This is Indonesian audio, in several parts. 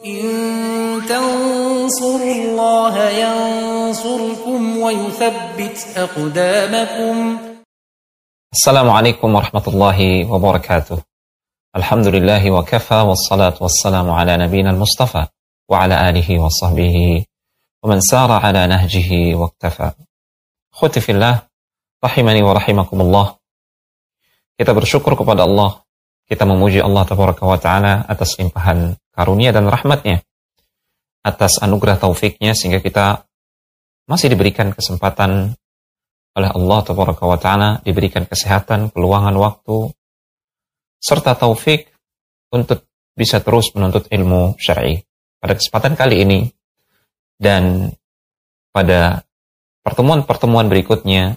إن تنصروا الله ينصركم ويثبت أقدامكم السلام عليكم ورحمة الله وبركاته الحمد لله وكفى والصلاة والسلام على نبينا المصطفى وعلى آله وصحبه ومن سار على نهجه واكتفى Khuti fillah, rahimani wa rahimakumullah. Kita bersyukur kepada Allah. Kita memuji Allah wa Ta'ala atas limpahan karunia dan rahmatnya. Atas anugerah taufiknya sehingga kita masih diberikan kesempatan oleh Allah wa Ta'ala, diberikan kesehatan, peluangan waktu, serta taufik untuk bisa terus menuntut ilmu syar'i. Pada kesempatan kali ini dan pada pertemuan-pertemuan berikutnya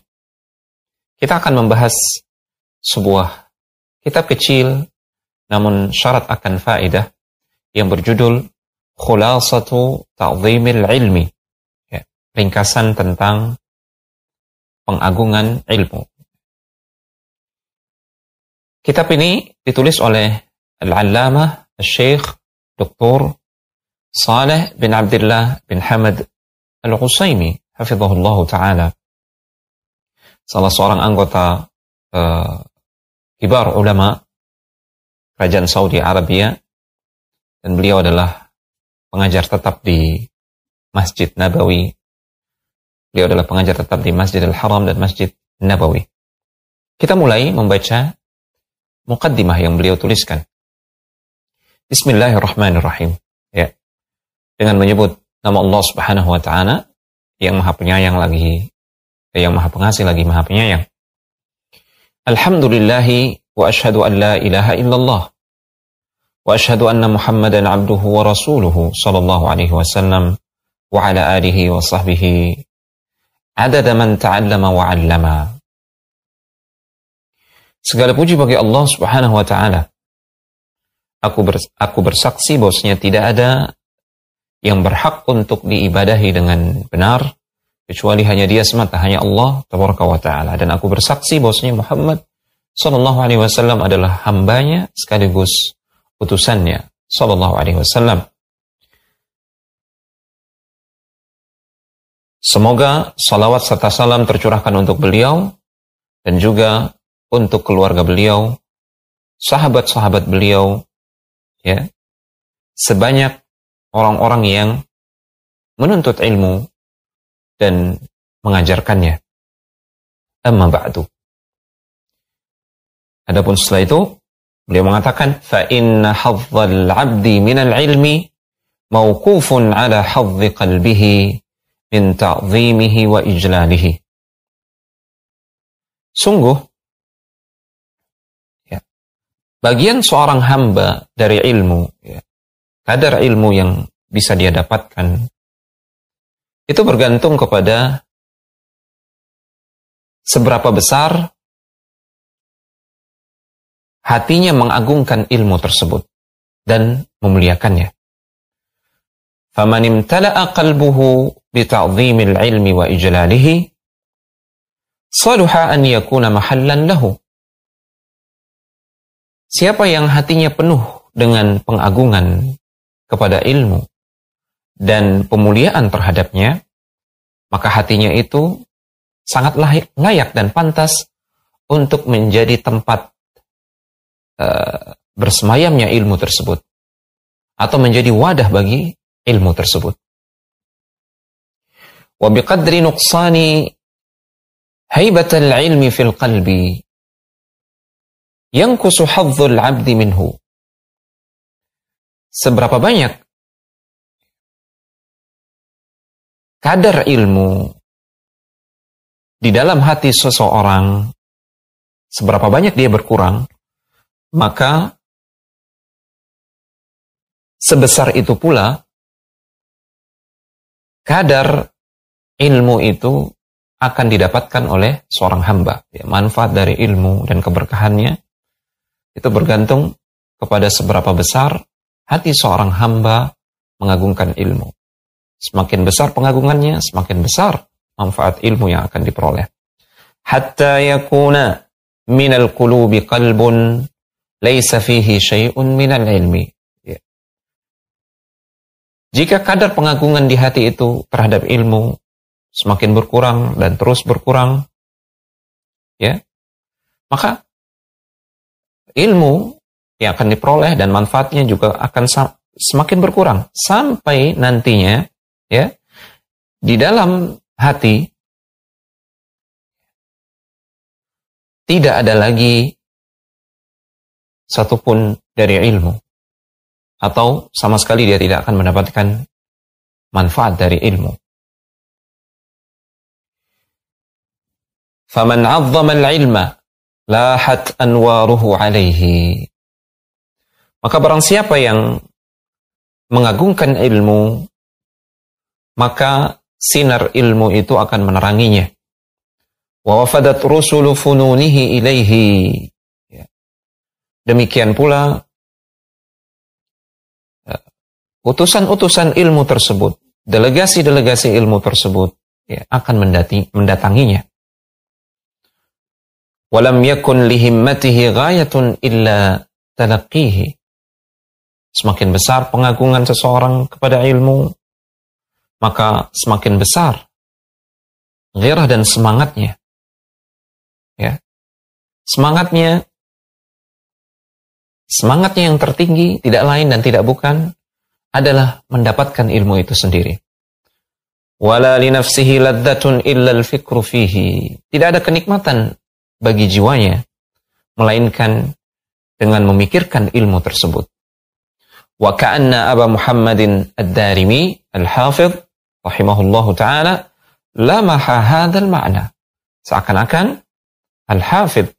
kita akan membahas sebuah kitab kecil namun syarat akan faedah yang berjudul Khulasatu Ta'zimil Ilmi. Ya, ringkasan tentang pengagungan ilmu. Kitab ini ditulis oleh Al-Allamah Al-Syeikh Dr. Saleh bin Abdullah bin Hamad Al-Husaimi hafizahullah taala salah seorang anggota uh, kibar ulama kerajaan Saudi Arabia dan beliau adalah pengajar tetap di Masjid Nabawi beliau adalah pengajar tetap di Masjidil Haram dan Masjid Nabawi kita mulai membaca mukaddimah yang beliau tuliskan. Bismillahirrahmanirrahim. Ya. Dengan menyebut nama Allah Subhanahu wa taala yang Maha Penyayang lagi yang Maha Pengasih lagi Maha Penyayang. Alhamdulillahi wa ashhadu an la ilaha illallah wa ashhadu anna Muhammadan abduhu wa rasuluhu sallallahu alaihi wasallam wa ala alihi wa sahbihi wa Segala puji bagi Allah Subhanahu wa taala. Aku aku bersaksi bahwasanya tidak ada yang berhak untuk diibadahi dengan benar kecuali hanya Dia semata, hanya Allah wa taala dan aku bersaksi bahwasanya Muhammad sallallahu alaihi wasallam adalah hambanya sekaligus utusannya sallallahu alaihi wasallam. Semoga salawat serta salam tercurahkan untuk beliau dan juga untuk keluarga beliau, sahabat-sahabat beliau, ya, sebanyak orang-orang yang menuntut ilmu dan mengajarkannya. Amma ba'du. Adapun setelah itu, beliau mengatakan, فَإِنَّ حَظَّ الْعَبْدِ مِنَ الْعِلْمِ مَوْقُوفٌ عَلَى حَظِّ قَلْبِهِ مِنْ تَعْظِيمِهِ وَإِجْلَالِهِ Sungguh, bagian seorang hamba dari ilmu, ya, kadar ilmu yang bisa dia dapatkan, itu bergantung kepada seberapa besar hatinya mengagungkan ilmu tersebut dan memuliakannya. فَمَنْ امْتَلَأَ قَلْبُهُ بِتَعْظِيمِ الْعِلْمِ وَإِجْلَالِهِ صَلُحَ أَنْ يَكُونَ مَحَلًّا لَهُ Siapa yang hatinya penuh dengan pengagungan kepada ilmu dan pemuliaan terhadapnya, maka hatinya itu sangat layak dan pantas untuk menjadi tempat uh, bersemayamnya ilmu tersebut atau menjadi wadah bagi ilmu tersebut. Wa biqadri nuqsani haibatal ilmi fil qalbi yang kusuhadzul abdi. Seberapa banyak kadar ilmu di dalam hati seseorang, seberapa banyak dia berkurang, maka sebesar itu pula kadar ilmu itu akan didapatkan oleh seorang hamba. Ya, manfaat dari ilmu dan keberkahannya itu bergantung kepada seberapa besar hati seorang hamba mengagungkan ilmu. Semakin besar pengagungannya, semakin besar manfaat ilmu yang akan diperoleh. Hatta yakuna minal qulubi qalbun laisa fihi syai'un minal ilmi. Ya. Jika kadar pengagungan di hati itu terhadap ilmu semakin berkurang dan terus berkurang, ya, maka ilmu yang akan diperoleh dan manfaatnya juga akan semakin berkurang sampai nantinya, ya, di dalam hati tidak ada lagi satupun dari ilmu atau sama sekali dia tidak akan mendapatkan manfaat dari ilmu. Faman 'azzama al-'ilma lahat anwaruhu 'alaihi. Maka barang siapa yang mengagungkan ilmu, maka sinar ilmu itu akan meneranginya. Wa wafadat rusulu fununihi ilaihi. Ya. Demikian pula utusan-utusan ilmu tersebut, delegasi-delegasi ilmu tersebut ya, akan mendati, mendatanginya. Walam yakun lihimmatihi ghayatun illa talaqihi. Semakin besar pengagungan seseorang kepada ilmu, maka semakin besar gairah dan semangatnya. Ya. Semangatnya semangatnya yang tertinggi tidak lain dan tidak bukan adalah mendapatkan ilmu itu sendiri. Wala li nafsihi ladzatun illa al-fikru fihi. Tidak ada kenikmatan bagi jiwanya melainkan dengan memikirkan ilmu tersebut. Wa ka'anna Aba Muhammadin Ad-Darimi Al-Hafidh rahimahullahu taala lamaha hadzal ma'na. Seakan-akan Al-Hafidh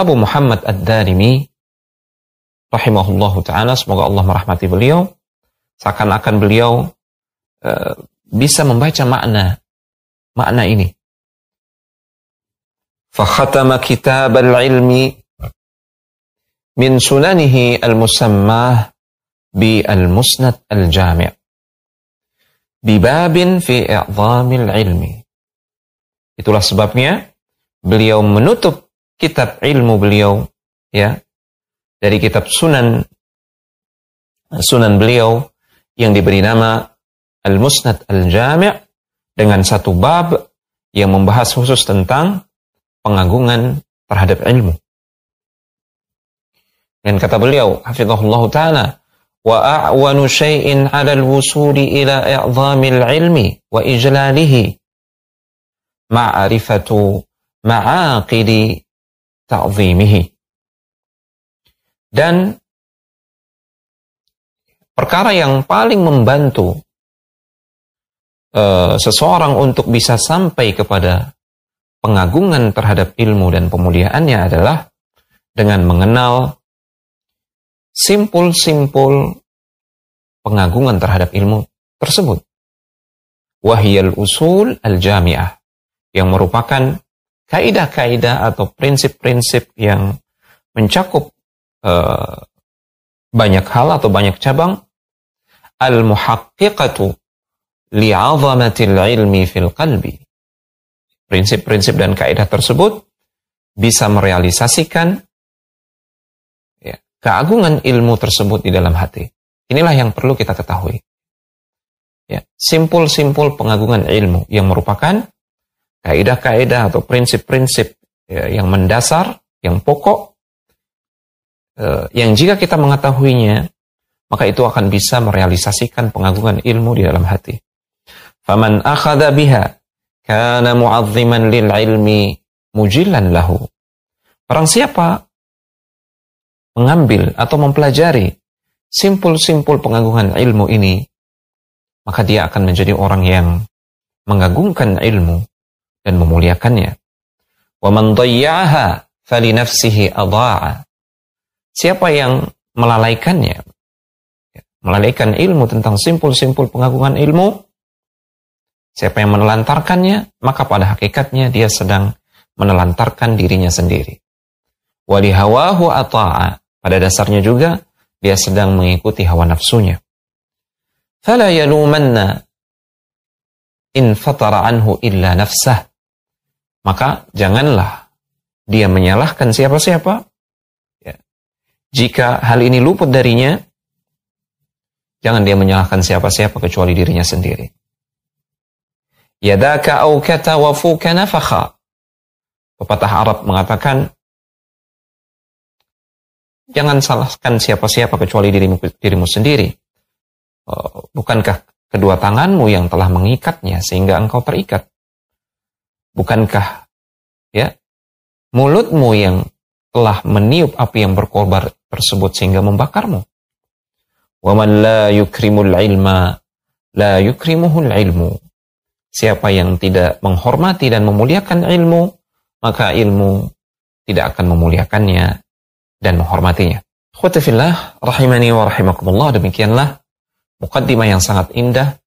Abu Muhammad Ad-Darimi rahimahullahu taala semoga Allah merahmati beliau Seakan-akan beliau uh, bisa membaca makna makna ini. Kitab al-ilmi min sunanihi al-musammah bi al-musnad al-jami' bibabin fi i'zamil ilmi. Itulah sebabnya beliau menutup kitab ilmu beliau ya dari kitab sunan sunan beliau yang diberi nama Al-Musnad Al-Jami' dengan satu bab yang membahas khusus tentang pengagungan terhadap ilmu. Dan kata beliau, hafizahullah ta'ala, syai'in 'ala al-wusuli ila i'dhamil ilmi wa ijlalihi ma'rifatu ma'aqidi ta'zimihi. Dan perkara yang paling membantu uh, seseorang untuk bisa sampai kepada pengagungan terhadap ilmu dan pemuliaannya adalah dengan mengenal simpul-simpul pengagungan terhadap ilmu tersebut. Wahiyal usul al-jami'ah yang merupakan kaidah-kaidah atau prinsip-prinsip yang mencakup uh, banyak hal atau banyak cabang al-muhaqqiqatu li'azamatil ilmi fil qalbi prinsip-prinsip dan kaidah tersebut bisa merealisasikan keagungan ilmu tersebut di dalam hati inilah yang perlu kita ketahui ya simpul-simpul pengagungan ilmu yang merupakan kaidah-kaidah atau prinsip-prinsip ya, yang mendasar yang pokok Eh, yang jika kita mengetahuinya, maka itu akan bisa merealisasikan pengagungan ilmu di dalam hati. Faman akhadha biha kana mu'azziman lil ilmi mujillan lahu. Orang siapa mengambil atau mempelajari simpul-simpul pengagungan ilmu ini, maka dia akan menjadi orang yang mengagungkan ilmu dan memuliakannya. Dayya'aha fali nafsihi adha'a. Siapa yang melalaikannya, melalaikan ilmu tentang simpul-simpul pengagungan ilmu, siapa yang menelantarkannya, maka pada hakikatnya dia sedang menelantarkan dirinya sendiri. Walihawahu ata'a, pada dasarnya juga dia sedang mengikuti hawa nafsunya. Fala yalumanna in fatara anhu illa nafsah. Maka janganlah dia menyalahkan siapa-siapa jika hal ini luput darinya, Jangan dia menyalahkan siapa-siapa kecuali dirinya sendiri. Yadaka au kata wafuka nafakha. Pepatah Arab mengatakan, Jangan salahkan siapa-siapa kecuali dirimu, dirimu sendiri. Eh, bukankah kedua tanganmu yang telah mengikatnya sehingga engkau terikat? Bukankah ya mulutmu yang telah meniup api yang berkobar tersebut sehingga membakarmu? Waman la yukrimul ilma la yukrimuhul ilmu. Siapa yang tidak menghormati dan memuliakan ilmu, maka ilmu tidak akan memuliakannya dan menghormatinya. Khutafillah, rahimani wa rahimakumullah, demikianlah mukaddimah yang sangat indah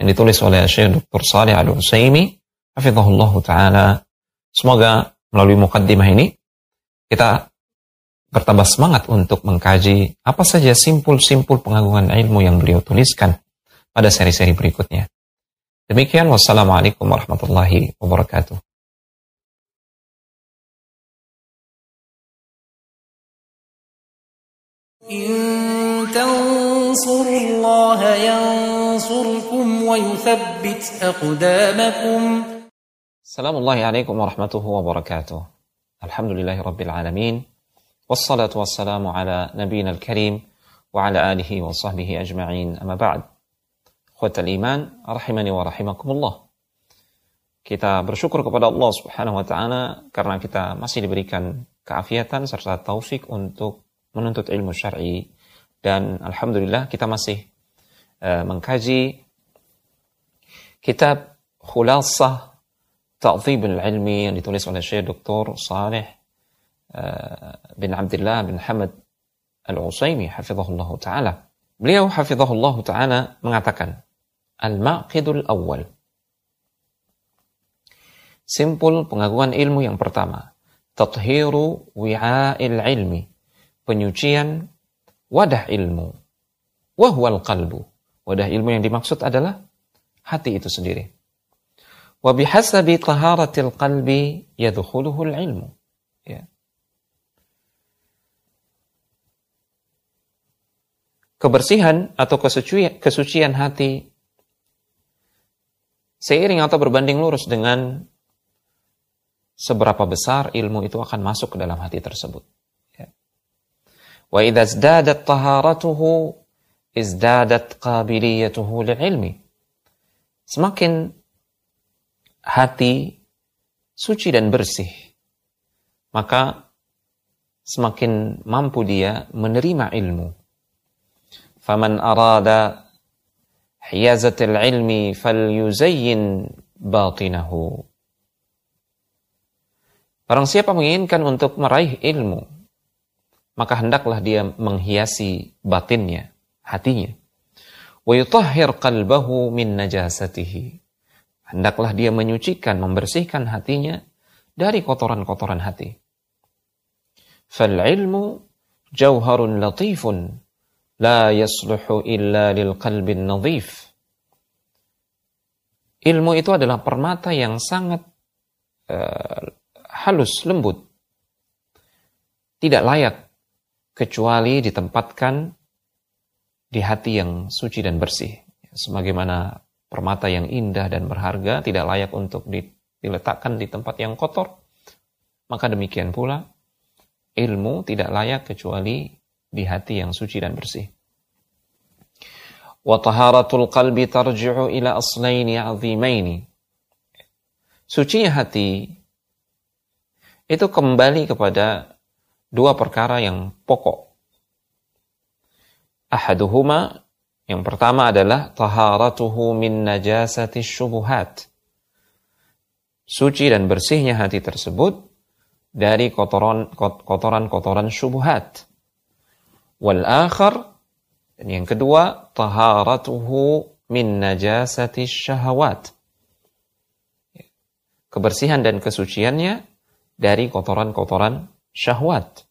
yang ditulis oleh Syekh Dr. Salih Al-Usaimi, hafizahullah ta'ala. Semoga melalui mukaddimah ini kita bertambah semangat untuk mengkaji apa saja simpul-simpul pengagungan ilmu yang beliau tuliskan pada seri-seri berikutnya. Demikian, wassalamualaikum warahmatullahi wabarakatuh. تنصروا الله ينصركم ويثبت أقدامكم السلام الله عليكم ورحمته وبركاته الحمد لله رب العالمين والصلاة والسلام على نبينا الكريم وعلى آله وصحبه أجمعين أما بعد Khwat iman rahimani wa rahimakumullah kita bersyukur kepada Allah Subhanahu wa taala karena kita masih diberikan keafiatan serta taufik untuk menuntut ilmu syar'i dan alhamdulillah kita masih uh, mengkaji kitab Khulasah Ta'dhibul Ilmi yang ditulis oleh Syekh Dr. Saleh bin Abdullah bin Hamad Al-Usaimi hafizahullah taala. Beliau hafizahullah taala mengatakan Al-Maqidul Awal Simpul pengagungan ilmu yang pertama Tathiru wi'a'il ilmi Penyucian wadah ilmu Wahwal qalbu Wadah ilmu yang dimaksud adalah hati itu sendiri Wabihasabi taharatil qalbi yadkhuluhul ilmu ya. kebersihan atau kesucian, kesucian hati seiring atau berbanding lurus dengan seberapa besar ilmu itu akan masuk ke dalam hati tersebut. Ya. Wa idza izdadat taharatuhu izdadat qabiliyatuhu ilmi. Semakin hati suci dan bersih, maka semakin mampu dia menerima ilmu فمن أراد حيازة العلم فليزين باطنه Barang siapa menginginkan untuk meraih ilmu, maka hendaklah dia menghiasi batinnya, hatinya. Wa قَلْبَهُ مِنْ min najasatihi. Hendaklah dia menyucikan, membersihkan hatinya dari kotoran-kotoran hati. فَالْعِلْمُ جَوْهَرٌ لَطِيفٌ لَا يَصْلُحُ إِلَّا لِلْقَلْبِ النَّظِيفِ. Ilmu itu adalah permata yang sangat uh, halus, lembut. Tidak layak kecuali ditempatkan di hati yang suci dan bersih. Sebagaimana permata yang indah dan berharga tidak layak untuk diletakkan di tempat yang kotor. Maka demikian pula ilmu tidak layak kecuali di hati yang suci dan bersih. Taharatul qalbi tarji'u ila aslaini 'azimaini. Sucinya hati itu kembali kepada dua perkara yang pokok. Ahaduhuma yang pertama adalah taharatuhu min najasati syubuhat. Suci dan bersihnya hati tersebut dari kotoran kotoran-kotoran syubhat. Wal akhar dan yang kedua taharatuhu min najasati syahwat. Kebersihan dan kesuciannya dari kotoran-kotoran syahwat.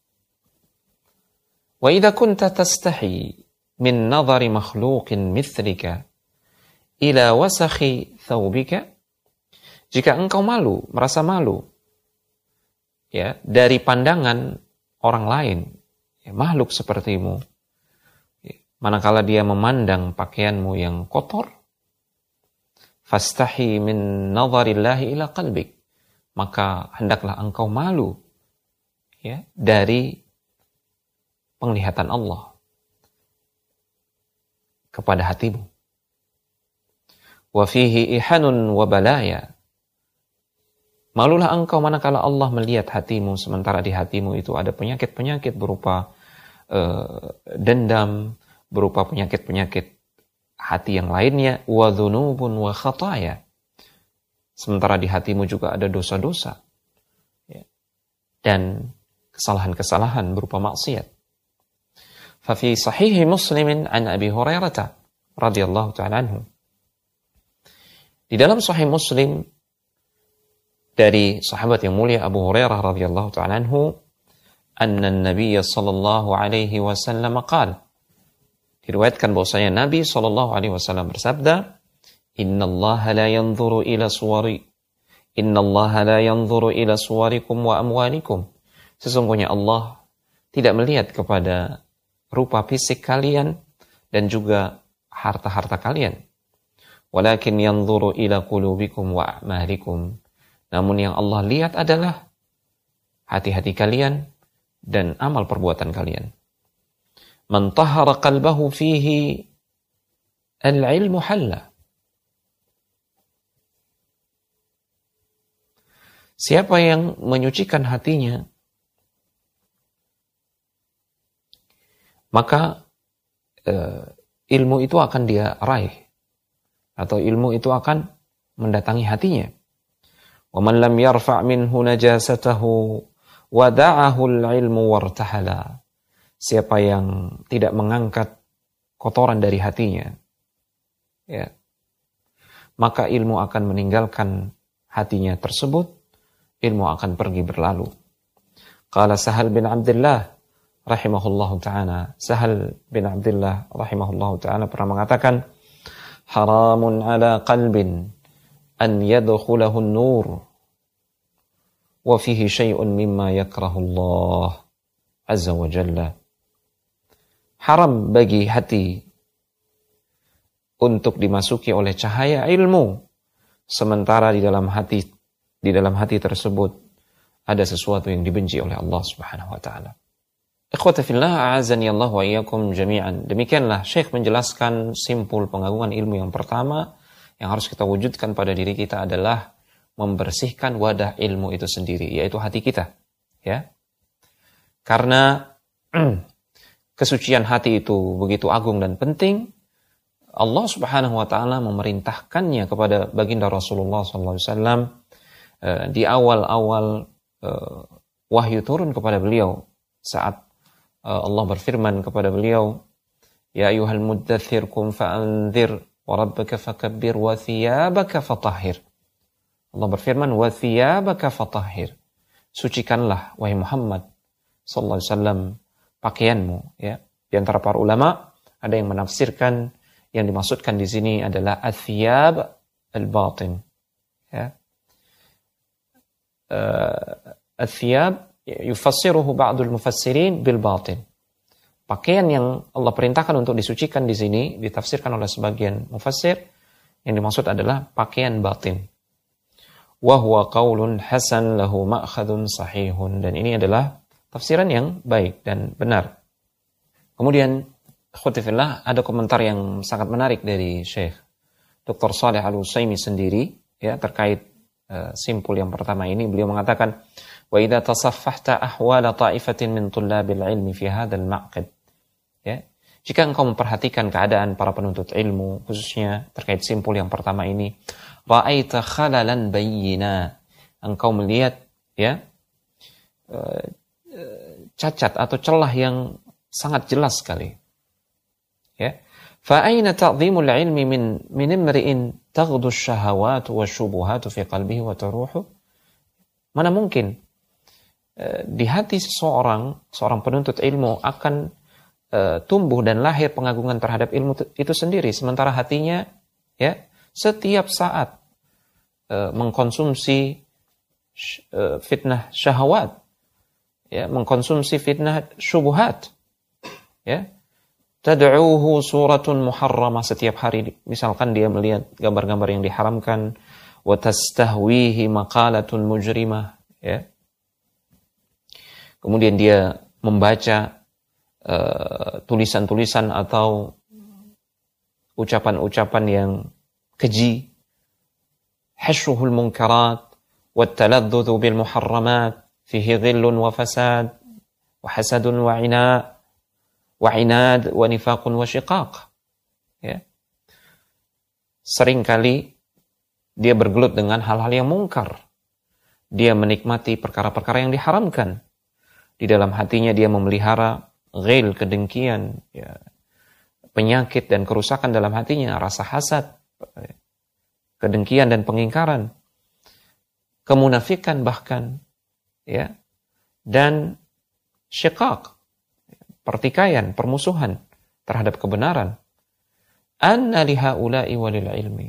Idza kunta tastahi min nadhari makhluqin mithlika ila wasakhi thawbika jika engkau malu, merasa malu ya dari pandangan orang lain ya, makhluk sepertimu, manakala dia memandang pakaianmu yang kotor, fastahi min nadharillahi ila qalbik, maka hendaklah engkau malu ya dari penglihatan Allah kepada hatimu. Wa fihi ihanun wa balaya. Malulah engkau manakala Allah melihat hatimu sementara di hatimu itu ada penyakit-penyakit berupa uh, dendam, berupa penyakit-penyakit hati yang lainnya wa dzunubun wa khataya. Sementara di hatimu juga ada dosa-dosa ya. dan kesalahan-kesalahan berupa maksiat. Fafi sahihi muslimin an Abi Hurairah radhiyallahu ta'ala anhu. Di dalam sahih Muslim dari sahabat yang mulia Abu Hurairah radhiyallahu ta'ala anhu, anna Nabi sallallahu alaihi wasallam qala Diriwayatkan bahwasanya Nabi Shallallahu Alaihi Wasallam bersabda, Inna Allah la yanzuru ila suwari Inna Allah la yanzuru ila suwarikum wa amwalikum. Sesungguhnya Allah tidak melihat kepada rupa fisik kalian dan juga harta-harta kalian. Walakin yanzuru ila qulubikum wa a'malikum. Namun yang Allah lihat adalah hati-hati kalian dan amal perbuatan kalian. Man tahara qalbahu fihi al-ilmu halla. Siapa yang menyucikan hatinya, maka uh, ilmu itu akan dia raih. Atau ilmu itu akan mendatangi hatinya. وَمَنْ لَمْ يَرْفَعْ مِنْهُ نَجَاسَتَهُ وَدَعَهُ الْعِلْمُ وَارْتَحَلَا siapa yang tidak mengangkat kotoran dari hatinya, ya, maka ilmu akan meninggalkan hatinya tersebut, ilmu akan pergi berlalu. Qala Sahal bin Abdullah rahimahullah ta'ala, Sahal bin Abdullah rahimahullah ta'ala pernah mengatakan, haramun ala qalbin an yadkhulahu nur wa fihi syai'un mimma yakrahu Allah azza wa jalla haram bagi hati untuk dimasuki oleh cahaya ilmu sementara di dalam hati di dalam hati tersebut ada sesuatu yang dibenci oleh Allah Subhanahu wa taala. Ikhwata fillah a'azani Allah wa iyyakum jami'an. Demikianlah Syekh menjelaskan simpul pengagungan ilmu yang pertama yang harus kita wujudkan pada diri kita adalah membersihkan wadah ilmu itu sendiri yaitu hati kita ya. Karena kesucian hati itu begitu agung dan penting, Allah Subhanahu wa taala memerintahkannya kepada baginda Rasulullah SAW eh, di awal-awal eh, wahyu turun kepada beliau saat Allah berfirman kepada beliau, "Ya ayuhal muddathir kum fa'anzir wa rabbaka fakabbir wa thiyabaka fatahhir." Allah berfirman, "Wa thiyabaka fatahhir." Sucikanlah wahai Muhammad sallallahu alaihi wasallam pakaianmu ya di antara para ulama ada yang menafsirkan yang dimaksudkan di sini adalah athiyab al-batin ya uh, athiyab yufassiruhu ba'dul mufassirin bil batin pakaian yang Allah perintahkan untuk disucikan di sini ditafsirkan oleh sebagian mufassir yang dimaksud adalah pakaian batin wa huwa qaulun hasan lahu ma'khadun sahihun dan ini adalah tafsiran yang baik dan benar. Kemudian, khutifillah, ada komentar yang sangat menarik dari Syekh Dr. Saleh Al-Usaimi sendiri ya terkait uh, simpul yang pertama ini beliau mengatakan idza tasaffahta ahwala ta'ifatin min tullabil ilmi fi hadzal ma'qid ya jika engkau memperhatikan keadaan para penuntut ilmu khususnya terkait simpul yang pertama ini ra'aita khalalan bayyina engkau melihat ya uh, cacat atau celah yang sangat jelas sekali. Ya. Ilmi min min imri'in taghdu syahawat wa syubuhat fi qalbihi wa taruhu? Mana mungkin eh, di hati seseorang, seorang penuntut ilmu akan uh, tumbuh dan lahir pengagungan terhadap ilmu itu sendiri. Sementara hatinya ya setiap saat uh, mengkonsumsi fitnah syahwat ya mengkonsumsi fitnah syubhat ya tad'uhu suratun muharramah. Setiap hari misalkan dia melihat gambar-gambar yang diharamkan wa tastahwihi maqalatun mujrimah ya kemudian dia membaca uh, tulisan-tulisan uh, atau ucapan-ucapan yang keji hashruhul munkarat والتلذذ بالمحرمات فيه غل وفساد وحسد وعناء وعناد ونفاق وشقاق ya seringkali dia bergelut dengan hal-hal yang mungkar dia menikmati perkara-perkara yang diharamkan di dalam hatinya dia memelihara ghil kedengkian ya penyakit dan kerusakan dalam hatinya rasa hasad kedengkian dan pengingkaran kemunafikan bahkan ya dan syikak pertikaian permusuhan terhadap kebenaran. Anna lihaula'i walil ilmi.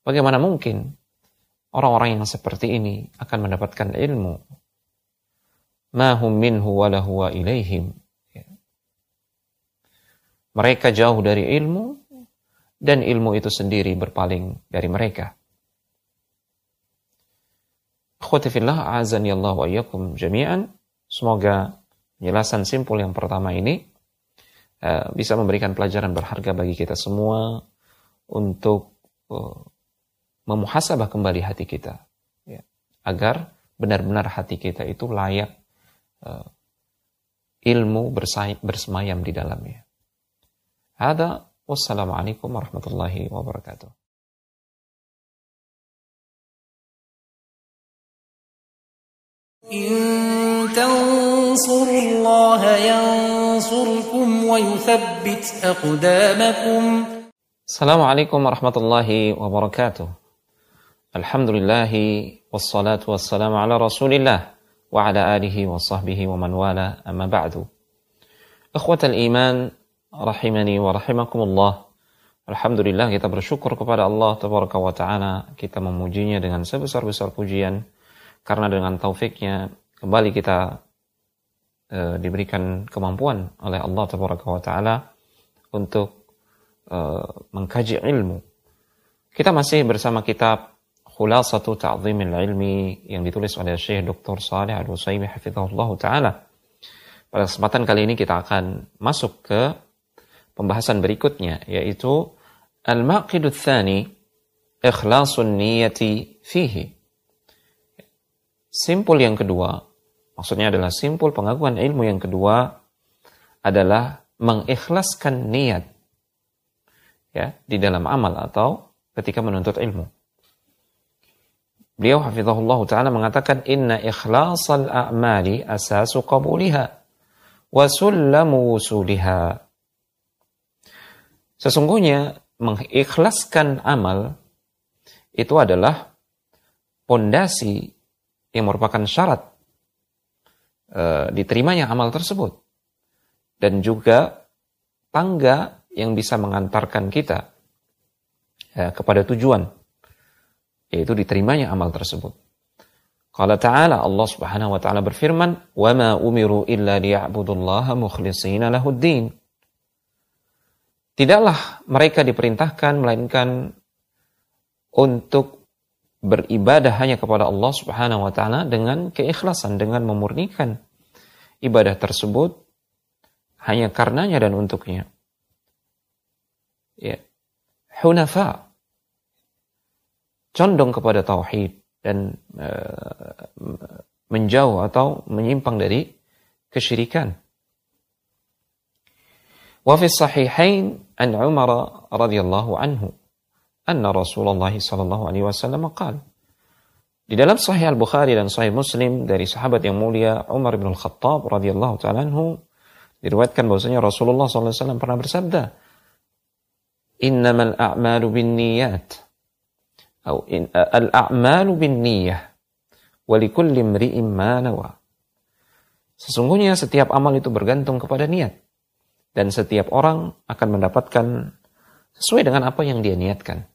Bagaimana mungkin orang-orang yang seperti ini akan mendapatkan ilmu ma hum minhu wa lahu wa ilaihim ya. mereka jauh dari ilmu dan ilmu itu sendiri berpaling dari mereka Akhwatifillah azani Allah wa iyyakum jami'an. Semoga penjelasan simpul yang pertama ini uh, bisa memberikan pelajaran berharga bagi kita semua untuk uh, memuhasabah kembali hati kita ya, agar benar-benar hati kita itu layak ilmu bersemayam di dalamnya. Ada wassalamualaikum warahmatullahi wabarakatuh. إن تنصروا الله ينصركم ويثبت أقدامكم السلام عليكم ورحمة الله وبركاته الحمد لله والصلاة والسلام على رسول الله وعلى آله وصحبه ومن والاه أما بعد إخوة الإيمان rahimani wa rahimakumullah. Alhamdulillah kita bersyukur kepada Allah Tabaraka wa Ta'ala. Kita memujinya dengan sebesar-besar pujian karena dengan taufiknya kembali kita e, diberikan kemampuan oleh Allah taala untuk e, mengkaji ilmu. Kita masih bersama kitab Khulasatu Ta'zimil Ilmi yang ditulis oleh Syekh Dr. Saleh Al-Utsaimin hafizahullah taala. Pada kesempatan kali ini kita akan masuk ke pembahasan berikutnya yaitu Al-Maqidut Tsani Ikhlasun Niyati Fihi Simpul yang kedua, maksudnya adalah simpul pengakuan ilmu yang kedua adalah mengikhlaskan niat ya di dalam amal atau ketika menuntut ilmu. Beliau hafizahullah taala mengatakan inna ikhlasal a'mali asasu qabuliha wa sullamu wusuliha. Sesungguhnya mengikhlaskan amal itu adalah pondasi yang merupakan syarat e, diterimanya amal tersebut dan juga tangga yang bisa mengantarkan kita e, kepada tujuan yaitu diterimanya amal tersebut. Qala ta'ala Allah Subhanahu wa taala berfirman, "Wa ma umiru illa liya'budullaha mukhlishina lahuddin." Tidaklah mereka diperintahkan melainkan untuk beribadah hanya kepada Allah Subhanahu wa taala dengan keikhlasan dengan memurnikan ibadah tersebut hanya karenanya dan untuknya. Ya. Hunafa condong kepada tauhid dan uh, menjauh atau menyimpang dari kesyirikan. Wa fi sahihain an Umar radhiyallahu anhu anna Rasulullah sallallahu alaihi wasallam qala di dalam Sahih Al-Bukhari dan Sahih Muslim dari sahabat yang mulia Umar bin Al-Khattab radhiyallahu taala anhu diriwayatkan bahwasanya Rasulullah sallallahu alaihi wasallam pernah bersabda Innamal a'malu binniyat atau in, al-a'malu binniyah wa likulli imri'in ma nawa Sesungguhnya setiap amal itu bergantung kepada niat dan setiap orang akan mendapatkan sesuai dengan apa yang dia niatkan.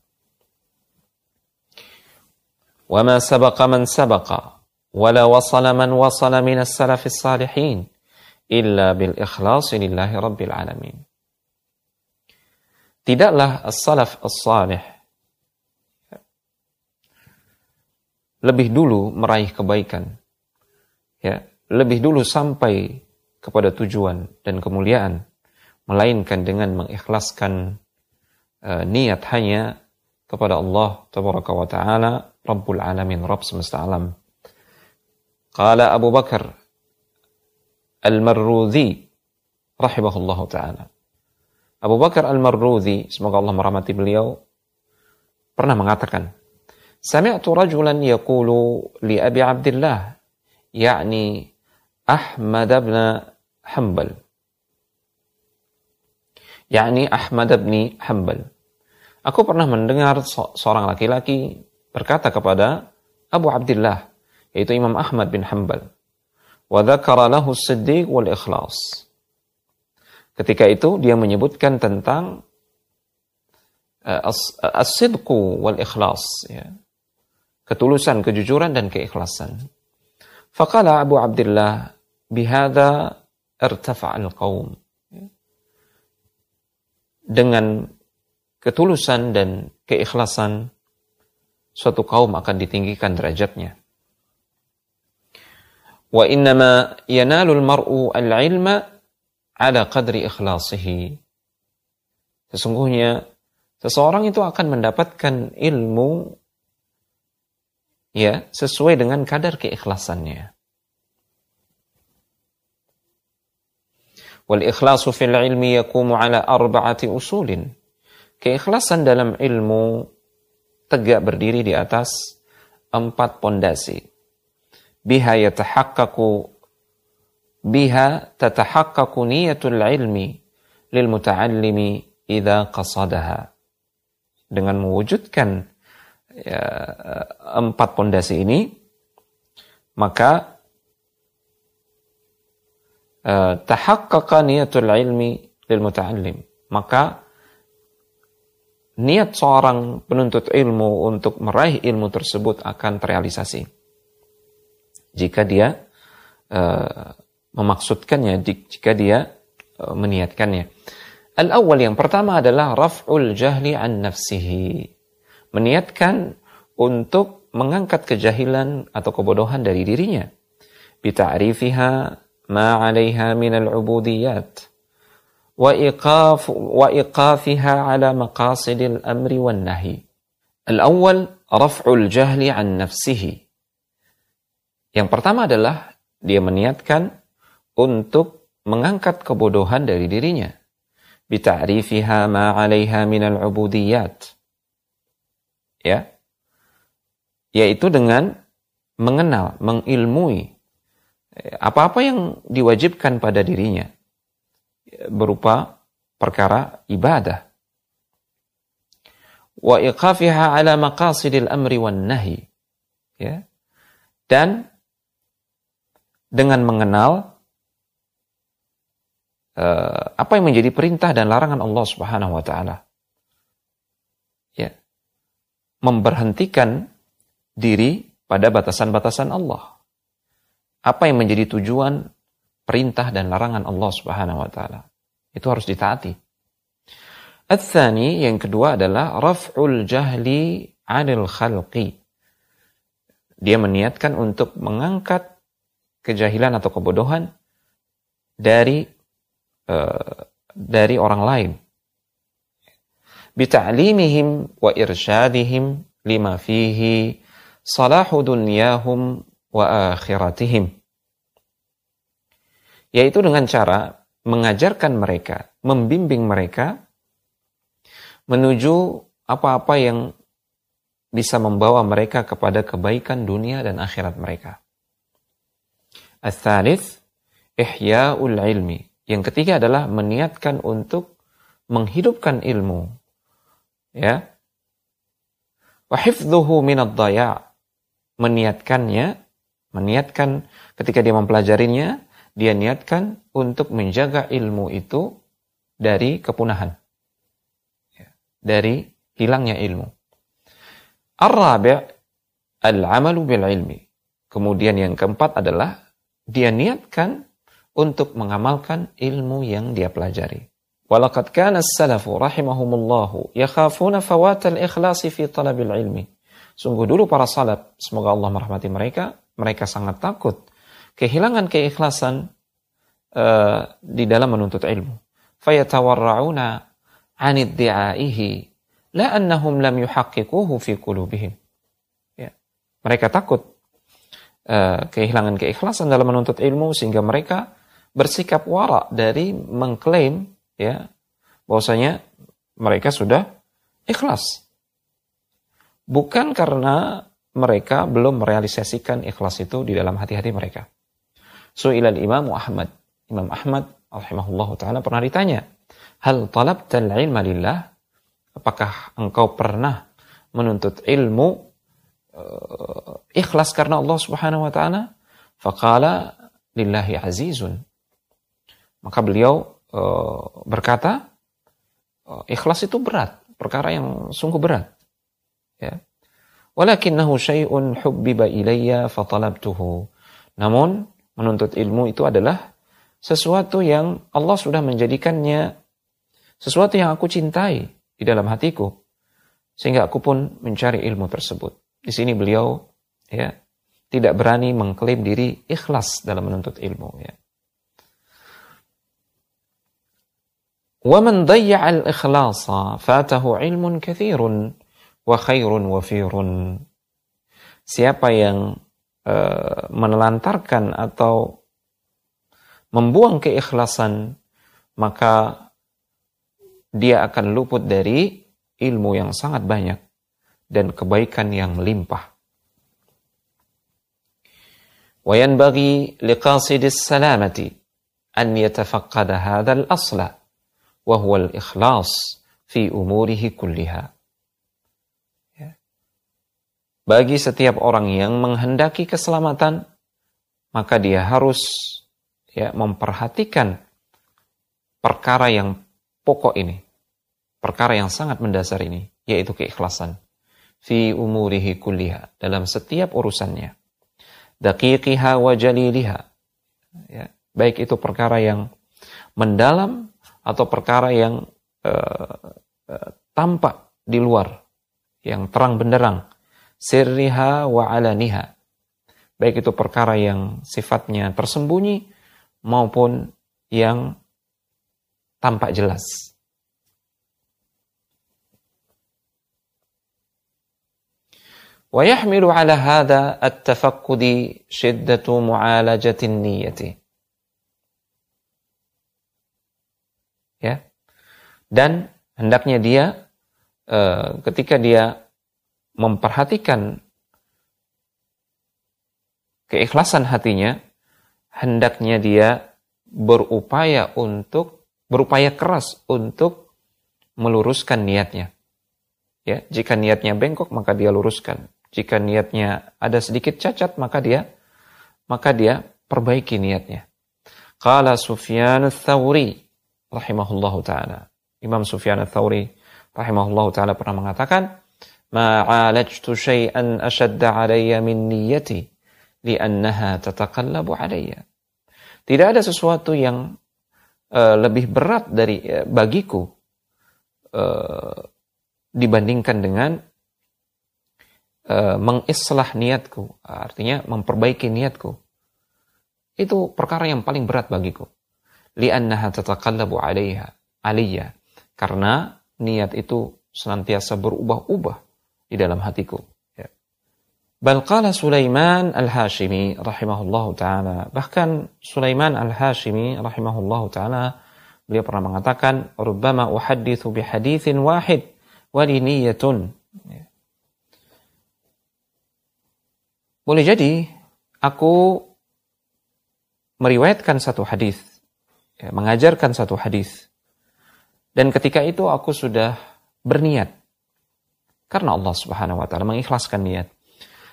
وما سبق من سبق ولا وصل من وصل من السلف الصالحين illa bil ikhlasi lillahi rabbil alamin. Tidaklah as-salaf as-salih lebih dulu meraih kebaikan. Ya, lebih dulu sampai kepada tujuan dan kemuliaan melainkan dengan mengikhlaskan uh, niat hanya kepada Allah tabaraka wa taala Rabbul alamin Rabb semesta alam. Qala Abu Bakar Al-Marruzi rahimahullah taala. Abu Bakar Al-Marruzi, semoga Allah merahmati beliau, pernah mengatakan, Sami'tu rajulan yaqulu li Abi Abdullah, yakni Ahmad bin Hanbal. Yakni Ahmad bin Hanbal. Aku pernah mendengar seorang laki-laki berkata kepada Abu Abdullah, yaitu Imam Ahmad bin dzakara lahu as-siddiq wal ikhlas. Ketika itu dia menyebutkan tentang uh, as-sidqu wal ikhlas ya. Ketulusan, kejujuran dan keikhlasan. Faqala Abu Abdullah bihadza irtafa'al qaum. Ya. Dengan ketulusan dan keikhlasan suatu kaum akan ditinggikan derajatnya. Wa innama yanalul mar'u al-ilma ada qadri ikhlasihi. Sesungguhnya seseorang itu akan mendapatkan ilmu ya sesuai dengan kadar keikhlasannya. Wal ikhlasu fil ilmi yakumu ala arba'ati usulin. Keikhlasan dalam ilmu tegak berdiri di atas empat pondasi. Biha yatahaqqaqu biha tatahaqqaqu niyatul ilmi lil muta'allimi idza qasadaha. Dengan mewujudkan ya, empat pondasi ini, maka uh, tahaqqaqa niyatul ilmi lil muta'allim. Maka niat seorang penuntut ilmu untuk meraih ilmu tersebut akan terrealisasi. Jika dia uh, memaksudkannya jika dia e, meniatkannya. Al-awwal yang pertama adalah raf'ul jahli an nafsihi. Meniatkan untuk mengangkat kejahilan atau kebodohan dari dirinya. Bita'rifiha ma 'alaiha min al-'ubudiyat wa iqaf wa iqafiha 'ala maqasidil amri wan nahi. Al-awwal raf'ul jahli an nafsihi. Yang pertama adalah dia meniatkan untuk mengangkat kebodohan dari dirinya. Bita'rifiha ma 'alaiha minal ubudiyat. Ya. Yaitu dengan mengenal, mengilmui apa-apa yang diwajibkan pada dirinya berupa perkara ibadah. Wa iqafiha ala maqasidil amri wan nahi. Ya. Dan dengan mengenal uh, apa yang menjadi perintah dan larangan Allah Subhanahu wa taala. Ya. Memberhentikan diri pada batasan-batasan Allah. Apa yang menjadi tujuan perintah dan larangan Allah Subhanahu wa taala. Itu harus ditaati. Ats-tsani yang kedua adalah raf'ul jahli 'anil khalqi. Dia meniatkan untuk mengangkat kejahilan atau kebodohan dari Eh, dari orang lain. Irsyadihim lima fihi salahu dunyahum wa akhiratihim. Yaitu dengan cara mengajarkan mereka, membimbing mereka menuju apa-apa yang bisa membawa mereka kepada kebaikan dunia dan akhirat mereka. Al-thalith, ihya'ul ilmi, yang ketiga adalah meniatkan untuk menghidupkan ilmu. Ya. Wa hifdhuhu minad dhaya. Meniatkannya, meniatkan ketika dia mempelajarinya, dia niatkan untuk menjaga ilmu itu dari kepunahan. Ya. Dari hilangnya ilmu. Ar-rabi' al-amalu bil ilmi. Kemudian yang keempat adalah dia niatkan untuk mengamalkan ilmu yang dia pelajari. Walaqad kana as-salafu rahimahumullahu yakhafuna fawat al-ikhlas fi talabil ilmi. Sungguh dulu para salaf, semoga Allah merahmati mereka, mereka sangat takut kehilangan keikhlasan uh, di dalam menuntut ilmu. Fayatawarra'una 'an iddi'aihi la annahum lam yuhaqqiquhu fi qulubihim. Ya. Mereka takut uh, kehilangan keikhlasan dalam menuntut ilmu sehingga mereka bersikap wara dari mengklaim ya bahwasanya mereka sudah ikhlas. Bukan karena mereka belum merealisasikan ikhlas itu di dalam hati-hati mereka. So ilal Imam Ahmad. Imam Ahmad rahimahullah taala pernah ditanya, "Hal talabtal ilma lillah?" Apakah engkau pernah menuntut ilmu uh, ikhlas karena Allah Subhanahu wa taala? Faqala lillahi azizun. Maka beliau berkata, uh, ikhlas itu berat, perkara yang sungguh berat. Ya. Walakinnahu syai'un hubbiba ilayya fatalabtuhu. Namun menuntut ilmu itu adalah sesuatu yang Allah sudah menjadikannya sesuatu yang aku cintai di dalam hatiku sehingga aku pun mencari ilmu tersebut. Di sini beliau ya tidak berani mengklaim diri ikhlas dalam menuntut ilmu ya. ومن ضيع الإخلاص فاته علم كثير وخير وفير Siapa yang uh, menelantarkan atau membuang keikhlasan, maka dia akan luput dari ilmu yang sangat banyak dan kebaikan yang melimpah. وينبغي لقاصد السلامة أن يتفقد هذا الأصل Wahwal ikhlas fi umurihi kulliha. Ya. Bagi setiap orang yang menghendaki keselamatan, maka dia harus ya memperhatikan perkara yang pokok ini, perkara yang sangat mendasar ini, yaitu keikhlasan fi umurihi kulliha dalam setiap urusannya. Daqiqiha wa jaliliha. Ya, baik itu perkara yang mendalam atau perkara yang uh, uh, tampak di luar, yang terang benderang, sirriha wa alaniha. Baik itu perkara yang sifatnya tersembunyi maupun yang tampak jelas. ويحمل على هذا التفقد شدة معالجة النية dan hendaknya dia e, ketika dia memperhatikan keikhlasan hatinya hendaknya dia berupaya untuk berupaya keras untuk meluruskan niatnya. Ya jika niatnya bengkok maka dia luruskan. Jika niatnya ada sedikit cacat maka dia maka dia perbaiki niatnya. Qala sufyan ats-tsauri rahimahullahu taala. Imam Sufyan ats-Tsauri rahimahullahu taala pernah mengatakan, "Ma'alajtu syai'an ashadda 'alayya min niyyati li'annaha tataqallabu 'alayya." Tidak ada sesuatu yang uh, lebih berat dari uh, bagiku uh, dibandingkan dengan uh, mengislah niatku, artinya memperbaiki niatku. Itu perkara yang paling berat bagiku li'annaha tataqallabu 'alaiha 'alayya karena niat itu senantiasa berubah-ubah di dalam hatiku ya. Bal qala Sulaiman Al-Hashimi rahimahullahu taala bahkan Sulaiman Al-Hashimi rahimahullahu taala beliau pernah mengatakan rubbama uhadditsu bi haditsin wahid wa li niyyatun ya. Boleh jadi aku meriwayatkan satu hadis ya, mengajarkan satu hadis. Dan ketika itu aku sudah berniat. Karena Allah subhanahu wa ta'ala mengikhlaskan niat.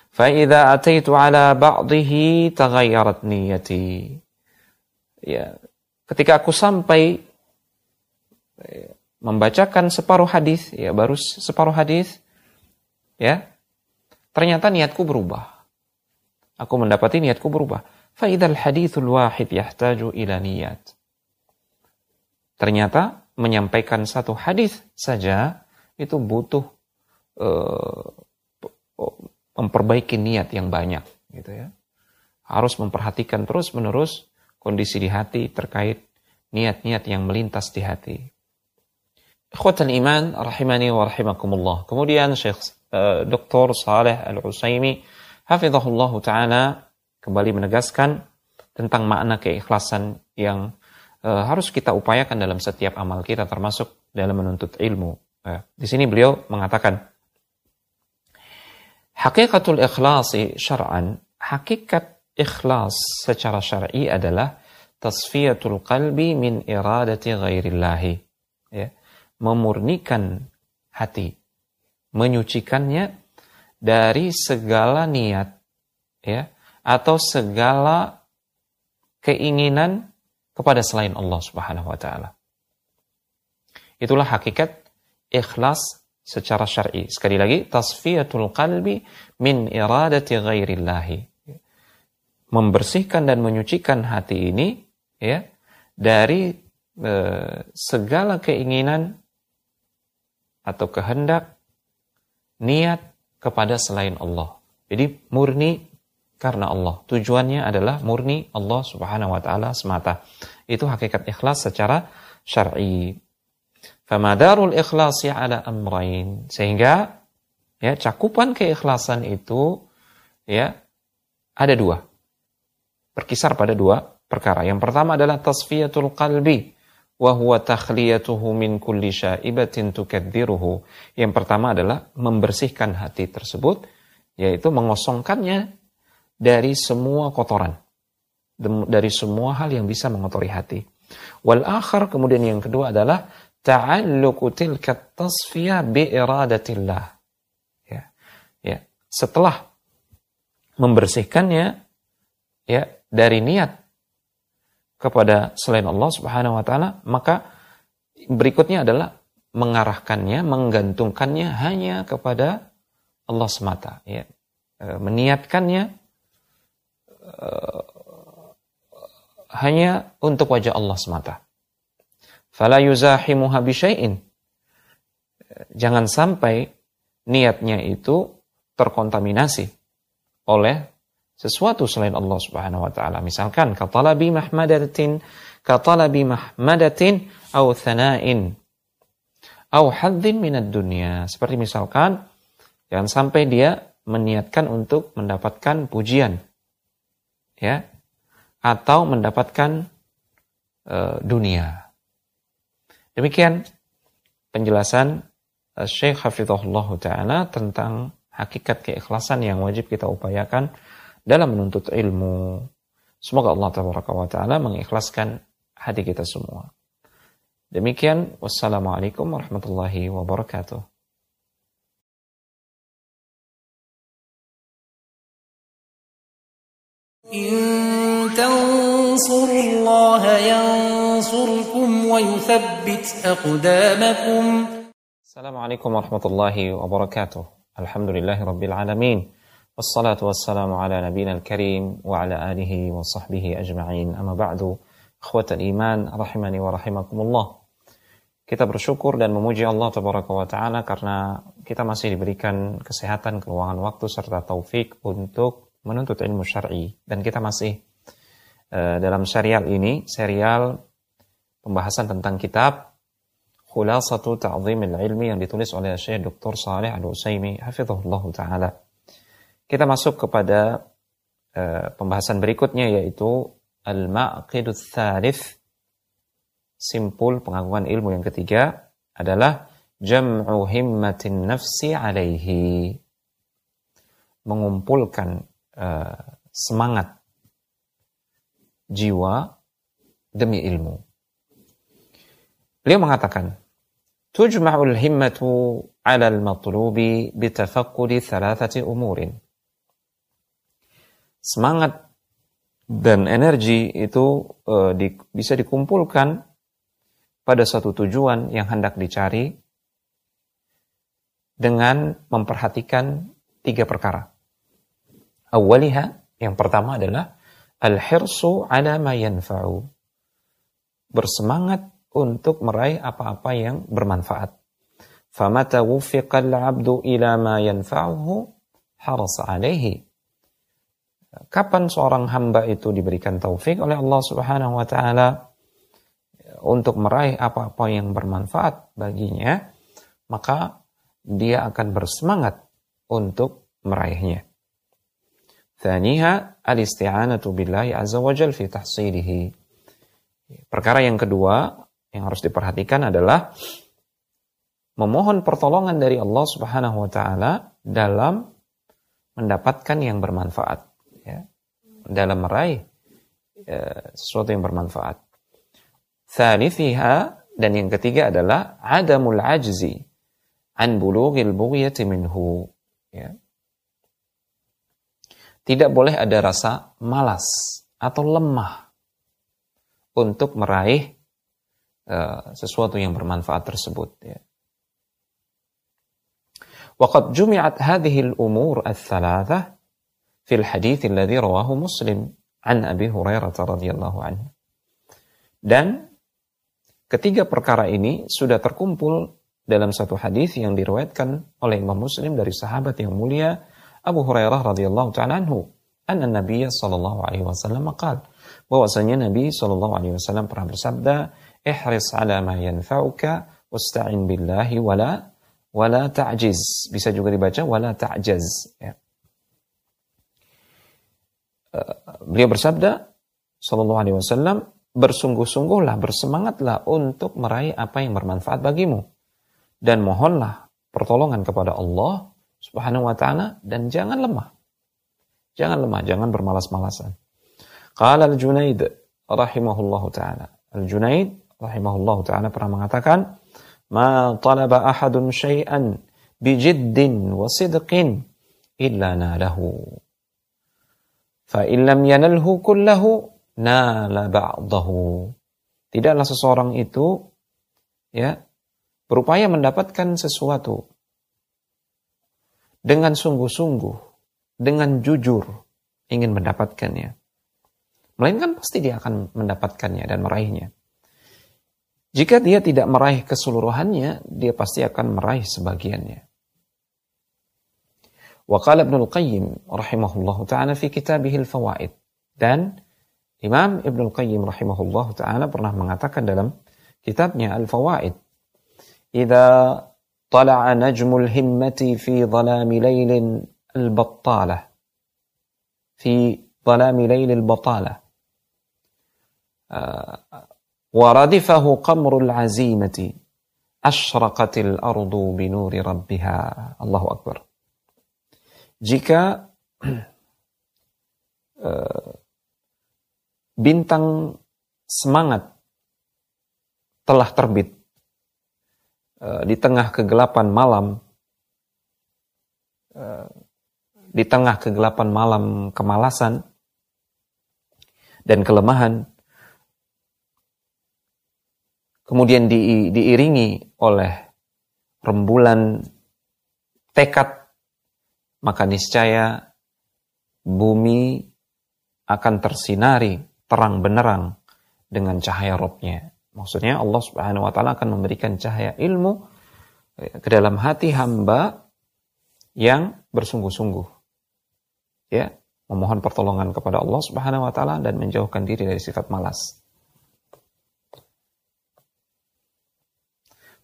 فَإِذَا أَتَيْتُ عَلَى بَعْضِهِ تَغَيَّرَتْ نِيَّتِي Ya, ketika aku sampai ya, membacakan separuh hadis, ya baru separuh hadis, ya ternyata niatku berubah. Aku mendapati niatku berubah. فإذا الحديث الواحد يحتاج إلى نيات ternyata menyampaikan satu hadis saja itu butuh uh, memperbaiki niat yang banyak gitu ya harus memperhatikan terus menerus kondisi di hati terkait niat-niat yang melintas di hati ikhwatal iman rahimani wa rahimakumullah kemudian Syekh uh, Dr. Saleh Al-Usaimi hafizahullah taala kembali menegaskan tentang makna keikhlasan yang uh, harus kita upayakan dalam setiap amal kita termasuk dalam menuntut ilmu. Uh, di sini beliau mengatakan Hakikatul ikhlasi syar'an, hakikat ikhlas secara syar'i adalah tasfiyatul qalbi min iradati ghairillahi. Ya, memurnikan hati, menyucikannya dari segala niat ya atau segala keinginan kepada selain Allah Subhanahu wa taala. Itulah hakikat ikhlas secara syar'i. Sekali lagi, tasfiyatul qalbi min iradati ghairillahi. Membersihkan dan menyucikan hati ini ya dari e, segala keinginan atau kehendak niat kepada selain Allah. Jadi murni karena Allah. Tujuannya adalah murni Allah Subhanahu wa taala semata. Itu hakikat ikhlas secara syar'i. Famadarul ikhlasi ala amrain. Sehingga ya cakupan keikhlasan itu ya ada dua. Berkisar pada dua perkara. Yang pertama adalah tasfiyatul qalbi wa huwa takhliyatuhu min kulli syaibatin. Yang pertama adalah membersihkan hati tersebut yaitu mengosongkannya dari semua kotoran, dari semua hal yang bisa mengotori hati. Wal akhar kemudian yang kedua adalah ta'alluqu tilka bi iradatillah. Ya. Ya. Setelah membersihkannya ya dari niat kepada selain Allah Subhanahu wa taala, maka berikutnya adalah mengarahkannya, menggantungkannya hanya kepada Allah semata, ya. E, meniatkannya uh, hanya untuk wajah Allah semata. Fala yuzahimuha bisyai'in. Jangan sampai niatnya itu terkontaminasi oleh sesuatu selain Allah Subhanahu wa taala. Misalkan katalabi mahmadatin katalabi mahmadatin au thana'in au hadzin minad dunya. Seperti misalkan jangan sampai dia meniatkan untuk mendapatkan pujian ya atau mendapatkan e, dunia. Demikian penjelasan e, Syekh Hafizahullah Ta'ala tentang hakikat keikhlasan yang wajib kita upayakan dalam menuntut ilmu. Semoga Allah Ta'ala mengikhlaskan hati kita semua. Demikian, wassalamualaikum warahmatullahi wabarakatuh. إن تنصروا الله ينصركم ويثبت أقدامكم. السلام عليكم ورحمة الله وبركاته. الحمد لله رب العالمين. والصلاة والسلام على نبينا الكريم وعلى آله وصحبه أجمعين. أما بعد أخوة الإيمان رحمني ورحمكم الله. Kita bersyukur dan memuji Allah Tabaraka wa Ta'ala karena kita masih diberikan kesehatan, keluangan waktu, serta taufik untuk menuntut ilmu syar'i dan kita masih uh, dalam serial ini serial pembahasan tentang kitab Khulasatu Ta'zimil Ilmi yang ditulis oleh Syekh Dr. Saleh Al-Utsaimin hafizahullah taala. Kita masuk kepada uh, pembahasan berikutnya yaitu Al-Ma'qidus Thalith simpul pengagungan ilmu yang ketiga adalah jam'u himmatin nafsi alaihi mengumpulkan uh, semangat jiwa demi ilmu. Beliau mengatakan, "Tujma'ul himmatu 'ala al-matlubi bitafaqqudi thalathati umurin." Semangat dan energi itu uh, di, bisa dikumpulkan pada suatu tujuan yang hendak dicari dengan memperhatikan tiga perkara. Awaliha, yang pertama adalah Al-hirsu ala ma yanfa'u. Bersemangat untuk meraih apa-apa yang bermanfaat. Famata wufiqal abdu ila ma yanfa'uhu haras alaihi. Kapan seorang hamba itu diberikan taufik oleh Allah Subhanahu wa taala untuk meraih apa-apa yang bermanfaat baginya, maka dia akan bersemangat untuk meraihnya. Thaniha al-isti'anatu billahi azza wa jal fi tahsilihi. Perkara yang kedua yang harus diperhatikan adalah memohon pertolongan dari Allah Subhanahu wa taala dalam mendapatkan yang bermanfaat ya. Dalam meraih ya, sesuatu yang bermanfaat. Thalithiha dan yang ketiga adalah adamul ajzi an bulughil bughyati minhu ya tidak boleh ada rasa malas atau lemah untuk meraih uh, sesuatu yang bermanfaat tersebut. Ya. وقد جمعت هذه الأمور الثلاثة في الحديث الذي رواه مسلم عن أبي هريرة رضي الله عنه. Dan ketiga perkara ini sudah terkumpul dalam satu hadis yang diriwayatkan oleh Imam Muslim dari sahabat yang mulia Abu Hurairah radhiyallahu taala anhu, anna Nabi sallallahu alaihi wasallam qal bahwasanya Nabi sallallahu alaihi wasallam pernah bersabda, "Ihris ala ma yanfa'uka wasta'in billahi wala wala ta'jiz." Bisa juga dibaca wala ta'jaz ya. Eh, beliau bersabda sallallahu alaihi wasallam, bersungguh-sungguhlah, bersemangatlah untuk meraih apa yang bermanfaat bagimu dan mohonlah pertolongan kepada Allah Subhanahu wa taala dan jangan lemah. Jangan lemah, jangan bermalas-malasan. Qala Al-Junaid rahimahullahu taala. Al-Junaid rahimahullahu taala pernah mengatakan, "Ma talaba ahadun syai'an bijiddin wa sidqin illa nalahu." Fa in lam yanalhu kullahu nala ba'dahu. Tidaklah seseorang itu ya berupaya mendapatkan sesuatu dengan sungguh-sungguh, dengan jujur ingin mendapatkannya. Melainkan pasti dia akan mendapatkannya dan meraihnya. Jika dia tidak meraih keseluruhannya, dia pasti akan meraih sebagiannya. Wa qala Ibnu Al-Qayyim rahimahullah taala fi kitabih Al-Fawaid dan Imam Ibnu Al-Qayyim rahimahullah taala pernah mengatakan dalam kitabnya Al-Fawaid, "Idza طلع نجم الهمة في ظلام ليل البطالة. في ظلام ليل البطالة. وردفه قمر العزيمة. أشرقت الأرض بنور ربها. الله أكبر. jika bintang semangat telah terbit di tengah kegelapan malam, eh, di tengah kegelapan malam kemalasan dan kelemahan, kemudian di, diiringi oleh rembulan tekad, maka niscaya bumi akan tersinari terang benerang dengan cahaya robnya. Maksudnya Allah Subhanahu wa taala akan memberikan cahaya ilmu eh, ke dalam hati hamba yang bersungguh-sungguh. Ya, memohon pertolongan kepada Allah Subhanahu wa taala dan menjauhkan diri dari sifat malas.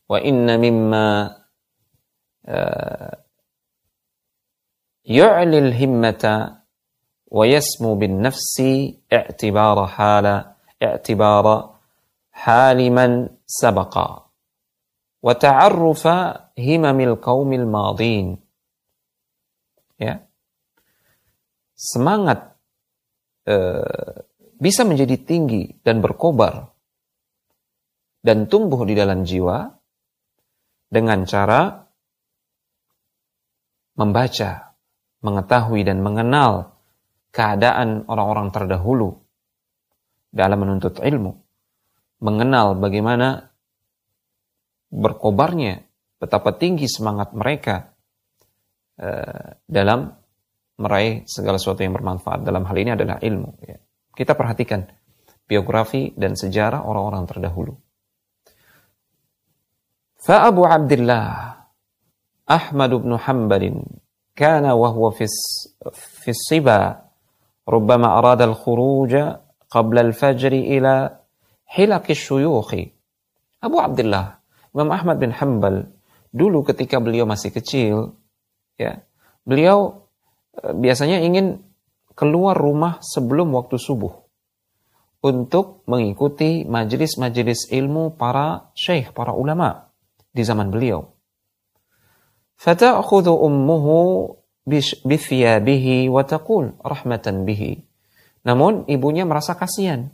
Wa inna mimma uh, yu'lil himmata wa yasmu bin nafsi i'tibara hala i'tibara حالما سبق وتعرف همم القوم الماضين ya semangat uh, bisa menjadi tinggi dan berkobar dan tumbuh di dalam jiwa dengan cara membaca, mengetahui dan mengenal keadaan orang-orang terdahulu dalam menuntut ilmu mengenal bagaimana berkobarnya, betapa tinggi semangat mereka uh, dalam meraih segala sesuatu yang bermanfaat. Dalam hal ini adalah ilmu. Ya. Kita perhatikan biografi dan sejarah orang-orang terdahulu. فأبو عبد الله أحمد بن حنبل كان وهو في في الصبا ربما أراد الخروج قبل الفجر إلى Hilaki syuyuhi. Abu Abdullah, Imam Ahmad bin Hanbal, dulu ketika beliau masih kecil, ya, beliau e, biasanya ingin keluar rumah sebelum waktu subuh untuk mengikuti majelis-majelis ilmu para syekh, para ulama di zaman beliau. Fata'khudhu ummuhu bithiyabihi wa taqul rahmatan bihi. Namun ibunya merasa kasihan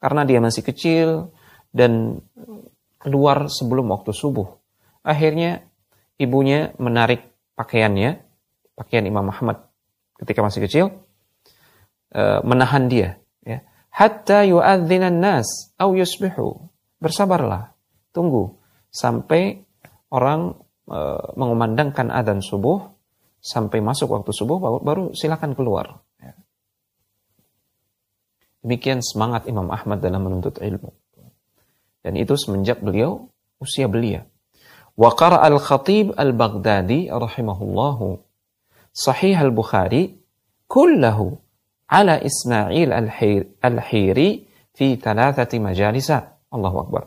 karena dia masih kecil dan keluar sebelum waktu subuh. Akhirnya ibunya menarik pakaiannya, pakaian Imam Muhammad ketika masih kecil, eh, menahan dia. Ya. Hatta yu'adzinan nas au yusbihu. Bersabarlah, tunggu sampai orang e, mengumandangkan adzan subuh sampai masuk waktu subuh baru silakan keluar. Demikian semangat Imam Ahmad dalam menuntut ilmu. Dan itu semenjak beliau usia belia. Wa al-Khatib al-Baghdadi rahimahullahu Sahih al-Bukhari kullahu ala Ismail al-Hiri fi thalathati majalisa. Allahu Akbar.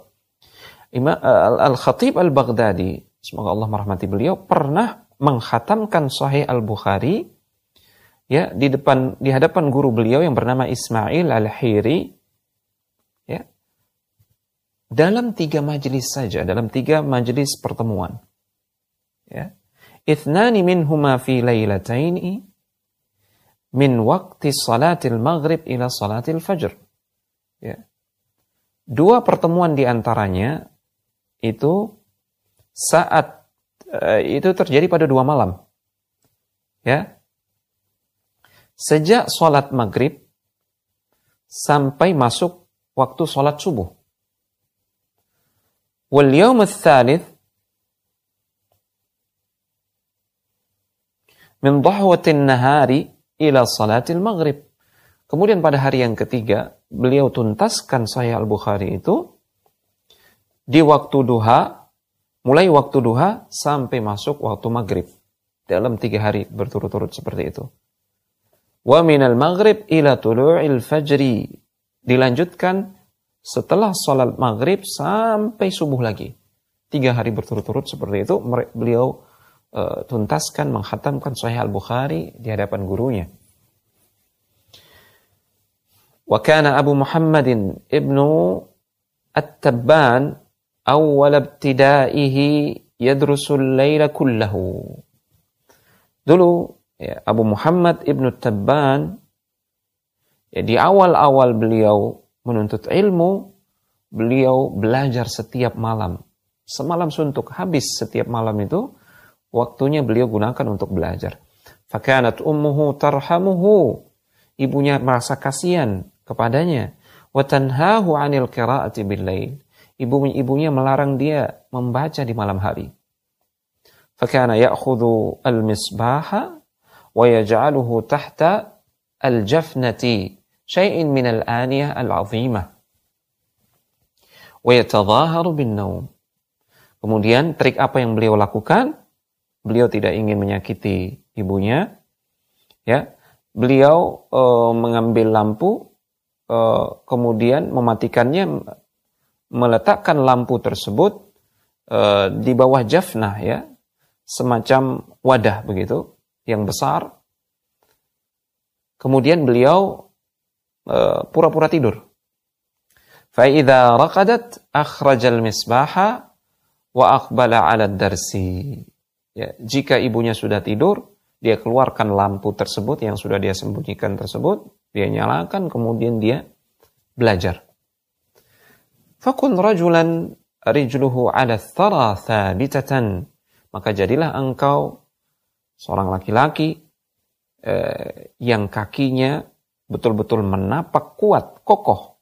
Imam Al-Khatib Al-Baghdadi, semoga Allah merahmati beliau, pernah menghatamkan Sahih Al-Bukhari ya di depan di hadapan guru beliau yang bernama Ismail Al-Hiri ya dalam tiga majelis saja, dalam tiga majelis pertemuan. Ya. Ithnani minhuma fi lailataini min waqti salatil maghrib ila salatil fajr. Ya. Dua pertemuan di antaranya itu saat uh, itu terjadi pada dua malam. Ya. Sejak sholat maghrib sampai masuk waktu sholat subuh. Wal yawm min dhahwatin nahari ila salatil maghrib. Kemudian pada hari yang ketiga, beliau tuntaskan Sahih Al-Bukhari itu di waktu duha, mulai waktu duha sampai masuk waktu maghrib. Dalam tiga hari berturut-turut seperti itu. Wa minal maghrib ila tulu'il fajri. Dilanjutkan setelah sholat maghrib sampai subuh lagi. Tiga hari berturut-turut seperti itu. Beliau uh, tuntaskan, menghatamkan Sahih Al-Bukhari di hadapan gurunya. Wa kana Abu Muhammadin ibnu At-Tabban awal ibtidaihi yadrusul laila kullahu. Dulu ya, Abu Muhammad Ibnu Tabban ya, di awal-awal beliau menuntut ilmu, beliau belajar setiap malam. Semalam suntuk habis setiap malam itu waktunya beliau gunakan untuk belajar. Fakanat ummuhu tarhamuhu. Ibunya merasa kasihan kepadanya. Watanhahu anil qiraati bil lail ibu ibunya melarang dia membaca di malam hari. Fakana ya'khudhu al-misbaha al-jafnati syai'in min al-aniyah al-'azimah wa yatadhaharu bin naum. Kemudian trik apa yang beliau lakukan? Beliau tidak ingin menyakiti ibunya. Ya, beliau uh, mengambil lampu, uh, kemudian mematikannya meletakkan lampu tersebut uh, di bawah jafnah ya, semacam wadah begitu yang besar. Kemudian beliau eh, pura-pura uh, tidur. Fa'idha raqadat akhrajal misbaha wa aqbala 'ala darsi. Ya, jika ibunya sudah tidur, dia keluarkan lampu tersebut yang sudah dia sembunyikan tersebut, dia nyalakan kemudian dia belajar. Fakun rajulan rijluhu ala thara thabitatan. Maka jadilah engkau seorang laki-laki eh, yang kakinya betul-betul menapak kuat, kokoh.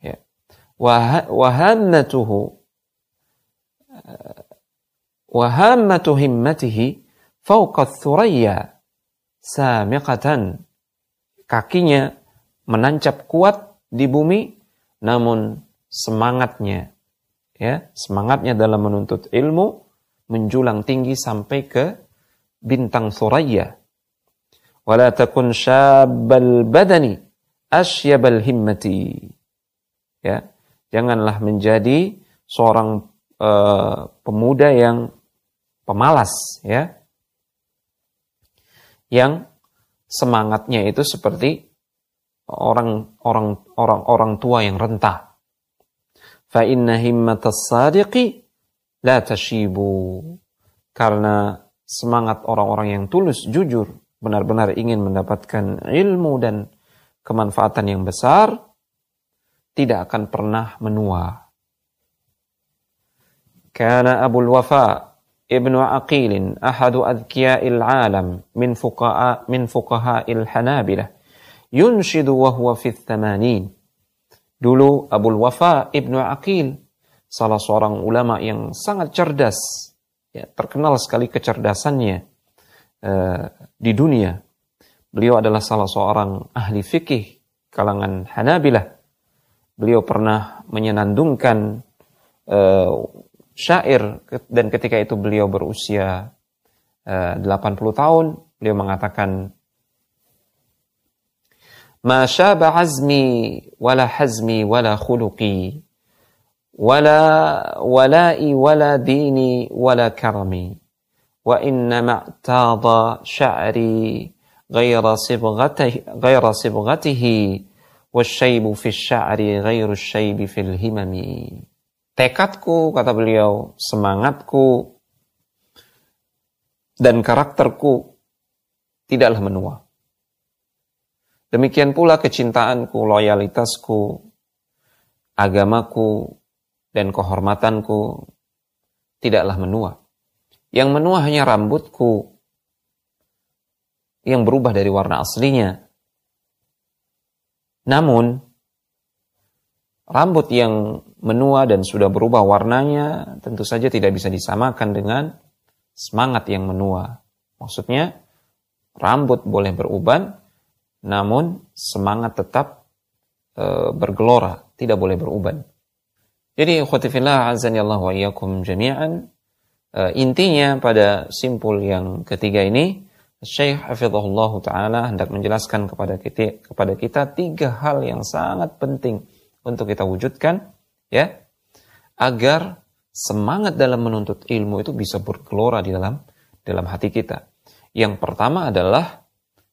Ya. Wahammatuhu eh, wahammatu himmatihi fauqa thuraya samiqatan. Kakinya menancap kuat di bumi, namun semangatnya, ya semangatnya dalam menuntut ilmu menjulang tinggi sampai ke bintang Thuraya. Wala takun syabbal badani asyabal himmati. Ya, janganlah menjadi seorang uh, pemuda yang pemalas ya. Yang semangatnya itu seperti orang orang orang orang tua yang rentah. Fa inna himmatas sadiqi la tashibu. Karena semangat orang-orang yang tulus, jujur, benar-benar ingin mendapatkan ilmu dan kemanfaatan yang besar, tidak akan pernah menua. Karena Abu Wafa Ibnu Aqil ahadu adkiya'il alam min fuqaha min fuqaha'il Hanabilah yunshidu wa huwa fi thamanin. Dulu Abu Wafa Ibnu Aqil salah seorang ulama yang sangat cerdas, ya, terkenal sekali kecerdasannya uh, di dunia. Beliau adalah salah seorang ahli fikih kalangan Hanabilah. Beliau pernah menyenandungkan uh, syair dan ketika itu beliau berusia uh, 80 tahun, beliau mengatakan Ma syaba azmi wala hazmi wala khuluqi wala wala'i wala dini wala karmi wa inna ma'tada sibghatihi fi sya'ri tekadku kata beliau semangatku dan karakterku tidaklah menua. Demikian pula kecintaanku loyalitasku agamaku dan kehormatanku tidaklah menua. Yang menua hanya rambutku yang berubah dari warna aslinya. Namun, rambut yang menua dan sudah berubah warnanya tentu saja tidak bisa disamakan dengan semangat yang menua. Maksudnya, rambut boleh beruban, namun semangat tetap e, bergelora, tidak boleh beruban. Jadi khotifillah azan Allah wa iyyakum jami'an uh, intinya pada simpul yang ketiga ini Syekh Hafizahullah Ta'ala hendak menjelaskan kepada kita, kepada kita tiga hal yang sangat penting untuk kita wujudkan ya agar semangat dalam menuntut ilmu itu bisa bergelora di dalam dalam hati kita. Yang pertama adalah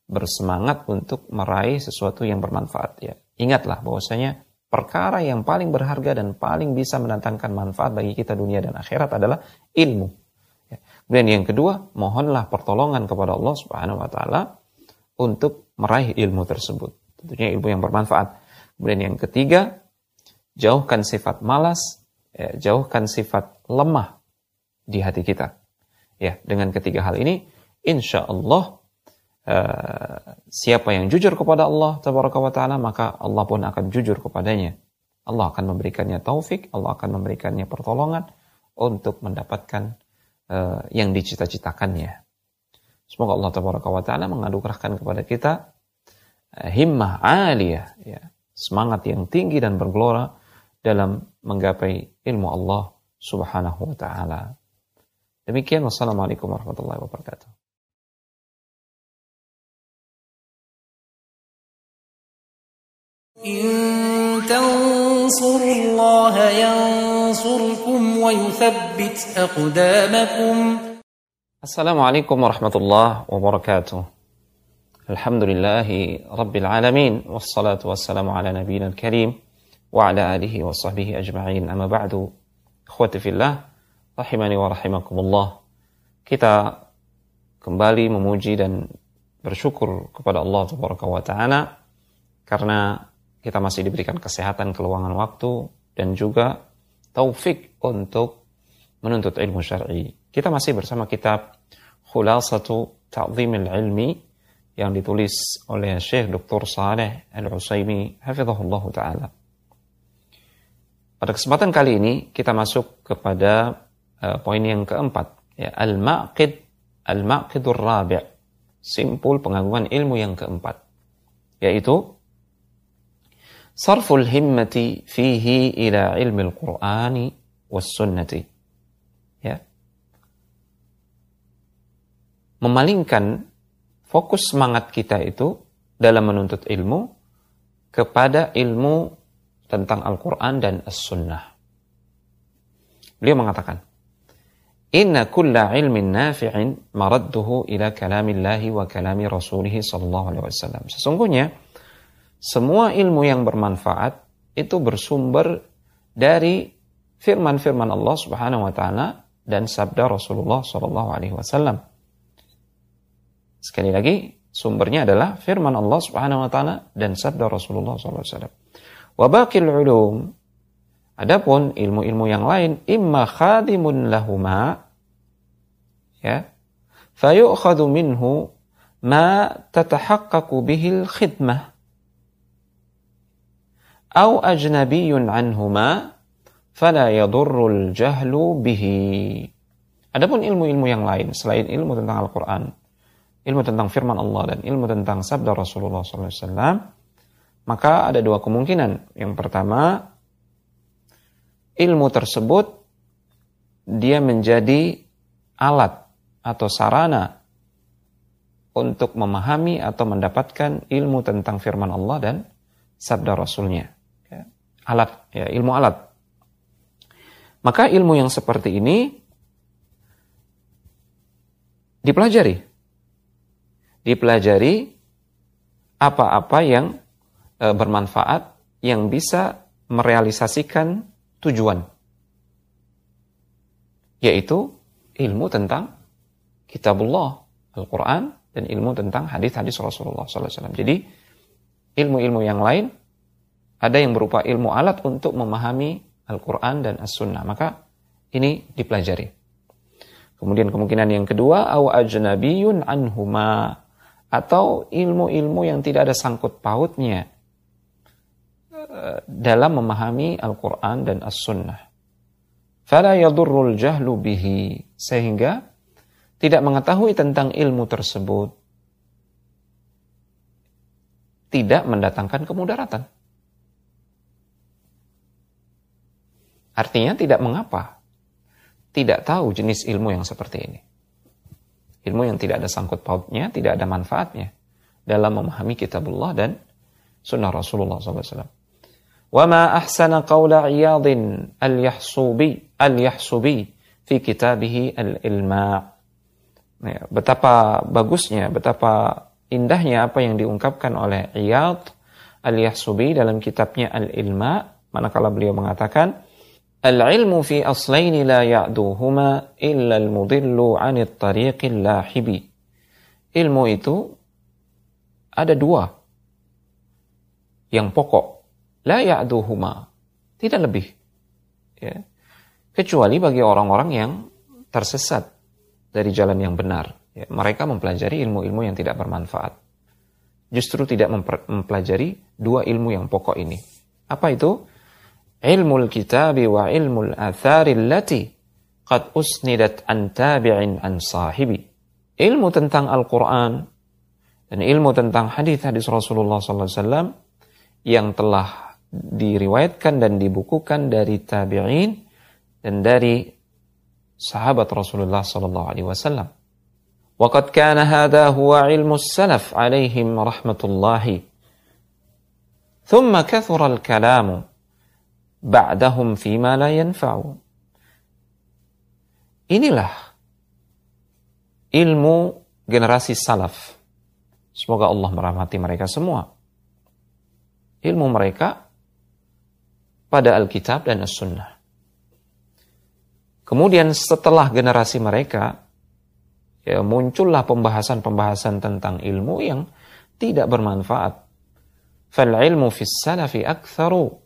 bersemangat untuk meraih sesuatu yang bermanfaat ya. Ingatlah bahwasanya perkara yang paling berharga dan paling bisa mendatangkan manfaat bagi kita dunia dan akhirat adalah ilmu. Ya. Kemudian yang kedua, mohonlah pertolongan kepada Allah Subhanahu wa taala untuk meraih ilmu tersebut. Tentunya ilmu yang bermanfaat. Kemudian yang ketiga, jauhkan sifat malas, ya, jauhkan sifat lemah di hati kita. Ya, dengan ketiga hal ini, insya Allah Eh, siapa yang jujur kepada Allah taala maka Allah pun akan jujur kepadanya. Allah akan memberikannya taufik, Allah akan memberikannya pertolongan untuk mendapatkan uh, yang dicita-citakannya. Semoga Allah taala mengadukrahkan kepada kita uh, himmah aliyah, ya, semangat yang tinggi dan bergelora dalam menggapai ilmu Allah Subhanahu wa taala. Demikian wassalamualaikum warahmatullahi wabarakatuh. إن تنصروا الله ينصركم ويثبت أقدامكم. السلام عليكم ورحمة الله وبركاته. الحمد لله رب العالمين والصلاة والسلام على نبينا الكريم وعلى آله وصحبه أجمعين. أما بعد إخوتي في الله rahimani wa rahimakumullah kita kembali memuji dan bersyukur kepada Allah wa taala karena kita masih diberikan kesehatan, keluangan waktu, dan juga taufik untuk menuntut ilmu syar'i. Kita masih bersama kitab Khulasatu Ta'zimil Ilmi yang ditulis oleh Syekh Dr. Saleh Al-Usaimi hafizahullah taala. Pada kesempatan kali ini kita masuk kepada uh, poin yang keempat, ya al-maqid al-maqidur rabi' simpul pengagungan ilmu yang keempat yaitu Himmati fihi ila ilmi al-Qur'ani was sunnati. Ya. Memalingkan fokus semangat kita itu dalam menuntut ilmu kepada ilmu tentang Al-Quran dan As-Sunnah. Beliau mengatakan, Inna kulla ilmin nafi'in maradduhu ila kalamillahi wa kalami rasulihi sallallahu alaihi wasallam. Sesungguhnya, semua ilmu yang bermanfaat itu bersumber dari firman-firman Allah Subhanahu wa taala dan sabda Rasulullah sallallahu alaihi wasallam. Sekali lagi, sumbernya adalah firman Allah Subhanahu wa taala dan sabda Rasulullah sallallahu alaihi wasallam. Wa baqil ulum Adapun ilmu-ilmu yang lain imma khadimun lahuma ya fayu'khadhu minhu ma tatahaqqaqu bihil khidmah au ajnabiyyun anhuma fala yadurrul jahlu bihi Adapun ilmu-ilmu yang lain selain ilmu tentang Al-Qur'an ilmu tentang firman Allah dan ilmu tentang sabda Rasulullah SAW, maka ada dua kemungkinan. Yang pertama, ilmu tersebut dia menjadi alat atau sarana untuk memahami atau mendapatkan ilmu tentang firman Allah dan sabda Rasulnya. Alat, ya, ilmu alat. Maka ilmu yang seperti ini dipelajari dipelajari apa-apa yang e, bermanfaat yang bisa merealisasikan tujuan yaitu ilmu tentang kitabullah Al-Quran dan ilmu tentang hadis-hadis Rasulullah SAW. Jadi ilmu-ilmu yang lain ada yang berupa ilmu alat untuk memahami Al-Quran dan As-Sunnah. Maka ini dipelajari. Kemudian kemungkinan yang kedua, aw ajnabiyun anhuma atau ilmu-ilmu yang tidak ada sangkut pautnya eh, dalam memahami Al-Quran dan As-Sunnah. Fala yadurrul jahlu bihi. Sehingga tidak mengetahui tentang ilmu tersebut tidak mendatangkan kemudaratan. Artinya tidak mengapa. Tidak tahu jenis ilmu yang seperti ini. Ilmu yang tidak ada sangkut pautnya, tidak ada manfaatnya dalam memahami kitabullah dan sunnah Rasulullah SAW. Wa ma ahsana qawla iyadin al-yahsubi al-yahsubi fi kitabihi al-ilma. Ya, betapa bagusnya, betapa indahnya apa yang diungkapkan oleh Iyad al-Yahsubi dalam kitabnya Al-Ilma manakala beliau mengatakan Al-ilmu fi aslaini la ya'duhuma illa al-mudillu 'anit tariqil lahibi. Ilmu itu ada dua yang pokok. La ya'duhuma. Tidak lebih. Ya. Kecuali bagi orang-orang yang tersesat dari jalan yang benar. Ya. Mereka mempelajari ilmu-ilmu yang tidak bermanfaat. Justru tidak mempelajari dua ilmu yang pokok ini. Apa itu? Ilmu kitab wa ilmu athari allati qad usnidat an tabi'in an sahibi. Ilmu tentang Al-Quran dan ilmu tentang hadis-hadis Rasulullah SAW yang telah diriwayatkan dan dibukukan dari tabi'in dan dari sahabat Rasulullah sallallahu alaihi wasallam. Waqad kana hadha huwa ilmu salaf alaihim rahmatullahi. Thumma kathura al-kalamu ba'dahum fima la yanfa'u. Inilah ilmu generasi salaf. Semoga Allah merahmati mereka semua. Ilmu mereka pada Alkitab dan As-Sunnah. Kemudian setelah generasi mereka, ya muncullah pembahasan-pembahasan tentang ilmu yang tidak bermanfaat. Fal ilmu fis salafi aktharu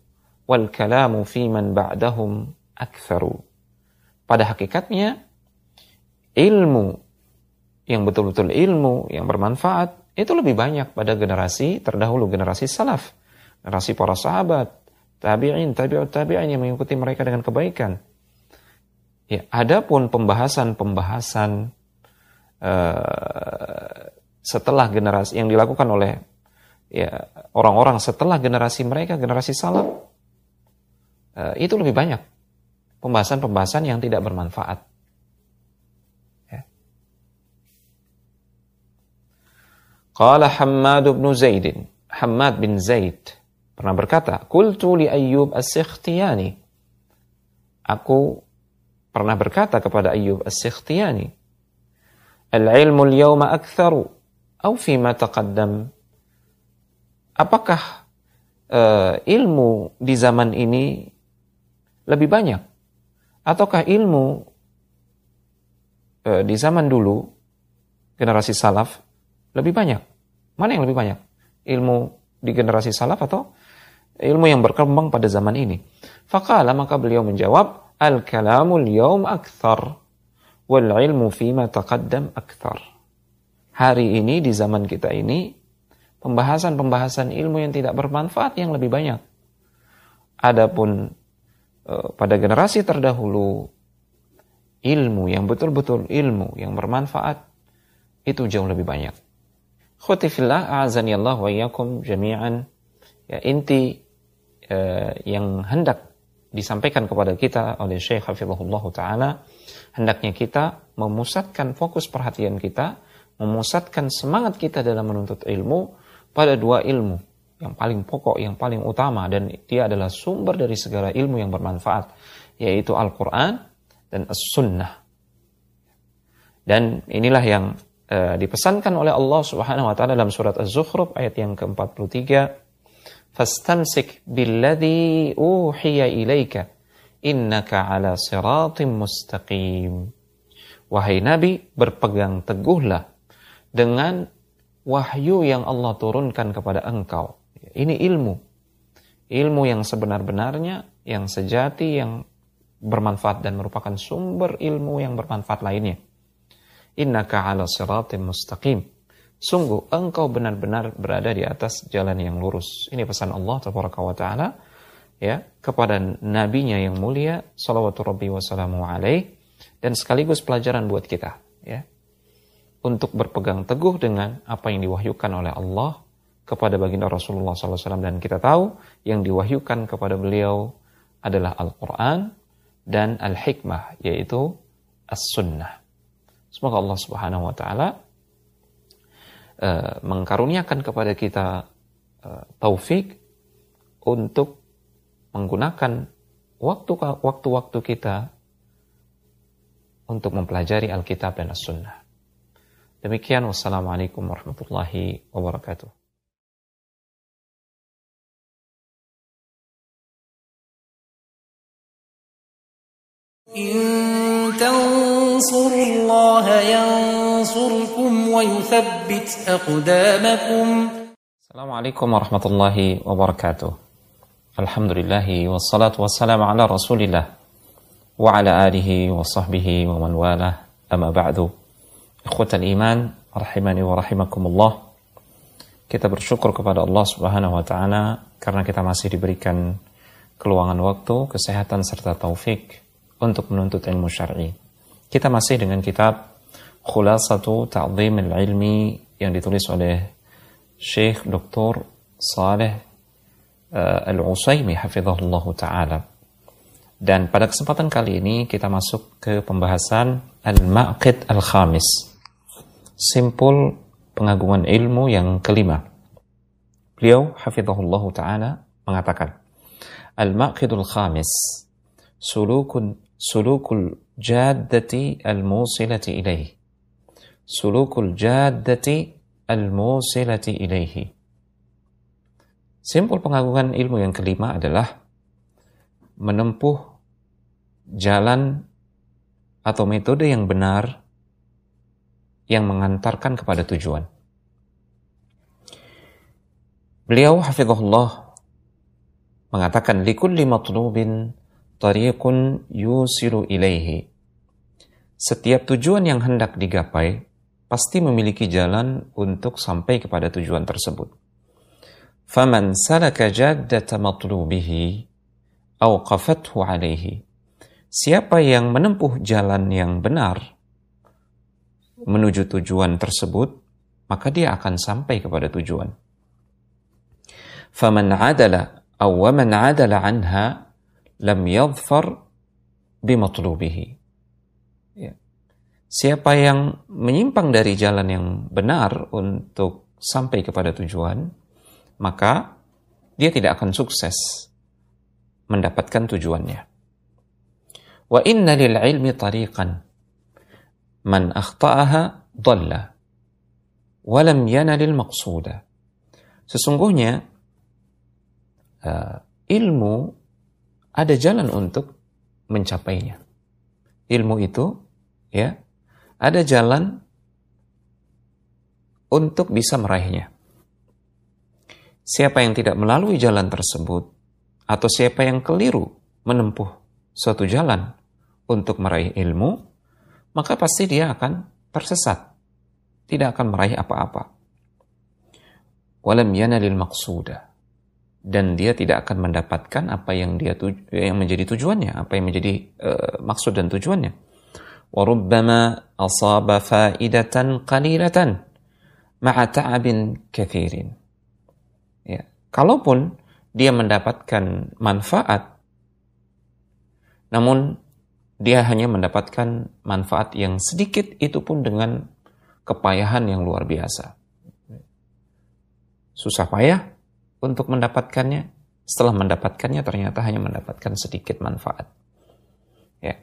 wal kalamu fi man ba'dahum aktsaru. Pada hakikatnya ilmu yang betul-betul ilmu yang bermanfaat itu lebih banyak pada generasi terdahulu generasi salaf, generasi para sahabat, tabi'in, tabi'ut tabi'in yang mengikuti mereka dengan kebaikan. Ya, adapun pembahasan-pembahasan uh, setelah generasi yang dilakukan oleh ya orang-orang setelah generasi mereka, generasi salaf, itu lebih banyak pembahasan-pembahasan yang tidak bermanfaat. Ya. Qala Hammad bin Zaid, Hammad bin Zaid pernah berkata, "Qultu li Ayyub As-Sikhtiyani." Aku pernah berkata kepada Ayyub As-Sikhtiyani, "Al-ilmu al-yawma aktharu aw fima taqaddam?" apakah uh, ilmu di zaman ini lebih banyak. Ataukah ilmu uh, di zaman dulu generasi salaf lebih banyak? Mana yang lebih banyak? Ilmu di generasi salaf atau ilmu yang berkembang pada zaman ini? Faqala maka beliau menjawab al kalamul yawm akthar wal ilmu fima taqaddam akthar. Hari ini di zaman kita ini pembahasan-pembahasan ilmu yang tidak bermanfaat yang lebih banyak. Adapun e, pada generasi terdahulu ilmu yang betul-betul ilmu yang bermanfaat itu jauh lebih banyak. Khutifillah a'azani Allah wa iyyakum jami'an. Ya inti e, yang hendak disampaikan kepada kita oleh Syekh Hafizahullah taala hendaknya kita memusatkan fokus perhatian kita, memusatkan semangat kita dalam menuntut ilmu pada dua ilmu yang paling pokok, yang paling utama dan dia adalah sumber dari segala ilmu yang bermanfaat yaitu Al-Qur'an dan As-Sunnah. Dan inilah yang uh, dipesankan oleh Allah Subhanahu wa taala dalam surat Az-Zukhruf ayat yang ke-43 fastamsik billadhi uhiya ilaika innaka ala siratim mustaqim wahai nabi berpegang teguhlah dengan wahyu yang Allah turunkan kepada engkau. Ini ilmu. Ilmu yang sebenar-benarnya, yang sejati, yang bermanfaat dan merupakan sumber ilmu yang bermanfaat lainnya. Innaka ala siratim mustaqim. Sungguh engkau benar-benar berada di atas jalan yang lurus. Ini pesan Allah wa taala ya kepada nabinya yang mulia salawatu rabbi wassalamu alaih dan sekaligus pelajaran buat kita ya untuk berpegang teguh dengan apa yang diwahyukan oleh Allah kepada baginda Rasulullah SAW dan kita tahu yang diwahyukan kepada beliau adalah Al-Quran dan Al-Hikmah yaitu As-Sunnah. Semoga Allah Subhanahu Wa Taala uh, mengkaruniakan kepada kita uh, taufik untuk menggunakan waktu-waktu kita untuk mempelajari Alkitab dan As-Sunnah. Demikian wassalamualaikum warahmatullahi wabarakatuh. إن تنصروا الله ينصركم ويثبت أقدامكم السلام عليكم ورحمة الله وبركاته الحمد لله والصلاة والسلام على رسول الله وعلى آله وصحبه ومن والاه أما بعد Ikhwatal iman, rahimani wa rahimakumullah. Kita bersyukur kepada Allah Subhanahu wa taala karena kita masih diberikan keluangan waktu, kesehatan serta taufik untuk menuntut ilmu syar'i. Kita masih dengan kitab Khulasatu Ta'zim al-Ilmi yang ditulis oleh Syekh Dr. Saleh uh, Al-Usaimi hafizahullah taala. Dan pada kesempatan kali ini kita masuk ke pembahasan Al-Maqid Al-Khamis simpul pengagungan ilmu yang kelima. Beliau hafizahullah taala mengatakan, Al-maqidul khamis sulukun sulukul jaddati al-musilati ilaih. Sulukul jaddati al-musilati ilaihi. Simpul pengagungan ilmu yang kelima adalah menempuh jalan atau metode yang benar yang mengantarkan kepada tujuan. Beliau hafizahullah mengatakan likulli matlubin tariqun yusiru ilaihi. Setiap tujuan yang hendak digapai pasti memiliki jalan untuk sampai kepada tujuan tersebut. Faman salaka jaddata matlubihi awqafathu alaihi. Siapa yang menempuh jalan yang benar, menuju tujuan tersebut, maka dia akan sampai kepada tujuan. faman adala aw man adala anha lam yadhfar bimatlubihi. Ya. siapa yang menyimpang dari jalan yang benar untuk sampai kepada tujuan maka dia tidak akan sukses mendapatkan tujuannya. Wa inna lil ilmi tariqan. Man akhta'aha dhalla walam yanalil maqsuda. Sesungguhnya uh, ilmu ada jalan untuk mencapainya. Ilmu itu ya ada jalan untuk bisa meraihnya. Siapa yang tidak melalui jalan tersebut atau siapa yang keliru menempuh suatu jalan untuk meraih ilmu, maka pasti dia akan tersesat. Tidak akan meraih apa-apa. Walam yanalil maqsuda dan dia tidak akan mendapatkan apa yang dia tuju, yang menjadi tujuannya, apa yang menjadi uh, maksud dan tujuannya. Warubbama asaba faidatan qalilatan ma'a ta'abin kathirin. Ya, kalaupun dia mendapatkan manfaat namun dia hanya mendapatkan manfaat yang sedikit itu pun dengan kepayahan yang luar biasa. Susah payah untuk mendapatkannya. Setelah mendapatkannya ternyata hanya mendapatkan sedikit manfaat. Ya.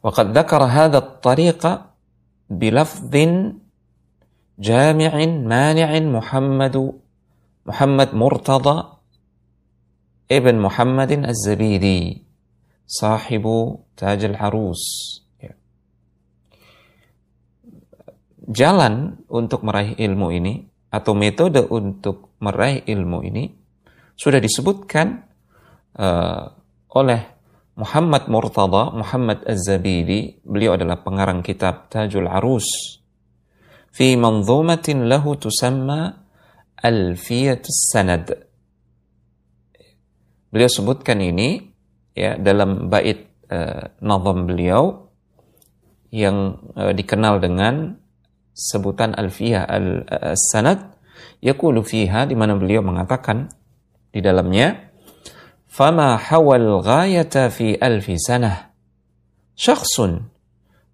وقد ذكر هذا الطريق بلفظ جامع مانع محمد محمد مرتضى ابن محمد الزبيدي صاحب تاج العروس jalan untuk meraih ilmu ini atau metode untuk meraih ilmu ini sudah disebutkan uh, oleh Muhammad Murtada, Muhammad Az-Zabidi, beliau adalah pengarang kitab Tajul Arus fi manzumatin lahu tusamma Alfiyatus Sanad. Beliau sebutkan ini ya dalam bait uh, nazam beliau yang uh, dikenal dengan sebutan Alfiyah al-Sanad yaqulu fiha di mana beliau mengatakan di dalamnya fama hawal ghayata fi alfi sanah syakhsun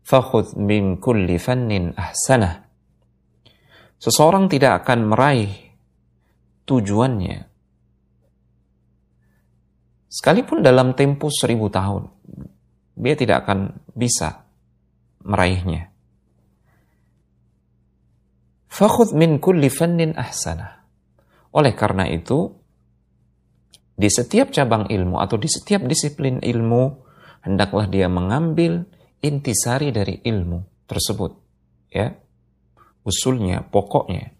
fakhudh min kulli fannin ahsanah. Seseorang tidak akan meraih tujuannya. Sekalipun dalam tempo seribu tahun dia tidak akan bisa meraihnya Fakhud min kulli fannin ahsana. Oleh karena itu, di setiap cabang ilmu atau di setiap disiplin ilmu, hendaklah dia mengambil intisari dari ilmu tersebut. Ya, usulnya, pokoknya.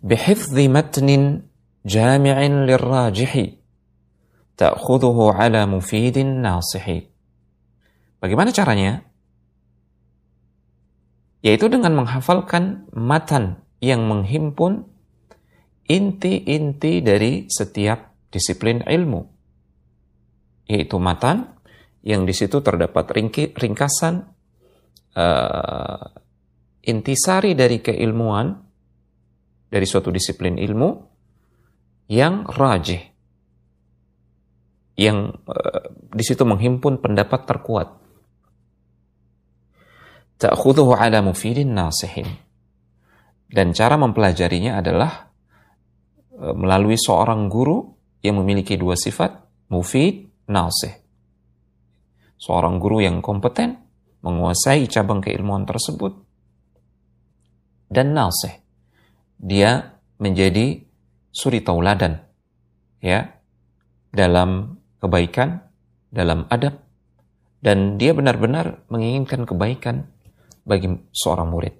Bihifzi matnin jami'in lirrajihi ta'khudhuhu ala mufidin nasihi. Bagaimana caranya? Yaitu dengan menghafalkan matan yang menghimpun inti-inti dari setiap disiplin ilmu, yaitu matan yang di situ terdapat ringki, ringkasan uh, intisari dari keilmuan dari suatu disiplin ilmu yang rajih, yang uh, di situ menghimpun pendapat terkuat ta'khudhuhu ala mufidin nasihin. Dan cara mempelajarinya adalah e, melalui seorang guru yang memiliki dua sifat, mufid, nasih. Seorang guru yang kompeten, menguasai cabang keilmuan tersebut, dan nasih. Dia menjadi suri tauladan, ya, dalam kebaikan, dalam adab, dan dia benar-benar menginginkan kebaikan bagi seorang murid.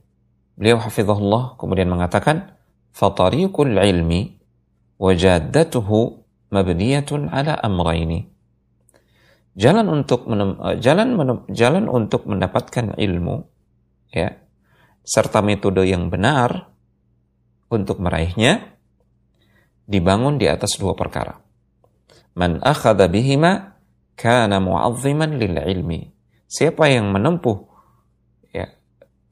Beliau hafizahullah kemudian mengatakan, "Fatariqul ilmi wajaddatuhu mabniyatun ala amrayni." Jalan untuk menem, eh, jalan menem, jalan untuk mendapatkan ilmu ya serta metode yang benar untuk meraihnya dibangun di atas dua perkara. Man akhadha bihima kana mu'azziman lil ilmi. Siapa yang menempuh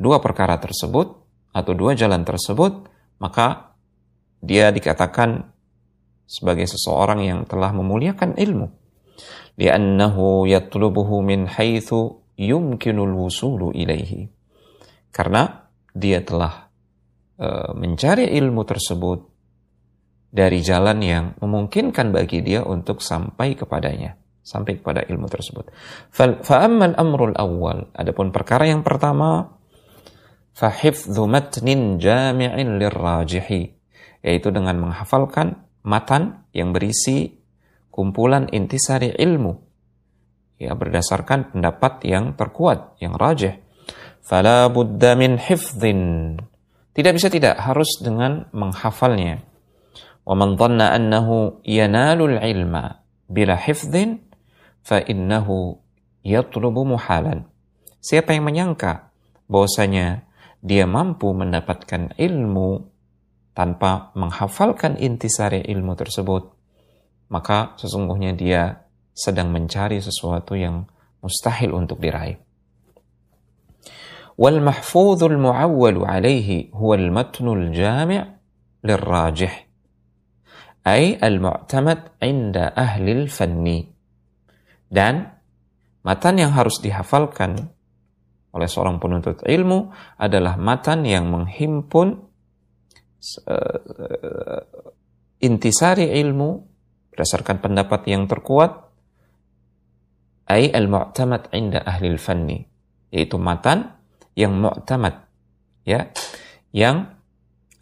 dua perkara tersebut atau dua jalan tersebut, maka dia dikatakan sebagai seseorang yang telah memuliakan ilmu. Li'annahu yatlubuhu min haitsu yumkinul wusulu ilaihi. Karena dia telah uh, mencari ilmu tersebut dari jalan yang memungkinkan bagi dia untuk sampai kepadanya, sampai kepada ilmu tersebut. Fa'ammal amrul awal, adapun perkara yang pertama, fahifdhu matnin jami'in lirrajihi, yaitu dengan menghafalkan matan yang berisi kumpulan intisari ilmu. Ya berdasarkan pendapat yang terkuat yang rajih. Fala budda min hifdhin. Tidak bisa tidak harus dengan menghafalnya. Wa man dhanna annahu yanalu ilma bila hifdhin fa innahu yatlubu muhalan. Siapa yang menyangka bahwasanya dia mampu mendapatkan ilmu tanpa menghafalkan intisari ilmu tersebut, maka sesungguhnya dia sedang mencari sesuatu yang mustahil untuk diraih. Wal mahfudhul mu'awwalu alaihi huwa al-matnul jami' lirrajih. Ay al-mu'tamad inda ahli al-fanni. Dan matan yang harus dihafalkan oleh seorang penuntut ilmu adalah matan yang menghimpun uh, intisari ilmu berdasarkan pendapat yang terkuat ay al-mu'tamad inda ahli al-fanni yaitu matan yang mu'tamad ya yang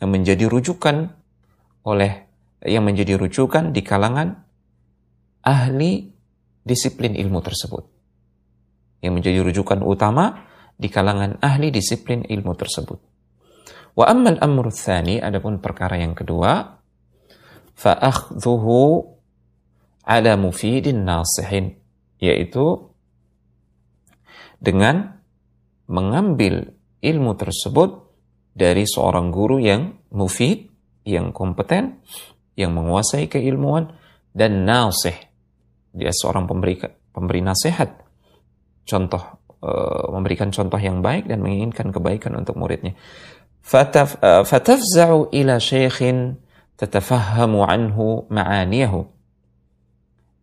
menjadi rujukan oleh yang menjadi rujukan di kalangan ahli disiplin ilmu tersebut. Yang menjadi rujukan utama di kalangan ahli disiplin ilmu tersebut wa ammal amru tsani adapun perkara yang kedua fa akhdhuhu ala mufidin nasihin yaitu dengan mengambil ilmu tersebut dari seorang guru yang mufid, yang kompeten, yang menguasai keilmuan dan nasih. Dia seorang pemberi pemberi nasihat. Contoh uh, memberikan contoh yang baik dan menginginkan kebaikan untuk muridnya. Uh, fatafza'u ila syaikhin tatafahhamu anhu ma'aniyahu.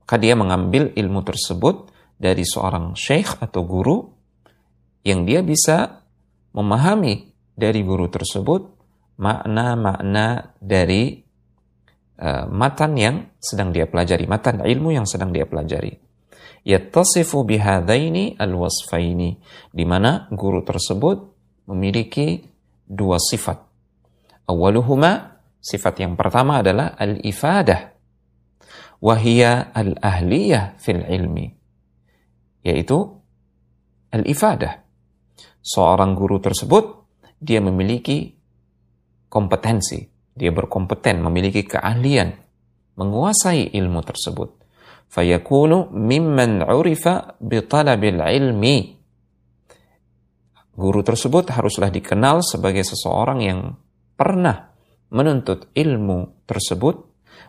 Maka dia mengambil ilmu tersebut dari seorang syekh atau guru yang dia bisa memahami dari guru tersebut makna-makna dari uh, matan yang sedang dia pelajari, matan ilmu yang sedang dia pelajari. Yattasifu bihadaini alwasfaini, di mana guru tersebut memiliki dua sifat. Awaluhuma, sifat yang pertama adalah al-ifadah, wahia al-ahliyah fil ilmi, yaitu al-ifadah seorang guru tersebut dia memiliki kompetensi, dia berkompeten, memiliki keahlian, menguasai ilmu tersebut. Fayakunu mimman urifa bitalabil ilmi. Guru tersebut haruslah dikenal sebagai seseorang yang pernah menuntut ilmu tersebut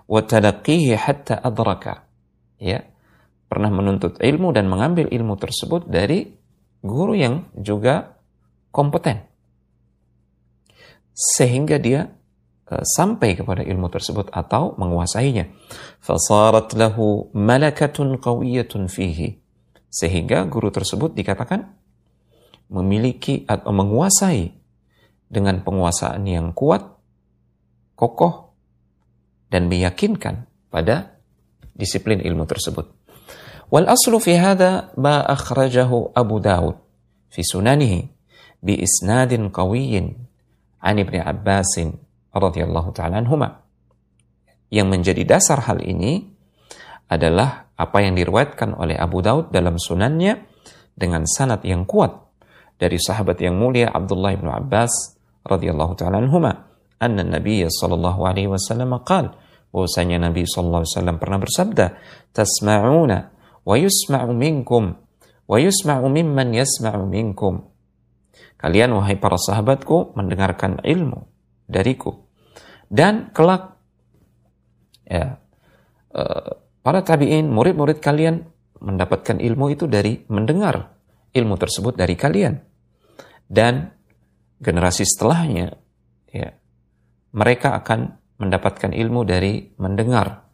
wa talaqihi hatta adraka. Ya, pernah menuntut ilmu dan mengambil ilmu tersebut dari guru yang juga kompeten sehingga dia Eh, sampai kepada ilmu tersebut atau menguasainya. Fasarat lahu malakatun qawiyatun fihi. Sehingga guru tersebut dikatakan memiliki atau menguasai dengan penguasaan yang kuat, kokoh, dan meyakinkan pada disiplin ilmu tersebut. Wal aslu fi hadha ma akhrajahu Abu Dawud fi sunanihi bi isnadin qawiyin an Ibn Abbasin radhiyallahu taala anhuma. Yang menjadi dasar hal ini adalah apa yang diriwayatkan oleh Abu Daud dalam sunannya dengan sanat yang kuat dari sahabat yang mulia Abdullah bin Abbas radhiyallahu taala anhuma. Anna Nabi sallallahu alaihi wasallam qaal bahwasanya Nabi sallallahu alaihi wasallam pernah bersabda tasma'una wa yusma'u minkum wa yusma'u mimman yasma'u minkum. Kalian wahai para sahabatku mendengarkan ilmu dariku. Dan kelak ya, eh, para tabiin, murid-murid kalian mendapatkan ilmu itu dari mendengar ilmu tersebut dari kalian. Dan generasi setelahnya ya, mereka akan mendapatkan ilmu dari mendengar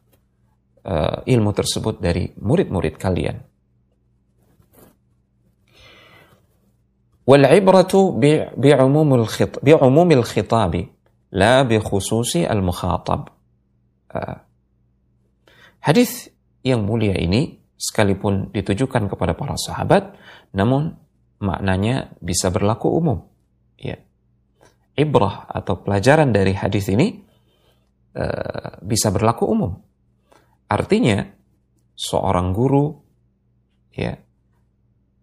uh, ilmu tersebut dari murid-murid kalian. Wal ibratu bi'umumil khitab لا بخصوص المخاطب. Uh, hadis yang mulia ini sekalipun ditujukan kepada para sahabat, namun maknanya bisa berlaku umum. Ya. Ibrah atau pelajaran dari hadis ini uh, bisa berlaku umum. Artinya seorang guru ya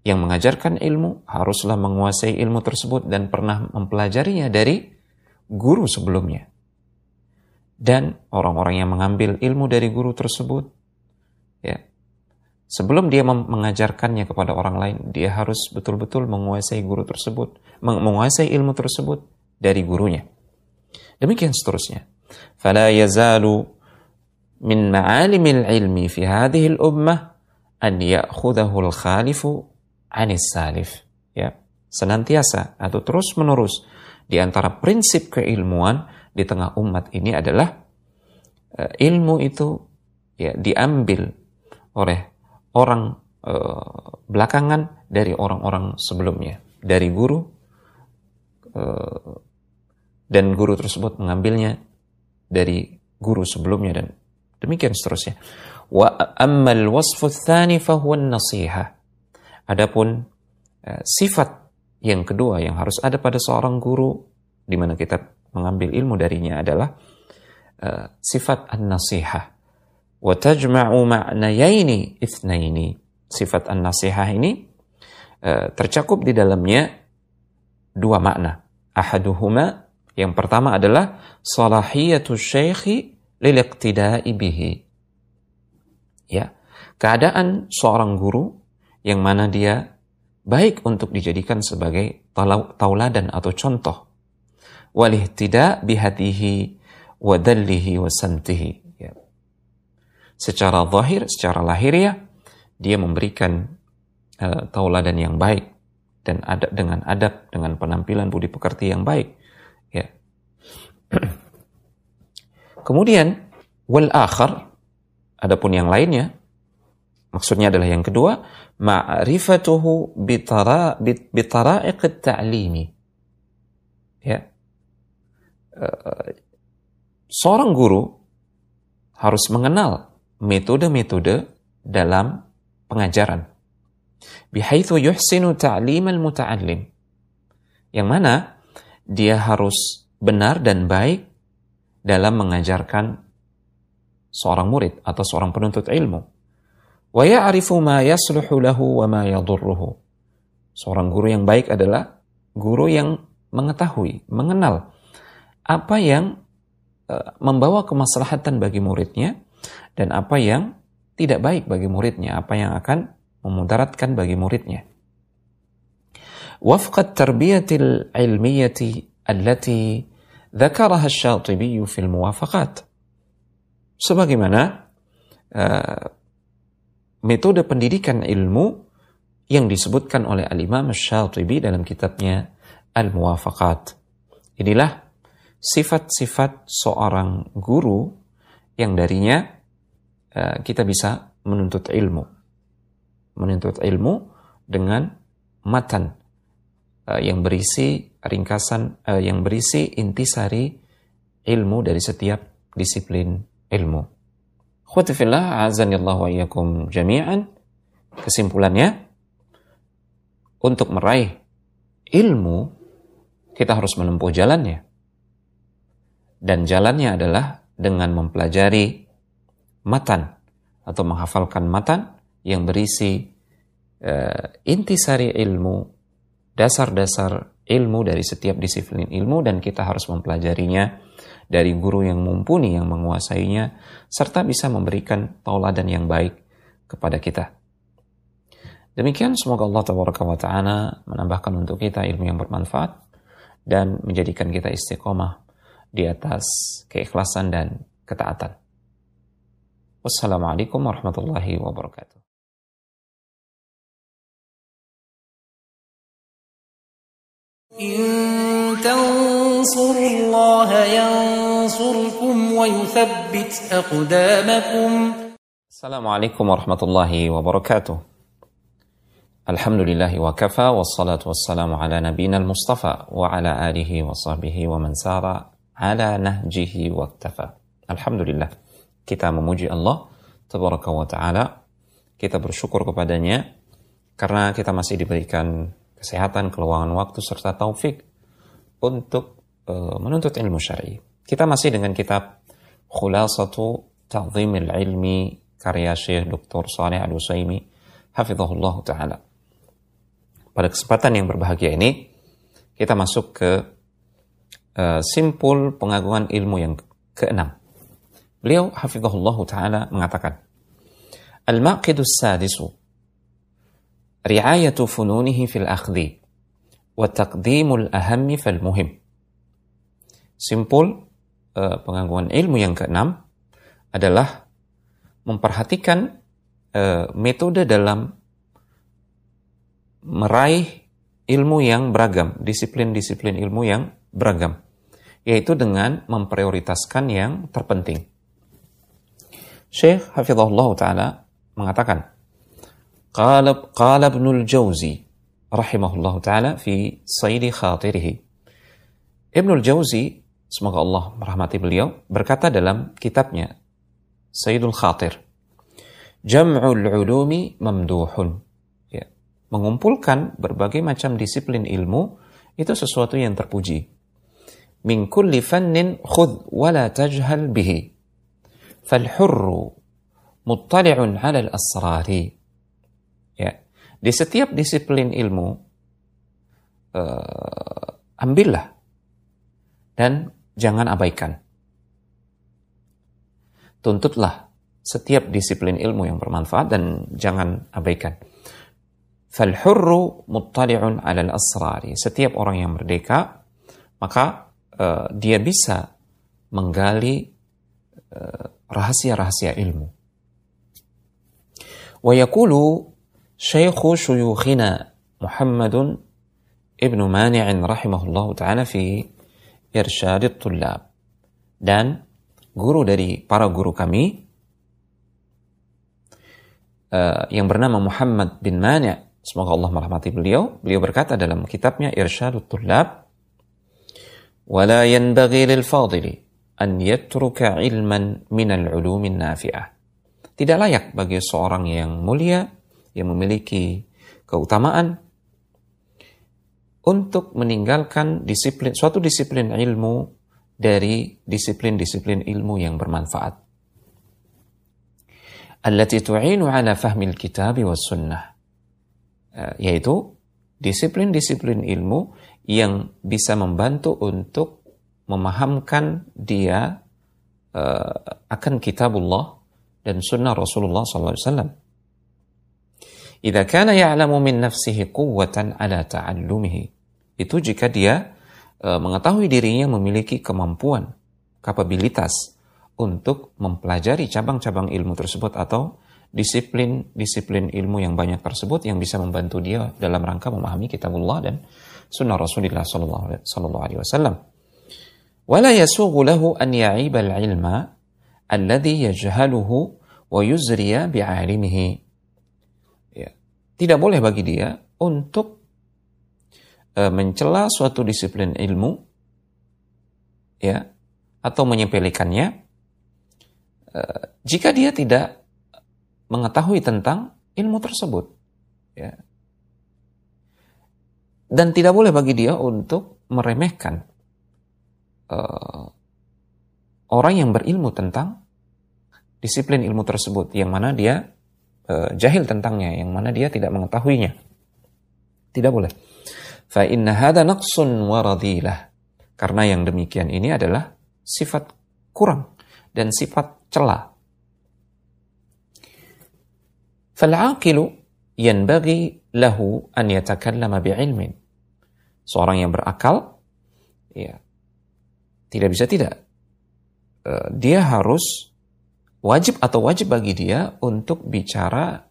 yang mengajarkan ilmu haruslah menguasai ilmu tersebut dan pernah mempelajarinya dari guru sebelumnya. Dan orang-orang yang mengambil ilmu dari guru tersebut, ya, sebelum dia mengajarkannya kepada orang lain, dia harus betul-betul menguasai guru tersebut, menguasai ilmu tersebut dari gurunya. Demikian seterusnya. فلا يزال من معالم العلم في هذه الأمة أن يأخذه الخالف anis salif ya senantiasa atau terus menerus di antara prinsip keilmuan di tengah umat ini adalah uh, ilmu itu ya diambil oleh orang uh, belakangan dari orang-orang sebelumnya. Dari guru uh, dan guru tersebut mengambilnya dari guru sebelumnya dan demikian seterusnya. Wa ammal wasfu tsani fa huwa nasihah Adapun eh, sifat yang kedua yang harus ada pada seorang guru di mana kita mengambil ilmu darinya adalah eh, sifat an-nasihah. Wa tajma'u ma'nayaini itsnaini. Sifat an-nasihah ini eh, tercakup di dalamnya dua makna. Ahaduhuma yang pertama adalah salahiyatu syekhi lil bihi. Ya, keadaan seorang guru yang mana dia baik untuk dijadikan sebagai tauladan atau contoh. Walih tidak bihatihi wadallihi wasantihi. Ya. Secara zahir, secara lahiriah, dia memberikan uh, tauladan yang baik dan adab dengan adab dengan penampilan budi pekerti yang baik. Ya. Kemudian wal akhar adapun yang lainnya maksudnya adalah yang kedua ma'rifatuhu bitara bitara'iq ta'limi. Ya. Uh, seorang guru harus mengenal metode-metode dalam pengajaran. Bihaitsu yuhsinu ta'lim al-muta'allim. Yang mana dia harus benar dan baik dalam mengajarkan seorang murid atau seorang penuntut ilmu Wa ya'rifu ma wa ma. Seorang guru yang baik adalah guru yang mengetahui, mengenal apa yang e, membawa kemaslahatan bagi muridnya dan apa yang tidak baik bagi muridnya, apa yang akan memudaratkan bagi muridnya. Wafqat tarbiyatil ilmiyati allati dzakaraha asy fil muwafaqat. Sebagaimana uh, metode pendidikan ilmu yang disebutkan oleh Al-Imam Syatibi dalam kitabnya Al-Muwafaqat. Inilah sifat-sifat seorang guru yang darinya uh, kita bisa menuntut ilmu. Menuntut ilmu dengan matan uh, yang berisi ringkasan uh, yang berisi intisari ilmu dari setiap disiplin ilmu. Khutifillah azanillah wa iyyakum jami'an. Kesimpulannya, untuk meraih ilmu, kita harus menempuh jalannya. Dan jalannya adalah dengan mempelajari matan atau menghafalkan matan yang berisi uh, intisari ilmu, dasar-dasar ilmu dari setiap disiplin ilmu dan kita harus mempelajarinya dari guru yang mumpuni yang menguasainya serta bisa memberikan tauladan yang baik kepada kita. Demikian semoga Allah taala menambahkan untuk kita ilmu yang bermanfaat dan menjadikan kita istiqomah di atas keikhlasan dan ketaatan. Wassalamualaikum warahmatullahi wabarakatuh. إن تنصروا الله ينصركم ينصركم ويثبت أقدامكم السلام عليكم ورحمة الله وبركاته الحمد لله وكفى والصلاة والسلام على نبينا المصطفى وعلى آله وصحبه ومن سار على نهجه واكتفى الحمد لله kita memuji Allah Tabaraka wa Ta'ala kita bersyukur kepadanya karena kita masih diberikan kesehatan, keluangan waktu serta taufik untuk Eh, menuntut ilmu syar'i. Kita masih dengan kitab Khulasatu Ta'zimil Ilmi karya Syekh Dr. Saleh Al-Usaimi hafizahullah taala. Pada kesempatan yang berbahagia ini kita masuk ke uh, simpul pengagungan ilmu yang keenam. Beliau hafizahullah taala mengatakan Al-Maqidus Sadisu Ri'ayatu fununihi fil akhdi wa taqdimul ahammi fal muhim Simpul eh, pengangguan ilmu yang keenam adalah memperhatikan eh, metode dalam meraih ilmu yang beragam, disiplin-disiplin ilmu yang beragam, yaitu dengan memprioritaskan yang terpenting. Syekh Hafizahullah Ta'ala mengatakan, Qalab, Qalab Nul Jauzi rahimahullah ta'ala fi saydi khatirihi. Ibnul Jauzi semoga Allah merahmati beliau. Berkata dalam kitabnya Sayyidul Khatir Jam'ul ulumi mamduhun. Ya, mengumpulkan berbagai macam disiplin ilmu itu sesuatu yang terpuji. Min kulli fannin khudh wala tajhal bihi. Fal hurru muttali'un 'ala al-asrari Ya. Di setiap disiplin ilmu, uh, ambillah dan jangan abaikan. Tuntutlah setiap disiplin ilmu yang bermanfaat dan jangan abaikan. Falhurru muttali'un alal asrari. Setiap orang yang merdeka, maka uh, dia bisa menggali eh, rahasia-rahasia uh, ilmu. Wa yakulu syaykhu syuyukhina Muhammadun ibnu Mani'in rahimahullahu ta'ala fi irsyadit tulab. Dan guru dari para guru kami uh, yang bernama Muhammad bin Mani' semoga Allah merahmati beliau. Beliau berkata dalam kitabnya irsyadit tulab, wala yanbaghi lil an yatruka ilman minal ulumin nafi'ah. Tidak layak bagi seorang yang mulia yang memiliki keutamaan untuk meninggalkan disiplin suatu disiplin ilmu dari disiplin-disiplin ilmu yang bermanfaat. Allati tu'inu ala fahmil kitab was sunnah. Eh, yaitu disiplin-disiplin ilmu yang bisa membantu untuk memahamkan dia uh, akan kitabullah dan sunnah Rasulullah SAW. Idza kana ya'lamu min nafsihi quwwatan ala ta'allumihi. Itu jika dia e, mengetahui dirinya memiliki kemampuan, kapabilitas untuk mempelajari cabang-cabang ilmu tersebut atau disiplin-disiplin ilmu yang banyak tersebut yang bisa membantu dia dalam rangka memahami kitabullah dan sunnah Rasulullah sallallahu alaihi wasallam. Wala yasughu lahu an ya'iba al-ilma alladhi yajhaluhu wa yuzriya bi'alimihi tidak boleh bagi dia untuk e, mencela suatu disiplin ilmu ya atau menyepelekannya e, jika dia tidak mengetahui tentang ilmu tersebut ya. Dan tidak boleh bagi dia untuk meremehkan e, orang yang berilmu tentang disiplin ilmu tersebut yang mana dia jahil tentangnya yang mana dia tidak mengetahuinya. Tidak boleh. Fa inna hadha naqsun wa radilah. Karena yang demikian ini adalah sifat kurang dan sifat celah. Fal'aqilu yanbaghi lahu an yatakallama bi'ilmin. Seorang yang berakal ya tidak bisa tidak. Uh, dia harus wajib atau wajib bagi dia untuk bicara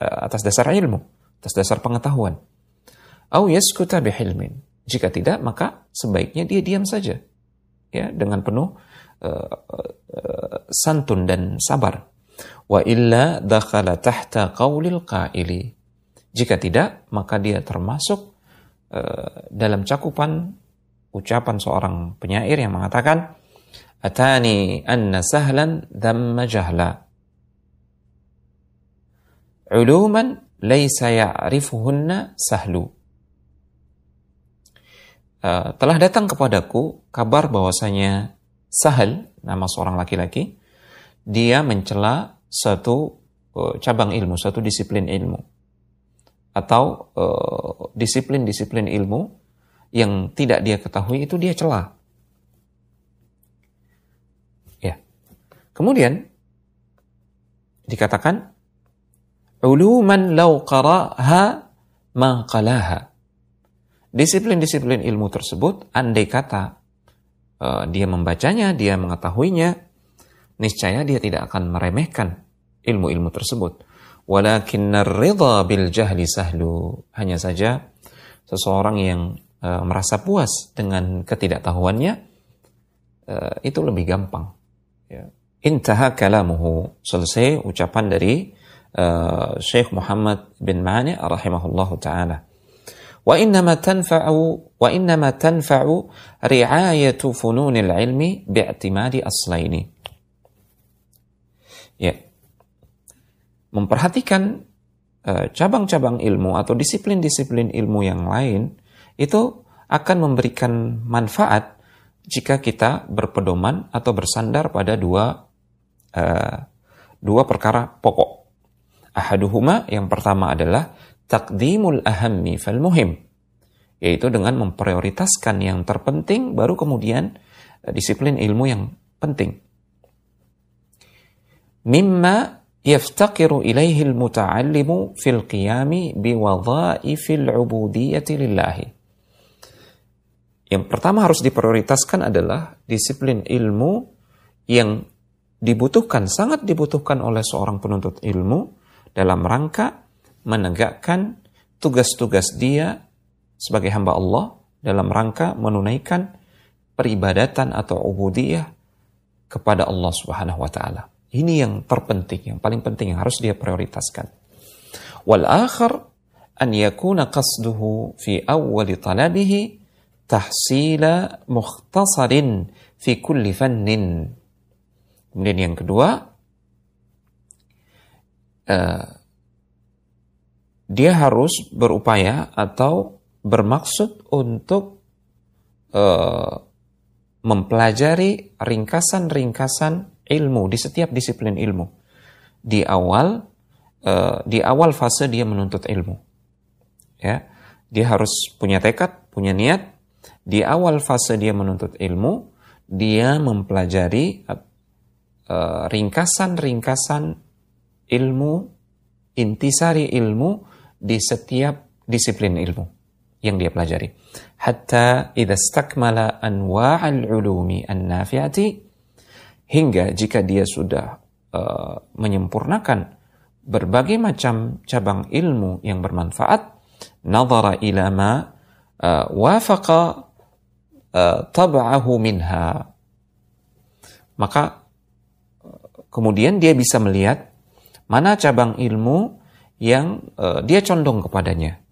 atas dasar ilmu, atas dasar pengetahuan. Au yaskuta bihilmin. Jika tidak, maka sebaiknya dia diam saja. ya dengan penuh uh, uh, santun dan sabar. Wa illa dakhala tahta qaulil qaili. Jika tidak, maka dia termasuk uh, dalam cakupan ucapan seorang penyair yang mengatakan atani anna sahlan dhamma jahla. Uluman laysa ya'rifuhunna sahlu. Uh, telah datang kepadaku kabar bahwasanya Sahal nama seorang laki-laki dia mencela satu uh, cabang ilmu satu disiplin ilmu. Atau uh, disiplin-disiplin uh, ilmu yang tidak dia ketahui itu dia celah. Ya. Kemudian dikatakan uluman law qara'ha ma qalaha. Disiplin-disiplin ilmu tersebut andai kata uh, dia membacanya, dia mengetahuinya, niscaya dia tidak akan meremehkan ilmu-ilmu tersebut. Walakinnar ridha bil jahli sahlu. Hanya saja seseorang yang uh, merasa puas dengan ketidaktahuannya uh, itu lebih gampang. Ya. Intaha kalamuhu selesai ucapan dari uh, Syekh Muhammad bin Mani rahimahullah taala. Wa innama tanfa'u wa innama tanfa'u ri'ayatu fununil ilmi bi'timadi aslaini. Ya. Memperhatikan cabang-cabang uh, ilmu atau disiplin-disiplin ilmu yang lain itu akan memberikan manfaat jika kita berpedoman atau bersandar pada dua uh, dua perkara pokok. Ahaduhuma yang pertama adalah takdimul ahammi fal muhim yaitu dengan memprioritaskan yang terpenting baru kemudian uh, disiplin ilmu yang penting. Mimma yaftaqiru ilaihi al-muta'allimu fil qiyami biwadha'ifil ubudiyyati lillahi. Yang pertama harus diprioritaskan adalah disiplin ilmu yang dibutuhkan, sangat dibutuhkan oleh seorang penuntut ilmu dalam rangka menegakkan tugas-tugas dia sebagai hamba Allah dalam rangka menunaikan peribadatan atau ubudiyah kepada Allah Subhanahu wa taala. Ini yang terpenting, yang paling penting yang harus dia prioritaskan. Wal akhar an yakuna qasduhu fi awwali talabihi tahsila mukhtasarin fi kulli fannin. Kemudian yang kedua, uh, dia harus berupaya atau bermaksud untuk uh, mempelajari ringkasan-ringkasan ilmu di setiap disiplin ilmu. Di awal, uh, di awal fase dia menuntut ilmu, ya, dia harus punya tekad, punya niat, di awal fase dia menuntut ilmu, dia mempelajari uh, ringkasan-ringkasan ilmu, intisari ilmu di setiap disiplin ilmu yang dia pelajari. Hatta idza stakmala anwa'al ulumi an-nafi'ati hingga jika dia sudah uh, menyempurnakan berbagai macam cabang ilmu yang bermanfaat, nazara ila ma uh, wafaqa Eh, tab'ahu minha maka kemudian dia bisa melihat mana cabang ilmu yang uh, dia condong kepadanya.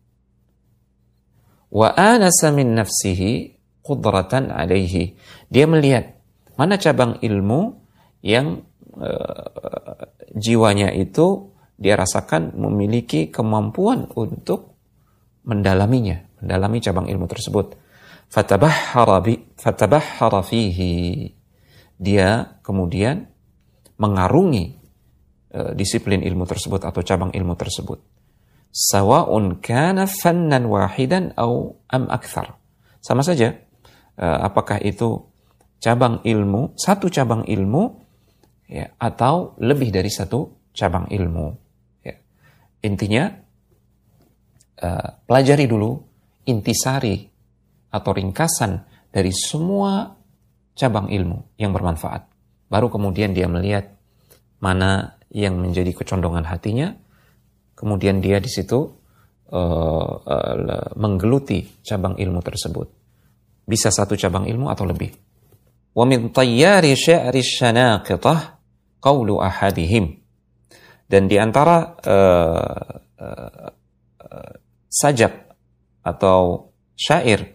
Wa anasa min nafsihi qudratan alaihi. Dia melihat mana cabang ilmu yang uh, jiwanya itu dia rasakan memiliki kemampuan untuk mendalaminya mendalami cabang ilmu tersebut. Fatabahhara fatabahhara fihi. Dia kemudian mengarungi uh, disiplin ilmu tersebut atau cabang ilmu tersebut sawaun kana fannan wahidan au am akthar sama saja uh, apakah itu cabang ilmu satu cabang ilmu ya atau lebih dari satu cabang ilmu ya. intinya uh, pelajari dulu intisari atau ringkasan dari semua cabang ilmu yang bermanfaat. Baru kemudian dia melihat mana yang menjadi kecondongan hatinya, kemudian dia di situ uh, uh, menggeluti cabang ilmu tersebut. Bisa satu cabang ilmu atau lebih. Dan di antara uh, uh, uh, sajak atau syair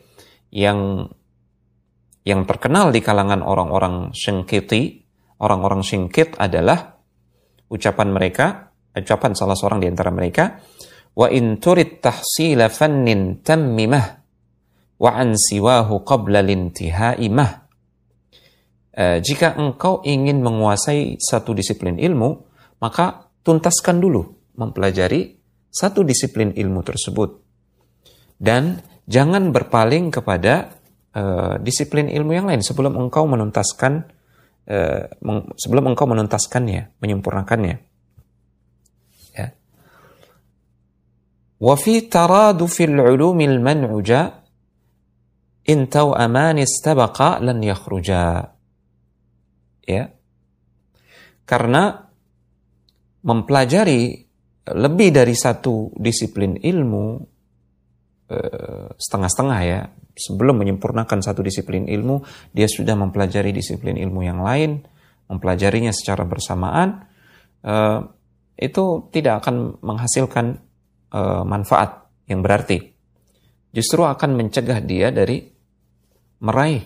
yang yang terkenal di kalangan orang-orang syengkiti, orang-orang syengkit adalah ucapan mereka, ucapan salah seorang di antara mereka, wa in turid tahsila fannin tammimah wa an siwahu qabla lintihai mah. Uh, jika engkau ingin menguasai satu disiplin ilmu, maka tuntaskan dulu mempelajari satu disiplin ilmu tersebut. Dan jangan berpaling kepada uh, disiplin ilmu yang lain sebelum engkau menuntaskan sebelum engkau menuntaskannya, menyempurnakannya. Ya. Wa fi taradufil ulumil man'uja in aman istabaqa lan yakhruja. Ya. Karena mempelajari lebih dari satu disiplin ilmu eh, setengah-setengah ya sebelum menyempurnakan satu disiplin ilmu, dia sudah mempelajari disiplin ilmu yang lain, mempelajarinya secara bersamaan, uh, itu tidak akan menghasilkan uh, manfaat yang berarti. Justru akan mencegah dia dari meraih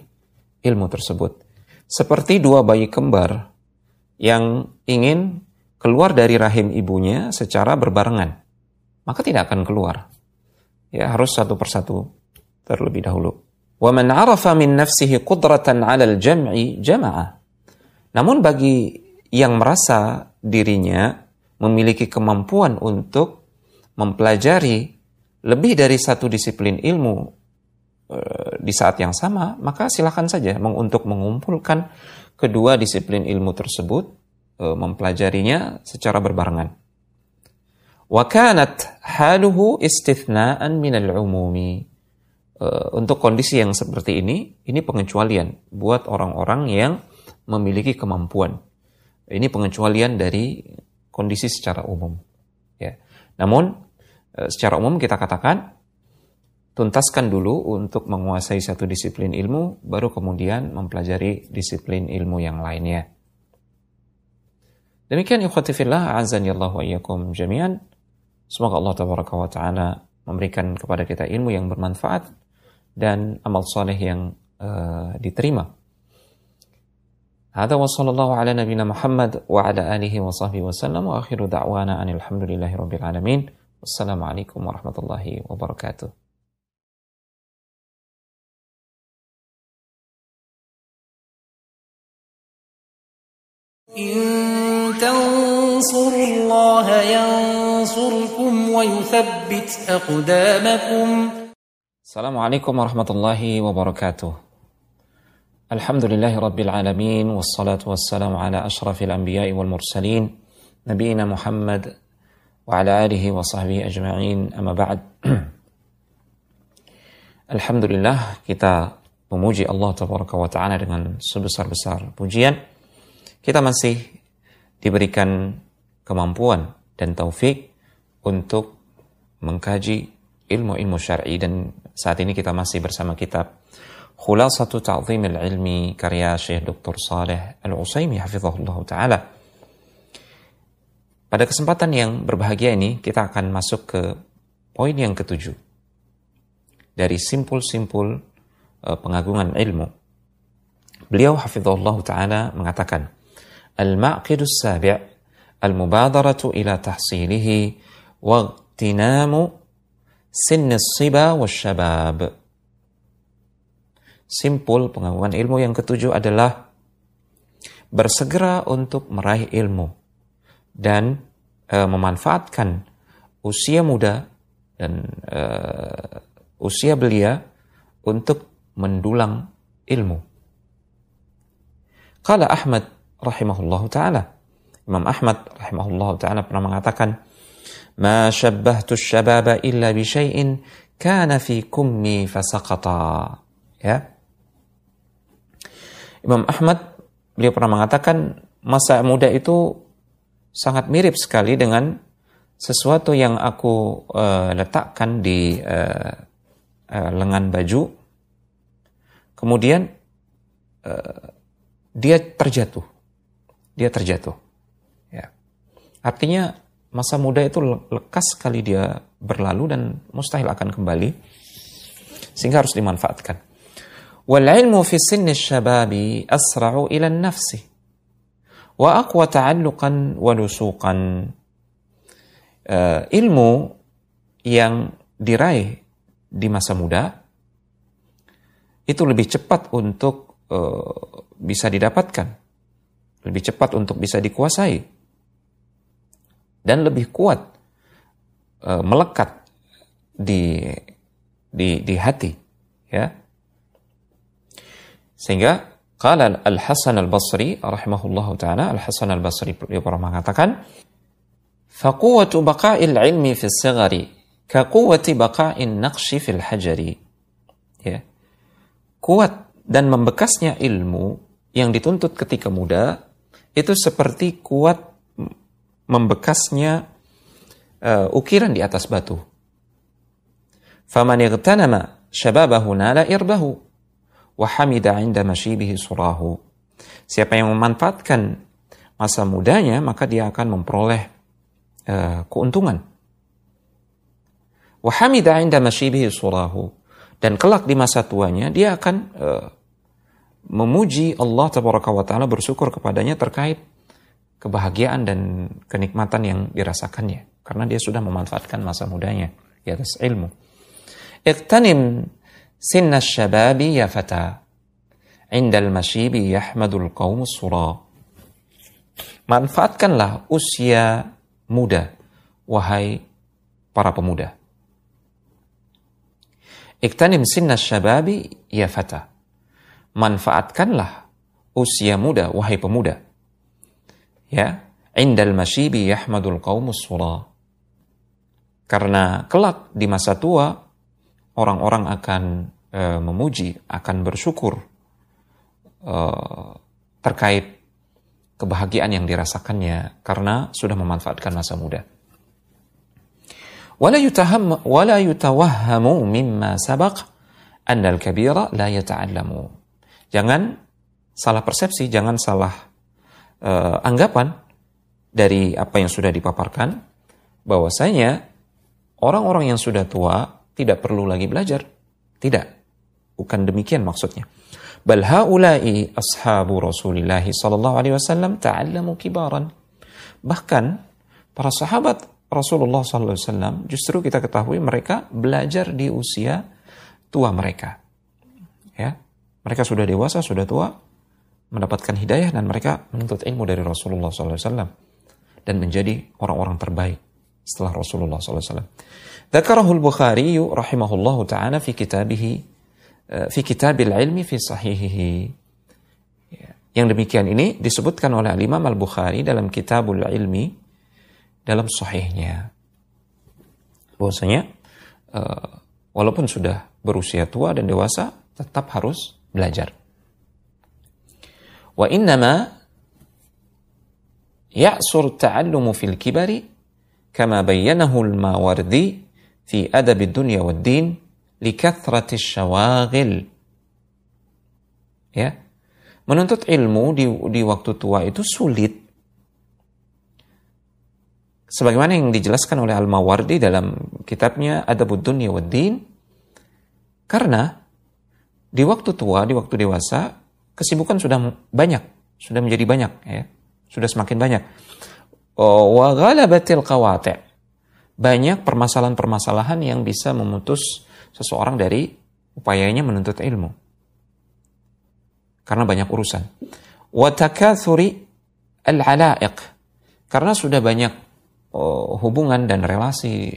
ilmu tersebut. Seperti dua bayi kembar yang ingin keluar dari rahim ibunya secara berbarengan, maka tidak akan keluar. Ya, harus satu persatu terlebih dahulu. Man arafa min nafsihi qudratan 'ala al-jam'i jama'a. Namun bagi yang merasa dirinya memiliki kemampuan untuk mempelajari lebih dari satu disiplin ilmu e, di saat yang sama, maka silakan saja untuk mengumpulkan kedua disiplin ilmu tersebut, e, mempelajarinya secara berbarengan. Haluhu istithna'an min al-umumi Eh, untuk kondisi yang seperti ini, ini pengecualian buat orang-orang yang memiliki kemampuan. Ini pengecualian dari kondisi secara umum. Ya. Namun, eh, secara umum kita katakan, tuntaskan dulu untuk menguasai satu disiplin ilmu, baru kemudian mempelajari disiplin ilmu yang lainnya. Demikian ikhwatifillah, azan wa iyyakum jami'an. Semoga Allah Taala memberikan kepada kita ilmu yang bermanfaat dan amal soleh yang uh, diterima. هذا وصلى الله على نبينا محمد وعلى آله وصحبه وسلم وآخر دعوانا أن الحمد لله رب العالمين والسلام عليكم ورحمة الله وبركاته إن تنصروا الله ينصركم ويثبت أقدامكم. Assalamualaikum warahmatullahi wabarakatuh. Alhamdulillahi rabbil alamin wassalatu wassalamu ala ashrafil anbiya'i wal mursalin nabiyina Muhammad wa ala alihi wa sahbihi ajma'in amma ba'd. Alhamdulillah kita memuji Allah tabaraka wa ta'ala dengan sebesar-besar pujian. Kita masih diberikan kemampuan dan taufik untuk mengkaji ilmu-ilmu syar'i dan saat ini kita masih bersama kitab Khulasatu Ta'zim Al-Ilmi karya Syekh Dr. Saleh Al-Usaimi hafizahullah taala. Pada kesempatan yang berbahagia ini kita akan masuk ke poin yang ketujuh dari simpul-simpul uh, pengagungan ilmu. Beliau hafizahullah taala mengatakan, "Al-ma'qidus sabi' al-mubadaratu ila tahsilihi wa Sinnis siba wasyabab. Simpul pengagungan ilmu yang ketujuh adalah bersegera untuk meraih ilmu dan e, memanfaatkan usia muda dan e, usia belia untuk mendulang ilmu. Kala Ahmad rahimahullahu taala. Imam Ahmad rahimahullahu taala pernah mengatakan, ما شبهت الشباب إلا بشيء كان في كمي فسقطا ya Imam Ahmad beliau pernah mengatakan masa muda itu sangat mirip sekali dengan sesuatu yang aku uh, letakkan di uh, uh, lengan baju kemudian uh, dia terjatuh. Dia terjatuh. Ya. Artinya masa muda itu lekas sekali dia berlalu dan mustahil akan kembali sehingga harus dimanfaatkan. Wal ilmu fi sinni syababi asra'u ila nafsi wa aqwa ta'alluqan wa lusuqan. Uh, ilmu yang diraih di masa muda itu lebih cepat untuk uh, bisa didapatkan, lebih cepat untuk bisa dikuasai, dan lebih kuat uh, melekat di di di hati, ya. Sehingga Qala Al-Hasan Al-Basri rahimahullah taala Al-Hasan Al-Basri beliau pernah mengatakan Faquwatu baqa'il ilmi fi sigari kaquwati baqa'in naqshi fil hajari ya kuat dan membekasnya ilmu yang dituntut ketika muda itu seperti kuat membekasnya uh, ukiran di atas batu faman igtanama shababahu nala irbahu wahamida inda masyibihi surahu. Siapa yang memanfaatkan masa mudanya, maka dia akan memperoleh uh, keuntungan. Wahamida inda masyibihi surahu. Dan kelak di masa tuanya, dia akan uh, memuji Allah Ta'ala bersyukur kepadanya terkait kebahagiaan dan kenikmatan yang dirasakannya. Karena dia sudah memanfaatkan masa mudanya di atas ilmu. Iqtanim sinna syababi ya fata. Indal masyibi yahmadul qaum sura. Manfaatkanlah usia muda wahai para pemuda. Iktanim sinna syababi ya fata. Manfaatkanlah usia muda wahai pemuda ya indal masyibi yahmadul qaum sura karena kelak di masa tua orang-orang akan e, memuji, akan bersyukur e, terkait kebahagiaan yang dirasakannya karena sudah memanfaatkan masa muda. Wala yutaham wala yutawahhamu mimma sabaq anna al-kabira la yata'allamu. Jangan salah persepsi, jangan salah e, anggapan dari apa yang sudah dipaparkan bahwasanya orang-orang yang sudah tua tidak perlu lagi belajar. Tidak. Bukan demikian maksudnya. Bal haula'i ashabu Rasulillah sallallahu alaihi wasallam ta'allamu kibaran. Bahkan para sahabat Rasulullah sallallahu alaihi wasallam justru kita ketahui mereka belajar di usia tua mereka. Ya. Mereka sudah dewasa, sudah tua, mendapatkan hidayah dan mereka menuntut ilmu dari Rasulullah SAW dan menjadi orang-orang terbaik setelah Rasulullah SAW. Dakarahul Bukhari rahimahullah taala fi kitabihi eh, fi kitabil ilmi fi sahihihi. Ya, yang demikian ini disebutkan oleh Imam Al-Bukhari dalam Kitabul Ilmi dalam sahihnya. Bahwasanya eh, walaupun sudah berusia tua dan dewasa tetap harus belajar Ya'sur ta'allumu fil kibari kama bayyanahu al-Mawardi fi adab dunya wa din likathrati syawagil. Ya. Menuntut ilmu di, di waktu tua itu sulit. Sebagaimana yang dijelaskan oleh Al-Mawardi dalam kitabnya Adabud Dunya wa Din. Karena di waktu tua, di waktu dewasa, kesibukan sudah banyak. Sudah menjadi banyak. ya Sudah semakin banyak. Wa ghalabatil qawati' banyak permasalahan-permasalahan yang bisa memutus seseorang dari upayanya menuntut ilmu. Karena banyak urusan. Watakathuri al-ala'iq. Karena sudah banyak oh, hubungan dan relasi.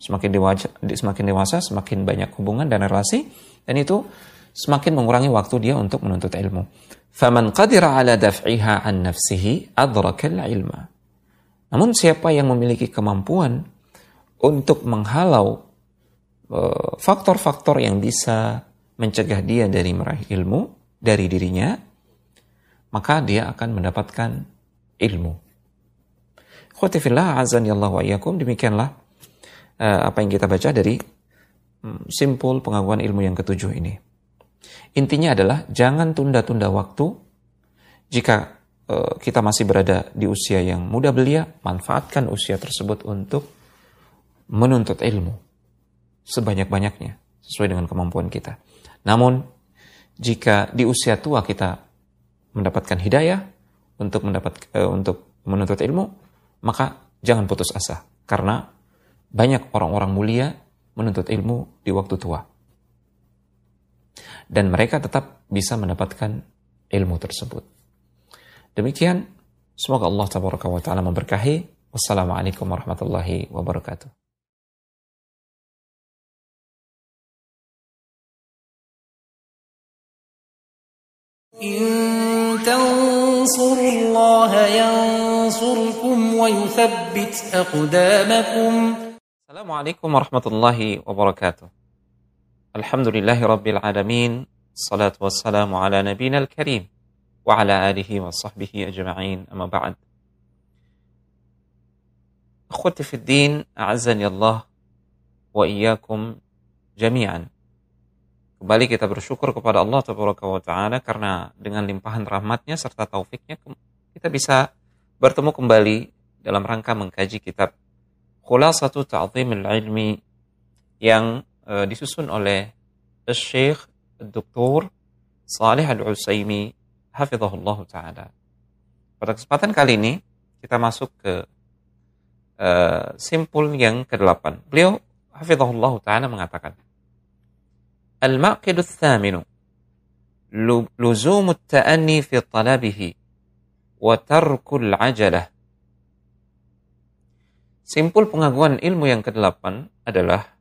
Semakin dewasa, semakin dewasa, semakin banyak hubungan dan relasi. Dan itu semakin mengurangi waktu dia untuk menuntut ilmu. Faman qadira ala daf'iha an nafsihi adrakal ilma. Namun siapa yang memiliki kemampuan untuk menghalau eh, faktor-faktor yang bisa mencegah dia dari meraih ilmu dari dirinya, maka dia akan mendapatkan ilmu. Khotifillah azan Allah wa iyakum, demikianlah uh, apa yang kita baca dari um, simpul pengakuan ilmu yang ketujuh ini. Intinya adalah jangan tunda-tunda waktu. Jika uh, kita masih berada di usia yang muda belia, manfaatkan usia tersebut untuk menuntut ilmu sebanyak-banyaknya sesuai dengan kemampuan kita. Namun jika di usia tua kita mendapatkan hidayah untuk mendapat uh, untuk menuntut ilmu, maka jangan putus asa karena banyak orang-orang mulia menuntut ilmu di waktu tua Dan mereka tetap bisa mendapatkan ilmu tersebut. Demikian, semoga Allah Taala memberkahi. Wassalamualaikum warahmatullahi wabarakatuh. إن تنصروا الله ينصركم ويثبت أقدامكم السلام عليكم ورحمة الله وبركاته Alhamdulillahi Rabbil Alamin. Salatu wassalamu ala nabina al-karim Wa ala alihi wa sahbihi ajma'in. Amma ba'd. Akhwati fi din A'azani Allah Wa iyyakum jami'an. Kembali kita bersyukur kepada Allah Ta'ala karena dengan limpahan rahmatnya serta taufiknya kita bisa bertemu kembali dalam rangka mengkaji kitab Khulasatu Ta'zimil Ilmi yang uh, disusun oleh Syekh Dr. Salih Al-Usaimi hafizahullah taala. Pada kesempatan kali ini kita masuk ke uh, simpul yang ke-8. Beliau hafizahullah taala mengatakan المعقد الثامن لزوم التأني في طلبه وترك العجلة Simpul pengakuan ilmu yang kedelapan adalah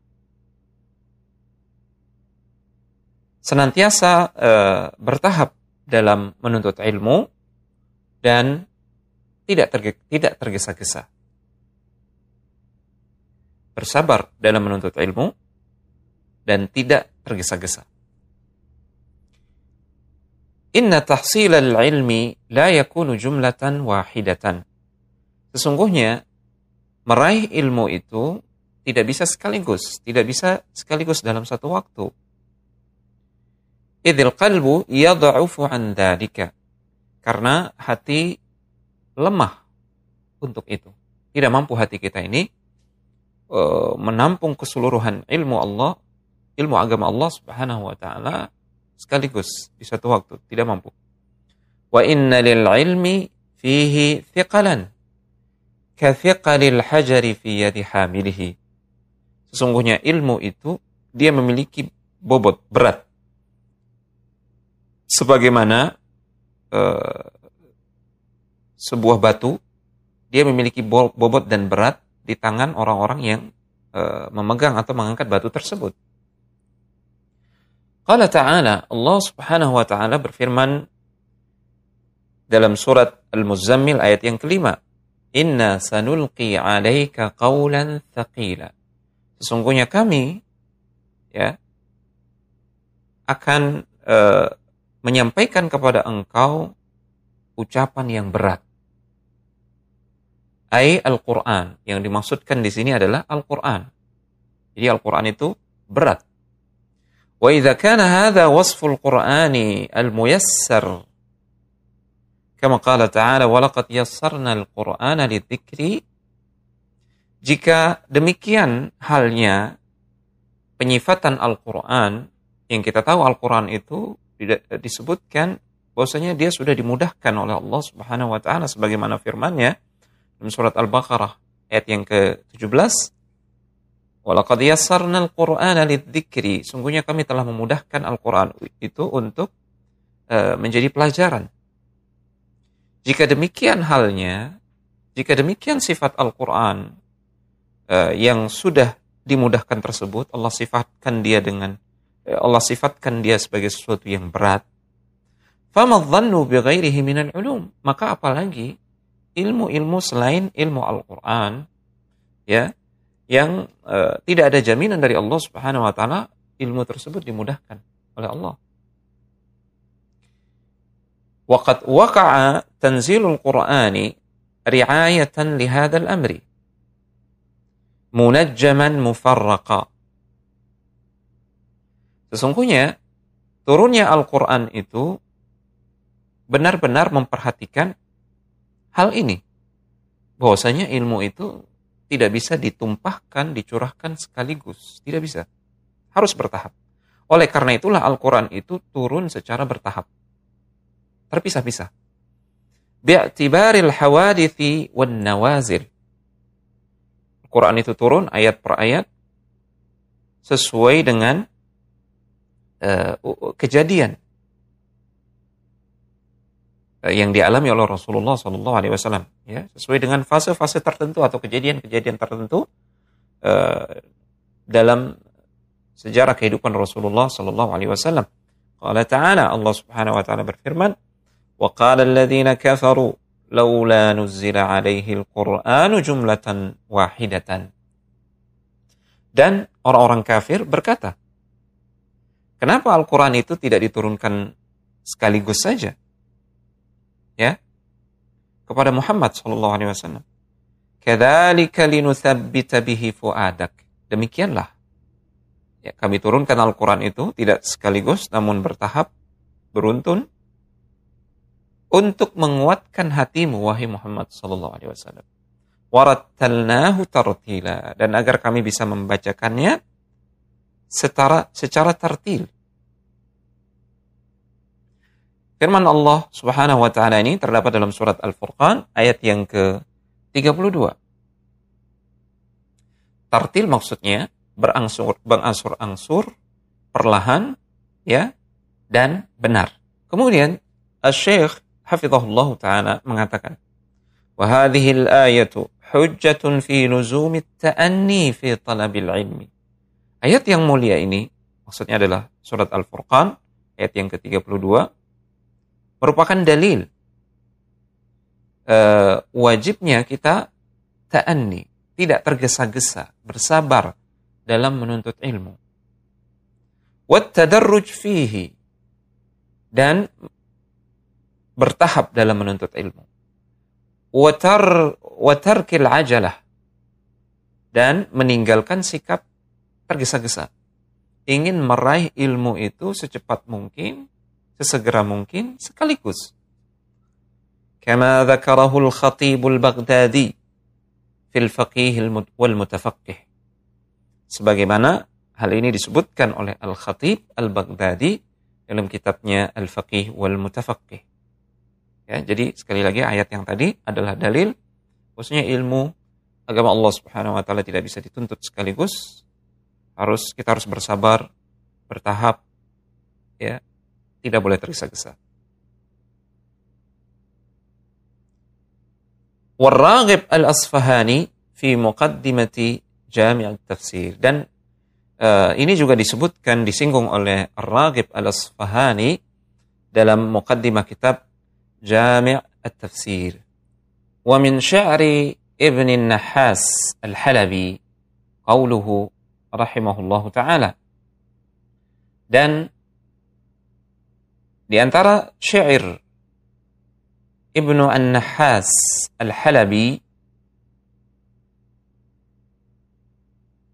senantiasa uh, bertahap dalam menuntut ilmu dan tidak terge tidak tergesa-gesa. Bersabar dalam menuntut ilmu dan tidak tergesa-gesa. Inna tahsil al-ilmi la yakunu jumlatan wahidatan. Sesungguhnya meraih ilmu itu tidak bisa sekaligus, tidak bisa sekaligus dalam satu waktu. Idil qalbu yad'ufu an dhalika. Karena hati lemah untuk itu. Tidak mampu hati kita ini uh, menampung keseluruhan ilmu Allah ilmu agama Allah Subhanahu wa taala sekaligus di satu waktu, tidak mampu. Wa inna lil ilmi fihi thiqalan ka thiqalil hajari fi yadi hamilihi. Sesungguhnya ilmu itu dia memiliki bobot berat. Sebagaimana uh, sebuah batu dia memiliki bobot dan berat di tangan orang-orang yang uh, memegang atau mengangkat batu tersebut. Qala ta'ala, Allah subhanahu wa ta'ala berfirman dalam surat Al-Muzammil ayat yang kelima. Inna sanulqi alaika qawlan thaqila. Sesungguhnya kami ya akan uh, menyampaikan kepada engkau ucapan yang berat. Ai Al-Quran. Yang dimaksudkan di sini adalah Al-Quran. Jadi Al-Quran itu berat. Wa idha kana hadha wasful Qur'ani al-muyassar kama qala ta'ala wa laqad yassarna al-Qur'ana lidzikri jika demikian halnya penyifatan Al-Qur'an yang kita tahu Al-Qur'an itu disebutkan bahwasanya dia sudah dimudahkan oleh Allah Subhanahu wa taala sebagaimana firman-Nya dalam surat Al-Baqarah ayat yang ke-17 Walaqad yassarna al-Qur'ana lidzikri. Sungguhnya kami telah memudahkan Al-Qur'an itu untuk uh, menjadi pelajaran. Jika demikian halnya, jika demikian sifat Al-Qur'an uh, yang sudah dimudahkan tersebut, Allah sifatkan dia dengan Allah sifatkan dia sebagai sesuatu yang berat. Famadhannu bighairihi minal ulum. Maka apalagi ilmu-ilmu selain ilmu Al-Qur'an ya yang uh, tidak ada jaminan dari Allah Subhanahu wa taala ilmu tersebut dimudahkan oleh Allah. Waqad waqa'a tanzilul Qur'ani ri'ayatan li hadzal amri munajjaman mufarraqa. Sesungguhnya turunnya Al-Quran itu benar-benar memperhatikan hal ini. Bahwasanya ilmu itu tidak bisa ditumpahkan, dicurahkan sekaligus. Tidak bisa. Harus bertahap. Oleh karena itulah Al-Quran itu turun secara bertahap. Terpisah-pisah. Bi'tibaril hawadithi wan nawazil. Al-Quran itu turun ayat per ayat sesuai dengan uh, kejadian uh, yang dialami oleh Rasulullah Sallallahu Alaihi Wasallam, ya, sesuai dengan fase-fase tertentu atau kejadian-kejadian tertentu uh, dalam sejarah kehidupan Rasulullah Sallallahu Alaihi Wasallam. Qala Ta'ala Allah Subhanahu Wa Ta'ala berfirman, "Wa qala alladhina kafaru laula nuzzila alaihi al-Qur'anu jumlatan wahidatan." Dan orang-orang kafir berkata, Kenapa Al-Quran itu tidak diturunkan sekaligus saja? Ya, kepada Muhammad Sallallahu Alaihi Wasallam. Kedalika linuthabbita bihi fuadak. Demikianlah. Ya, kami turunkan Al-Quran itu tidak sekaligus, namun bertahap, beruntun, untuk menguatkan hatimu, wahai Muhammad Sallallahu Alaihi Wasallam. Warattalnahu tartila. Dan agar kami bisa membacakannya secara secara tertil. Firman Allah Subhanahu wa taala ini terdapat dalam surat Al-Furqan ayat yang ke-32. Tartil maksudnya berangsur berangsur-angsur, perlahan, ya, dan benar. Kemudian Asy-Syaikh hafizahullah taala mengatakan, "Wa hadhihi al-ayatu hujjatun fi luzumi at-ta'anni fi talabil ilmi." Ayat yang mulia ini, maksudnya adalah surat Al-Furqan, ayat yang ke-32, merupakan dalil uh, wajibnya kita ta'anni, tidak tergesa-gesa, bersabar dalam menuntut ilmu. Wattadarruj fihi, dan bertahap dalam menuntut ilmu. Watar, watarkil ajalah, dan meninggalkan sikap tergesa-gesa. Ingin meraih ilmu itu secepat mungkin, sesegera mungkin, sekaligus. Kama dzakarahu al-Khatib al-Baghdadi fil faqih wal mutafaqqih. Sebagaimana hal ini disebutkan oleh Al-Khatib Al-Baghdadi dalam kitabnya Al-Faqih wal Mutafaqqih. Ya, jadi sekali lagi ayat yang tadi adalah dalil bahwasanya ilmu agama Allah Subhanahu wa taala tidak bisa dituntut sekaligus, harus kita harus bersabar, bertahap, ya, tidak boleh tergesa-gesa. Warraghib al-Asfahani fi muqaddimati Jami' al-Tafsir dan uh, ini juga disebutkan disinggung oleh Ar-Raghib al-Asfahani dalam muqaddimah kitab Jami' al-Tafsir. Wa min sya'ri Ibn Nahas al-Halabi qawluhu rahimahullahu taala. Dan di antara syair Ibnu An-Nahas Al-Halabi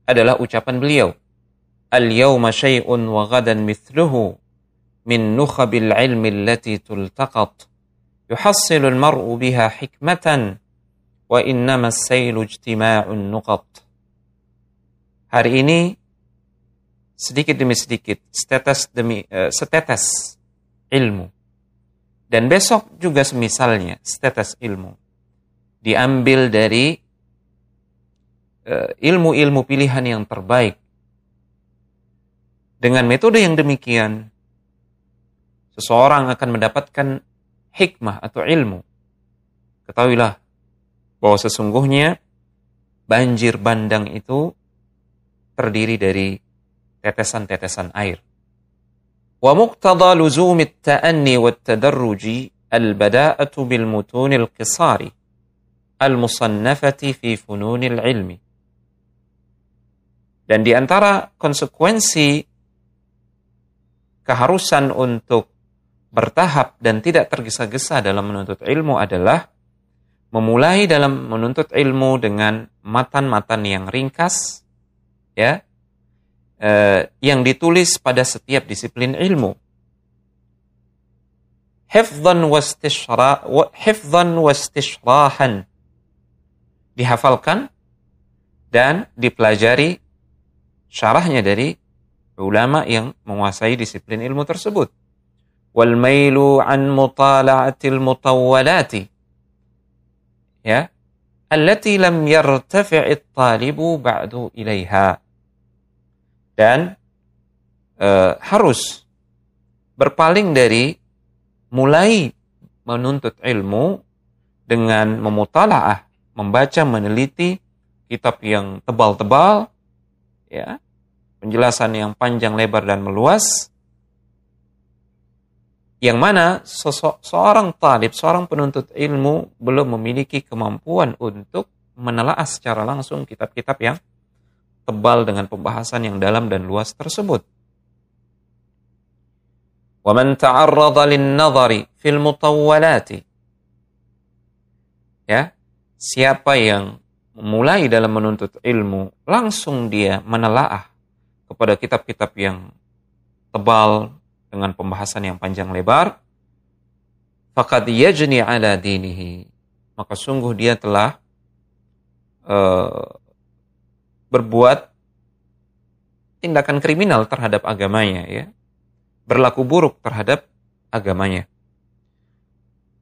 adalah ucapan beliau Al-yawma syai'un wa ghadan mithluhu min nukhabil ilmi allati tultaqat yuhassilu al-mar'u biha hikmatan wa innama as-sailu ijtima'un nuqat hari ini sedikit demi sedikit, setetes demi uh, setetes ilmu. Dan besok juga semisalnya setetes ilmu diambil dari eh, ilmu-ilmu uh, pilihan yang terbaik. Dengan metode yang demikian, seseorang akan mendapatkan hikmah atau ilmu. Ketahuilah bahwa sesungguhnya banjir bandang itu terdiri dari tetesan-tetesan air. Wa muqtada luzum at-ta'anni wat-tadarruji al-bada'atu bil mutun al-qisari al-musannafati fi funun al-ilmi. Dan di antara konsekuensi keharusan untuk bertahap dan tidak tergesa-gesa dalam menuntut ilmu adalah memulai dalam menuntut ilmu dengan matan-matan yang ringkas, ya eh, yang ditulis pada setiap disiplin ilmu hifdhan wastishra hifdhan wastishrahan dihafalkan dan dipelajari syarahnya dari ulama yang menguasai disiplin ilmu tersebut. Wal mailu an mutala'atil mutawwalati. Ya. Allati lam yartafi'it talibu ba'du ilaiha. Dan uh, harus berpaling dari mulai menuntut ilmu dengan memutalaah, membaca, meneliti kitab yang tebal-tebal, ya, penjelasan yang panjang lebar dan meluas, yang mana seorang talib, seorang penuntut ilmu belum memiliki kemampuan untuk menelaah secara langsung kitab-kitab yang tebal dengan pembahasan yang dalam dan luas tersebut. وَمَنْ تَعَرَّضَ لِلنَّظَرِ فِي الْمُطَوَّلَاتِ Ya, siapa yang mulai dalam menuntut ilmu, langsung dia menelaah kepada kitab-kitab yang tebal dengan pembahasan yang panjang lebar, faqad yajni ala dinihi. Maka sungguh dia telah uh, berbuat tindakan kriminal terhadap agamanya ya. Berlaku buruk terhadap agamanya.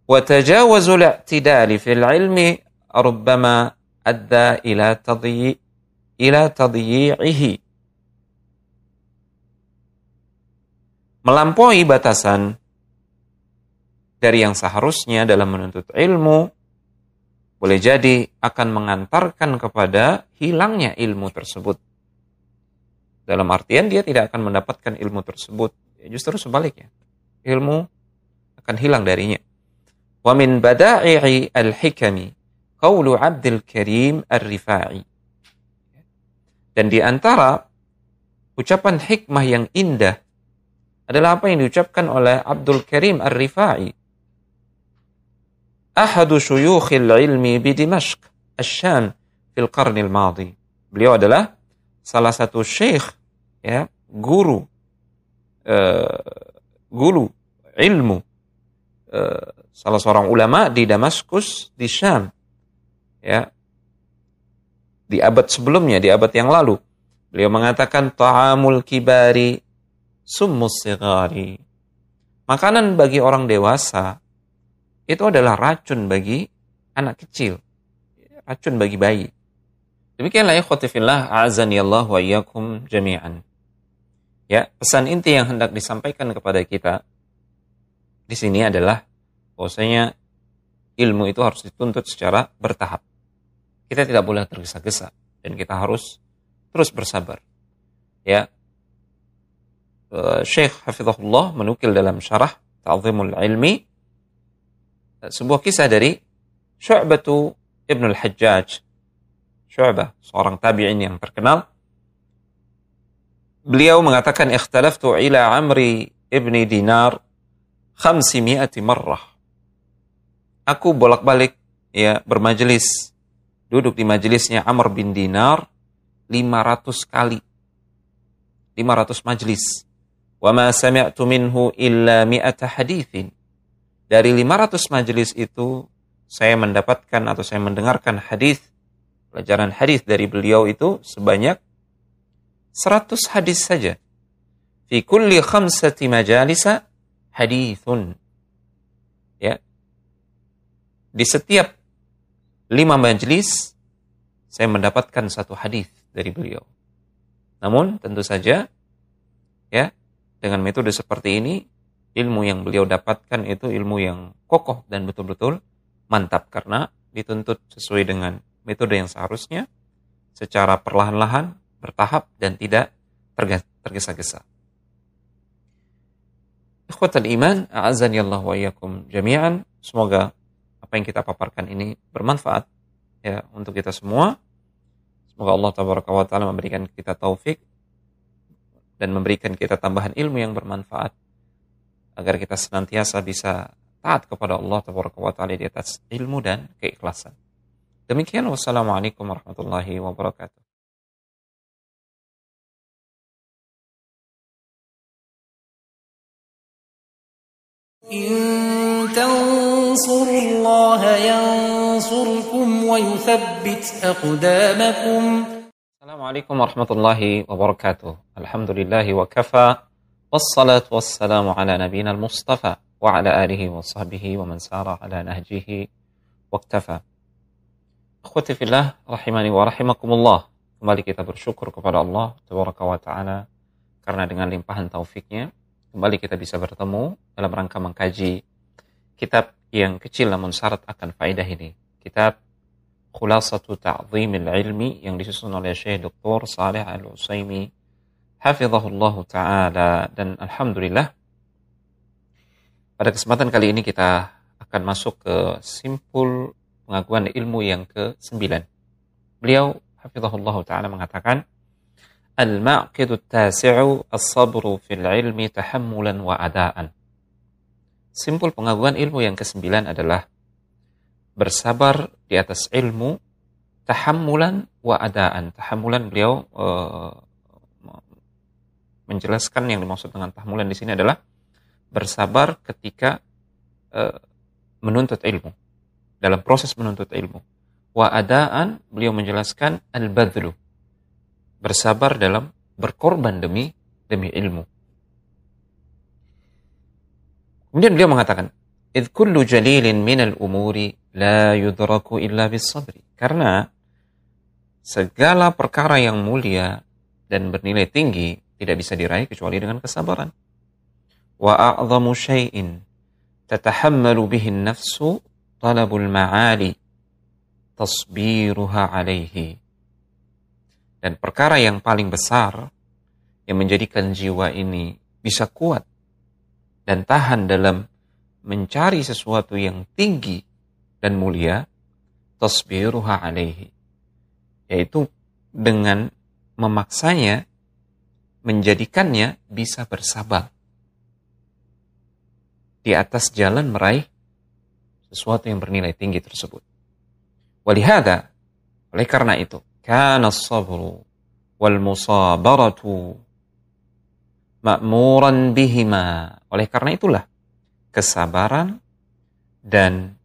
Wa tajawazul i'tidali fil ilmi rubbama adda ila tadyi ila tadyi'ihi melampaui batasan dari yang seharusnya dalam menuntut ilmu boleh jadi akan mengantarkan kepada hilangnya ilmu tersebut. Dalam artian dia tidak akan mendapatkan ilmu tersebut. Ya, justru sebaliknya. Ilmu akan hilang darinya. Wa min bada'i'i al-hikami Qawlu Abdul Karim Ar-Rifai. Dan di antara ucapan hikmah yang indah adalah apa yang diucapkan oleh Abdul Karim Ar-Rifai. Ahadu syuyukhil ilmi di Dimashq, Asyam, fil qarnil madi. Beliau adalah salah satu syekh, ya, guru, uh, guru ilmu, uh, salah seorang ulama di Damaskus, di Syam ya di abad sebelumnya di abad yang lalu beliau mengatakan ta'amul kibari summus sigari makanan bagi orang dewasa itu adalah racun bagi anak kecil racun bagi bayi demikianlah ya khotifillah azani Allah wa iyyakum jami'an ya pesan inti yang hendak disampaikan kepada kita di sini adalah bahwasanya ilmu itu harus dituntut secara bertahap kita tidak boleh tergesa-gesa dan kita harus terus bersabar. Ya. Eh, Syekh Hafizahullah menukil dalam syarah Ta'zimul Ilmi sebuah kisah dari Syu'batu Ibn al-Hajjaj. Syu'bah, seorang tabi'in yang terkenal. Beliau mengatakan ikhtalaftu ila Amri ibni Dinar khamsimi'ati marrah. Aku bolak-balik ya bermajelis duduk di majelisnya Amr bin Dinar 500 kali. 500 majlis. Wa ma sami'tu minhu illa mi'ata hadithin. Dari 500 majlis itu saya mendapatkan atau saya mendengarkan hadis pelajaran hadis dari beliau itu sebanyak 100 hadis saja. Fi kulli khamsati majalisa hadithun. Ya. Di setiap lima majelis saya mendapatkan satu hadis dari beliau. Namun tentu saja ya dengan metode seperti ini ilmu yang beliau dapatkan itu ilmu yang kokoh dan betul-betul mantap karena dituntut sesuai dengan metode yang seharusnya secara perlahan-lahan, bertahap dan tidak tergesa-gesa. Ikhwatal iman, a'azani Allah wa iyyakum jami'an. Semoga apa yang kita paparkan ini bermanfaat ya untuk kita semua. Semoga Allah tabaraka wa taala memberikan kita taufik dan memberikan kita tambahan ilmu yang bermanfaat agar kita senantiasa bisa taat kepada Allah tabaraka wa taala di atas ilmu dan keikhlasan. Demikian wassalamualaikum warahmatullahi wabarakatuh. إن تنصروا الله ينصركم ويثبت أقدامكم السلام عليكم ورحمة الله وبركاته الحمد لله وكفى والصلاة والسلام على نبينا المصطفى وعلى آله وصحبه ومن سار على نهجه واكتفى Akhwati fillah rahimani wa rahimakumullah. Kembali kita bersyukur kepada Allah Tabaraka wa taala karena dengan limpahan taufiknya kembali kita bisa bertemu dalam rangka mengkaji kitab yang kecil namun syarat akan faedah ini. Kitab Khulasatu Ta'zimil Ilmi yang disusun oleh Syekh Dr. Saleh Al-Utsaimin hafizahullah taala dan alhamdulillah pada kesempatan kali ini kita akan masuk ke simpul pengakuan ilmu yang ke-9. Beliau hafizahullah taala mengatakan Al-maqidu tasi'u as-sabru fil ilmi tahammulan wa adaan. Simpul pengakuan ilmu yang ke-9 adalah bersabar di atas ilmu tahammulan wa adaan. Tahammulan beliau uh, menjelaskan yang dimaksud dengan tahammulan di sini adalah bersabar ketika uh, menuntut ilmu dalam proses menuntut ilmu. Wa adaan beliau menjelaskan al-badlu. Bersabar dalam berkorban demi demi ilmu. Kemudian beliau mengatakan, "Idh kullu jalilin minal umuri la yudraku illa bis sabri." Karena segala perkara yang mulia dan bernilai tinggi tidak bisa diraih kecuali dengan kesabaran. Wa a'zamu syai'in tatahammalu bihi nafsu talabul ma'ali tasbiruha alaihi. Dan perkara yang paling besar yang menjadikan jiwa ini bisa kuat dan tahan dalam mencari sesuatu yang tinggi dan mulia, tasbiruha alaihi. Yaitu dengan memaksanya, menjadikannya bisa bersabar di atas jalan meraih sesuatu yang bernilai tinggi tersebut. Walihada, oleh karena itu, kana sabru wal musabaratu ma'muran bihima. Oleh karena itulah, kesabaran dan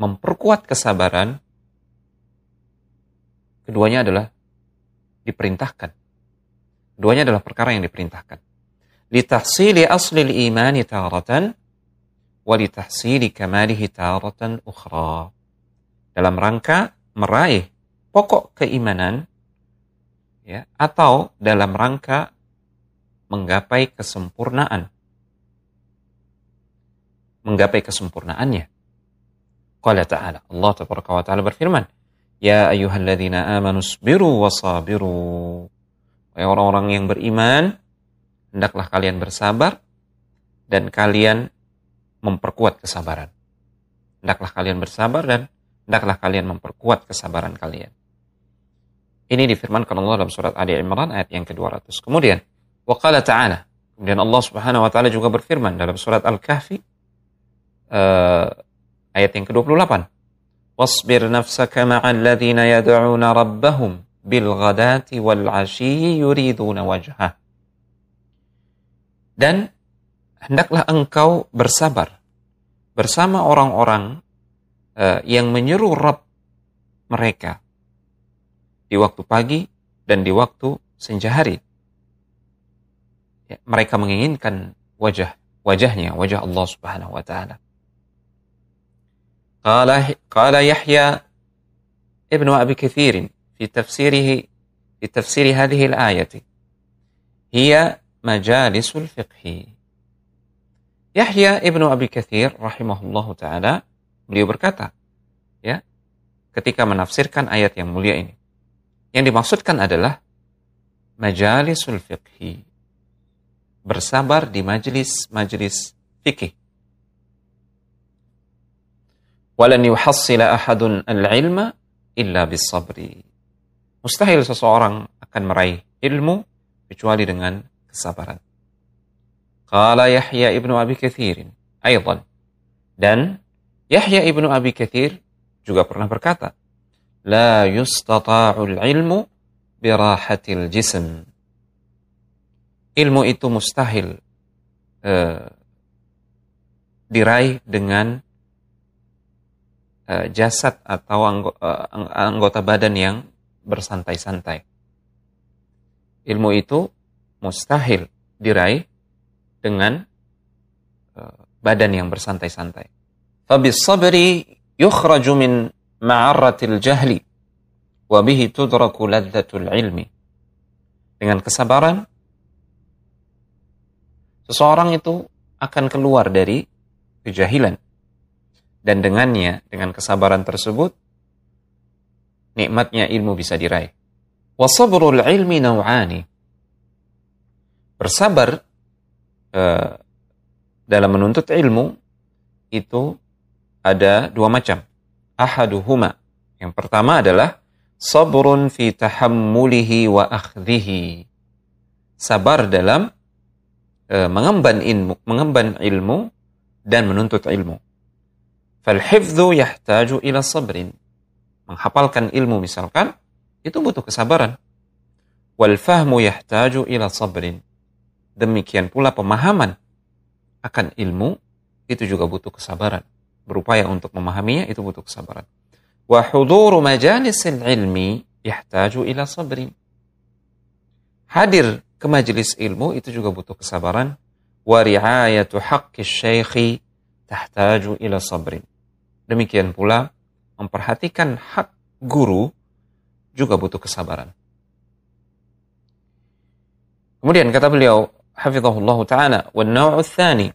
memperkuat kesabaran keduanya adalah diperintahkan. Keduanya adalah perkara yang diperintahkan. Litahsili aslil imani taratan walitahsili kamalihi taratan ukhra. Dalam rangka meraih pokok keimanan ya atau dalam rangka menggapai kesempurnaan menggapai kesempurnaannya. Qala ta'ala Allah ta'ala berfirman, "Ya ayyuhalladzina amanu sabiru wasabiru." Wahai orang-orang yang beriman, hendaklah kalian bersabar dan kalian memperkuat kesabaran. Hendaklah kalian bersabar dan hendaklah kalian memperkuat kesabaran kalian. Ini difirmankan Allah dalam surat Ali Imran ayat yang ke-200. Kemudian, waqala ta'ala. Kemudian Allah Subhanahu wa taala juga berfirman dalam surat Al-Kahfi uh, ayat yang ke-28. Ma'al ladzina yad'una rabbahum bil ghadati wal 'ashyi yuriduna wajhah. Dan hendaklah engkau bersabar bersama orang-orang uh, yang menyeru Rabb mereka di waktu pagi dan di waktu senja hari. Ya, mereka menginginkan wajah wajahnya, wajah Allah Subhanahu wa taala. Qala Yahya Ibnu Abi Katsir fi tafsirih fi tafsir hadhihi al-ayati hiya majalisul fiqhi Yahya ibnu Abi Kathir rahimahullahu taala beliau berkata, ya, ketika menafsirkan ayat yang mulia ini, yang dimaksudkan adalah majalisul fiqhi, bersabar di majelis-majelis fikih. Walan yuhassila ahadun al-ilma illa bisabri. Mustahil seseorang akan meraih ilmu kecuali dengan kesabaran. Qala Yahya ibnu Abi Kathirin. Aydan. Dan Yahya ibnu Abi Kathir juga pernah berkata, La yustata'ul ilmu birahatil jism. Ilmu itu mustahil uh, diraih dengan uh, jasad atau uh, anggota badan yang bersantai-santai. Ilmu itu mustahil diraih dengan uh, badan yang bersantai-santai. Fabis sabri yukhraju min ma'arratil jahli wa bihi tudraku ladzatul ilmi. Dengan kesabaran seseorang itu akan keluar dari kejahilan dan dengannya dengan kesabaran tersebut nikmatnya ilmu bisa diraih. Wasabrul ilmi naw'ani. Bersabar uh, dalam menuntut ilmu itu ada dua macam. Ahaduhuma. Yang pertama adalah sabrun fi tahammulihi wa akhdhihi. Sabar dalam uh, mengemban ilmu, mengemban ilmu dan menuntut ilmu. Falhifdhu yahtaju ila sabrin. Menghafalkan ilmu misalkan, itu butuh kesabaran. Wal fahmu yahtaju ila sabrin. Demikian pula pemahaman akan ilmu itu juga butuh kesabaran. Berupaya untuk memahaminya itu butuh kesabaran. Wa majalisil ilmi yahtaju ila sabrin. Hadir ke majelis ilmu itu juga butuh kesabaran. Wa ri'ayatu haqqi tahtaju ila sabrin. Demikian pula memperhatikan hak guru juga butuh kesabaran. Kemudian kata beliau, hafizahullah ta'ala, naw'u tsani.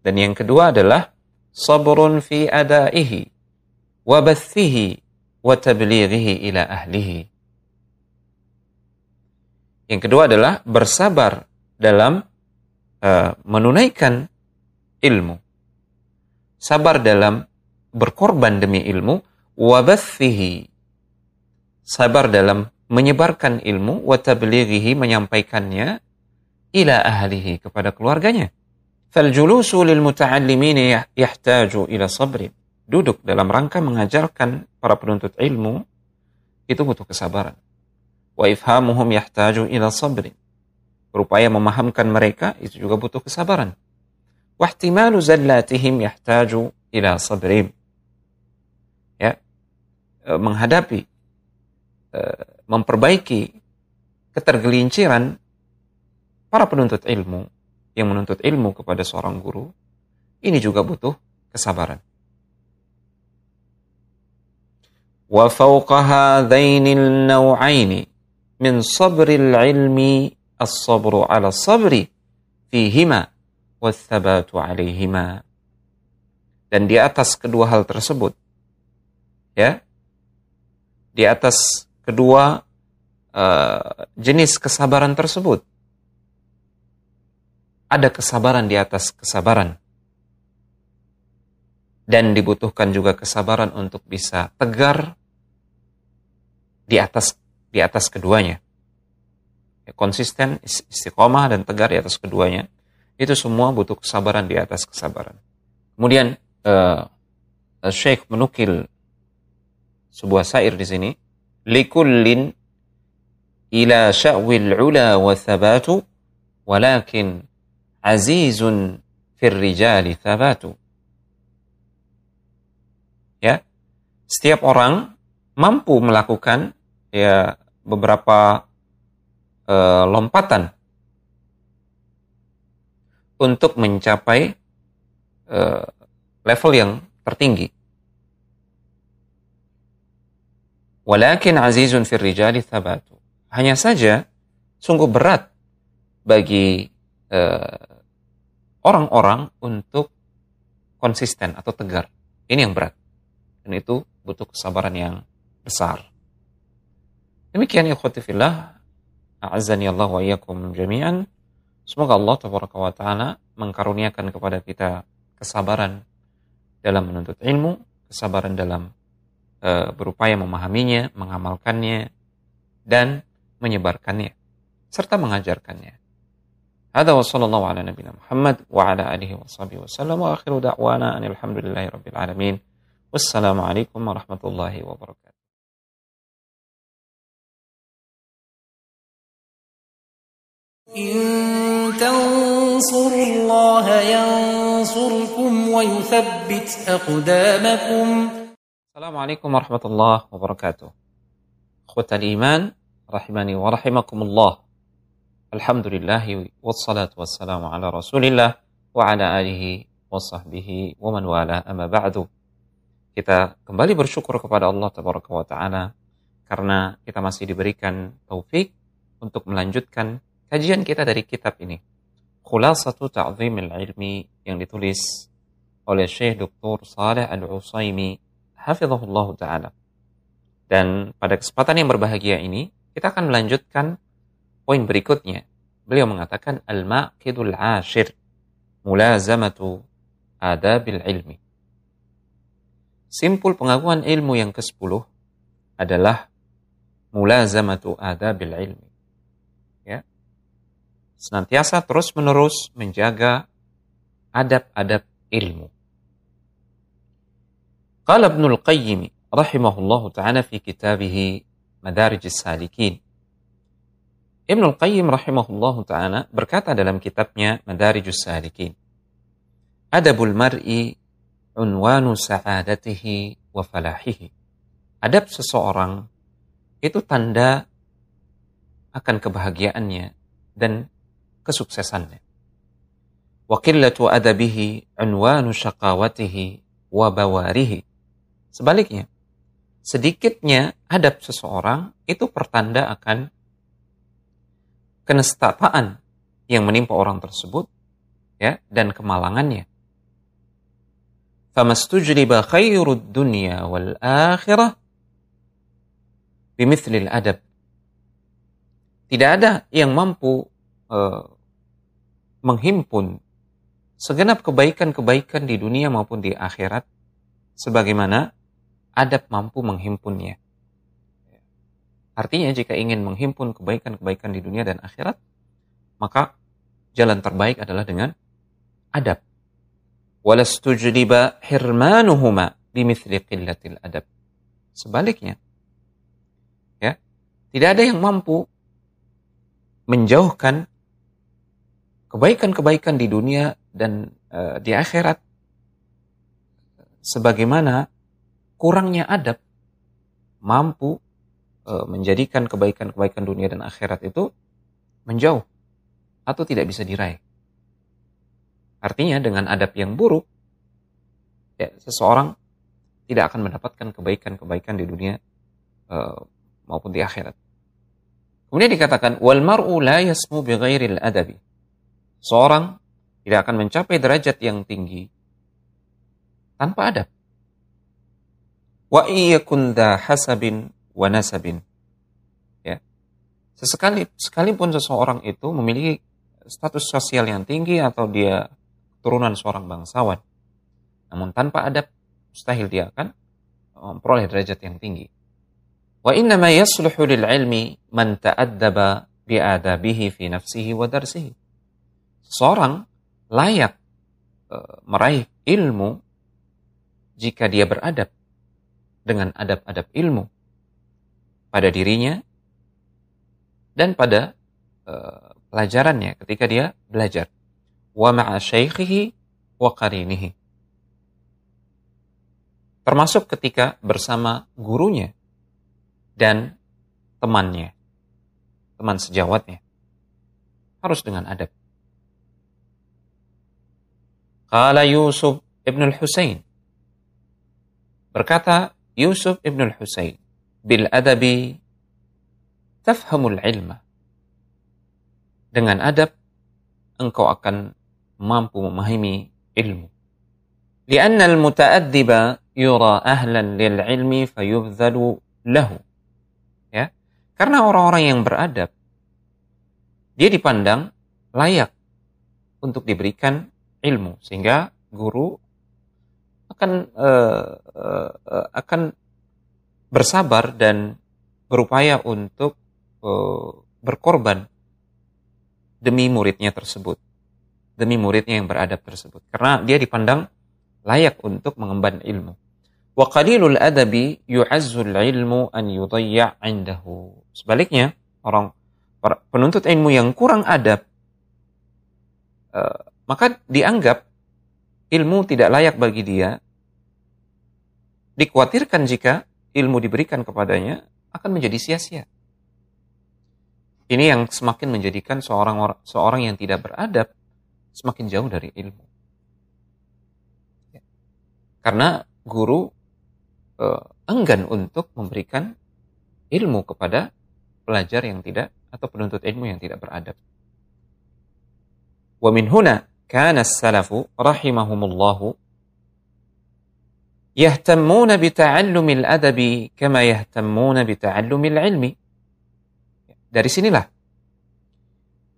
Dan yang kedua adalah sabrun fi bathihi wa tablighihi ila ahlihi. Yang kedua adalah bersabar dalam uh, menunaikan ilmu. Sabar dalam berkorban demi ilmu, wabathihi, sabar dalam menyebarkan ilmu, watablighihi, menyampaikannya, ila ahlihi, kepada keluarganya. Faljulusu lil muta'allimini yahtaju ila sabri. Duduk dalam rangka mengajarkan para penuntut ilmu, itu butuh kesabaran. Wa ifhamuhum yahtaju ila sabri. Berupaya memahamkan mereka, itu juga butuh kesabaran. Wahtimalu zallatihim yahtaju ila sabrim menghadapi, e, memperbaiki ketergelinciran para penuntut ilmu yang menuntut ilmu kepada seorang guru, ini juga butuh kesabaran. Fawqa hadzainil naw'aini min sabril ilmi as-sabru 'ala sabri fihima wath-thabatu 'alaihima. Dan di atas kedua hal tersebut ya di atas kedua uh, jenis kesabaran tersebut. Ada kesabaran di atas kesabaran. Dan dibutuhkan juga kesabaran untuk bisa tegar di atas di atas keduanya. Ya, konsisten, istiqomah dan tegar di atas keduanya. Itu semua butuh kesabaran di atas kesabaran. Kemudian uh, Syekh menukil sebuah syair di sini. Likullin ila sya'wil ula wa thabatu walakin azizun fir rijali thabatu. Ya setiap orang mampu melakukan ya beberapa uh, lompatan untuk mencapai uh, level yang tertinggi Walakin azizun fir rijali thabatu. Hanya saja sungguh berat bagi uh, orang-orang untuk konsisten atau tegar. Ini yang berat. Dan itu butuh kesabaran yang besar. Demikian ya fillah. A'azzani Allah wa iyyakum jami'an. Semoga Allah wa ta'ala mengkaruniakan kepada kita kesabaran dalam menuntut ilmu, kesabaran dalam e, berupaya memahaminya, mengamalkannya, dan menyebarkannya, serta mengajarkannya. Hada wa sallallahu ala nabiyina Muhammad wa ala alihi wa sahbihi wa sallam wa akhiru da'wana anil hamdulillahi rabbil alamin. Wassalamualaikum warahmatullahi wabarakatuh. إن انصروا الله ينصركم ويثبت أقدامكم Assalamualaikum warahmatullahi wabarakatuh. Akhwatal iman, rahimani wa rahimakumullah. Alhamdulillahi wassalatu wassalamu ala rasulillah wa ala alihi wa sahbihi wa man wala amma ba'du. Kita kembali bersyukur kepada Allah tabaraka wa ta'ala karena kita masih diberikan taufik untuk melanjutkan kajian kita dari kitab ini. Khulasatu Ta'zimil Ilmi yang ditulis oleh Syekh Dr. Saleh Al-Usaimi hafizahullah taala. Dan pada kesempatan yang berbahagia ini, kita akan melanjutkan poin berikutnya. Beliau mengatakan al-maqidul ashir mulazamatu adabil ilmi. Simpul pengakuan ilmu yang ke-10 adalah mulazamatu adabil ilmi. Ya. Senantiasa terus-menerus menjaga adab-adab ilmu. قال ابن القيم رحمه الله تعالى في كتابه مدارج السالكين Ibn al-Qayyim rahimahullah ta'ala berkata dalam kitabnya Madarijus Salikin Adabul mar'i unwanu sa'adatihi wa falahihi Adab seseorang itu tanda akan kebahagiaannya dan kesuksesannya. Wa qillatu adabihi unwanu syaqawatihi wa bawarihi Sebaliknya, sedikitnya adab seseorang itu pertanda akan kenestapaan yang menimpa orang tersebut ya dan kemalangannya. Famastujliba khairud dunya wal akhirah bimithlil adab. Tidak ada yang mampu uh, menghimpun segenap kebaikan-kebaikan di dunia maupun di akhirat sebagaimana adab mampu menghimpunnya. Artinya jika ingin menghimpun kebaikan-kebaikan di dunia dan akhirat, maka jalan terbaik adalah dengan adab. Hirmanuhuma adab. Sebaliknya, ya, tidak ada yang mampu menjauhkan kebaikan-kebaikan di dunia dan uh, di akhirat sebagaimana kurangnya adab mampu e, menjadikan kebaikan-kebaikan dunia dan akhirat itu menjauh atau tidak bisa diraih. Artinya dengan adab yang buruk, ya, seseorang tidak akan mendapatkan kebaikan-kebaikan di dunia e, maupun di akhirat. Kemudian dikatakan wal mar'u la yasmu bi ghairil adabi. Seorang tidak akan mencapai derajat yang tinggi tanpa adab wa iyakun hasabin wa nasabin. Ya. Sesekali sekalipun seseorang itu memiliki status sosial yang tinggi atau dia turunan seorang bangsawan. Namun tanpa adab mustahil dia akan memperoleh derajat yang tinggi. Wa inna ma yasluhu lil ilmi man ta'addaba bi'adabihi fi nafsihi wa darsihi. Seorang layak uh, meraih ilmu jika dia beradab dengan adab-adab ilmu pada dirinya dan pada uh, pelajarannya ketika dia belajar. Wa ma'a syaikhihi wa qarinihi. Termasuk ketika bersama gurunya dan temannya, teman sejawatnya. Harus dengan adab. Qala Yusuf ibn al-Husain. Berkata Yusuf ibn al-Husayn. Bil adabi tafhamul ilma. Dengan adab engkau akan mampu memahami ilmu. Al-muta'addiba yura ahlan lil ilmi fayubdhalu lahu. Ya. Karena orang-orang yang beradab dia dipandang layak untuk diberikan ilmu. Sehingga guru akan uh, uh, akan bersabar dan berupaya untuk uh, berkorban demi muridnya tersebut, demi muridnya yang beradab tersebut, karena dia dipandang layak untuk mengemban ilmu. Wa qalilul adabi yu'azzul ilmu an yudayya' indahu. Sebaliknya, orang penuntut ilmu yang kurang adab uh, maka dianggap ilmu tidak layak bagi dia. Dikhawatirkan jika ilmu diberikan kepadanya akan menjadi sia-sia. Ini yang semakin menjadikan seorang seorang yang tidak beradab semakin jauh dari ilmu. Karena guru uh, enggan untuk memberikan ilmu kepada pelajar yang tidak atau penuntut ilmu yang tidak beradab. Wa min huna kana as-salafu rahimahumullah yahtammuna bita'allumil adabi kama yahtammuna bita'allumil ilmi. Dari sinilah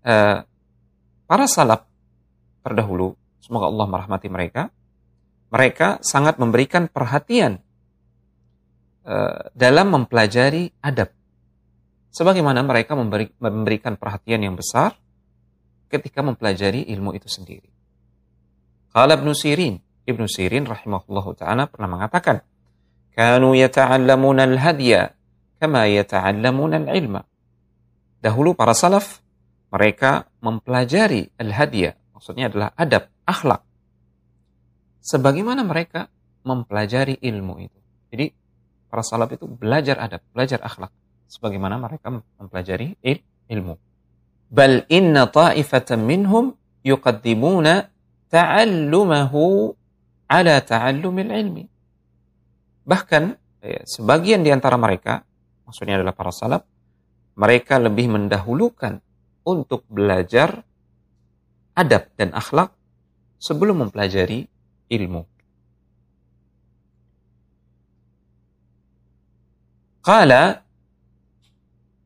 uh, para salaf terdahulu, semoga Allah merahmati mereka, mereka sangat memberikan perhatian uh, dalam mempelajari adab sebagaimana mereka memberi, memberikan perhatian yang besar ketika mempelajari ilmu itu sendiri. Qala Ibnu Sirin, Ibnu Sirin rahimahullah taala pernah mengatakan, "Kanu yata'allamuna al-hadya kama yata'allamuna al-ilma." Dahulu para salaf mereka mempelajari al-hadya, maksudnya adalah adab, akhlak. Sebagaimana mereka mempelajari ilmu itu. Jadi para salaf itu belajar adab, belajar akhlak sebagaimana mereka mempelajari il ilmu. Bal inna ta'ifatan minhum yuqaddimuna ta'allumahu ala ta'allumil ilmi. Bahkan ya, sebagian di antara mereka, maksudnya adalah para salaf, mereka lebih mendahulukan untuk belajar adab dan akhlak sebelum mempelajari ilmu. Qala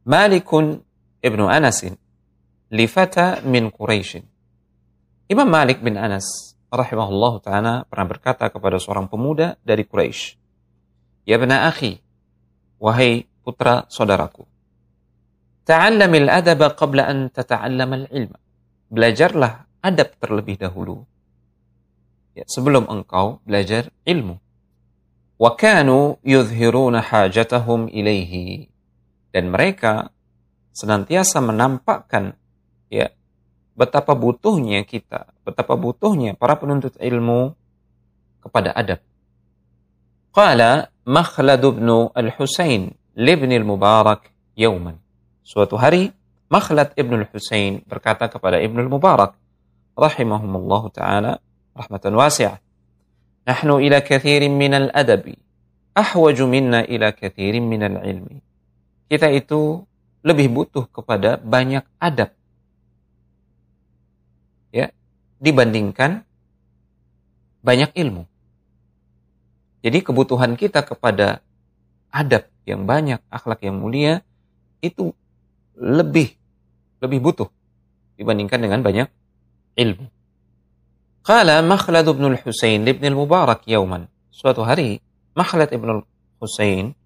Malik ibnu Anas lifata min Quraisy. Imam Malik bin Anas rahimahullah ta'ala pernah berkata kepada seorang pemuda dari Quraisy, Ya bena akhi, wahai putra saudaraku, ta'allamil adaba qabla an tata'allamal ilma. Belajarlah adab terlebih dahulu. Ya, sebelum engkau belajar ilmu. Wa kanu yudhiruna hajatahum ilaihi dan mereka senantiasa menampakkan ya betapa butuhnya kita, betapa butuhnya para penuntut ilmu kepada adab. Qala Makhlad bin al-Husain libn al-Mubarak yawman. Suatu hari Makhlad ibn al-Husain berkata kepada Ibn al-Mubarak rahimahumullah taala rahmatan wasi'ah. Nahnu ila kathirin min al-adabi ahwaju minna ila kathirin min al-ilmi kita itu lebih butuh kepada banyak adab. Ya, dibandingkan banyak ilmu. Jadi kebutuhan kita kepada adab yang banyak, akhlak yang mulia itu lebih lebih butuh dibandingkan dengan banyak ilmu. Qala Makhlad bin al-Husain ibn al-Mubarak yauman. Suatu hari Makhlad ibn al-Husain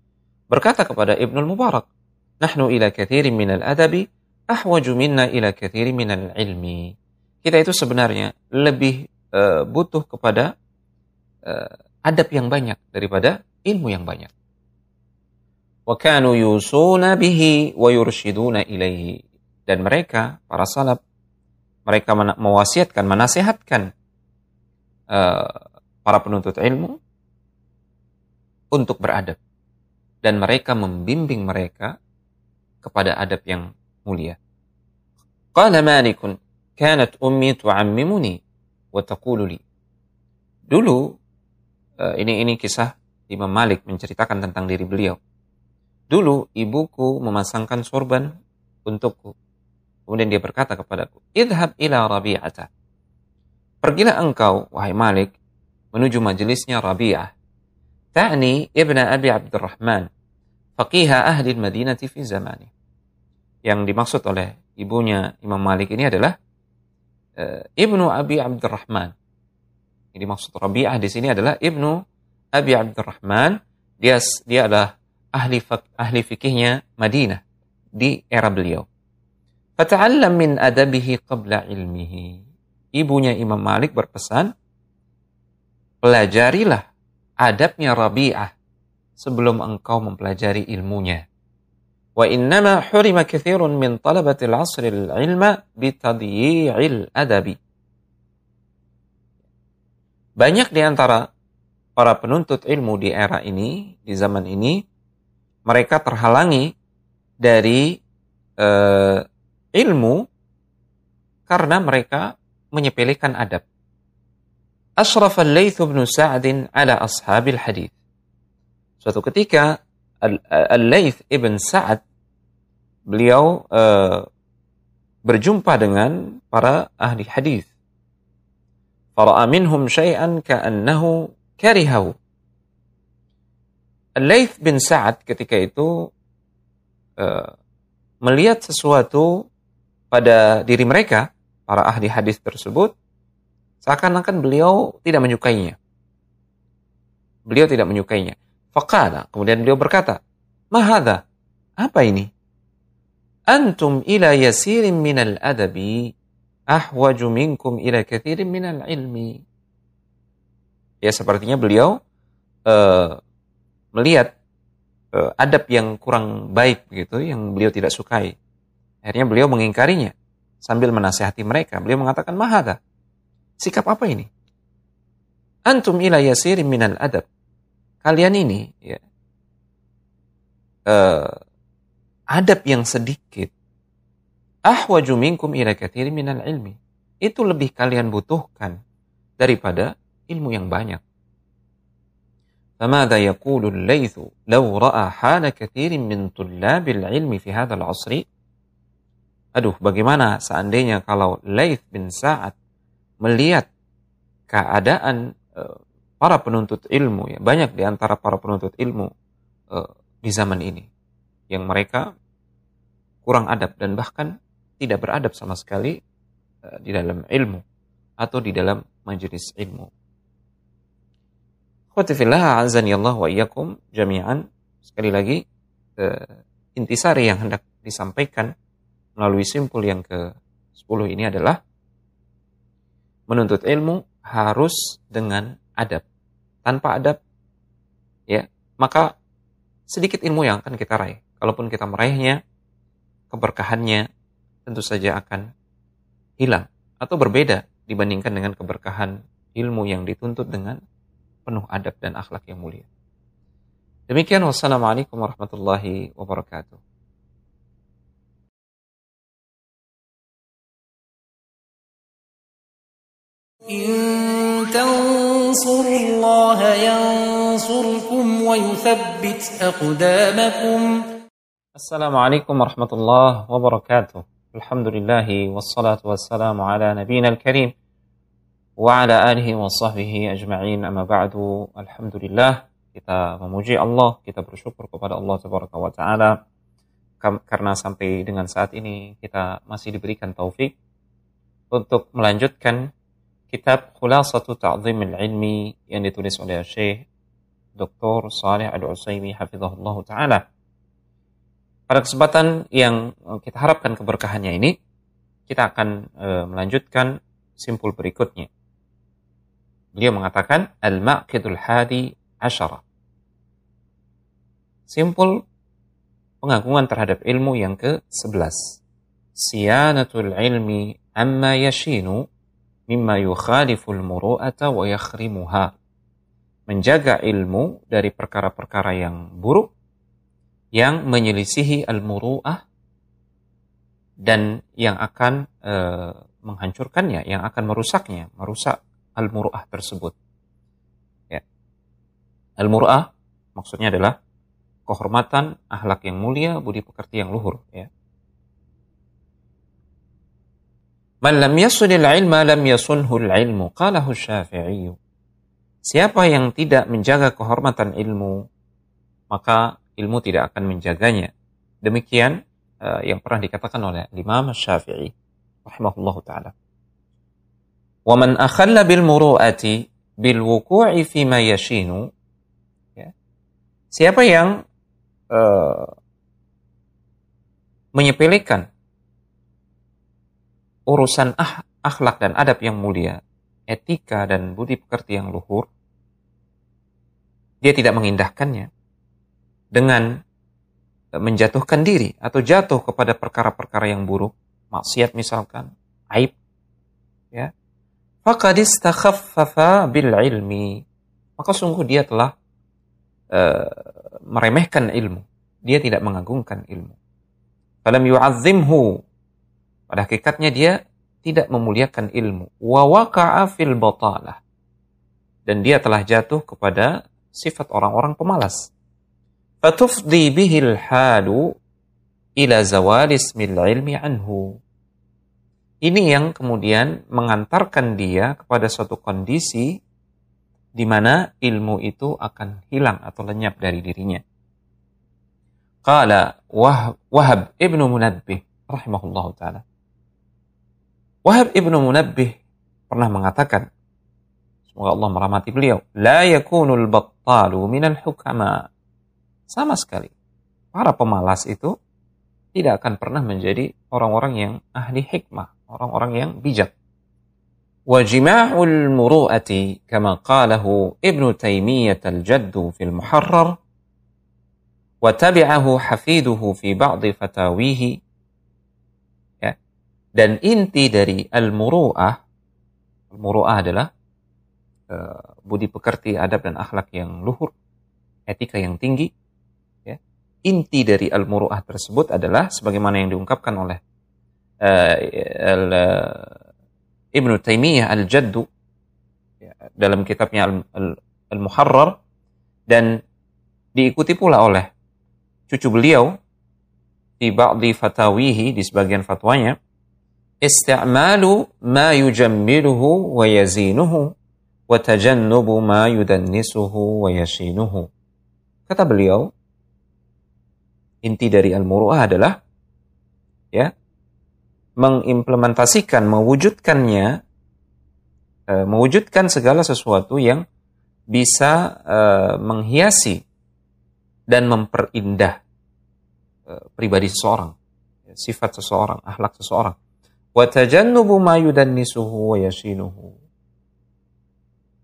berkata kepada Ibnul Mubarak, "Nahnu ila kathirin minal adabi ahwaju minna ila kathirin minal ilmi." Kita itu sebenarnya lebih uh, butuh kepada uh, adab yang banyak daripada ilmu yang banyak. Yusuna bihi wa yurshiduna ilaihi. Dan mereka, para salaf, mereka mewasiatkan, menasihatkan uh, para penuntut ilmu untuk beradab dan mereka membimbing mereka kepada adab yang mulia. Qala Malikun, Kanat ummi tu'ammimuni wa taqulu li. Dulu ini ini kisah Imam Malik menceritakan tentang diri beliau. Dulu ibuku memasangkan sorban untukku. Kemudian dia berkata kepadaku, "Idhab ila Rabi'ata." Pergilah engkau, wahai Malik, menuju majelisnya Rabi'ah. Ta'ni ibna Abi Abdurrahman, faqiha ahli Madinati fi zamani. Yang dimaksud oleh ibunya Imam Malik ini adalah Ibnu Abi Abdurrahman. Ini dimaksud Rabi'ah di sini adalah Ibnu Abi Abdurrahman. Dia dia adalah ahli ahli fikihnya Madinah di era beliau. Fata'allam min adabihi qabla ilmihi. Ibunya Imam Malik berpesan, pelajarilah adabnya Rabi'ah sebelum engkau mempelajari ilmunya. Innama hurima kathirun min talabatil asril ilma bitadyi'il adabi. banyak di antara para penuntut ilmu di era ini, di zaman ini, mereka terhalangi dari uh, ilmu karena mereka menyepelekan adab. Ashraf al-Layth bin Sa'd ala ashabil hadith. Suatu ketika Al-Layth ibn Sa'ad beliau uh, berjumpa dengan para ahli hadis. Fara'a minhum syai'an ka'annahu karihahu. Al-Layth bin Sa'ad ketika itu uh, melihat sesuatu pada diri mereka, para ahli hadis tersebut, seakan-akan beliau tidak menyukainya. Beliau tidak menyukainya. Faqala, kemudian beliau berkata, Mahada, apa ini? Antum ila yasirin minal adabi ahwaju minkum ila kathirin minal ilmi. Ya sepertinya beliau uh, melihat uh, adab yang kurang baik begitu yang beliau tidak sukai. Akhirnya beliau mengingkarinya sambil menasehati mereka. Beliau mengatakan, "Mahada? Sikap apa ini?" Antum ila yasirin minal adab kalian ini ya uh, adab yang sedikit ahwaju minkum ila katsirin minal ilmi itu lebih kalian butuhkan daripada ilmu yang banyak فماذا يقول الليث لو رأى حال كثير من طلاب العلم في هذا العصر Aduh, bagaimana seandainya kalau Laith bin Sa'ad melihat keadaan uh, para penuntut ilmu ya banyak di antara para penuntut ilmu uh, di zaman ini yang mereka kurang adab dan bahkan tidak beradab sama sekali uh, di dalam ilmu atau di dalam majelis ilmu. Khotifillah azani Allah wa iyyakum jami'an. Sekali lagi uh, intisari yang hendak disampaikan melalui simpul yang ke-10 ini adalah menuntut ilmu harus dengan adab. Tanpa adab, ya, maka sedikit ilmu yang akan kita raih Kalaupun kita meraihnya, keberkahannya tentu saja akan hilang atau berbeda dibandingkan dengan keberkahan ilmu yang dituntut dengan penuh adab dan akhlak yang mulia. Demikian wassalamualaikum warahmatullahi wabarakatuh. إن تنصروا الله ينصركم ويثبت أقدامكم Assalamualaikum warahmatullahi wabarakatuh. Alhamdulillahi wassalatu wassalamu ala nabiyina al-karim wa ala alihi wa sahbihi ajma'in amma ba'du. Alhamdulillah kita memuji Allah, kita bersyukur kepada Allah tabaraka wa taala karena sampai dengan saat ini kita masih diberikan taufik untuk melanjutkan kitab Khulasatu Ta'zimil Ilmi yang ditulis oleh Syekh Dr. Saleh Al-Utsaimin hafizahullah taala. Pada kesempatan yang kita harapkan keberkahannya ini, kita akan e, melanjutkan simpul berikutnya. Beliau mengatakan Al-Maqidul Hadi Asyara. Simpul pengagungan terhadap ilmu yang ke-11. Siyanatul ilmi amma yashinu mimma yukhaliful muru'ata wa yakhrimuha. Menjaga ilmu dari perkara-perkara yang buruk yang menyelisihi al-muru'ah dan yang akan e, menghancurkannya, yang akan merusaknya, merusak al-muru'ah tersebut. Ya. Al-muru'ah maksudnya adalah kehormatan, akhlak yang mulia, budi pekerti yang luhur, ya. Man lam yasunil ilma lam yasunhul ilmu. Qalahu syafi'i. Siapa yang tidak menjaga kehormatan ilmu, maka ilmu tidak akan menjaganya. Demikian uh, yang pernah dikatakan oleh Imam Syafi'i rahimahullahu taala. Wa man akhalla bil muru'ati bil wuku'i fi ma yashinu ya. Siapa yang uh, menyepelekan urusan ah, akhlak dan adab yang mulia, etika dan budi pekerti yang luhur, dia tidak mengindahkannya dengan menjatuhkan diri atau jatuh kepada perkara-perkara yang buruk, maksiat misalkan, aib, ya. faqad istakhaffafa bil ilmi. Maka sungguh dia telah uh, meremehkan ilmu. Dia tidak mengagungkan ilmu. Falam yu'azzimhu. Pada hakikatnya dia tidak memuliakan ilmu. Wa waqa'a fil batalah. Dan dia telah jatuh kepada sifat orang-orang pemalas fatufdi bihil halu ila zawal ismil ilmi anhu ini yang kemudian mengantarkan dia kepada suatu kondisi di mana ilmu itu akan hilang atau lenyap dari dirinya. Qala Wahab ibnu Munabbih rahimahullah ta'ala. Wahab ibnu Munabbih pernah mengatakan, semoga Allah merahmati beliau, La yakunul battalu minal hukama. Sama sekali. Para pemalas itu tidak akan pernah menjadi orang-orang yang ahli hikmah, orang-orang yang bijak. وجماع المروءة كما قاله ابن تيمية الجد في المحرر وتبعه حفيده في بعض فتاويه ya. dan inti dari al-muru'ah al-muru'ah adalah uh, budi pekerti adab dan akhlak yang luhur etika yang tinggi ya. inti dari al-muru'ah tersebut adalah sebagaimana yang diungkapkan oleh uh, al, uh, Ibnu Taimiyah Al-Jaddu ya, dalam kitabnya Al-Muharrar dan diikuti pula oleh cucu beliau di ba'di fatawihi di sebagian fatwanya isti'malu ma yujammiluhu wa yazinuhu wa tajannubu ma yudannisuhu wa yashinuhu. Kata beliau inti dari al-muru'ah adalah ya mengimplementasikan, mewujudkannya, e, mewujudkan segala sesuatu yang bisa e, menghiasi dan memperindah e, pribadi seseorang, sifat seseorang, akhlak seseorang. Watajannubu ma yudannisuhu wa.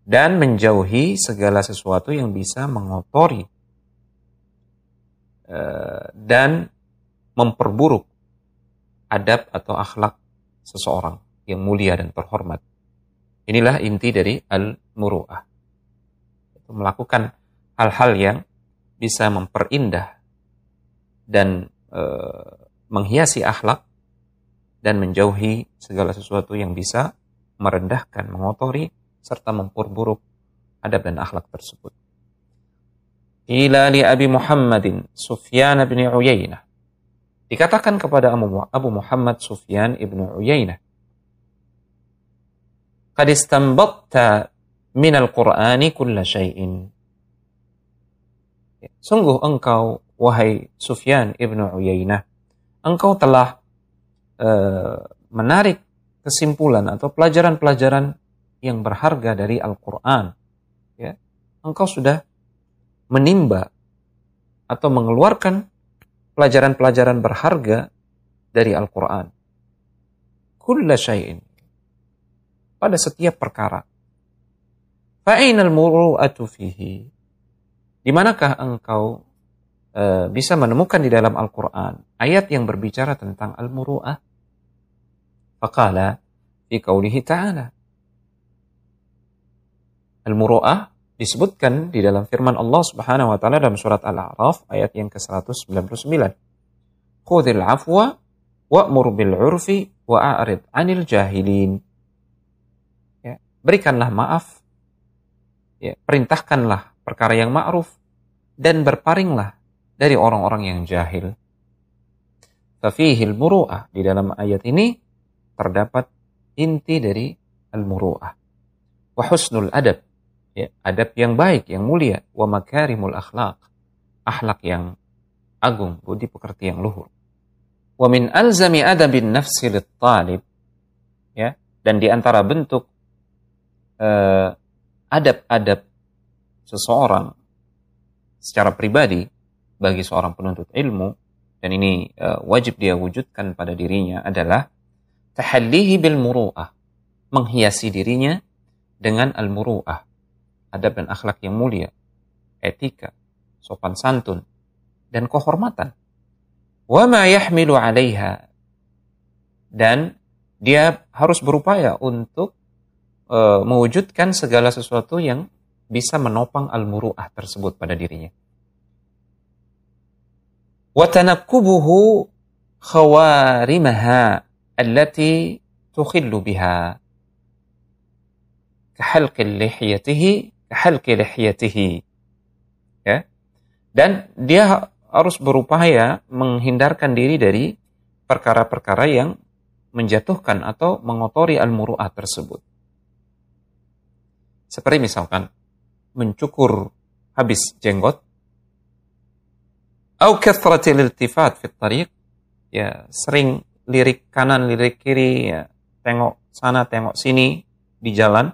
Dan menjauhi segala sesuatu yang bisa mengotori dan memperburuk adab atau akhlak seseorang yang mulia dan terhormat. Inilah inti dari al-muru'ah. Melakukan hal-hal yang bisa memperindah dan e, menghiasi akhlak dan menjauhi segala sesuatu yang bisa merendahkan, mengotori, serta memperburuk adab dan akhlak tersebut. Ila li Abi Muhammadin Sufyan bin Uyainah Dikatakan kepada Abu Muhammad Sufyan ibnu Uyainah. Qad istambatta min al-Qur'ani kulla syai'in. Ya, sungguh engkau, wahai Sufyan ibnu Uyainah, engkau telah uh, menarik kesimpulan atau pelajaran-pelajaran yang berharga dari Al-Quran. Ya, engkau sudah menimba atau mengeluarkan pelajaran-pelajaran berharga dari Al-Quran. Kulla syai'in. Pada setiap perkara. Fa'inal muru'atu fihi. Di manakah engkau uh, bisa menemukan di dalam Al-Quran ayat yang berbicara tentang al-muru'ah? Faqala fi ta'ala. Al-muru'ah disebutkan di dalam firman Allah Subhanahu wa taala dalam surat Al-A'raf ayat yang ke-199. Khudhil afwa wa'mur bil 'urfi wa'arid 'anil jahilin. Ya, berikanlah maaf. Ya, perintahkanlah perkara yang ma'ruf dan berparinglah dari orang-orang yang jahil. Fafihil muru'ah. Di dalam ayat ini terdapat inti dari al-muru'ah. Wa husnul adab ya, adab yang baik, yang mulia, wa makarimul akhlak, akhlak yang agung, budi pekerti yang luhur. Wa min alzami adabin nafsi talib, ya, dan di antara bentuk eh, adab-adab seseorang secara pribadi bagi seorang penuntut ilmu dan ini uh, wajib dia wujudkan pada dirinya adalah tahallihi bil muru'ah. Menghiasi dirinya dengan al muru'ah adab dan akhlak yang mulia, etika, sopan santun, dan kehormatan. Wa ma yahmilu 'alaiha dan dia harus berupaya untuk e, mewujudkan segala sesuatu yang bisa menopang al-muru'ah tersebut pada dirinya. وتنكبه خوارمها التي تخل بها كحلق لحيته kehalki lihiyatihi. Ya. Dan dia harus berupaya menghindarkan diri dari perkara-perkara yang menjatuhkan atau mengotori al-muru'ah tersebut. Seperti misalkan mencukur habis jenggot atau kathratil iltifat fit tariq ya sering lirik kanan lirik kiri ya tengok sana tengok sini di jalan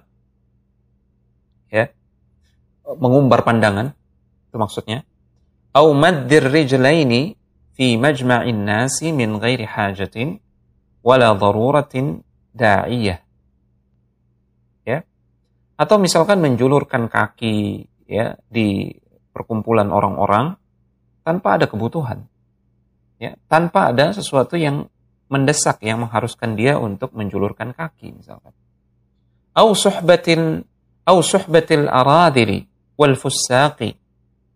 mengumbar pandangan itu maksudnya au maddir rijlaini fi majma'in nasi min ghairi hajatin wala daruratin da'iyah ya atau misalkan menjulurkan kaki ya di perkumpulan orang-orang tanpa ada kebutuhan. Ya, tanpa ada sesuatu yang mendesak yang mengharuskan dia untuk menjulurkan kaki misalkan. Au suhbatil au suhbatil aradili wal fusaqi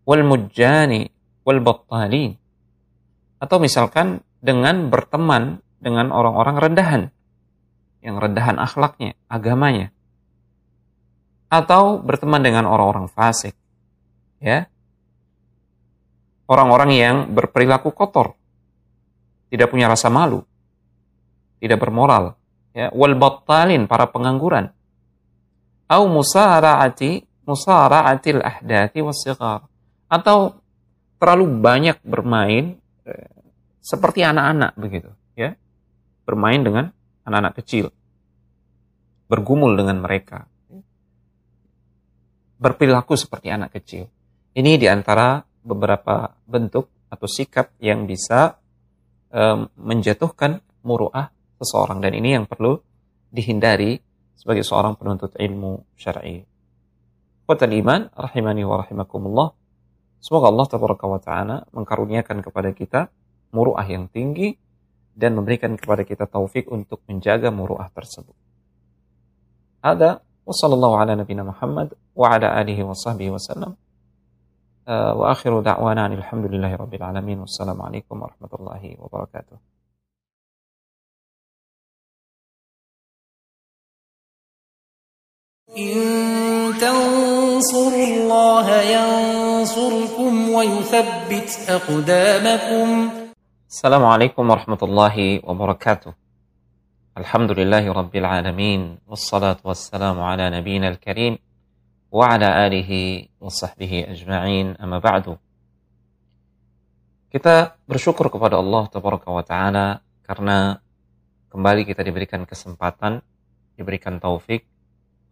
wal mujjani wal battalin. Atau misalkan dengan berteman dengan orang-orang rendahan yang rendahan akhlaknya, agamanya. Atau berteman dengan orang-orang fasik. Ya, orang-orang yang berperilaku kotor, tidak punya rasa malu, tidak bermoral, ya, wal battalin para pengangguran. Au musara'ati musara'atil ahdati wasighar atau terlalu banyak bermain eh, seperti anak-anak begitu, ya. Bermain dengan anak-anak kecil. Bergumul dengan mereka. Berperilaku seperti anak kecil. Ini di antara beberapa bentuk atau sikap yang bisa um, menjatuhkan muruah seseorang dan ini yang perlu dihindari sebagai seorang penuntut ilmu syar'i. Kuatan iman, rahimani wa rahimakumullah. Semoga Allah tabaraka wa ta'ala mengkaruniakan kepada kita muruah yang tinggi dan memberikan kepada kita taufik untuk menjaga muruah tersebut. Ada wa sallallahu ala nabina Muhammad wa ala alihi wa sahbihi wa sallam. Eh, wa akhiru da'wana alhamdulillahi rabbil alamin. Wassalamualaikum warahmatullahi wabarakatuh. إن تنصروا الله ينصركم ويثبت أقدامكم. السلام عليكم ورحمة الله وبركاته. الحمد لله رب العالمين والصلاة والسلام على نبينا الكريم وعلى آله وصحبه أجمعين. أما بعد Kita bersyukur kepada Allah Tabaraka wa Ta'ala karena kembali kita diberikan kesempatan, diberikan taufik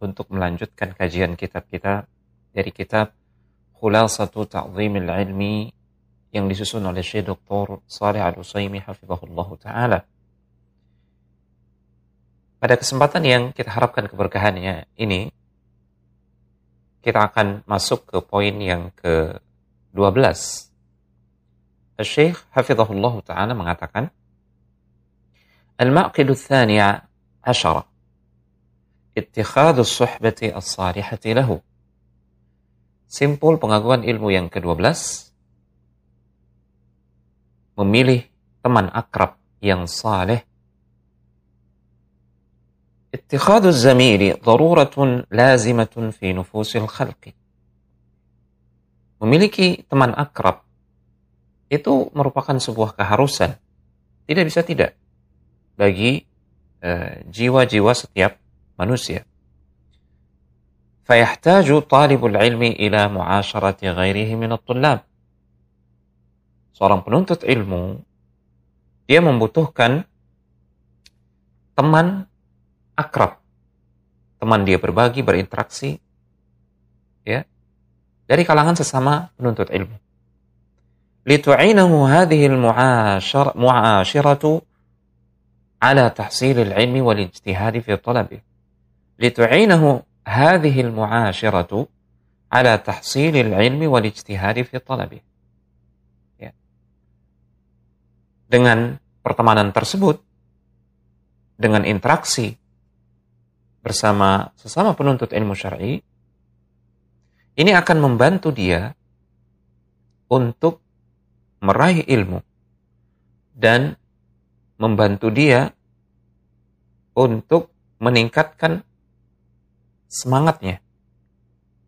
untuk melanjutkan kajian kitab kita dari kitab Khulasatu Ta'zimil Ilmi yang disusun oleh Syekh Dr. Salih Al-Usaimi hafizahullah taala. Pada kesempatan yang kita harapkan keberkahannya ini kita akan masuk ke poin yang ke-12. Syekh Hafizahullah Ta'ala mengatakan, Al-Maqidu Thani'a Ashara Ittikhadu suhbati as-salihati lahu. Simpul pengakuan ilmu yang ke-12. Memilih teman akrab yang saleh. Ittikhadu الزميل daruratun lazimatun fi nufusil khalqi. Memiliki teman akrab itu merupakan sebuah keharusan. Tidak bisa tidak bagi eh, jiwa-jiwa uh, jiwa -jiwa setiap manusia. فيحتاج طالب العلم إلى معاشرة غيره من الطلاب. Seorang penuntut ilmu, dia membutuhkan teman akrab. Teman dia berbagi, berinteraksi. Ya. Dari kalangan sesama penuntut ilmu. Litu'inahu hadhihi al-mu'ashiratu ala tahsil al-ilmi wal ijtihadi fi talabih. Hadhihi al-mu'ashiratu ala tahsil al-ilmi wal ijtihadi fi talabih. Ya. Dengan pertemanan tersebut, dengan interaksi bersama sesama penuntut ilmu syar'i ini akan membantu dia untuk meraih ilmu dan membantu dia untuk meningkatkan semangatnya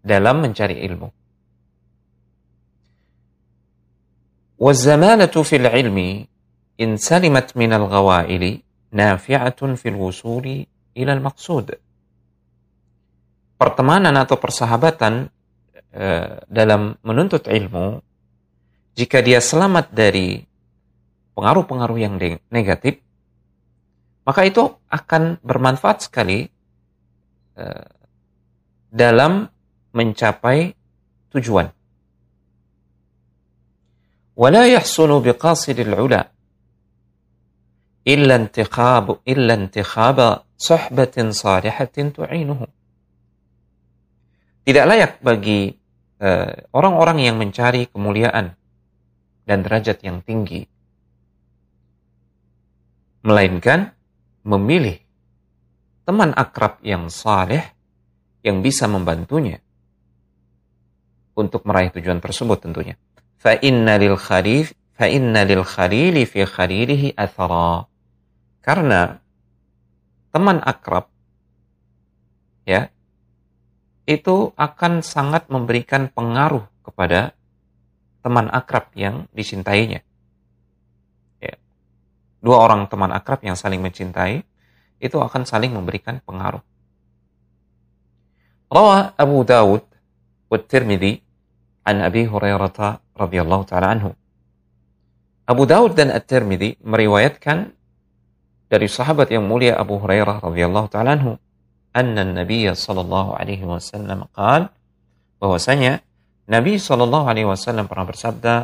dalam mencari ilmu. والزمانة في العلم إن سلمت من الغوائل نافعة في الوصول إلى المقصود. Pertemanan atau persahabatan uh, dalam menuntut ilmu, jika dia selamat dari pengaruh-pengaruh yang negatif, maka itu akan bermanfaat sekali uh, dalam mencapai tujuan. ولا يحسن بقاصد العلا إلا انتخاب إلا انتخاب صحبة صالحة تعينه. Tidak layak bagi eh, orang-orang uh, yang mencari kemuliaan dan derajat yang tinggi, melainkan memilih teman akrab yang saleh yang bisa membantunya untuk meraih tujuan tersebut tentunya. Fa inna lil khalif fa lil khalili fi khalilihi athara. Karena teman akrab ya itu akan sangat memberikan pengaruh kepada teman akrab yang dicintainya. Ya. Dua orang teman akrab yang saling mencintai itu akan saling memberikan pengaruh. Rawa Abu Dawud wa Tirmidzi an Abi Hurairah radhiyallahu taala anhu. Abu Dawud dan At-Tirmidzi meriwayatkan dari sahabat yang mulia Abu Hurairah radhiyallahu taala anhu, anna Nabi sallallahu alaihi wasallam qaal bahwasanya Nabi sallallahu alaihi wasallam pernah bersabda,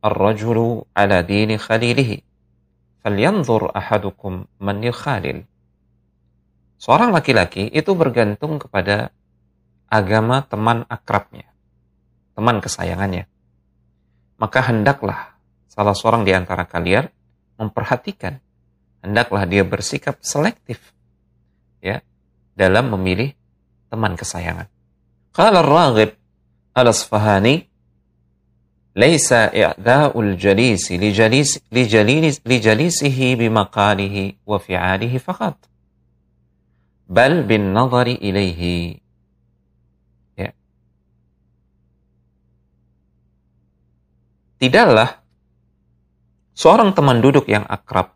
"Ar-rajulu ala dini khalilihi, falyanzur ahadukum man yukhalil." Seorang laki-laki itu bergantung kepada agama teman akrabnya, teman kesayangannya. Maka hendaklah salah seorang di antara kalian memperhatikan, hendaklah dia bersikap selektif ya dalam memilih teman kesayangan. Qala Raghib Al-Asfahani laisa i'da'ul jalisi li jalis li jalis li jalisihi bimaqalihi wa fi'alihi faqat bal bin nadhari ilaihi Tidaklah seorang teman duduk yang akrab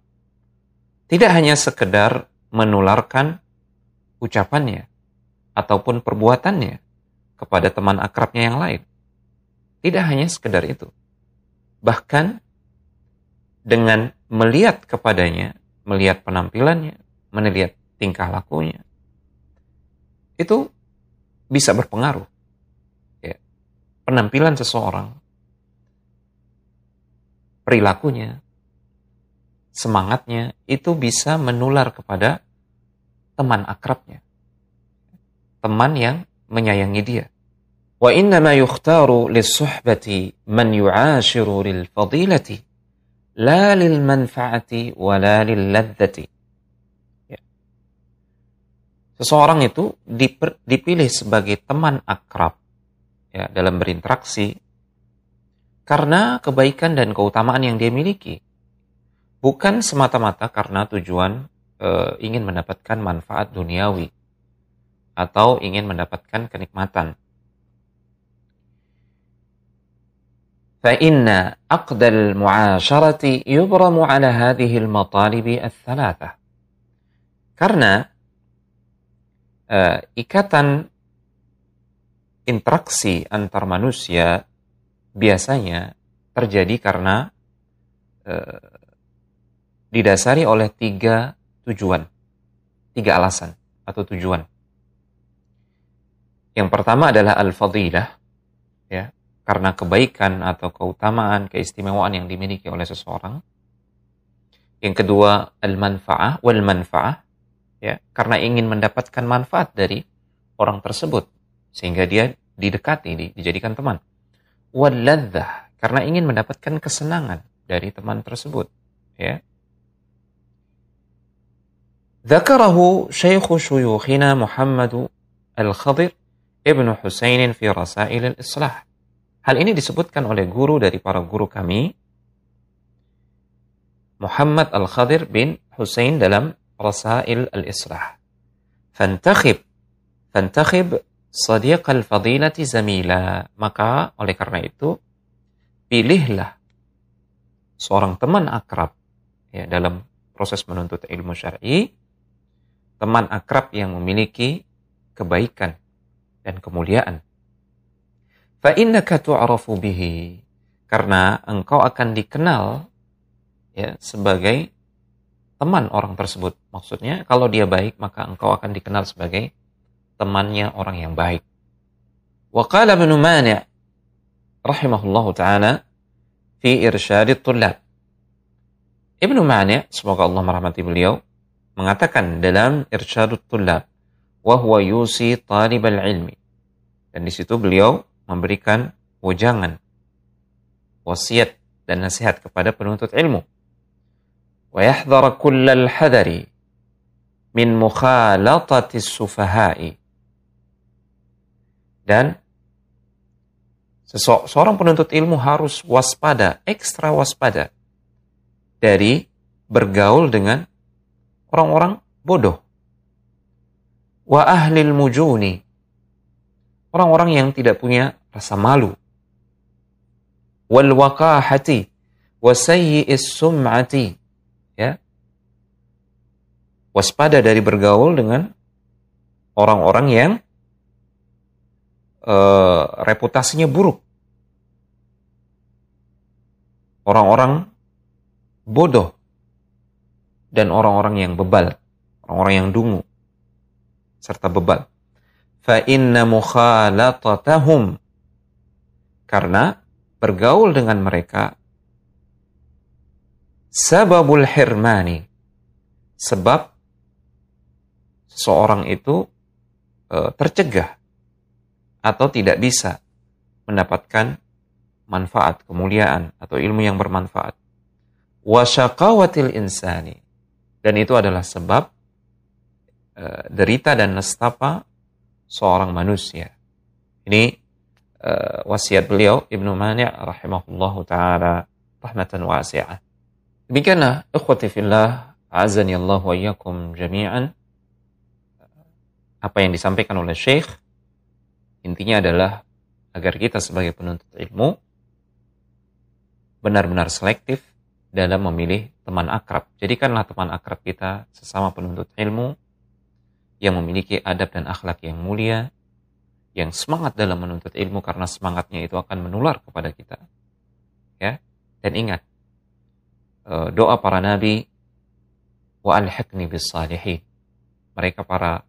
tidak hanya sekedar menularkan ucapannya ataupun perbuatannya kepada teman akrabnya yang lain. Tidak hanya sekedar itu. Bahkan dengan melihat kepadanya, melihat penampilannya, melihat tingkah lakunya, itu bisa berpengaruh. Ya. Penampilan seseorang perilakunya, semangatnya itu bisa menular kepada teman akrabnya. Teman yang menyayangi dia. Wa inna ma yukhtaru lis-suhbati man yu'ashiru lil-fadilati la lil-manfa'ati wa la lil-ladzati. Ya. Seseorang itu dipilih sebagai teman akrab ya, dalam berinteraksi karena kebaikan dan keutamaan yang dia miliki. Bukan semata-mata karena tujuan e, ingin mendapatkan manfaat duniawi atau ingin mendapatkan kenikmatan. فإن عقد المعاشرة يبرم على هذه المطالب الثلاثة. Karena uh, ikatan interaksi antar manusia biasanya terjadi karena eh, didasari oleh tiga tujuan, tiga alasan atau tujuan. Yang pertama adalah al-fadilah, ya, karena kebaikan atau keutamaan, keistimewaan yang dimiliki oleh seseorang. Yang kedua al-manfaah wal manfaah, ya, karena ingin mendapatkan manfaat dari orang tersebut sehingga dia didekati, dijadikan teman waladzah karena ingin mendapatkan kesenangan dari teman tersebut ya ذكره شيخ شيوخنا محمد الخضر ابن حسين في رسائل الإصلاح Hal ini disebutkan oleh guru dari para guru kami, Muhammad Al-Khadir bin Hussein dalam Rasail Al-Islah. Fantakhib, fantakhib sadiq al-fadilati zamila. Maka oleh karena itu, pilihlah seorang teman akrab ya, dalam proses menuntut ilmu syar'i, teman akrab yang memiliki kebaikan dan kemuliaan Fa'innaka tu'arafu bihi. Karena engkau akan dikenal ya sebagai teman orang tersebut. Maksudnya kalau dia baik maka engkau akan dikenal sebagai temannya orang yang baik. Wa qala Ibn Mani' rahimahullahu taala fi irsyadit tullab. Ibnu Mani' semoga Allah merahmati beliau mengatakan dalam irsyadut tullab wa huwa yusi talibal ilmi. Dan di situ beliau memberikan wejangan, wasiat dan nasihat kepada penuntut ilmu. Wa yahdhara kullal hadari min mukhalatati sufahai. Dan seorang penuntut ilmu harus waspada, ekstra waspada dari bergaul dengan orang-orang bodoh. Wa ahlil mujuni orang-orang yang tidak punya rasa malu. Wal waqahati wa sayyi'is sum'ati. Ya. Waspada dari bergaul dengan orang-orang yang uh, reputasinya buruk. Orang-orang bodoh dan orang-orang yang bebal, orang-orang yang dungu serta bebal fa inna mukhalatatahum karena bergaul dengan mereka sababul hirmani sebab seorang itu e, tercegah atau tidak bisa mendapatkan manfaat kemuliaan atau ilmu yang bermanfaat wasyaqawatil insani dan itu adalah sebab e, derita dan nestapa seorang manusia. Ini uh, wasiat beliau Ibnu Mani' rahimahullahu taala rahmatan wasi'ah. Demikianlah ikhwati fillah azani Allah wa jami'an apa yang disampaikan oleh Syekh intinya adalah agar kita sebagai penuntut ilmu benar-benar selektif dalam memilih teman akrab. Jadikanlah teman akrab kita sesama penuntut ilmu yang memiliki adab dan akhlak yang mulia, yang semangat dalam menuntut ilmu karena semangatnya itu akan menular kepada kita. Ya, dan ingat eh, doa para nabi wa alhiqni bis salihin. Mereka para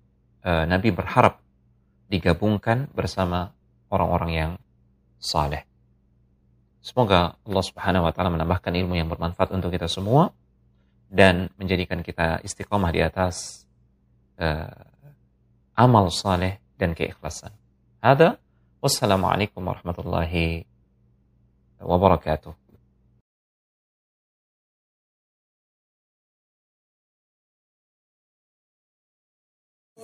uh, nabi berharap digabungkan bersama orang-orang yang saleh. Semoga Allah Subhanahu wa taala menambahkan ilmu yang bermanfaat untuk kita semua dan menjadikan kita istiqomah di atas uh, amal saleh dan keikhlasan. Ada wassalamualaikum warahmatullahi wabarakatuh.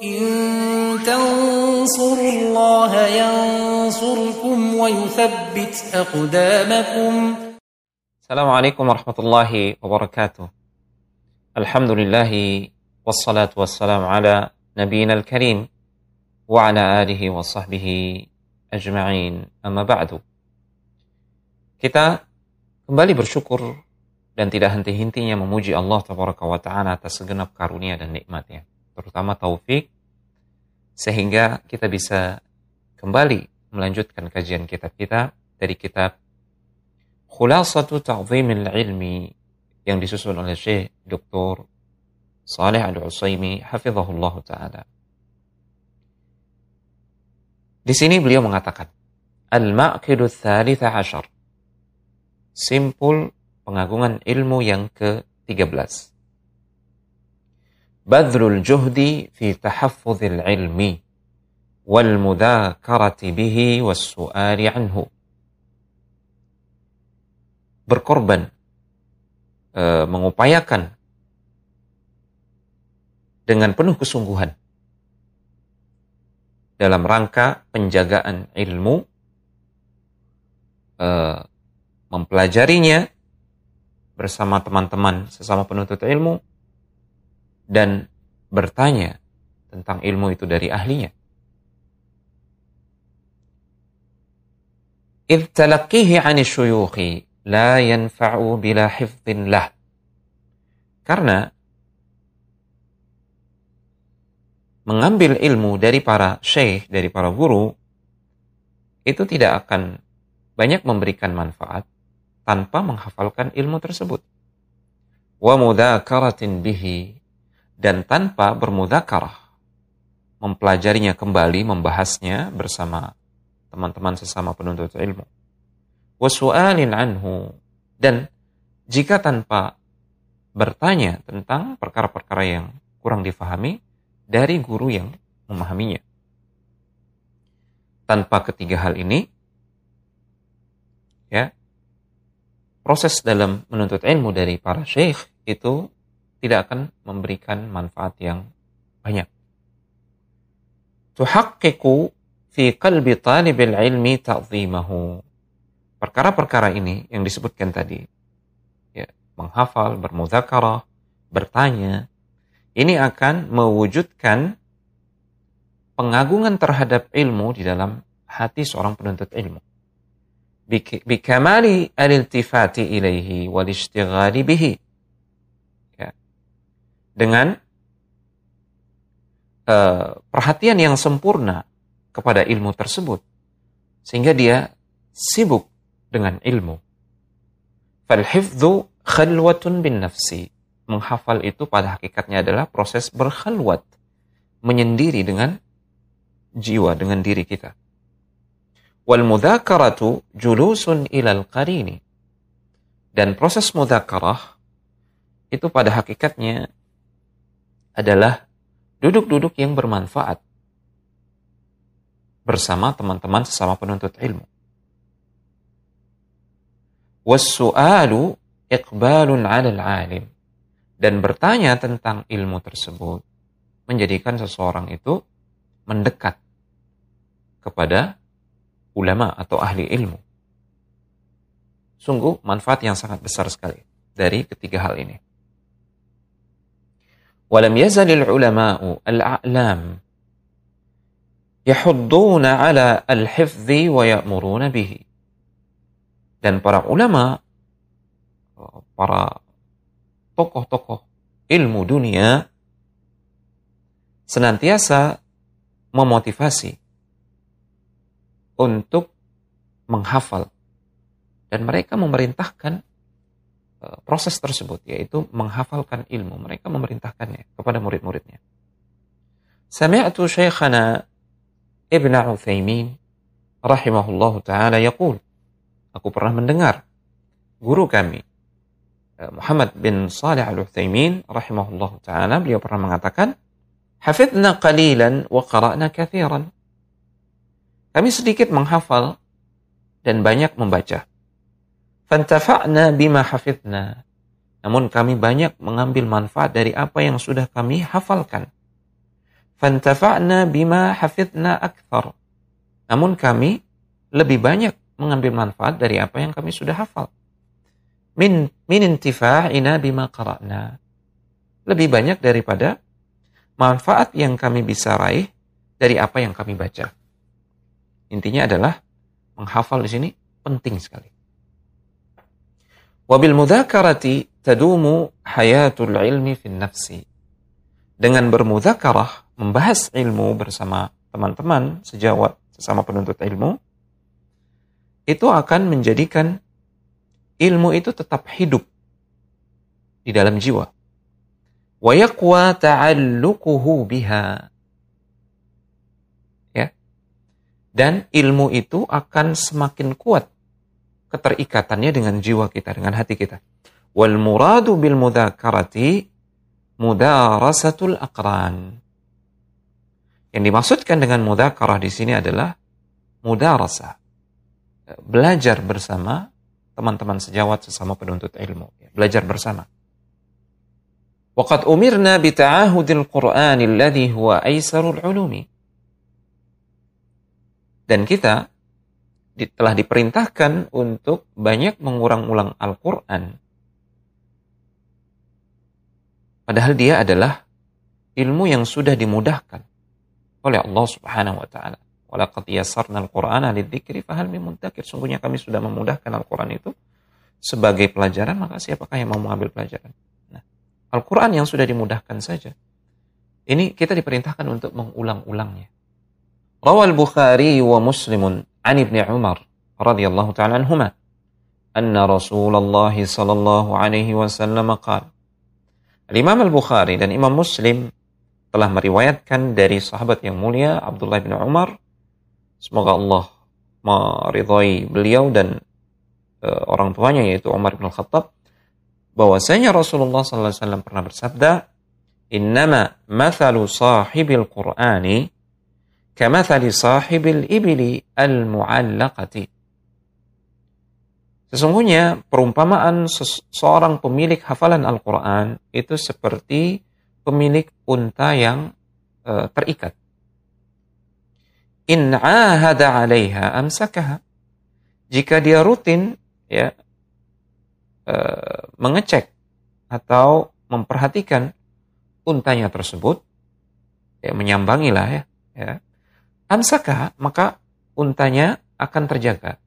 إن تنصروا الله ينصركم ويثبت أقدامكم. السلام عليكم ورحمة الله وبركاته. الحمد لله والصلاة والسلام على نبينا الكريم وعلى آله وصحبه أجمعين. أما بعد kita kembali bersyukur dan tidak henti-hentinya memuji Allah Tabaraka wa Ta'ala atas segenap karunia dan nikmatnya. Terutama taufik sehingga kita bisa kembali melanjutkan kajian kitab kita dari kitab Khulasatu Ta'zimil Ilmi yang disusun oleh Syekh Dr. Saleh Al-Utsaimin hafizahullah taala. Di sini beliau mengatakan, Al-Maqidu Thalitha Ashar. Simpul pengagungan ilmu yang ke-13. Fi tahaffuzil ilmi wal mudhakarati bihi was su'ali anhu. Berkorban, e, mengupayakan dengan penuh kesungguhan dalam rangka penjagaan ilmu, uh, mempelajarinya bersama teman-teman sesama penuntut ilmu, dan bertanya tentang ilmu itu dari ahlinya. إذ تلقيه عن الشيوخ لا ينفع بلا حفظ له karena mengambil ilmu dari para syekh, dari para guru, itu tidak akan banyak memberikan manfaat tanpa menghafalkan ilmu tersebut. Wa mudakaratin bihi dan tanpa bermudakarah mempelajarinya kembali, membahasnya bersama teman-teman sesama penuntut ilmu. Wasu'alin anhu dan jika tanpa bertanya tentang perkara-perkara yang kurang difahami dari guru yang memahaminya. Tanpa ketiga hal ini, ya, proses dalam menuntut ilmu dari para syekh itu tidak akan memberikan manfaat yang banyak. Tuhaqqiqu fi qalbi talibil ilmi ta'zimahu. Perkara-perkara ini yang disebutkan tadi menghafal, bermudzakarah, bertanya, ini akan mewujudkan pengagungan terhadap ilmu di dalam hati seorang penuntut ilmu. Bikamali al-iltifati ilaihi wal bihi. Dengan uh, perhatian yang sempurna kepada ilmu tersebut. Sehingga dia sibuk dengan ilmu. Falhifdhu Khalwatun bin nafsi. Menghafal itu pada hakikatnya adalah proses berkhalwat. Menyendiri dengan jiwa, dengan diri kita. Wal mudhakaratu julusun ilal qarini. Dan proses mudhakarah itu pada hakikatnya adalah duduk-duduk yang bermanfaat bersama teman-teman sesama penuntut ilmu. Wassu'alu iqbalun 'alal 'alim dan bertanya tentang ilmu tersebut menjadikan seseorang itu mendekat kepada ulama atau ahli ilmu. Sungguh manfaat yang sangat besar sekali dari ketiga hal ini. Yazalil ulama'u al-a'lam yahudduna ala al-hifzi wa ya'muruna bihi. Dan para ulama para tokoh-tokoh ilmu dunia senantiasa memotivasi untuk menghafal dan mereka memerintahkan proses tersebut yaitu menghafalkan ilmu. Mereka memerintahkannya kepada murid-muridnya. Sami'tu Syekhana Ibn Uthaymin rahimahullahu taala yaqul Aku pernah mendengar guru kami Eh, Muhammad bin Salih al-Uthaymin rahimahullah ta'ala beliau pernah mengatakan hafidna qalilan wa qara'na kathiran. Kami sedikit menghafal dan banyak membaca fantafa'na bima hafidna namun kami banyak mengambil manfaat dari apa yang sudah kami hafalkan fantafa'na bima hafidna akthar namun kami lebih banyak mengambil manfaat dari apa yang kami sudah hafal min min intifa'ina bima qara'na. Lebih banyak daripada manfaat yang kami bisa raih dari apa yang kami baca. Intinya adalah menghafal di sini penting sekali. Wabil mudzakarati tadumu hayatul ilmi fin nafsi. Dengan bermudzakarah, membahas ilmu bersama teman-teman sejawat sesama penuntut ilmu, itu akan menjadikan ilmu itu tetap hidup di dalam jiwa. Wa yaqwa ta'alluquhu biha. Ya. Dan ilmu itu akan semakin kuat keterikatannya dengan jiwa kita, dengan hati kita. Wal muradu bil mudzakarati mudarasatul aqran. Yang dimaksudkan dengan mudzakarah di sini adalah mudarasa. Belajar bersama teman-teman sejawat sesama penuntut ilmu. Belajar bersama. Waqad umirna bita'ahudil Qur'an alladhi huwa aisarul ulumi. Dan kita telah diperintahkan untuk banyak mengulang-ulang Al-Quran. Padahal dia adalah ilmu yang sudah dimudahkan oleh Allah Subhanahu wa taala. Walaqad yassarna al-Qur'ana lidzikri fahal min muntakir. Sungguhnya kami sudah memudahkan Al-Qur'an itu sebagai pelajaran, maka siapakah yang mau mengambil pelajaran? Nah, Al-Qur'an yang sudah dimudahkan saja. Ini kita diperintahkan untuk mengulang-ulangnya. Rawal Bukhari wa Muslimun an Ibnu Umar radhiyallahu ta'ala anhuma anna Rasulullah sallallahu alaihi wasallam qala Imam Al-Bukhari dan Imam Muslim telah meriwayatkan dari sahabat yang mulia Abdullah bin Umar. Semoga Allah meridhai beliau dan uh, orang tuanya yaitu Umar bin Khattab bahwasanya Rasulullah sallallahu alaihi wasallam pernah bersabda innama mathalu sahibil qur'ani kamathali sahibil ibili al-mu'allaqati. Sesungguhnya perumpamaan seorang pemilik hafalan Al-Quran itu seperti pemilik unta yang uh, terikat. In ahada 'alaiha amsakaha. Jika dia rutin ya uh, mengecek atau memperhatikan untanya tersebut ya menyambangilah ya ya amsakaha maka untanya akan terjaga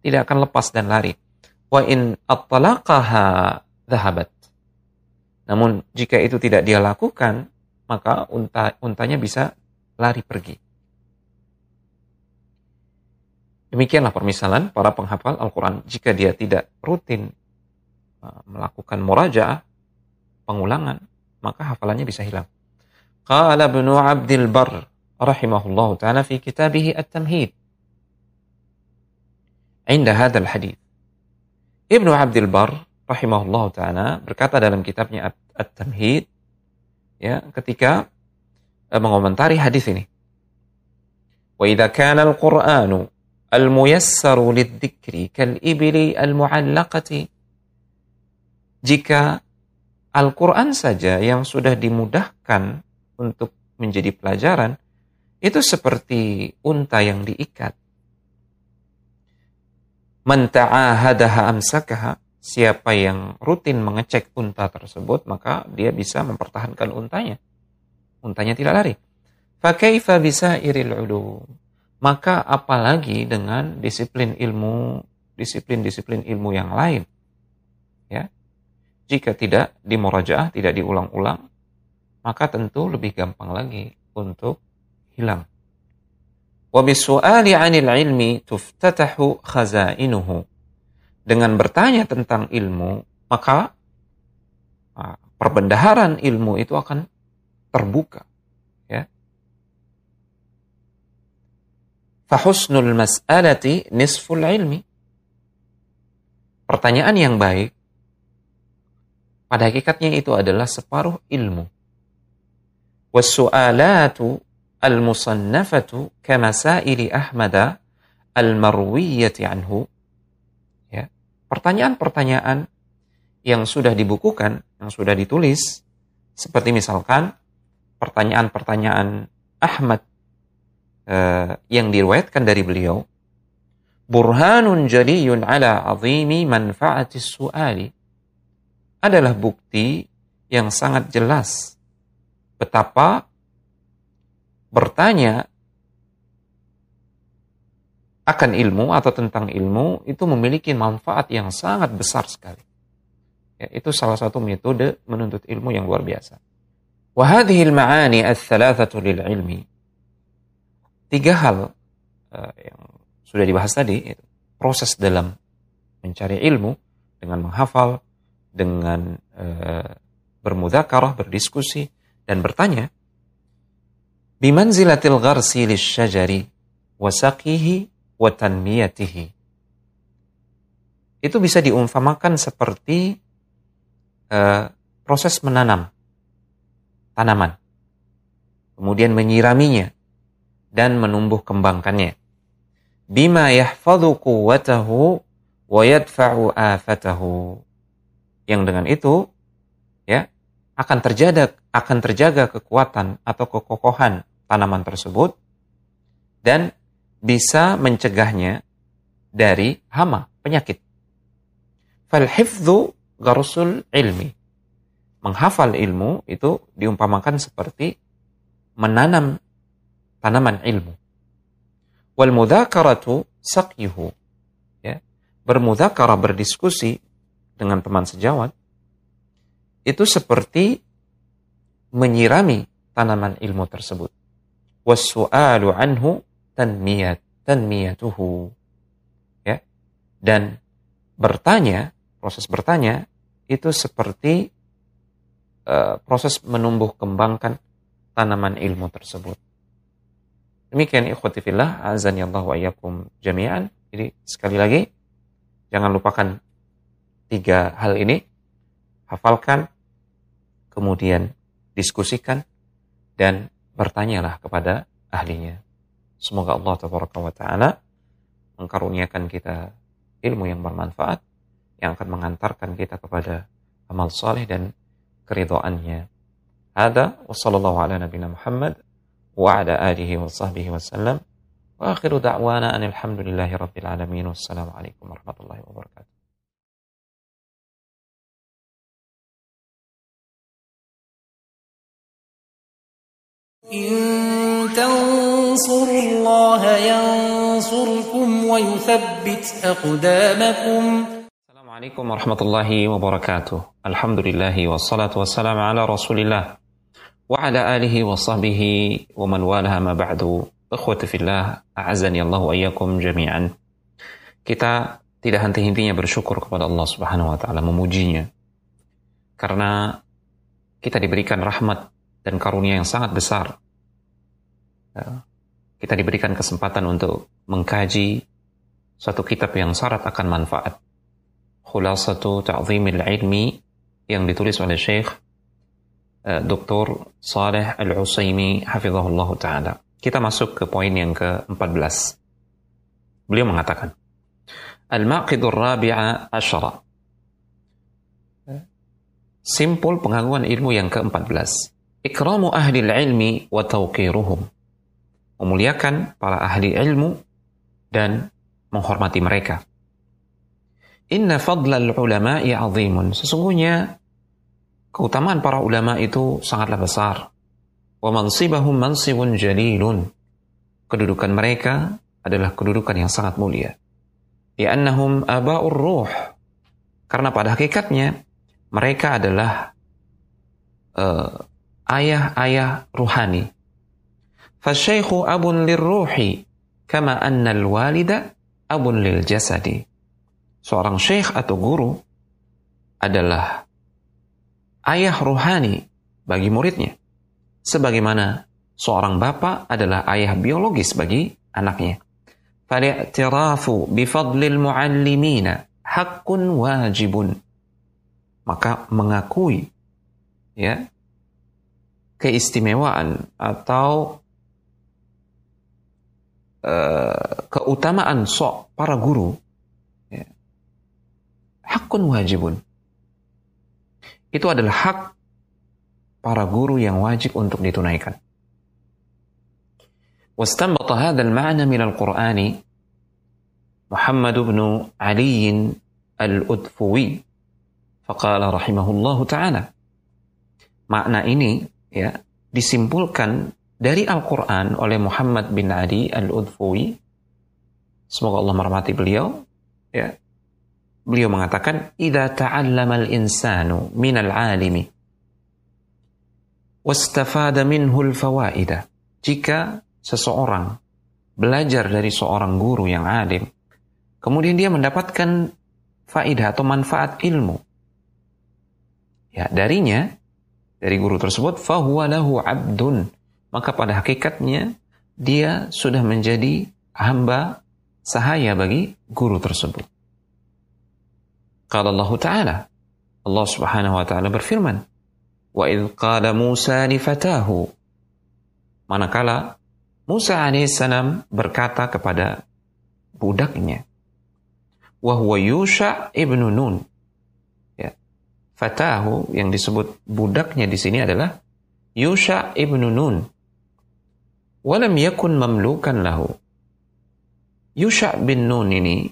tidak akan lepas dan lari wa in attalaqaha dhahabat namun jika itu tidak dia lakukan maka unta untanya bisa lari pergi Demikianlah permisalan para penghafal Al-Quran. Jika dia tidak rutin uh, melakukan murajaah, pengulangan, maka hafalannya bisa hilang. Qala Ibnu Abdul Bar rahimahullah taala fi kitabih At-Tamhid. Inda hadzal hadis. Ibnu Abdul Bar rahimahullah taala berkata dalam kitabnya At-Tamhid ya ketika uh, mengomentari hadis ini. Wa idza kana al-Qur'anu al-muyassaru lidzikri kal-ibli al-mu'allaqati jika Al-Quran saja yang sudah dimudahkan untuk menjadi pelajaran, itu seperti unta yang diikat. Menta'ahadaha amsakaha, siapa yang rutin mengecek unta tersebut, maka dia bisa mempertahankan untanya. Untanya tidak lari. Fakaifa bisa iril ulum maka apalagi dengan disiplin ilmu, disiplin-disiplin ilmu yang lain. Ya. Jika tidak dimurajaah, tidak diulang-ulang, maka tentu lebih gampang lagi untuk hilang. Wa bisu'ali 'anil ilmi tuftatahu khazainuhu. Dengan bertanya tentang ilmu, maka ah, perbendaharan ilmu itu akan terbuka Fahusnul mas'alati nisful ilmi. Pertanyaan yang baik pada hakikatnya itu adalah separuh ilmu. Wasu'alatu al-musannafatu kamasaili Ahmada al-marwiyati anhu. Ya. Pertanyaan-pertanyaan yang sudah dibukukan, yang sudah ditulis, seperti misalkan pertanyaan-pertanyaan Ahmad uh, yang diriwayatkan dari beliau burhanun jaliyun ala azimi manfaati su'ali adalah bukti yang sangat jelas betapa bertanya akan ilmu atau tentang ilmu itu memiliki manfaat yang sangat besar sekali. Ya, itu salah satu metode menuntut ilmu yang luar biasa. Wahadihil ma'ani al-thalathatu tiga hal uh, yang sudah dibahas tadi, proses dalam mencari ilmu dengan menghafal, dengan uh, bermudakarah, berdiskusi, dan bertanya. Bimanzilatil gharsi lisyajari wasaqihi wa tanmiyatihi. Itu bisa diumpamakan seperti uh, proses menanam tanaman. Kemudian menyiraminya, dan menumbuh kembangkannya. Bima yahfadhu quwwatahu wa yadfa'u afatahu. Yang dengan itu ya akan terjaga akan terjaga kekuatan atau kekokohan tanaman tersebut dan bisa mencegahnya dari hama, penyakit. Fal hifdzu gharsul ilmi. Menghafal ilmu itu diumpamakan seperti menanam tanaman ilmu. Wal mudzakaratu saqyuhu. Ya. Bermudzakarah berdiskusi dengan teman sejawat itu seperti menyirami tanaman ilmu tersebut. Wasu'alu anhu tanmiyat tanmiyatuhu dan bertanya, proses bertanya itu seperti uh, proses menumbuh kembangkan tanaman ilmu tersebut. Demikian ikhwati fillah, azan Allah wa iyyakum jami'an. Jadi sekali lagi jangan lupakan tiga hal ini. Hafalkan, kemudian diskusikan dan bertanyalah kepada ahlinya. Semoga Allah taala mengkaruniakan kita ilmu yang bermanfaat yang akan mengantarkan kita kepada amal saleh dan keridhaannya. Ada wa sallallahu ala nabiyina Muhammad wa ala alihi wa sahbihi wasallam. Wa akhiru da'wana anil hamdulillahi rabbil alamin. Wassalamualaikum warahmatullahi wabarakatuh. إن تنصروا الله ينصركم ويثبت أقدامكم. السلام عليكم ورحمة الله وبركاته. الحمد لله والصلاة والسلام على رسول الله وعلى آله وصحبه ومن والها ما بعد. إخوة في الله أعزني الله وإياكم جميعا. Kita tidak henti-hentinya bersyukur kepada Allah Subhanahu wa taala memujinya. Karena kita diberikan rahmat dan karunia yang sangat besar. Ya. Kita diberikan kesempatan untuk mengkaji suatu kitab yang syarat akan manfaat. Khulasatu Ta'zimil Ilmi yang ditulis oleh Syekh uh, Dr. Saleh Al-Usaimi hafizahullah taala. Kita masuk ke poin yang ke-14. Beliau mengatakan, Al-Maqidur Rabi'a Asyara. Simpul pengakuan ilmu yang ke-14 ikramu ahli ilmi wa tawqiruhum. Memuliakan para ahli ilmu dan menghormati mereka. Inna fadlal ulama'i azimun. Sesungguhnya keutamaan para ulama itu sangatlah besar. Wa mansibahum mansibun jalilun. Kedudukan mereka adalah kedudukan yang sangat mulia. Li'annahum aba'ur ruh. Karena pada hakikatnya mereka adalah uh, ayah-ayah ruhani. Fasyaikhu abun lirruhi kama anna walida abun lil jasadi. Seorang syekh atau guru adalah ayah ruhani bagi muridnya. Sebagaimana seorang bapak adalah ayah biologis bagi anaknya. Fali'tirafu bifadlil muallimina haqqun wajibun. Maka mengakui ya keistimewaan atau uh, keutamaan sok para guru ya, hakun wajibun itu adalah hak para guru yang wajib untuk ditunaikan واستنبط هذا المعنى من القرآن محمد بن علي الأدفوي فقال رحمه الله تعالى makna ini ya disimpulkan dari Al-Quran oleh Muhammad bin Adi Al-Udfui. Semoga Allah merahmati beliau. Ya. Beliau mengatakan, "Idza ta'allama al-insanu min al-alimi wastafada minhu al-fawaida." Jika seseorang belajar dari seorang guru yang alim, kemudian dia mendapatkan faidah atau manfaat ilmu. Ya, darinya dari guru tersebut fahuwa lahu abdun. Maka pada hakikatnya dia sudah menjadi hamba sahaya bagi guru tersebut. Qala Allah Ta'ala. Allah Subhanahu wa taala berfirman Wa idh qala Musa li fatahu. Manakala Musa alaihissalam berkata kepada budaknya wa huwa Yusha ibnu Nun fatahu yang disebut budaknya di sini adalah Yusha ibnu Nun. Walam yakun mamlukan lahu. Yusha bin Nun ini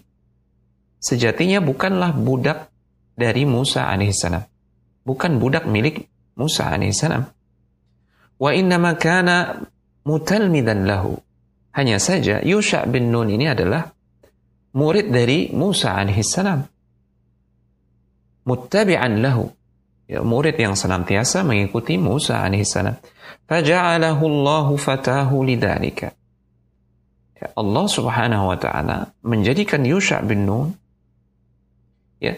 sejatinya bukanlah budak dari Musa alaihissalam. Bukan budak milik Musa alaihissalam. Wa innama kana mutalmidan lahu. Hanya saja Yusha bin Nun ini adalah murid dari Musa alaihissalam. Muttabi'an lahu. Ya, murid yang senantiasa mengikuti Musa alaihissalam. Faja'alahu Allah fatahu lidhalika. Ya, Allah subhanahu wa ta'ala menjadikan Yusha bin Nun ya,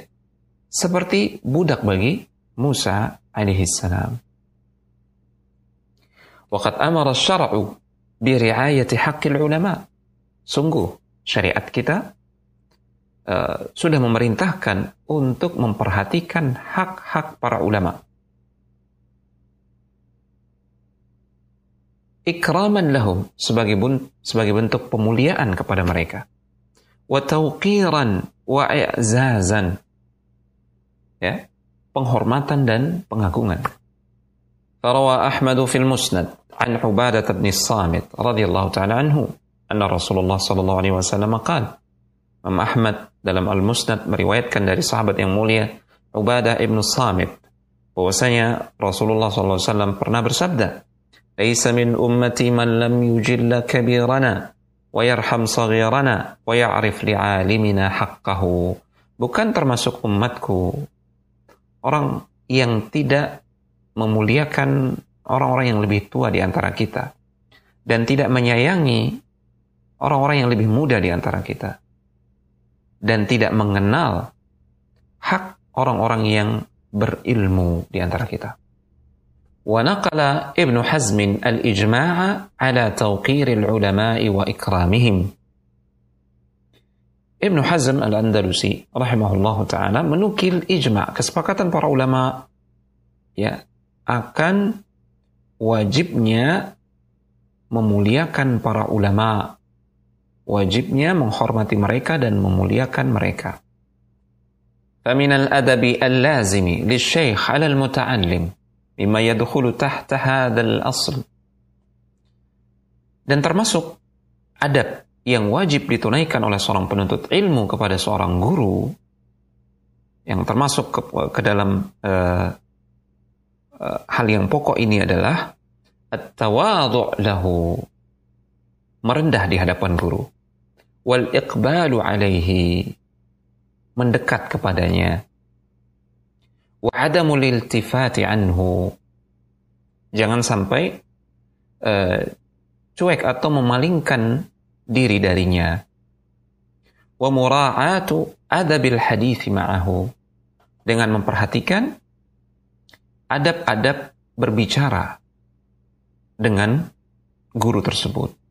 seperti budak bagi Musa alaihissalam. Waqad amara syara'u biriayati haqqil ulama. Sungguh syariat kita uh, sudah memerintahkan untuk memperhatikan hak-hak para ulama. Ikraman lahum sebagai, bun, sebagai bentuk pemuliaan kepada mereka. Wa tauqiran wa i'zazan. Ya, penghormatan dan pengagungan. Farawa Ahmad fil Musnad an Ubadah bin Samit radhiyallahu taala anhu anna Rasulullah sallallahu alaihi wasallam qala Imam Ahmad dalam Al-Musnad meriwayatkan dari sahabat yang mulia Ubadah ibnu Samit bahwasanya Rasulullah SAW pernah bersabda Laisa min ummati man lam yujilla kabirana wa yarham saghirana wa ya'rif li'alimina haqqahu. Bukan termasuk umatku. Orang yang tidak memuliakan orang-orang yang lebih tua di antara kita dan tidak menyayangi orang-orang yang lebih muda di antara kita dan tidak mengenal hak orang-orang yang berilmu di antara kita. ونقل ابن حزم الإجماع على توقير العلماء وإكرامهم Ibnu Hazm al-Andalusi rahimahullahu taala menukil ijma kesepakatan para ulama ya akan wajibnya memuliakan para ulama, wajibnya menghormati mereka dan memuliakan mereka. فمن الأدب اللازم للشيخ على المتعلم مما يدخل تحت هذا الأصل dan termasuk adab yang wajib ditunaikan oleh seorang penuntut ilmu kepada seorang guru yang termasuk ke, ke dalam uh, uh, hal yang pokok ini adalah at-tawadhu' lahu merendah di hadapan guru wal iqbalu alaihi. Mendekat kepadanya. Wa adamul iltifati anhu. Jangan sampai uh, cuek atau memalingkan diri darinya. Wa mura'atu adabil hadis ma'ahu. Dengan memperhatikan adab-adab berbicara dengan guru tersebut.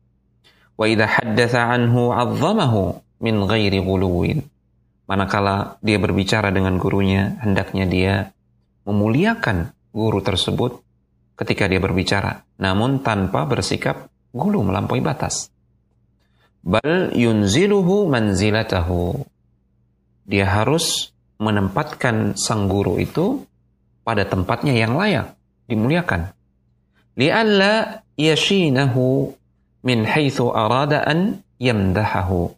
Wa idza haddatsa anhu 'azzamahu min ghairi. Manakala dia berbicara dengan gurunya, hendaknya dia memuliakan guru tersebut ketika dia berbicara, namun tanpa bersikap gulu melampaui batas. Bal yunziluhu manzilatahu. Dia harus menempatkan sang guru itu pada tempatnya yang layak, dimuliakan. Li'alla yashinahu min haitsu arada an yamdahahu.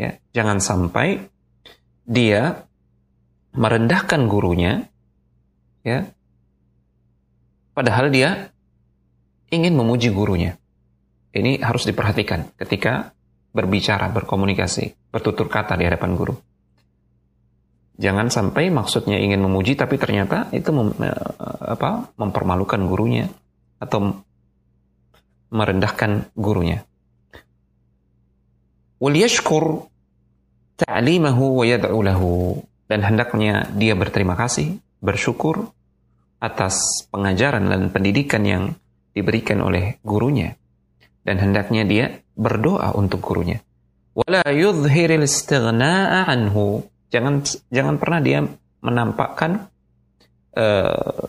Ya, jangan sampai dia merendahkan gurunya ya padahal dia ingin memuji gurunya. Ini harus diperhatikan ketika berbicara, berkomunikasi, bertutur kata di hadapan guru. Jangan sampai maksudnya ingin memuji tapi ternyata itu mem, eh, apa, mempermalukan gurunya atau merendahkan gurunya. Waliyashkur ta'limahu wa yad'u dan hendaknya dia berterima kasih, bersyukur atas pengajaran dan pendidikan yang diberikan oleh gurunya dan hendaknya dia berdoa untuk gurunya. Wala yudhhiril istighna'a anhu Jangan jangan pernah dia menampakkan uh,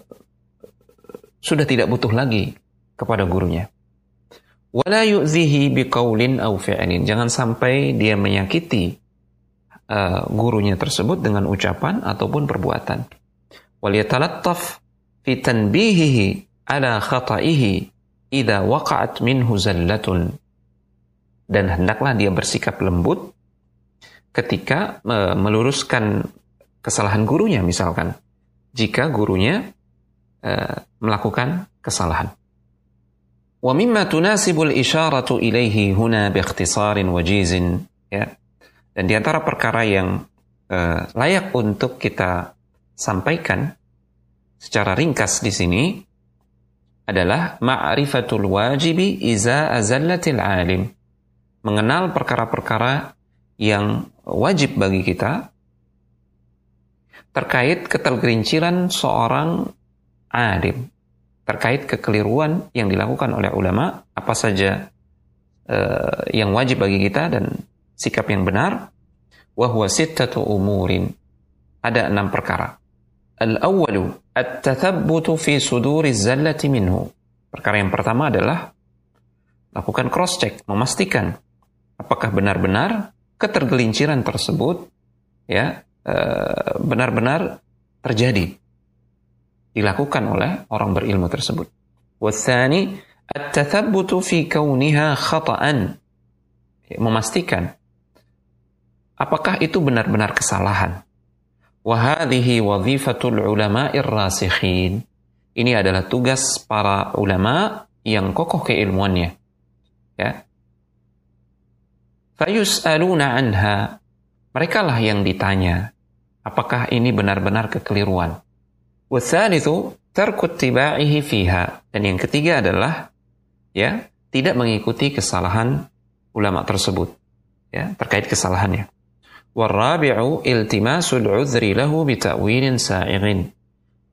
sudah tidak butuh lagi kepada gurunya. Wala yu'zihi biqaulin aw fi'lin. Jangan sampai dia menyakiti uh, gurunya tersebut dengan ucapan ataupun perbuatan. Waliyatalattaf fi tanbihihi ala khata'ihi idza waqa'at minhu zallatun. Dan hendaklah dia bersikap lembut ketika meluruskan kesalahan gurunya misalkan. Jika gurunya uh, melakukan kesalahan. Mimma tunasibul isyaratu ilaihi huna biikhtisarin wajizin ya. Dan di antara perkara yang uh, layak untuk kita sampaikan secara ringkas di sini adalah ma'rifatul wajibi iza azallatil alim. Mengenal perkara-perkara yang wajib bagi kita terkait ketergelinciran seorang alim terkait kekeliruan yang dilakukan oleh ulama, apa saja uh, yang wajib bagi kita dan sikap yang benar, wahwa sittatu umurin. Ada enam perkara. Al-awwalu, at-tathabbutu fi suduri zallati minhu. Perkara yang pertama adalah lakukan cross-check, memastikan apakah benar-benar ketergelinciran tersebut ya eh, benar-benar terjadi dilakukan oleh orang berilmu tersebut. Wathani at-tathabbutu fi kauniha khata'an. Memastikan apakah itu benar-benar kesalahan. Wa hadhihi wadhifatul ulama'ir rasikhin. Ini adalah tugas para ulama yang kokoh keilmuannya. Ya. Fayus'aluna anha. Mereka lah yang ditanya, apakah ini benar-benar kekeliruan. Wathalithu tarku tibaihi fiha. Dan yang ketiga adalah ya, tidak mengikuti kesalahan ulama tersebut ya, terkait kesalahannya. Warabi'u iltimasul udhri lahu bita'wilin sa'irin.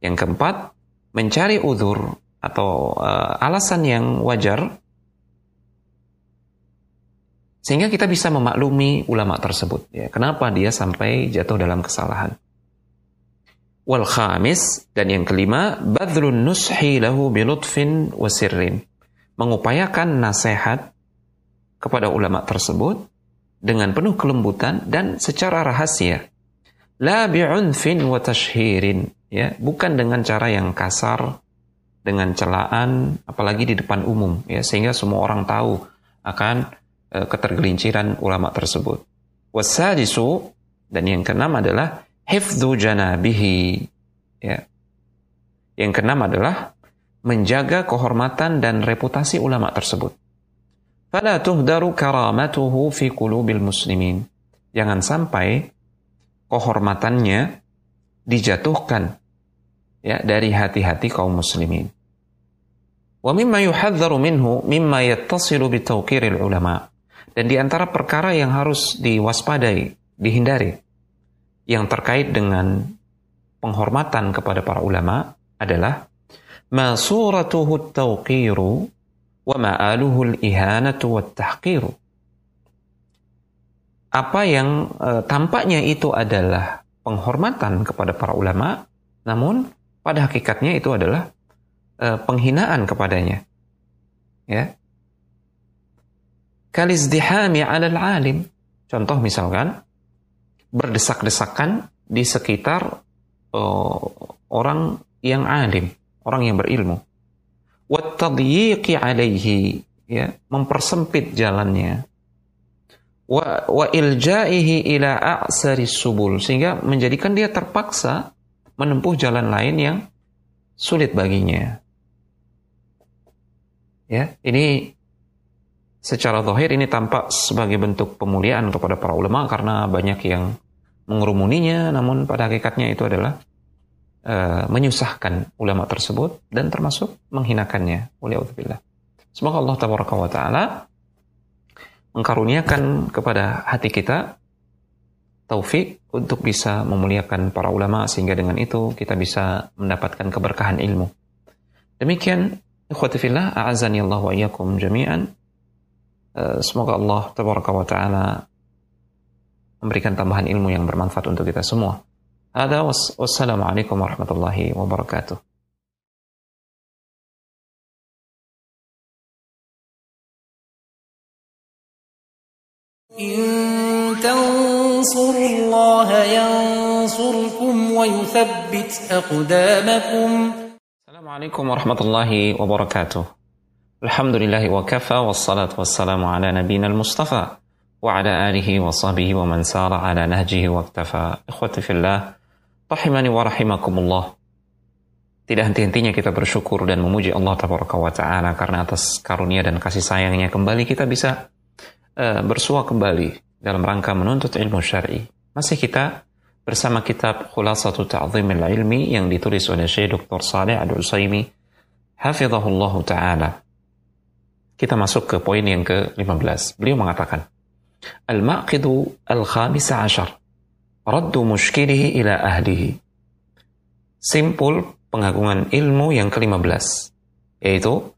Yang keempat, mencari udur atau uh, alasan yang wajar sehingga kita bisa memaklumi ulama tersebut ya kenapa dia sampai jatuh dalam kesalahan Wal khamis dan yang kelima badlun nushi lahu bilutfin wasirrin. Mengupayakan nasihat kepada ulama tersebut dengan penuh kelembutan dan secara rahasia. La bi'unfin wa ya, bukan dengan cara yang kasar, dengan celaan apalagi di depan umum ya sehingga semua orang tahu akan uh, ketergelinciran ulama tersebut. Wasadisu dan yang keenam adalah hifdhu janabihi. Ya. Yang keenam adalah menjaga kehormatan dan reputasi ulama tersebut. Fala tuhdaru karamatuhu fi qulubil muslimin. Jangan sampai kehormatannya dijatuhkan ya dari hati-hati kaum muslimin. Wa mimma yuhadzaru minhu mimma yattasilu bitawqiril ulama. Dan di antara perkara yang harus diwaspadai, dihindari yang terkait dengan penghormatan kepada para ulama adalah masuratuhu tawqiru wa ma'aluhu al-ihanatu wa tahqiru. Apa yang e, tampaknya itu adalah penghormatan kepada para ulama, namun pada hakikatnya itu adalah e, penghinaan kepadanya. Ya. Kalizdihami 'alal alim. Contoh misalkan berdesak-desakan di sekitar uh, orang yang alim, orang yang berilmu. Wattadyiqi alaihi, ya, mempersempit jalannya. Wa, wa iljaihi ila a'sari subul, sehingga menjadikan dia terpaksa menempuh jalan lain yang sulit baginya. Ya, ini secara zahir ini tampak sebagai bentuk pemuliaan kepada para ulama karena banyak yang mengerumuninya. Namun pada hakikatnya itu adalah uh, menyusahkan ulama tersebut dan termasuk menghinakannya. Waliyadzubillah semoga Allah tabaraka wa taala mengkaruniakan kepada hati kita taufik untuk bisa memuliakan para ulama sehingga dengan itu kita bisa mendapatkan keberkahan ilmu. Demikian ikhwati fillah a'azani Allah wa iyyakum jami'an semoga Allah tabaraka wa taala memberikan tambahan ilmu yang bermanfaat untuk kita semua. Ada wassalamualaikum warahmatullahi wabarakatuh. إن تنصروا الله ينصركم ويثبت أقدامكم السلام عليكم ورحمة الله وبركاته Alhamdulillahi wa kafa wa salamu ala nabina al-mustafa wa ala alihi wa sahbihi wa man sara ala nahjihi wa iktafa. Ikhwati fillah, rahimani wa rahimakumullah. Tidak henti-hentinya kita bersyukur dan memuji Allah Tabaraka wa Ta'ala karena atas karunia dan kasih sayangnya kembali kita bisa uh, bersua kembali dalam rangka menuntut ilmu syar'i. Masih kita bersama kitab Khulasatu Ta'zimil Ilmi yang ditulis oleh Syekh Dr. Saleh Al-Usaimi hafizahullahu ta'ala. Kita masuk ke poin yang ke-15. Beliau mengatakan, Al-maqidu al-khamisa ashar. Raddu mushkilihi ila ahlihi. Simpul pengagungan ilmu yang ke-15, yaitu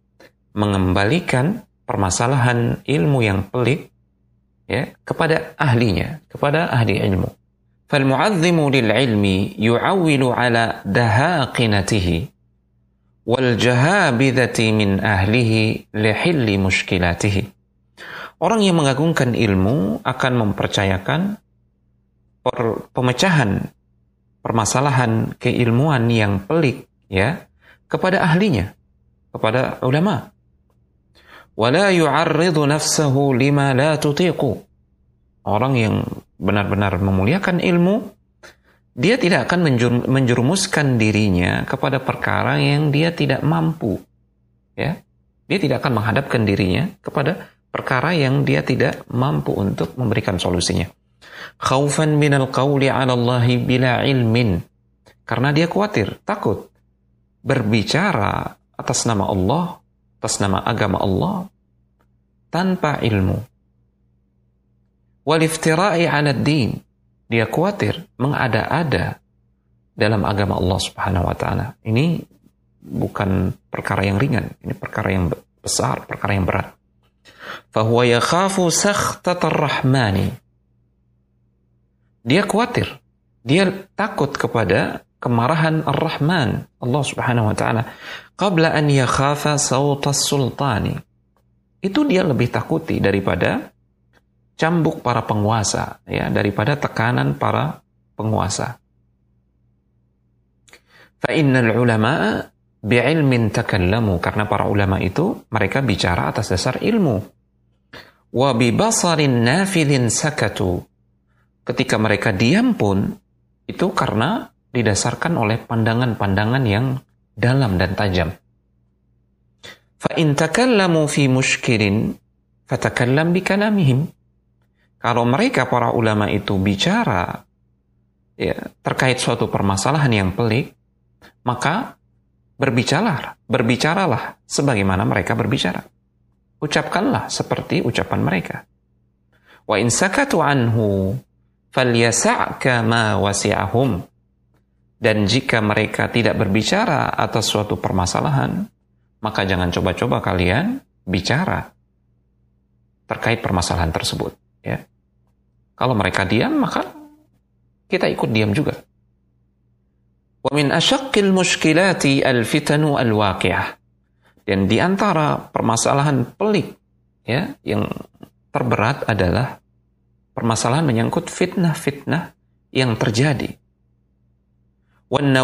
mengembalikan permasalahan ilmu yang pelik ya, kepada ahlinya, kepada ahli ilmu. فالمعظم للعلم يعول على دهاقنته wal min ahlihi lihilli mushkilatihi. Orang yang mengagungkan ilmu akan mempercayakan per pemecahan permasalahan keilmuan yang pelik ya kepada ahlinya, kepada ulama. Wala yu'arridu nafsahu lima la tutiqu. Orang yang benar-benar memuliakan ilmu dia tidak akan menjerumuskan dirinya kepada perkara yang dia tidak mampu. Ya. Dia tidak akan menghadapkan dirinya kepada perkara yang dia tidak mampu untuk memberikan solusinya khaufan 'ala Allah bila ilmin. Karena dia khawatir, takut berbicara atas nama Allah, atas nama agama Allah tanpa ilmu. Wal iftira'i 'ala din. Dia khawatir mengada-ada dalam agama Allah Subhanahu wa taala. Ini bukan perkara yang ringan, ini perkara yang besar, perkara yang berat. Fahuwa yakhafu sakhtatar rahmani dia khawatir, dia takut kepada kemarahan Ar-Rahman, Allah Subhanahu wa taala. Qabla an yakhafa sautas sultani. Itu dia lebih takuti daripada cambuk para penguasa, ya, daripada tekanan para penguasa. Fa innal ulama bi'ilmin takallamu karena para ulama itu mereka bicara atas dasar ilmu. Wa bi basarin nafilin sakatu ketika mereka diam pun itu karena didasarkan oleh pandangan-pandangan yang dalam dan tajam. Fa in takallamu fi mushkilin fatakallam bikalamihim. Kalau mereka para ulama itu bicara ya, terkait suatu permasalahan yang pelik, maka berbicaralah, berbicaralah sebagaimana mereka berbicara. Ucapkanlah seperti ucapan mereka. Wa in sakatu anhu falyasa'ka ma wasi'ahum dan jika mereka tidak berbicara atas suatu permasalahan maka jangan coba-coba kalian bicara terkait permasalahan tersebut ya kalau mereka diam maka kita ikut diam juga wa min asyaqqil mushkilati al-fitanu dan di antara permasalahan pelik ya yang terberat adalah permasalahan menyangkut fitnah-fitnah yang terjadi. Wan.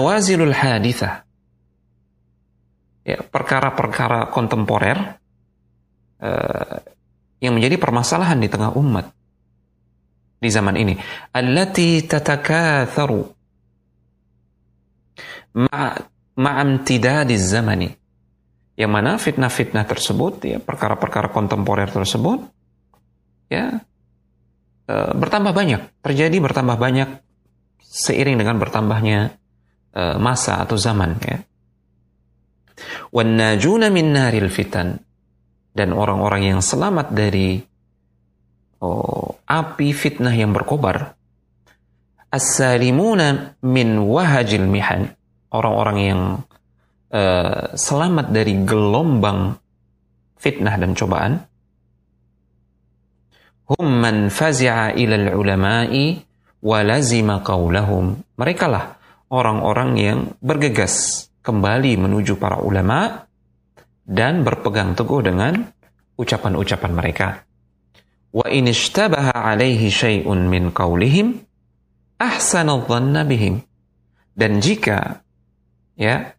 Ya, perkara-perkara kontemporer uh, yang menjadi permasalahan di tengah umat di zaman ini. Allati tatakatharu ma'amtidadi zamani. Yang mana fitnah-fitnah tersebut, ya perkara-perkara kontemporer tersebut, ya Eh, bertambah banyak, terjadi bertambah banyak seiring dengan bertambahnya uh, masa atau zaman ya. Wan najuna min naril fitan dan orang-orang yang selamat dari oh, api fitnah yang berkobar as-salimuna min wahajil mihan orang-orang yang uh, selamat dari gelombang fitnah dan cobaan hum man fazi'a ilal ulama'i wa lazima qaulahum. Mereka lah orang-orang yang bergegas kembali menuju para ulama dan berpegang teguh dengan ucapan-ucapan mereka. Wa in ishtabaha alaihi syai'un min qaulihim ahsana dhanna bihim. Dan jika ya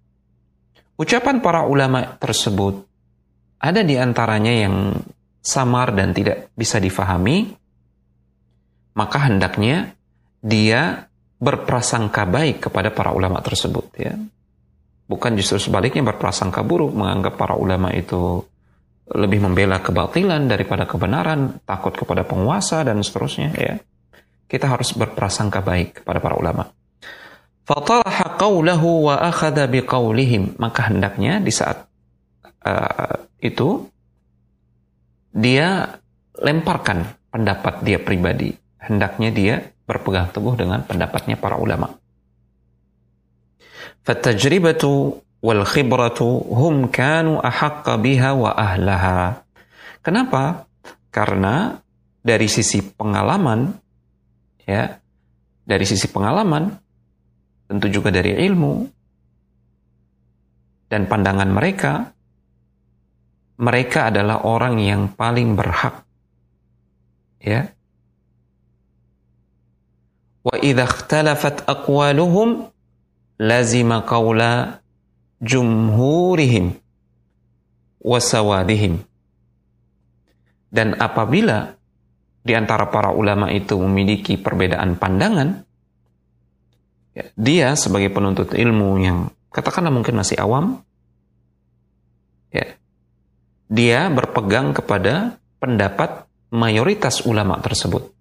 ucapan para ulama tersebut ada di antaranya yang samar dan tidak bisa difahami, maka hendaknya dia berprasangka baik kepada para ulama tersebut ya. Bukan justru sebaliknya berprasangka buruk menganggap para ulama itu lebih membela kebatilan daripada kebenaran, takut kepada penguasa dan seterusnya ya. Kita harus berprasangka baik kepada para ulama. Fataraha qawlahu wa akhadha biqawlihim. Maka hendaknya di saat uh, itu dia lemparkan pendapat dia pribadi. Hendaknya dia berpegang teguh dengan pendapatnya para ulama. Fatajribatu wal khibratu hum kanu ahaqqa biha wa ahlaha. Kenapa? Karena dari sisi pengalaman ya, dari sisi pengalaman tentu juga dari ilmu dan pandangan mereka mereka adalah orang yang paling berhak ya wa idza ikhtalafat aqwaluhum lazima qawla jumhurihim wasawadihim. Dan apabila di antara para ulama itu memiliki perbedaan pandangan, ya, dia sebagai penuntut ilmu yang katakanlah mungkin masih awam, ya, dia berpegang kepada pendapat mayoritas ulama tersebut.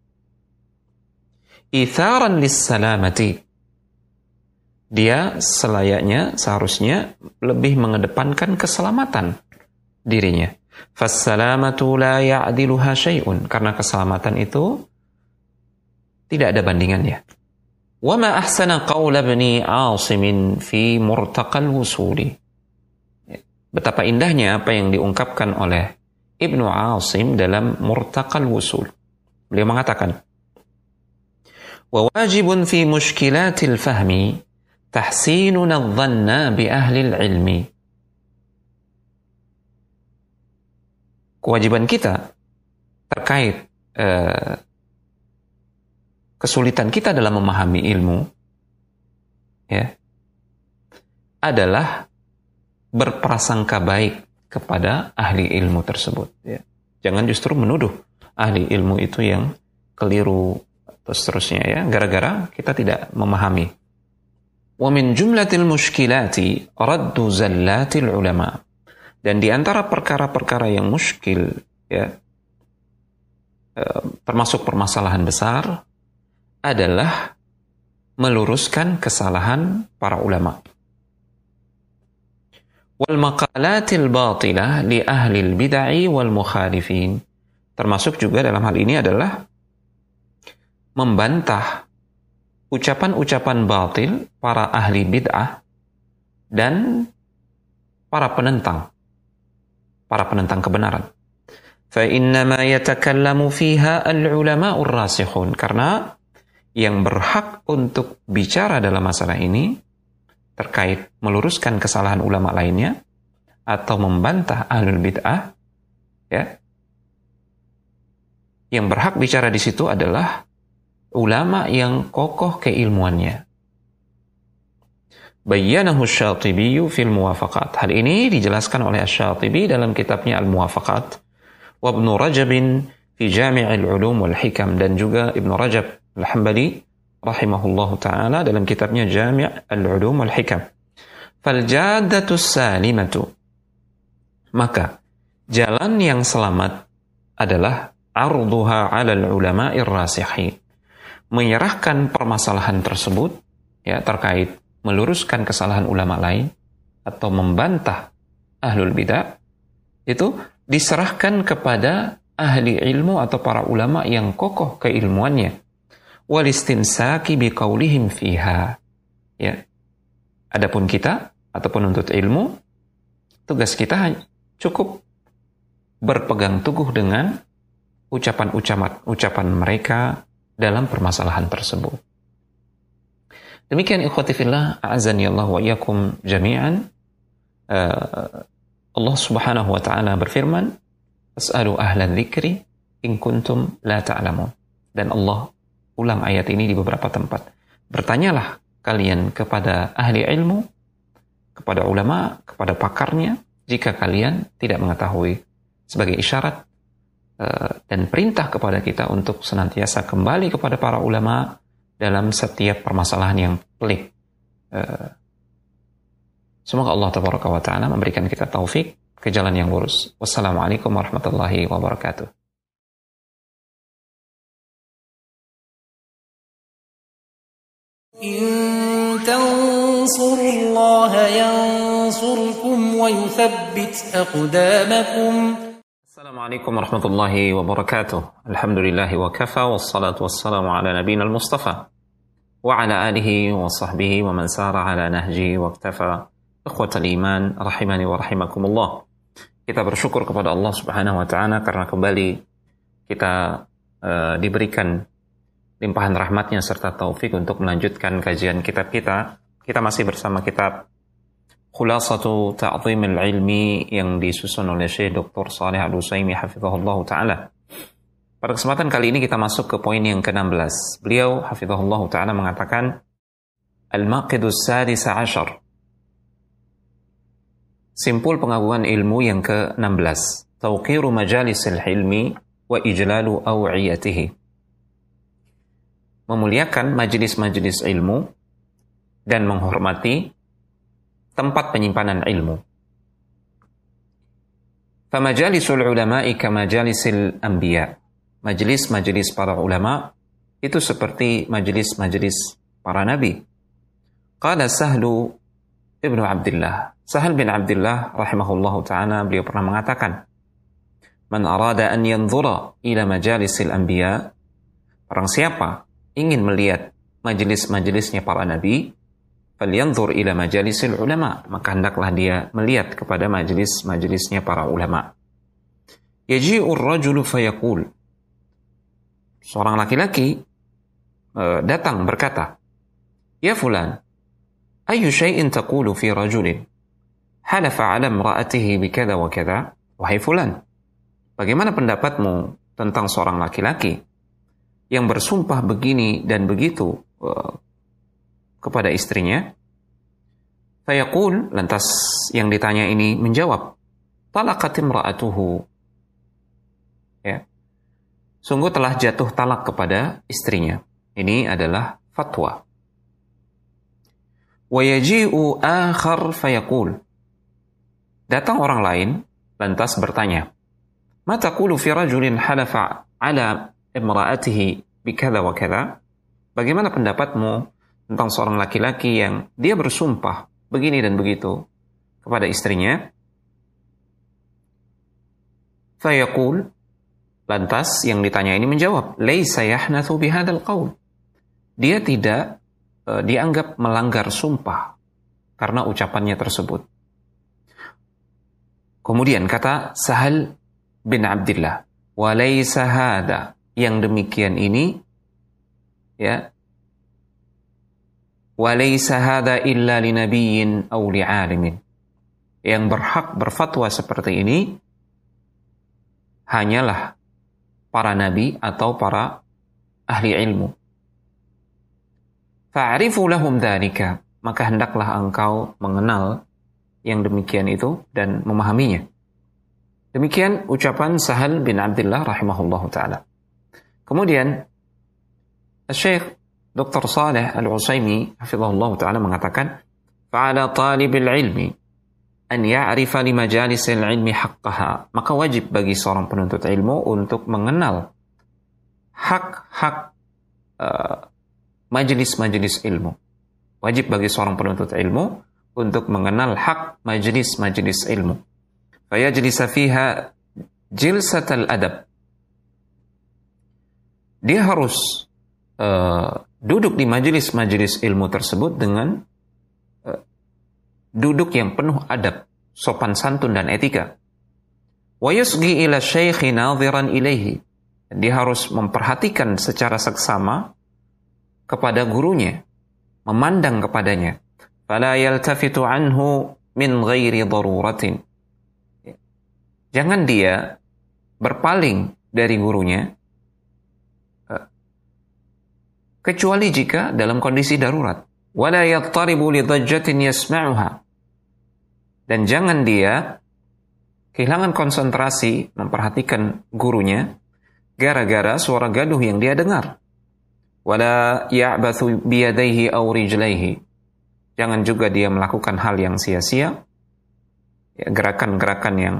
Itharan lis salamati dia selayaknya seharusnya lebih mengedepankan keselamatan dirinya. Fassalamatu la ya'diluha syai'un. Karena keselamatan itu tidak ada bandingannya. Wa ma ahsana qawla bani Asim fi murtaqal wusuli. Betapa indahnya apa yang diungkapkan oleh Ibnu Asim dalam Murtaqal Wusul. Beliau mengatakan, "Wa wajibun fi mushkilatil fahmi tahsinuna dhanna bi ahli ilmi. Kewajiban kita terkait uh, kesulitan kita dalam memahami ilmu ya adalah berprasangka baik kepada ahli ilmu tersebut ya. Jangan justru menuduh ahli ilmu itu yang keliru terus seterusnya ya gara-gara kita tidak memahami Min jumlatil muskilati raddu zallatil ulama. Dan di antara perkara-perkara yang muskil, ya, eh, termasuk permasalahan besar, adalah meluruskan kesalahan para ulama. Wal maqalatil batilah li ahli bid'ah wal mukhalifin. Termasuk juga dalam hal ini adalah membantah ucapan-ucapan batil para ahli bid'ah dan para penentang para penentang kebenaran. فإنما يتكلم فيها العلماء الراسخون karena yang berhak untuk bicara dalam masalah ini terkait meluruskan kesalahan ulama lainnya atau membantah ahlul bid'ah ya yang berhak bicara di situ adalah ulama yang kokoh keilmuannya. Bayyanahu Syatibi fil Muwafaqat. Hal ini dijelaskan oleh Syatibi dalam kitabnya Al-Muwafaqat. Wa Ibnu Rajab fi Jami'il Ulum wal Hikam dan juga Ibnu Rajab Al-Hambali rahimahullah taala dalam kitabnya Jami' Al-Ulum wal Hikam. Fal jaddatu salimatu. Maka jalan yang selamat adalah arduha 'ala al-ulama'ir rasihin menyerahkan permasalahan tersebut ya terkait meluruskan kesalahan ulama lain atau membantah ahlul bidah itu diserahkan kepada ahli ilmu atau para ulama yang kokoh keilmuannya. Walistinsaki biqaulihim fiha. Ya. Adapun kita atau penuntut ilmu tugas kita cukup berpegang teguh dengan ucapan-ucapan ucapan mereka dalam permasalahan tersebut. Demikian ikhwati fillah, a'azani Allah wa iyakum jami'an. Uh, Allah Subhanahu wa taala berfirman, "As'alu ahlan dzikri in kuntum la ta'lamun." Dan Allah ulang ayat ini di beberapa tempat. Bertanyalah kalian kepada ahli ilmu, kepada ulama, kepada pakarnya, jika kalian tidak mengetahui sebagai isyarat dan perintah kepada kita untuk senantiasa kembali kepada para ulama dalam setiap permasalahan yang pelik. Uh, semoga Allah Taala memberikan kita taufik ke jalan yang lurus. Wassalamualaikum warahmatullahi wabarakatuh. إن تنصروا الله ينصركم ويثبت أقدامكم السلام عليكم ورحمة الله وبركاته الحمد لله وكفى والصلاة والسلام على نبينا المصطفى وعلى آله وصحبه ومن سار على نهجه واكتفى إخوة الإيمان رحمني ورحمكم الله kita bersyukur kepada Allah Subhanahu wa taala karena kembali kita uh, diberikan limpahan rahmatnya serta taufik untuk melanjutkan kajian kitab kita. Kita masih bersama kitab Khulasatu Ta'zimil Ilmi yang disusun oleh Syekh Dr. Saleh Al-Usaimi hafizahullah taala. Pada kesempatan kali ini kita masuk ke poin yang ke-16. Beliau hafizahullah taala mengatakan Al-Maqidus Sadis Ashar. Simpul pengagungan ilmu yang ke-16. Tawqiru majalisil ilmi wa ijlalu aw'iyatihi memuliakan majelis-majelis ilmu dan menghormati tempat penyimpanan ilmu. Famajalisul ulama'i kamajalisil anbiya. Majelis-majelis para ulama itu seperti majelis-majelis para nabi. Qala Sahlu Ibnu Abdullah. Sahal bin Abdullah rahimahullahu taala beliau pernah mengatakan, "Man arada an yanzura ila majalisil anbiya" Orang siapa ingin melihat majelis-majelisnya para nabi, falyanzur ila majalisil ulama, maka hendaklah dia melihat kepada majelis-majelisnya para ulama. Yaji'ur rajulu fayaqul. Seorang laki-laki uh, datang berkata, "Ya fulan, ayu syai'in taqulu fi rajulin halafa 'ala imra'atihi bikadha wa kadha?" Wahai fulan, bagaimana pendapatmu tentang seorang laki-laki yang bersumpah begini dan begitu uh, kepada istrinya. Fayaqul, lantas yang ditanya ini menjawab, Talaqat imra'atuhu. Ya. Sungguh telah jatuh talak kepada istrinya. Ini adalah fatwa. Wa yaji'u akhar fayaqul. Datang orang lain, lantas bertanya, Mata qulu fi rajulin halafa ala imra'atihi bikada wa kada. Bagaimana pendapatmu tentang seorang laki-laki yang dia bersumpah begini dan begitu kepada istrinya? Fayaqul lantas yang ditanya ini menjawab, "Laisa yahnathu bihadzal qaul." Dia tidak uh, dianggap melanggar sumpah karena ucapannya tersebut. Kemudian kata Sahal bin Abdullah, "Wa laisa hadha yang demikian ini ya walaysa hadha illa linabiyyin aw li'alimin yang berhak berfatwa seperti ini hanyalah para nabi atau para ahli ilmu. Fa'rifu lahum dhalika. Maka hendaklah engkau mengenal yang demikian itu dan memahaminya. Demikian ucapan Sahal bin Abdullah rahimahullahu taala. Kemudian Syekh Dr. Saleh Al-Usaimi hafizahullah taala mengatakan fa'ala talibil ilmi an ya'rifa li majalisil ilmi haqqaha. Maka wajib bagi seorang penuntut ilmu untuk mengenal hak-hak uh, majelis-majelis ilmu. Wajib bagi seorang penuntut ilmu untuk mengenal hak majelis-majelis ilmu. Fayajlisa fiha jilsatal adab. Dia harus uh, duduk di majelis-majelis ilmu tersebut dengan uh, duduk yang penuh adab, sopan santun dan etika. Wa yusgi ila syaikhi nadhiran ilaihi. Dia harus memperhatikan secara seksama kepada gurunya, memandang kepadanya. Fala yaltafitu anhu min ghairi daruratin. Jangan dia berpaling dari gurunya kecuali jika dalam kondisi darurat. dan jangan dia kehilangan konsentrasi memperhatikan gurunya gara-gara suara gaduh yang dia dengar. Jangan juga dia melakukan hal yang sia-sia. Ya, gerakan-gerakan yang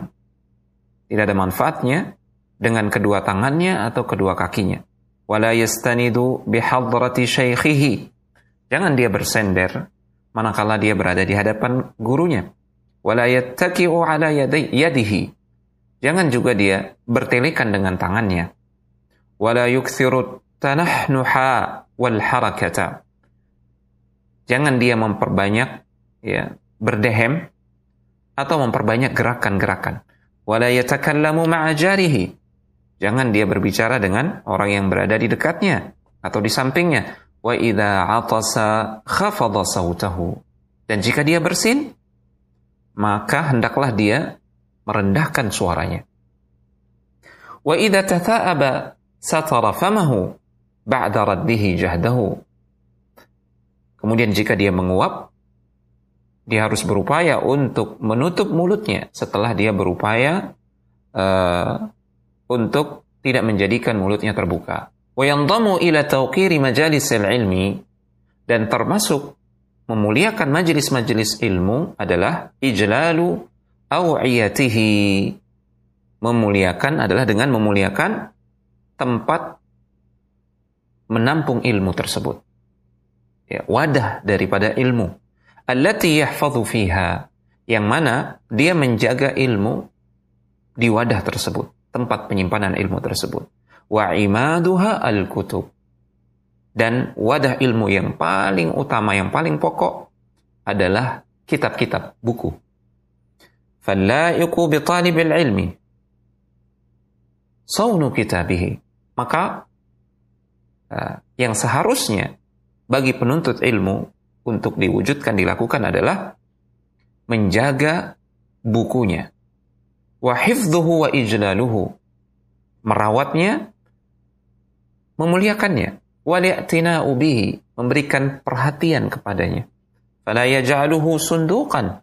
tidak ada manfaatnya dengan kedua tangannya atau kedua kakinya wala yastanidu bihadrati syaikhihi jangan dia bersender manakala dia berada di hadapan gurunya wala yattaki'u ala yadihi. Jangan juga dia bertelekan dengan tangannya. Wala yukthiru tanahnuha wal harakata. Jangan dia memperbanyak ya berdehem atau memperbanyak gerakan-gerakan. Wala yatakallamu. Jangan dia berbicara dengan orang yang berada di dekatnya atau di sampingnya. Wa idza. Dan jika dia bersin, maka hendaklah dia merendahkan suaranya. Wa idza tatha'aba satara famahu ba'da raddihi. Kemudian jika dia menguap, dia harus berupaya untuk menutup mulutnya setelah dia berupaya uh, untuk tidak menjadikan mulutnya terbuka. Wa yandamu ila tawqiri majalisil ilmi dan termasuk memuliakan majelis-majelis ilmu adalah ijlalu aw'iyatihi. Memuliakan adalah dengan memuliakan tempat menampung ilmu tersebut. Ya, wadah daripada ilmu. Allati yahfadhu fiha. Yang mana dia menjaga ilmu di wadah tersebut tempat penyimpanan ilmu tersebut. Wa imaduha al-kutub. Dan wadah ilmu yang paling utama, yang paling pokok adalah kitab-kitab, buku. Fallaiku bi talibil ilmi. Saunu kitabihi. Maka uh, yang seharusnya bagi penuntut ilmu untuk diwujudkan dilakukan adalah menjaga bukunya wa hifdhuhu wa ijlaluhu. Merawatnya, memuliakannya, wali'tina'u bihi, memberikan perhatian kepadanya. Fala yaj'aluhu sunduqan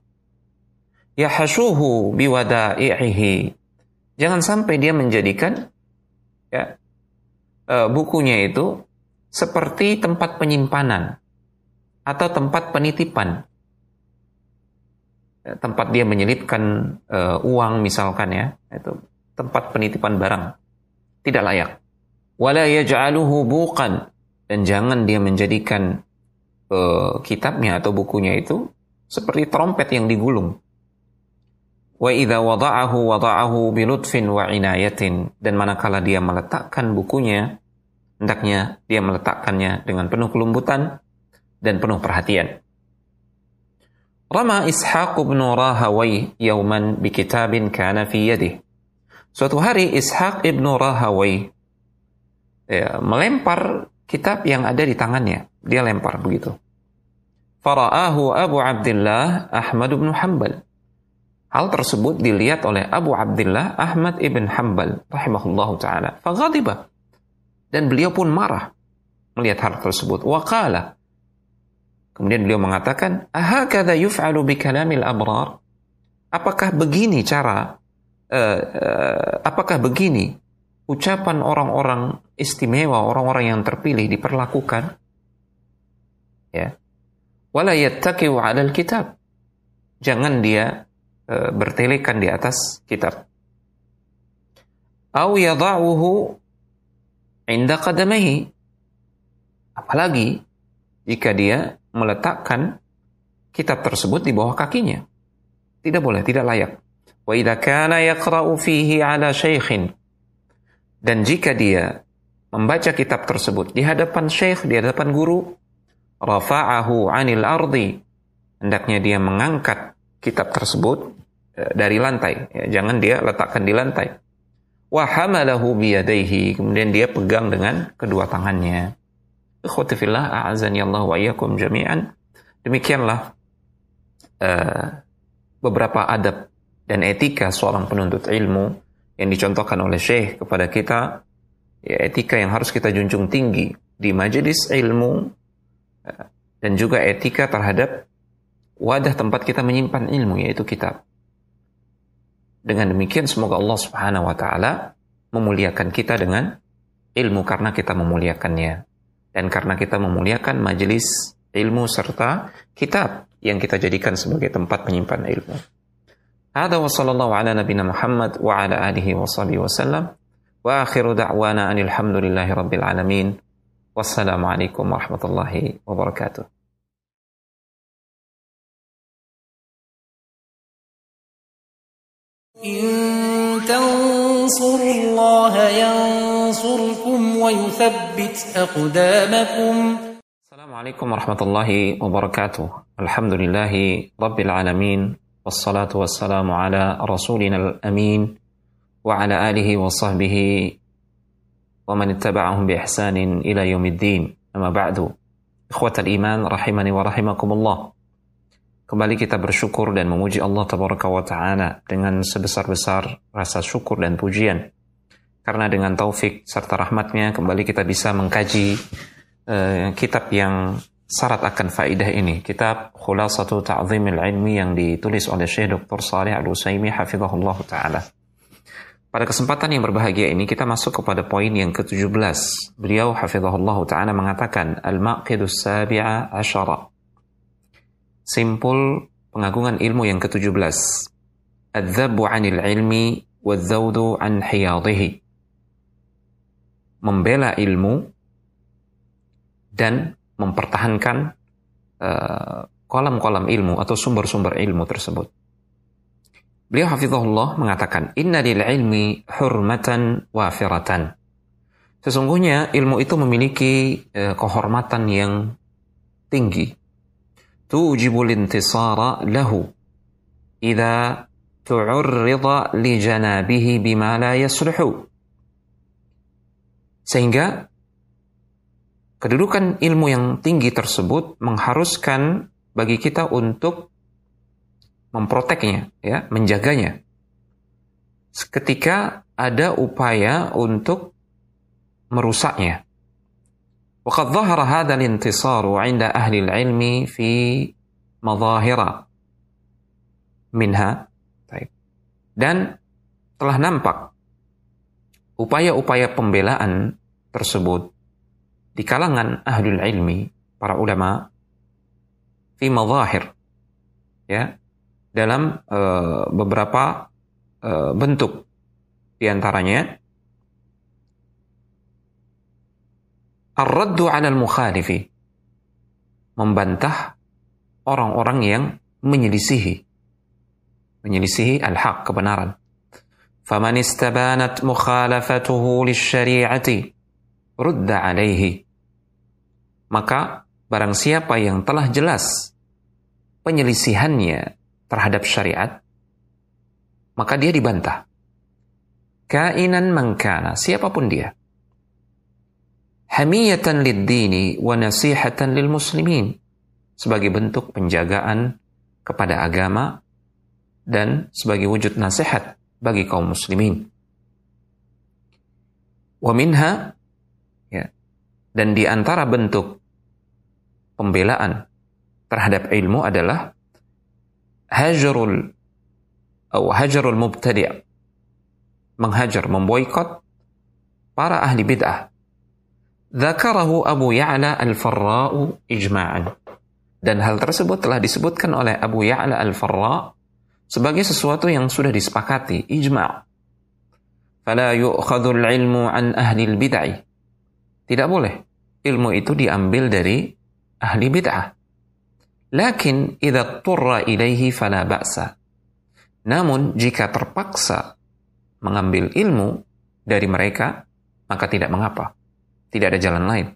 yahashuhu biwada'ihi. Jangan sampai dia menjadikan ya e, bukunya itu seperti tempat penyimpanan atau tempat penitipan Tempat dia menyelipkan uh, uang misalkan ya, itu tempat penitipan barang. Tidak layak. Wala yaj'aluhu buqan dan jangan dia menjadikan uh, kitabnya atau bukunya itu seperti trompet yang digulung. Wa idza wada'ahu wada'ahu bilutfin wa inayatin dan manakala dia meletakkan bukunya hendaknya dia meletakkannya dengan penuh kelembutan dan penuh perhatian. Rama Ishaq bin Rahawai yauman bi kitabin kana fi yadihi. Suatu hari Ishaq ibn Rahawai ya, melempar kitab yang ada di tangannya. Dia lempar begitu. Fara'ahu Abu Abdullah Ahmad bin Hanbal. Hal tersebut dilihat oleh Abu Abdullah Ahmad ibn Hanbal rahimahullah taala. Faghadiba. Dan beliau pun marah melihat hal tersebut. Waqala. Kemudian beliau mengatakan, "Ahakadha yuf'alu bi kalamil abrar?" Apakah begini cara uh, uh, apakah begini ucapan orang-orang istimewa, orang-orang yang terpilih diperlakukan. Ya. Wala yattaqiu 'alal kitab. Jangan dia e, bertelekan di atas kitab. Au yadha'uhu 'inda qadamaihi. Apalagi jika dia meletakkan kitab tersebut di bawah kakinya. Tidak boleh, tidak layak. Wa idza kana yaqra'u fihi 'ala syaikhin dan jika dia membaca kitab tersebut di hadapan syekh, di hadapan guru, rafa'ahu 'anil ardi. Hendaknya dia mengangkat kitab tersebut eh, dari lantai, ya, jangan dia letakkan di lantai. Wa hamalahu biyadaihi, kemudian dia pegang dengan kedua tangannya. Ikhwati a'azani Allah wa iyyakum jami'an. Demikianlah uh, beberapa adab dan etika seorang penuntut ilmu yang dicontohkan oleh Syekh kepada kita ya etika yang harus kita junjung tinggi di majelis ilmu dan juga etika terhadap wadah tempat kita menyimpan ilmu yaitu kitab. Dengan demikian semoga Allah Subhanahu wa taala memuliakan kita dengan ilmu karena kita memuliakannya dan karena kita memuliakan majelis ilmu serta kitab yang kita jadikan sebagai tempat menyimpan ilmu. Hada wa sallallahu ala nabina Muhammad wa ala alihi wa sahbihi wa sallam. Wa akhiru da'wana anil hamdulillahi rabbil alamin. Wassalamualaikum warahmatullahi wabarakatuh. إن تنصروا الله ينصركم ويثبت أقدامكم. السلام عليكم ورحمة الله وبركاته. الحمد لله رب العالمين والصلاة والسلام على رسولنا الأمين وعلى آله وصحبه ومن اتبعهم بإحسان إلى يوم الدين. أما بعد إخوة الإيمان رحمني ورحمكم الله. Kembali kita bersyukur dan memuji Allah Tabaraka wa Ta'ala dengan sebesar-besar rasa syukur dan pujian. Karena dengan taufik serta rahmatnya kembali kita bisa mengkaji uh, kitab yang syarat akan faidah ini. Kitab Khulasatu Ta'zimil Ilmi yang ditulis oleh Syekh Dr. Salih Al-Usaimi Hafizahullah Ta'ala. Pada kesempatan yang berbahagia ini kita masuk kepada poin yang ke-17. Beliau Hafizahullah Ta'ala mengatakan Al-Maqidus Sabi'a Asyara Simpul pengagungan ilmu yang ke-17. Adzabu 'anil ilmi wadzaudu 'an hiyadhihi membela ilmu dan mempertahankan eh, kolam-kolam uh, ilmu atau sumber-sumber ilmu tersebut. Beliau hafizahullah mengatakan, Inna lil ilmi hurmatan wafiratan. Sesungguhnya ilmu itu memiliki uh, kehormatan yang tinggi. Tujibul intisara lahu. Ida tu'urrida li janabihi bima la yasluhu. Sehingga kedudukan ilmu yang tinggi tersebut mengharuskan bagi kita untuk memproteknya, ya, menjaganya. Ketika ada upaya untuk merusaknya. Waqad dhahara hadha al-intisaru 'inda ahli al-'ilmi fi madahira minha. Dan telah nampak upaya-upaya pembelaan tersebut di kalangan ahlul ilmi para ulama fi mazahir ya dalam uh, beberapa uh, bentuk di antaranya Ar-raddu 'alal mukhalifi. Membantah orang-orang yang menyelisihi. Menyelisihi al-haq, kebenaran. Faman istabanat mukhalafatuhu lisyari'ati rudda 'alaihi. Maka barang siapa yang telah jelas penyelisihannya terhadap syariat, maka dia dibantah. Kainan mengkana, siapa pun dia hamiyatan lid-dini wa nasihatan lil muslimin sebagai bentuk penjagaan kepada agama dan sebagai wujud nasihat bagi kaum muslimin. Wa minha ya, dan di antara bentuk pembelaan terhadap ilmu adalah hajarul atau hajarul mubtadi' menghajar, memboikot para ahli bid'ah Dzakarahu Abu Ya'la Al-Farra'u ijma'an. Dan hal tersebut telah disebutkan oleh Abu Ya'la Al-Farra' sebagai sesuatu yang sudah disepakati, ijma'. Fala yu'khadhul ilmu an ahli bid'ah. Tidak boleh. Ilmu itu diambil dari ahli bid'ah. Lakin idza turra ilaihi fala ba'sa. Namun jika terpaksa mengambil ilmu dari mereka, maka tidak mengapa. Tidak ada jalan lain.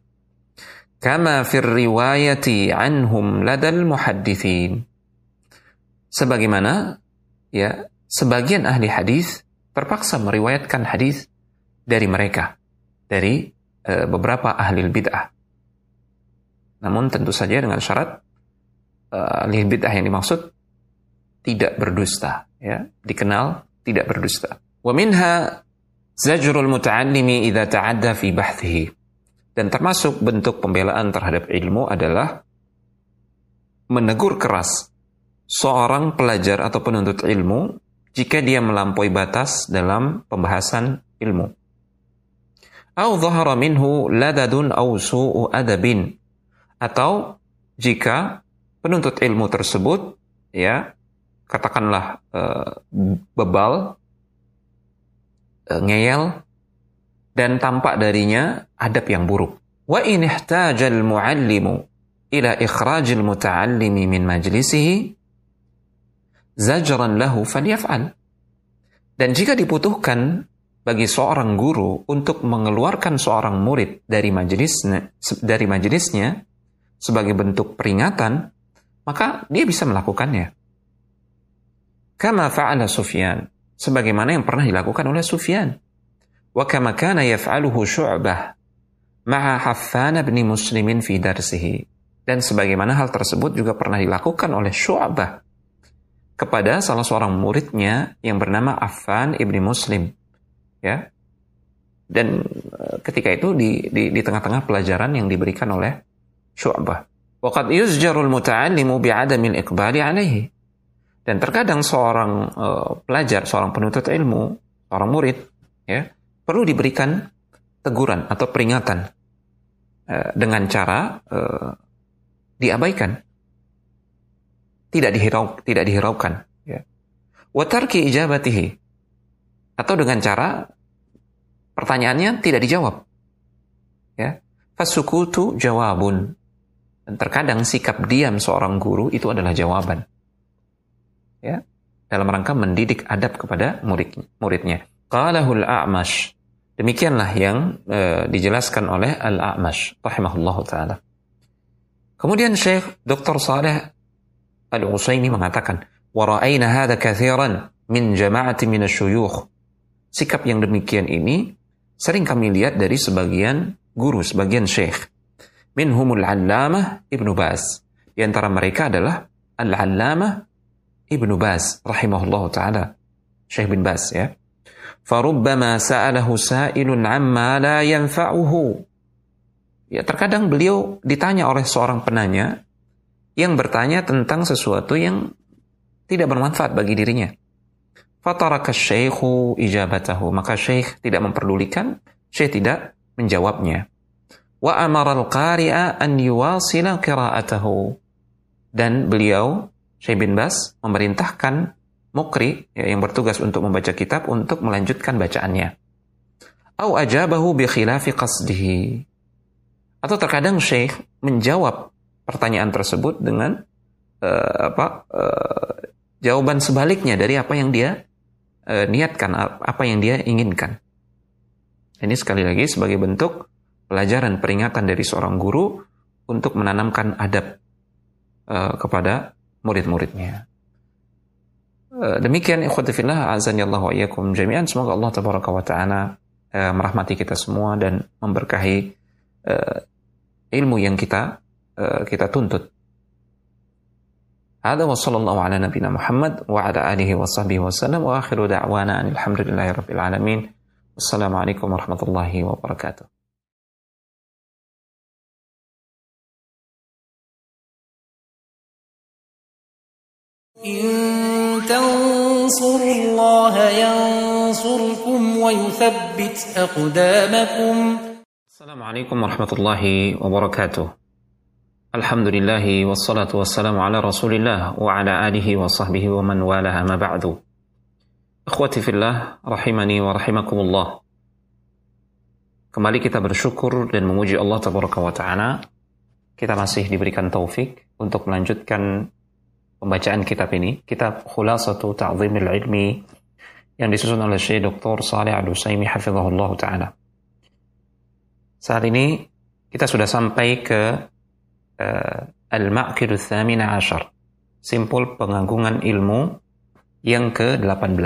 Kama fir riwayati anhum ladal muhaddithin. Sebagaimana ya sebagian ahli hadis terpaksa meriwayatkan hadis dari mereka, dari e, beberapa ahli bid'ah. Namun tentu saja dengan syarat e, ahli bid'ah yang dimaksud tidak berdusta, ya, dikenal tidak berdusta. Wa minha zajrul muta'allimi idza ta'adda fi bahthihi. Dan termasuk bentuk pembelaan terhadap ilmu adalah menegur keras seorang pelajar atau penuntut ilmu jika dia melampaui batas dalam pembahasan ilmu. Au dhahara minhu ladadun au su'u adabin. Atau jika penuntut ilmu tersebut ya katakanlah uh, bebal uh, ngeyel dan tampak darinya adab yang buruk. Wa in ihtajal muallimu ila ikhrajil muta'allimi min majlisihi zajran lahu falyaf'al. Dan jika dibutuhkan bagi seorang guru untuk mengeluarkan seorang murid dari majelisnya, dari majelisnya sebagai bentuk peringatan, maka dia bisa melakukannya. Kama fa'ala Sufyan, sebagaimana yang pernah dilakukan oleh Sufyan. Wa kama kana yaf'aluhu Syu'bah ma'a Haffan bin Muslimin fi darsihi. Dan sebagaimana hal tersebut juga pernah dilakukan oleh Syu'bah kepada salah seorang muridnya yang bernama Affan ibni Muslim. Ya. Dan e, ketika itu di, di, di tengah-tengah pelajaran yang diberikan oleh Syu'bah. Waqad yuzjarul muta'allimu bi'adamil iqbali alaihi. Dan terkadang seorang uh, pelajar, seorang penuntut ilmu, seorang murid, ya, perlu diberikan teguran atau peringatan uh, dengan cara uh, diabaikan tidak dihirau tidak dihiraukan ya. Watarki ijabatihi. Atau dengan cara pertanyaannya tidak dijawab ya. Fasukutu jawabun. Dan terkadang sikap diam seorang guru itu adalah jawaban ya. Dalam rangka mendidik adab kepada murid muridnya. Qalahul a'mash. Demikianlah yang e, dijelaskan oleh al-a'mash rahimahullahu taala. Kemudian Syekh Dr. Saleh Al-Usaimi mengatakan, "Wara'aina hadha kathiran min jama'ati min asyuyukh." Sikap yang demikian ini sering kami lihat dari sebagian guru, sebagian syekh. Minhumul 'Allamah Ibnu Baz. Di antara mereka adalah Al-'Allamah Ibnu Baz rahimahullah taala. Syekh bin Baz ya. Farubbama sa'alahu sa'ilun 'amma la yanfa'uhu. Ya, terkadang beliau ditanya oleh seorang penanya yang bertanya tentang sesuatu yang tidak bermanfaat bagi dirinya. Fataraka syekhu ijabatahu. Maka syekh tidak memperdulikan, syekh tidak menjawabnya. Wa amara al-qari'a an yuwasila qira'atahu. Dan beliau, Syekh bin Bas, memerintahkan mukri ya, yang bertugas untuk membaca kitab untuk melanjutkan bacaannya. Au ajabahu bi khilafi qasdihi. Atau terkadang Syekh menjawab pertanyaan tersebut dengan uh, apa uh, jawaban sebaliknya dari apa yang dia uh, niatkan, apa yang dia inginkan. Ini sekali lagi sebagai bentuk pelajaran peringatan dari seorang guru untuk menanamkan adab uh, kepada murid-muridnya. demikian ikhwati fillah azan Allah wa iyyakum jami'an semoga Allah tabaraka wa taala merahmati kita semua dan memberkahi ilmu yang kita kita tuntut. هذا وصلى الله على نبينا محمد وعلى آله وصحبه وسلم. وآخر دعوانا أن الحمد لله رب العالمين. والسلام عليكم ورحمة الله وبركاته. إن تنصروا الله ينصركم ويثبت أقدامكم. السلام عليكم ورحمة الله وبركاته. Alhamdulillah wassalatu wassalamu ala Rasulillah wa ala alihi wa sahbihi wa man walaha ma ba'du. Akhwati fillah rahimani wa rahimakumullah. Kembali kita bersyukur dan memuji Allah tabaraka wa taala. Kita masih diberikan taufik untuk melanjutkan pembacaan kitab ini, kitab Khulasatu Ta'zimil Ilmi yang disusun oleh Syekh Dr. Saleh Al-Utsaimin hafizahullah taala. Saat ini kita sudah sampai ke uh, Al-Ma'kid Thamina Ashar. Simpul pengagungan ilmu yang ke-18.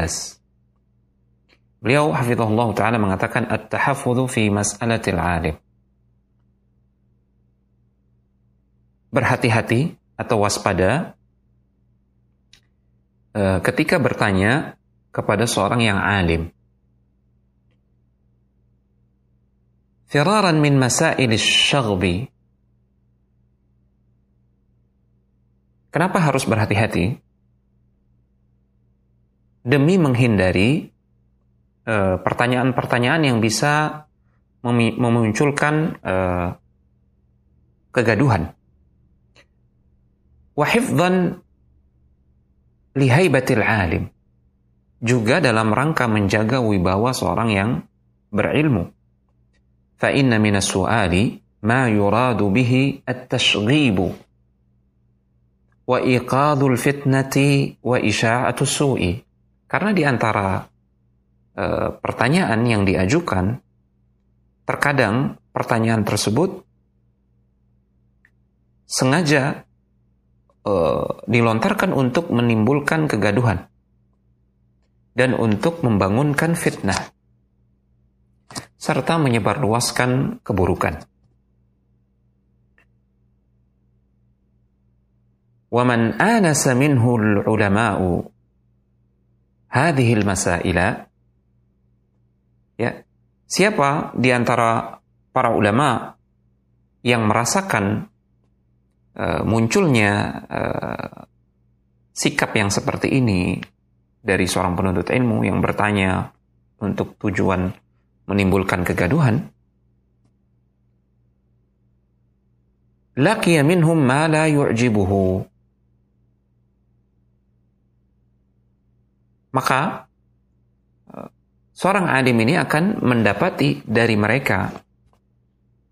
Beliau hafizahullah taala mengatakan at-tahaffudhu fi mas'alatil alim. Berhati-hati atau waspada uh, ketika bertanya kepada seorang yang alim. Firaran min masail syaghbi Kenapa harus berhati-hati? Demi menghindari eh, pertanyaan-pertanyaan yang bisa memunculkan uh, kegaduhan. Wahifdhan lihaibatil alim. Juga dalam rangka menjaga wibawa seorang yang berilmu. Fa inna minas su'ali ma yuradu bihi at-tashghibu wa iqadul fitnati wa isya'atu su'i. Karena di antara e, pertanyaan yang diajukan, terkadang pertanyaan tersebut sengaja e, dilontarkan untuk menimbulkan kegaduhan dan untuk membangunkan fitnah serta menyebarluaskan keburukan. ومن آنس منه العلماء هذه المسائل ya siapa di antara para ulama yang merasakan uh, munculnya uh, sikap yang seperti ini dari seorang penuntut ilmu yang bertanya untuk tujuan menimbulkan kegaduhan laqiya minhum ma la yu'jibuhu Maka eh, seorang alim ini akan mendapati dari mereka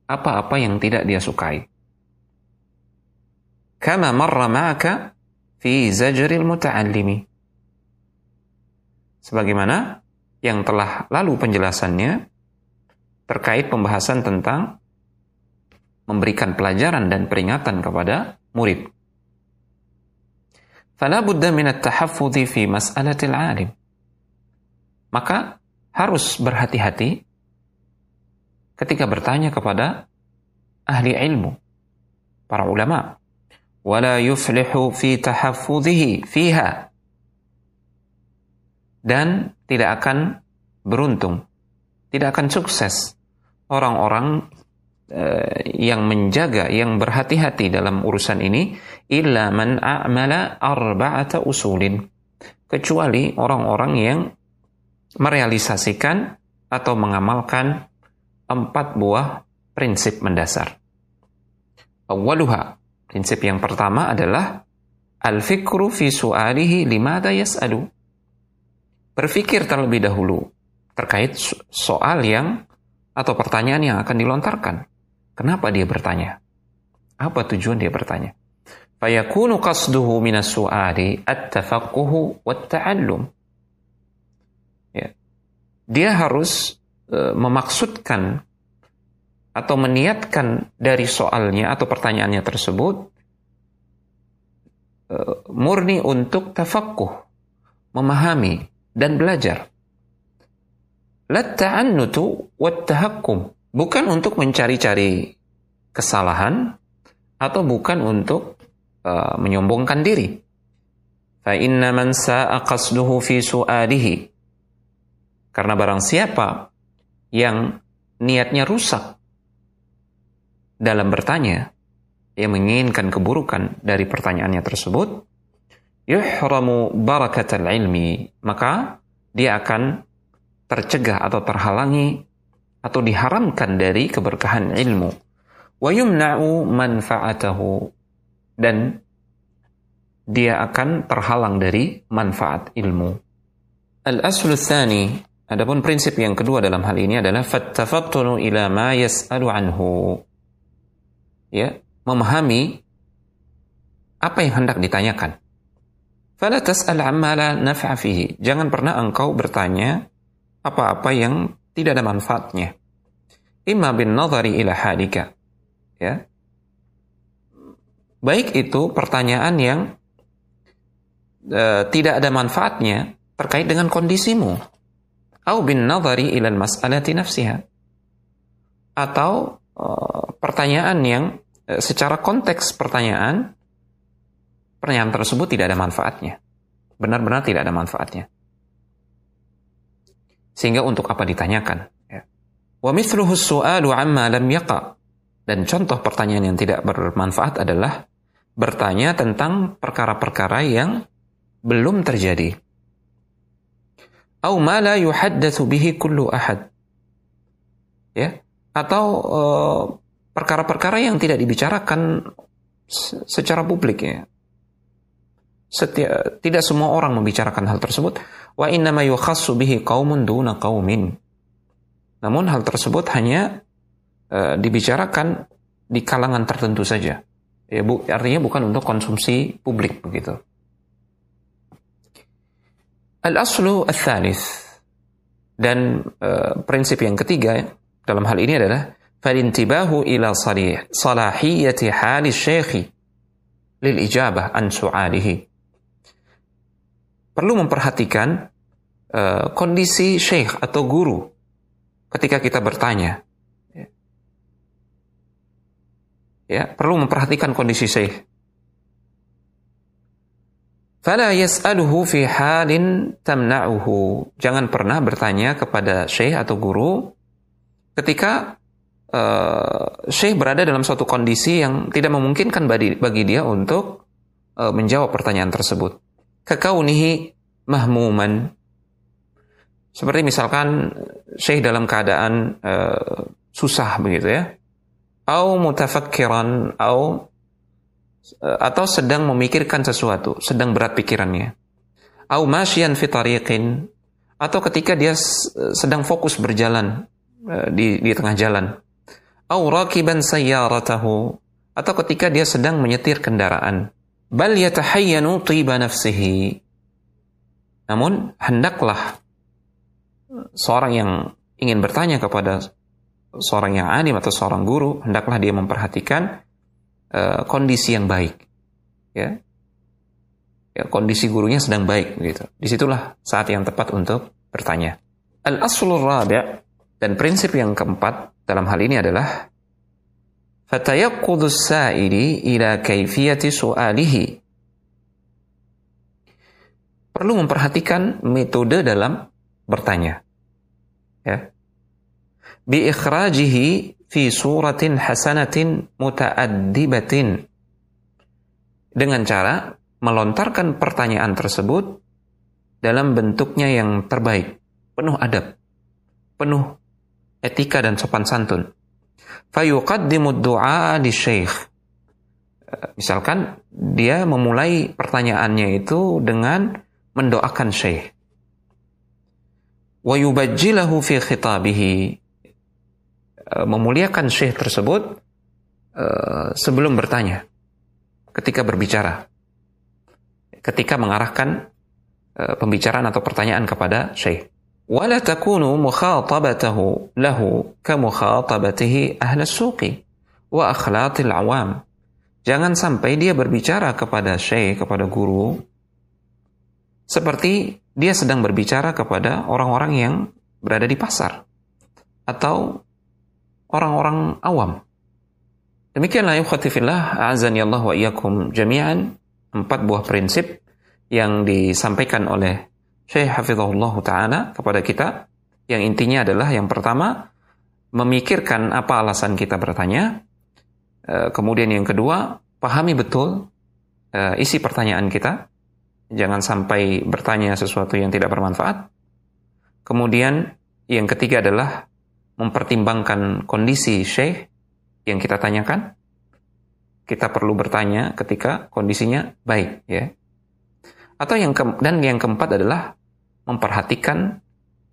apa-apa yang tidak dia sukai. Kama marra ma'aka fi zajril muta'allimi. Sebagaimana yang telah lalu penjelasannya terkait pembahasan tentang memberikan pelajaran dan peringatan kepada murid. فلا بد من التحفظ في مسألة العالم. Maka harus berhati-hati ketika bertanya kepada ahli ilmu, para ulama. ولا يفلح في تحفظه فيها Dan tidak akan beruntung, tidak akan sukses orang-orang yang menjaga, yang berhati-hati dalam urusan ini, illa man a'mala arba'ata usulin. Kecuali orang-orang yang merealisasikan atau mengamalkan empat buah prinsip mendasar. Awaluha, prinsip yang pertama adalah al-fikru fi su'alihi limada yas'alu. Berfikir terlebih dahulu terkait soal yang atau pertanyaan yang akan dilontarkan. Kenapa dia bertanya? Apa tujuan dia bertanya? Fayakunu qasduhu minas su'ali at-tafaqquhu wat-ta'allum. Ya. Dia harus uh, memaksudkan atau meniatkan dari soalnya atau pertanyaannya tersebut uh, murni untuk tafaqquh, memahami dan belajar. La wat-tahakkum bukan untuk mencari-cari kesalahan atau bukan untuk uh, menyombongkan diri. Fa inna man fi su'alihi. Karena barang siapa yang niatnya rusak dalam bertanya, yang menginginkan keburukan dari pertanyaannya tersebut, yuhramu barakatal ilmi, maka dia akan tercegah atau terhalangi atau diharamkan dari keberkahan ilmu wa yumna'u manfa'atahu dan dia akan terhalang dari manfaat ilmu. Al-aslu tsani, adapun prinsip yang kedua dalam hal ini adalah fattafattunu ila ma yas'alu anhu. Ya, memahami apa yang hendak ditanyakan. Fala tas'al amma la naf'a fihi. Jangan pernah engkau bertanya apa-apa yang tidak ada manfaatnya. Imma bin nazari ila halika. Ya. Baik itu pertanyaan yang uh, tidak ada manfaatnya terkait dengan kondisimu. Au bin nazari ila mas'alati nafsiha. Atau uh, pertanyaan yang uh, secara konteks pertanyaan pertanyaan tersebut tidak ada manfaatnya. Benar-benar tidak ada manfaatnya. Sehingga untuk apa ditanyakan? Ya. Wa mithluhu su'alu amma lam yaqa. Dan contoh pertanyaan yang tidak bermanfaat adalah bertanya tentang perkara-perkara yang belum terjadi. Au ma la yuhaddatsu bihi kullu ahad. Ya, atau uh, perkara-perkara yang tidak dibicarakan secara publik ya. Setia, tidak semua orang membicarakan hal tersebut wa innama yukhassu bihi qaumun duna qaumin. Namun hal tersebut hanya uh, dibicarakan di kalangan tertentu saja. Ya, bu, artinya bukan untuk konsumsi publik begitu. Al-aslu al-thalith. Dan uh, prinsip yang ketiga dalam hal ini adalah falintibahu ila salih, salahiyati hali syekhi lil ijabah an su'alihi perlu memperhatikan uh, kondisi syekh atau guru ketika kita bertanya. Ya, perlu memperhatikan kondisi syekh. Fala yas'aluhu fi halin tamna'uhu. Jangan pernah bertanya kepada syekh atau guru ketika uh, Syekh berada dalam suatu kondisi yang tidak memungkinkan bagi, bagi dia untuk uh, menjawab pertanyaan tersebut. Kekaunihi mahmuman. Seperti misalkan Syekh dalam keadaan uh, susah begitu ya. Au mutafakkiran au atau sedang memikirkan sesuatu, sedang berat pikirannya. Au masyian fi atau ketika dia sedang fokus berjalan di di tengah jalan au rakiban sayyaratahu atau ketika dia sedang menyetir kendaraan bal yatahayyanu tiba nafsihi. Namun hendaklah seorang yang ingin bertanya kepada seorang yang alim atau seorang guru hendaklah dia memperhatikan uh, kondisi yang baik ya. Ya kondisi gurunya sedang baik begitu. Di situlah saat yang tepat untuk bertanya. Al aslul rabi' dan prinsip yang keempat dalam hal ini adalah fatayaqqudus sa'ili ila kaifiyati su'alihi. Perlu memperhatikan metode dalam bertanya. Ya. Bi ikhrajihi fi suratin hasanatin muta'addibatin. Dengan cara melontarkan pertanyaan tersebut dalam bentuknya yang terbaik, penuh adab, penuh etika dan sopan santun. Fayuqaddimu du'a di syekh. Eh, misalkan dia memulai pertanyaannya itu dengan mendoakan syekh. Wa yubajjilahu fi khitabihi. Eh, memuliakan syekh tersebut uh, sebelum bertanya. Ketika berbicara. Ketika mengarahkan pembicaraan atau pertanyaan kepada syekh. ولا تكون مخاطبته له كمخاطبته أهل السوق وأخلاط العوام Jangan sampai dia berbicara kepada syekh, kepada guru, seperti dia sedang berbicara kepada orang-orang yang berada di pasar atau orang-orang awam. Demikianlah ikhwatifillah, azani Allah wa iyyakum jami'an, empat buah prinsip yang disampaikan oleh Syekh Hafizahullah Ta'ala kepada kita yang intinya adalah yang pertama memikirkan apa alasan kita bertanya e, kemudian yang kedua pahami betul e, isi pertanyaan kita. Jangan sampai bertanya sesuatu yang tidak bermanfaat. Kemudian yang ketiga adalah mempertimbangkan kondisi syekh yang kita tanyakan. Kita perlu bertanya ketika kondisinya baik ya. Atau yang ke, dan yang keempat adalah memperhatikan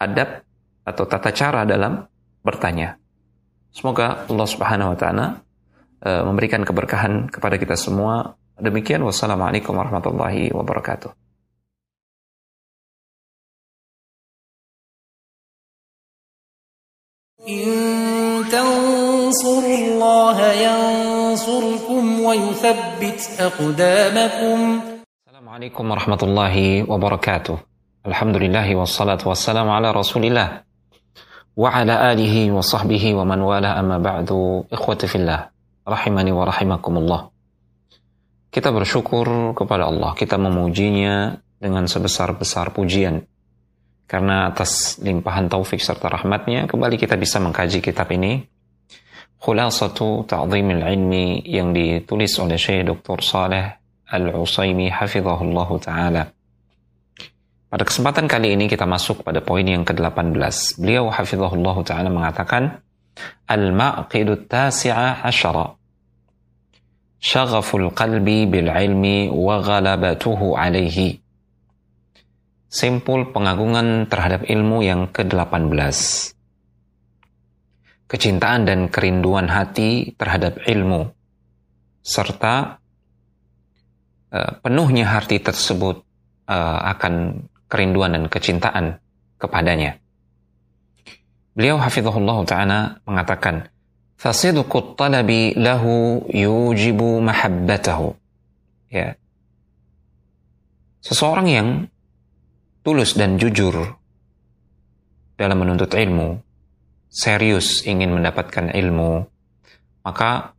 adab atau tata cara dalam bertanya. Semoga Allah Subhanahu wa taala uh, memberikan keberkahan kepada kita semua. Demikian wassalamualaikum warahmatullahi wabarakatuh. إن تنصروا الله ينصركم ويثبت أقدامكم السلام عليكم ورحمة الله وبركاته Alhamdulillah wassalatu wassalamu ala rasulillah wa ala alihi wa sahbihi wa man wala amma ba'du ikhwati fillah rahimani wa rahimakumullah kita bersyukur kepada Allah kita memujinya dengan sebesar-besar pujian karena atas limpahan taufik serta rahmatnya kembali kita bisa mengkaji kitab ini Khulasatu Ta'zimil Ilmi yang ditulis oleh Syekh Dr. Saleh Al-Usaimi hafizahullah taala. Pada kesempatan kali ini kita masuk pada poin yang ke-18. Beliau hafizahullah taala mengatakan Al-Maqidu Tasi'a Asyara. Syaghaful qalbi bil ilmi wa ghalabatuhu alaihi Simpul pengagungan terhadap ilmu yang ke-18 kecintaan dan kerinduan hati terhadap ilmu, serta uh, penuhnya hati tersebut uh, akan kerinduan dan kecintaan kepadanya. Beliau hafizahullah ta'ala mengatakan, Fasidukut talabi lahu yujibu mahabbatahu. Ya. Seseorang yang tulus dan jujur dalam menuntut ilmu, serius ingin mendapatkan ilmu, maka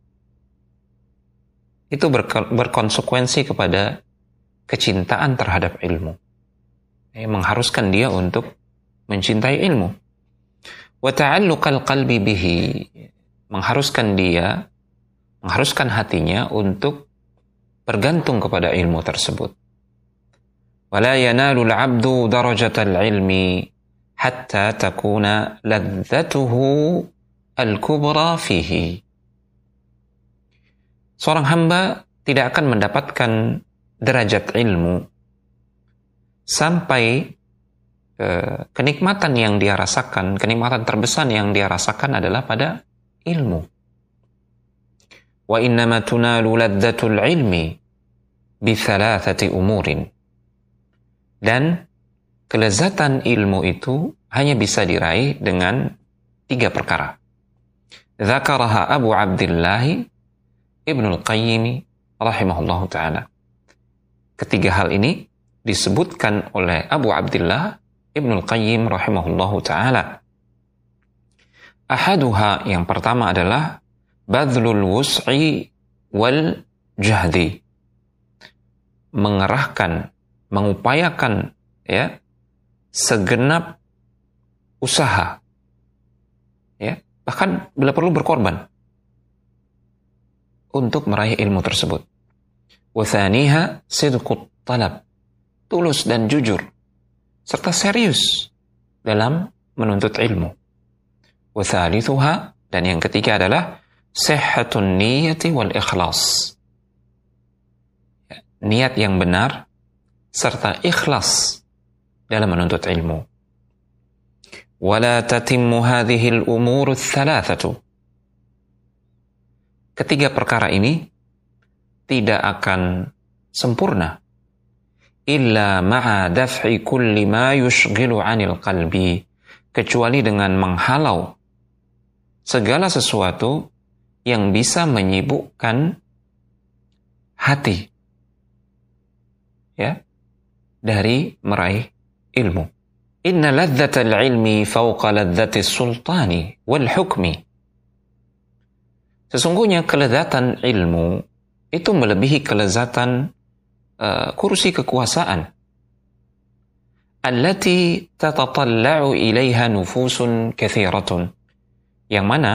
itu berkonsekuensi kepada kecintaan terhadap ilmu. Eh, mengharuskan dia untuk mencintai ilmu. Wa ta'alluqal qalbi bihi mengharuskan dia mengharuskan hatinya untuk bergantung kepada ilmu tersebut. Wala yanalu al-'abdu darajatal ilmi hatta takuna ladzatuhu al-kubra fihi. Seorang hamba tidak akan mendapatkan derajat ilmu sampai eh, kenikmatan yang dia rasakan, kenikmatan terbesar yang dia rasakan adalah pada ilmu. Wa innama tunalu ladzatul ilmi bi umurin. Dan kelezatan ilmu itu hanya bisa diraih dengan tiga perkara. Zakaraha Abu Abdullah Ibnul Qayyim rahimahullahu taala. Ketiga hal ini disebutkan oleh Abu Abdullah Ibnul Qayyim rahimahullahu taala. Ahaduha yang pertama adalah badlul wus'i wal jahdi. Mengerahkan, mengupayakan ya segenap usaha ya bahkan bila perlu berkorban untuk meraih ilmu tersebut wathaniha sidqut talab tulus dan jujur serta serius dalam menuntut ilmu wathalithuha dan yang ketiga adalah sehatun niyati wal ikhlas ya, niat yang benar serta ikhlas dalam menuntut ilmu. Wala tatimmu hadhihi al-umur thalathatu. Ketiga perkara ini tidak akan sempurna illa ma'a daf'i kulli ma yushghilu 'anil qalbi kecuali dengan menghalau segala sesuatu yang bisa menyibukkan hati ya dari meraih ilmu. Inna ladzatal ilmi fauqa ladzati sultani wal hukmi. Sesungguhnya kelezatan ilmu itu melebihi kelezatan Eh, kursi kekuasaan. Allati tatatalla'u ilaiha nufusun kathiratun. Yang mana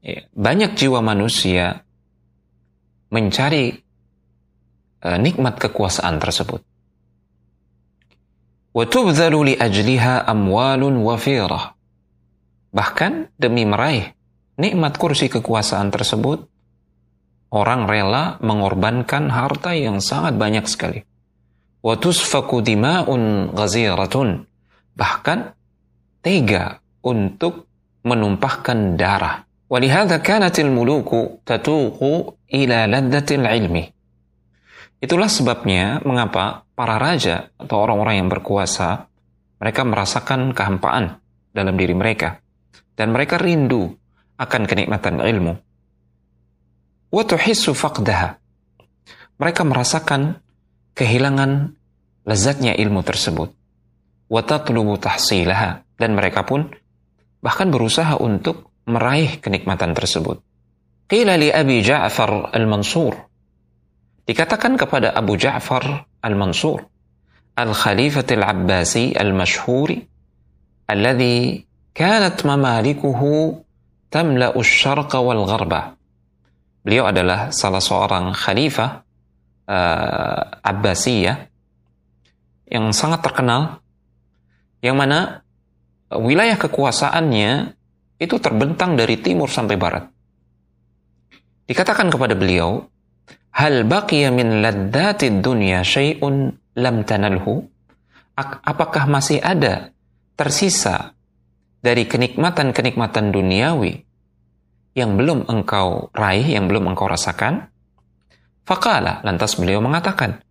ya, banyak jiwa manusia mencari eh, nikmat kekuasaan tersebut. Wa tubdhalu li ajliha amwalun wafirah bahkan demi meraih nikmat kursi kekuasaan tersebut orang rela mengorbankan harta yang sangat banyak sekali. watus fakudima un gaziratun. Bahkan tega untuk menumpahkan darah. Walihada kanatil muluku tatuqu ila laddatil ilmi. Itulah sebabnya mengapa para raja atau orang-orang yang berkuasa, mereka merasakan kehampaan dalam diri mereka. Dan mereka rindu akan kenikmatan ilmu Faqdaha. Mereka merasakan kehilangan lezatnya ilmu tersebut. Wa tatlubu tahsilaha dan mereka pun bahkan berusaha untuk meraih kenikmatan tersebut. Qila li Abi Ja'far al-Mansur Dikatakan kepada Abu Ja'far Al-Mansur, Al-Khalifatil Abbasi Al-Mashhuri, alladhi kanat mamalikuhu tamla'u syarqa wal gharba. Beliau adalah salah seorang khalifah uh, Abbasiyah yang sangat terkenal yang mana wilayah kekuasaannya itu terbentang dari timur sampai barat. Dikatakan kepada beliau, "Hal baqiya min laddatid dunya syai'un lam tanalhu?" Apakah masih ada tersisa dari kenikmatan-kenikmatan duniawi yang belum engkau raih, yang belum engkau rasakan? Fakala, lantas beliau mengatakan,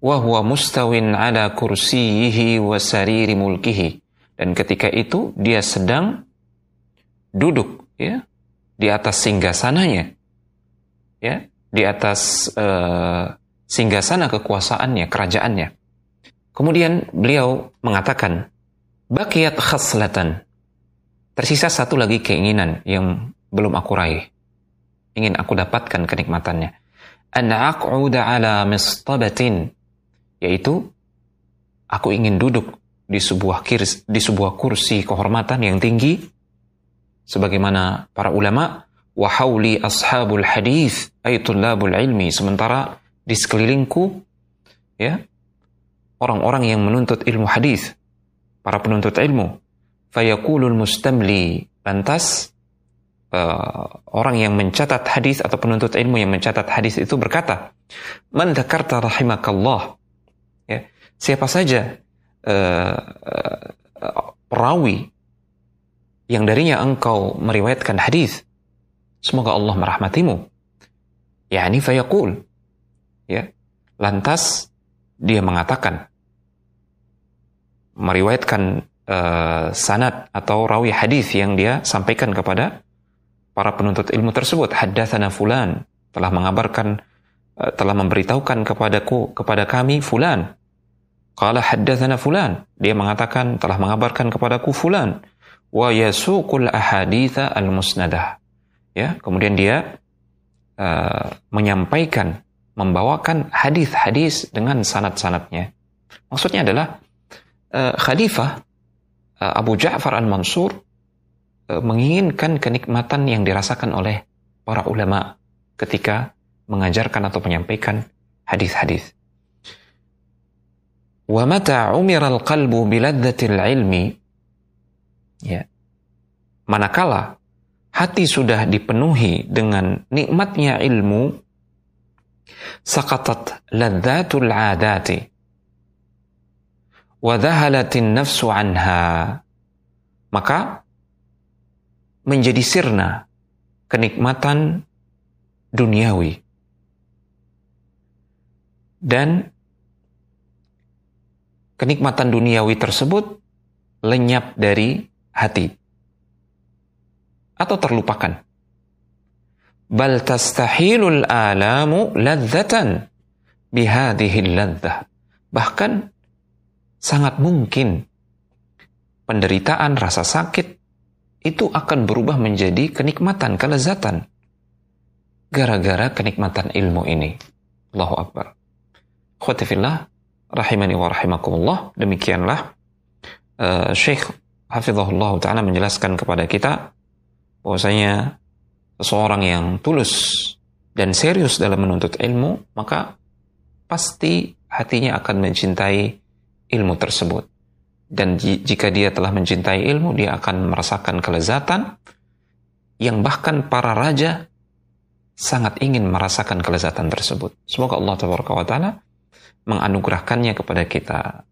huwa mustawin ala kursiyihi wa sariri mulkihi. Dan ketika itu dia sedang duduk ya di atas singgasananya. Ya, di atas uh, singgasana kekuasaannya, kerajaannya. Kemudian beliau mengatakan, Bakiyat khaslatan, Tersisa satu lagi keinginan yang belum aku raih. Ingin aku dapatkan kenikmatannya. An aq'uda ala mistabatin. Yaitu, aku ingin duduk di sebuah kirs, di sebuah kursi kehormatan yang tinggi sebagaimana para ulama wa hauli ashabul hadis ay tullabul ilmi sementara di sekelilingku ya orang-orang yang menuntut ilmu hadis para penuntut ilmu fayaqulul mustamli lantas uh, orang yang mencatat hadis atau penuntut ilmu yang mencatat hadis itu berkata man rahimakallah ya siapa saja uh, uh, perawi yang darinya engkau meriwayatkan hadis semoga Allah merahmatimu. Yakni fayaqul ya lantas dia mengatakan meriwayatkan uh, sanad atau rawi hadis yang dia sampaikan kepada para penuntut ilmu tersebut. Haddatsana fulan telah mengabarkan uh, telah memberitahukan kepadaku kepada kami fulan. Qala haddatsana fulan. Dia mengatakan telah mengabarkan kepadaku fulan. Wa yasuqul ahaditha al-musnadah. Ya, kemudian dia uh, menyampaikan membawakan hadis-hadis dengan sanad-sanadnya. Maksudnya adalah uh, khalifah Eh, Abu Ja'far al-Mansur eh, menginginkan kenikmatan yang dirasakan oleh para ulama ketika mengajarkan atau menyampaikan hadis-hadis. Wa mata umira al-qalbu biladzatil ilmi ya. Manakala hati sudah dipenuhi dengan nikmatnya ilmu sakatat ladzatul adati wadhahalatin nafsu anha maka menjadi sirna kenikmatan duniawi. Dan kenikmatan duniawi tersebut lenyap dari hati atau terlupakan. Bal tastahilul alamu ladzatan bihadhihi ladzah. Bahkan sangat mungkin penderitaan, rasa sakit itu akan berubah menjadi kenikmatan, kelezatan. Gara-gara kenikmatan ilmu ini. Allahu Akbar. Khawatifillah, rahimani wa rahimakumullah. Demikianlah uh, Syekh Hafizahullah Ta'ala menjelaskan kepada kita bahwasanya seseorang yang tulus dan serius dalam menuntut ilmu, maka pasti hatinya akan mencintai ilmu tersebut. Dan jika dia telah mencintai ilmu, dia akan merasakan kelezatan yang bahkan para raja sangat ingin merasakan kelezatan tersebut. Semoga Allah Taala menganugerahkannya kepada kita.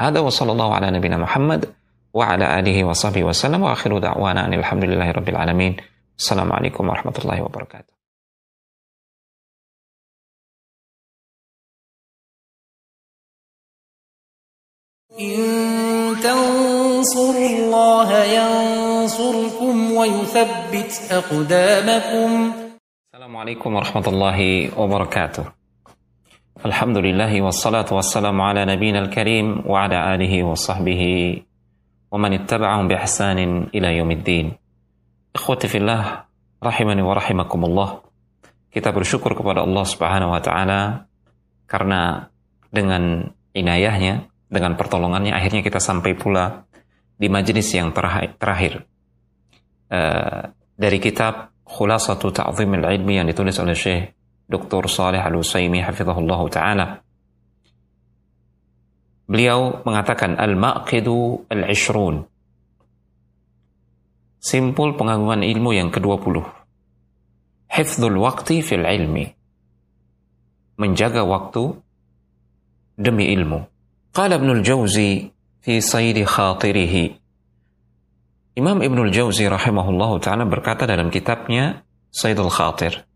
Ada wa sallallahu ala nabiyina Muhammad wa ala alihi wa sahbihi wa sallam wa akhiru da'wana alhamdulillahi rabbil alamin. Assalamualaikum warahmatullahi wabarakatuh. إن ويثبت أقدامكم السلام عليكم ورحمة الله وبركاته الحمد لله والصلاة والسلام على نبينا الكريم وعلى آله وصحبه ومن اتبعهم بإحسان إلى يوم الدين إخوتي في الله rahimani wa rahimakumullah. Kita bersyukur kepada Allah Subhanahu wa taala karena dengan inayahnya dengan pertolongannya akhirnya kita sampai pula di majelis yang terakhir. Uh, dari kitab Khulasatu Ta'zim al-Ilmi yang ditulis oleh Syekh Dr. Saleh Al-Usaimi hafizahullah taala. Beliau mengatakan al-maqidu al-ishrun. Simpul pengagungan ilmu yang ke-20. Hifdzul waqti fil ilmi. Menjaga waktu demi ilmu. Qala Ibnul Jauzi fi saydi khatirihi. Imam Ibnul Jauzi rahimahullahu taala berkata dalam kitabnya Sayyidul Khatir.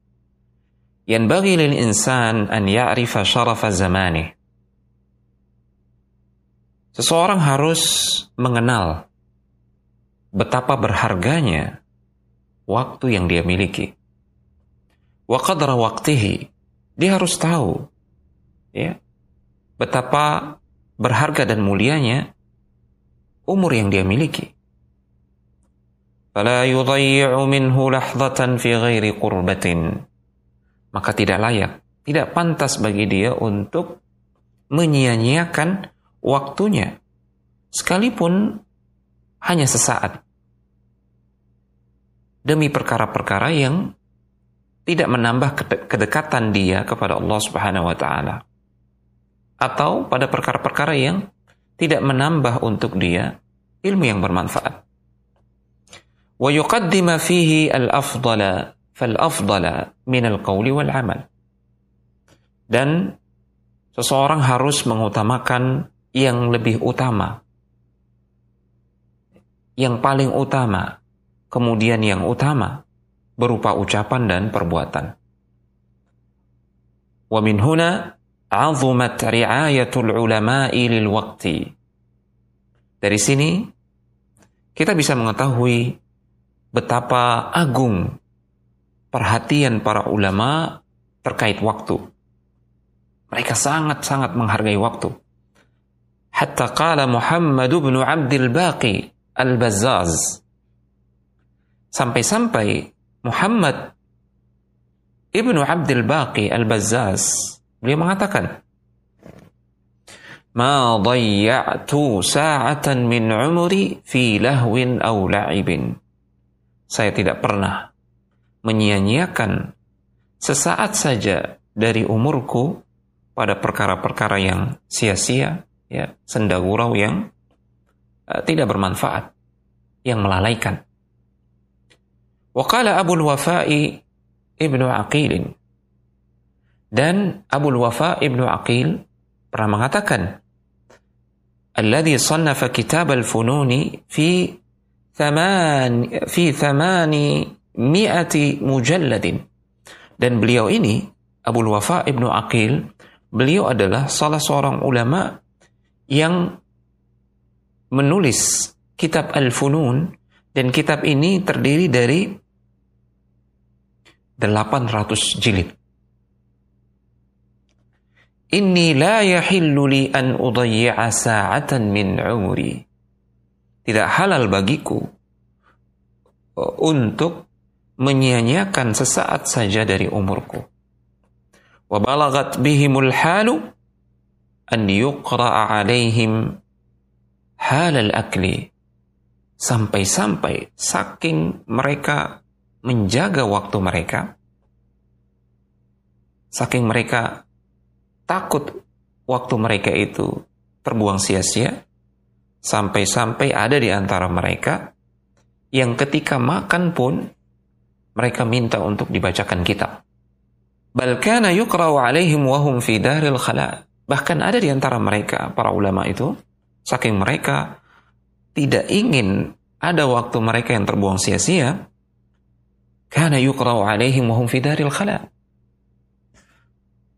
Yanbaghi lil insan an ya'rifa syarafa zamanih Seseorang harus mengenal betapa berharganya waktu yang dia miliki. Wa qadra waqtihi. Dia harus tahu ya betapa berharga dan mulianya umur yang dia miliki. Fala yudayyi'u minhu lahdatan fi ghairi qurbatin. Maka tidak layak, tidak pantas bagi dia untuk menyia-nyiakan waktunya, sekalipun hanya sesaat, demi perkara-perkara yang tidak menambah kedekatan dia kepada Allah Subhanahu wa taala atau pada perkara-perkara yang tidak menambah untuk dia ilmu yang bermanfaat. Fihi al-afdala fal-afdala min al-qawli wal amal. Dan seseorang harus mengutamakan yang lebih utama, yang paling utama, kemudian yang utama berupa ucapan dan perbuatan. Wa min huna 'azumat ri'ayatul ulama'i lil waqti. Dari sini kita bisa mengetahui betapa agung perhatian para ulama terkait waktu. Mereka sangat-sangat menghargai waktu. Hatta qala Muhammad bin Abdul Baqi Al-Bazzaz. Sampai-sampai Muhammad Ibnu Abdul Baqi Al-Bazzaz beliau mengatakan Ma dhayya'tu sa'atan min umri fi lahwin aw la'ibin. Saya tidak pernah menyia-nyiakan sesaat saja dari umurku pada perkara-perkara yang sia-sia ya senda gurau yang uh, tidak bermanfaat yang melalaikan. Waqala Abu Wafa'i Ibnu Aqil. Dan Abu Wafa Ibnu Aqil pernah mengatakan Alladhi sannafa kitab al-fununi fi thaman fi thamani mi'ati mujalladin dan beliau ini Abu Wafa Ibnu Aqil beliau adalah salah seorang ulama yang menulis kitab Al-Funun dan kitab ini terdiri dari 800 jilid. Inni la yahillu li an udayyi'a sa'atan min umri. Tidak halal bagiku untuk menyia-nyiakan sesaat saja dari umurku. Wa bihimul halu an yuqra'a alaihim halal akli sampai-sampai saking mereka menjaga waktu mereka saking mereka takut waktu mereka itu terbuang sia-sia sampai-sampai ada di antara mereka yang ketika makan pun mereka minta untuk dibacakan kitab. Balkana yukra'u alaihim wahum fi daril khala' Bahkan ada di antara mereka, para ulama itu, saking mereka tidak ingin ada waktu mereka yang terbuang sia-sia, karena yukra'u alaihim wahum fidaril khala.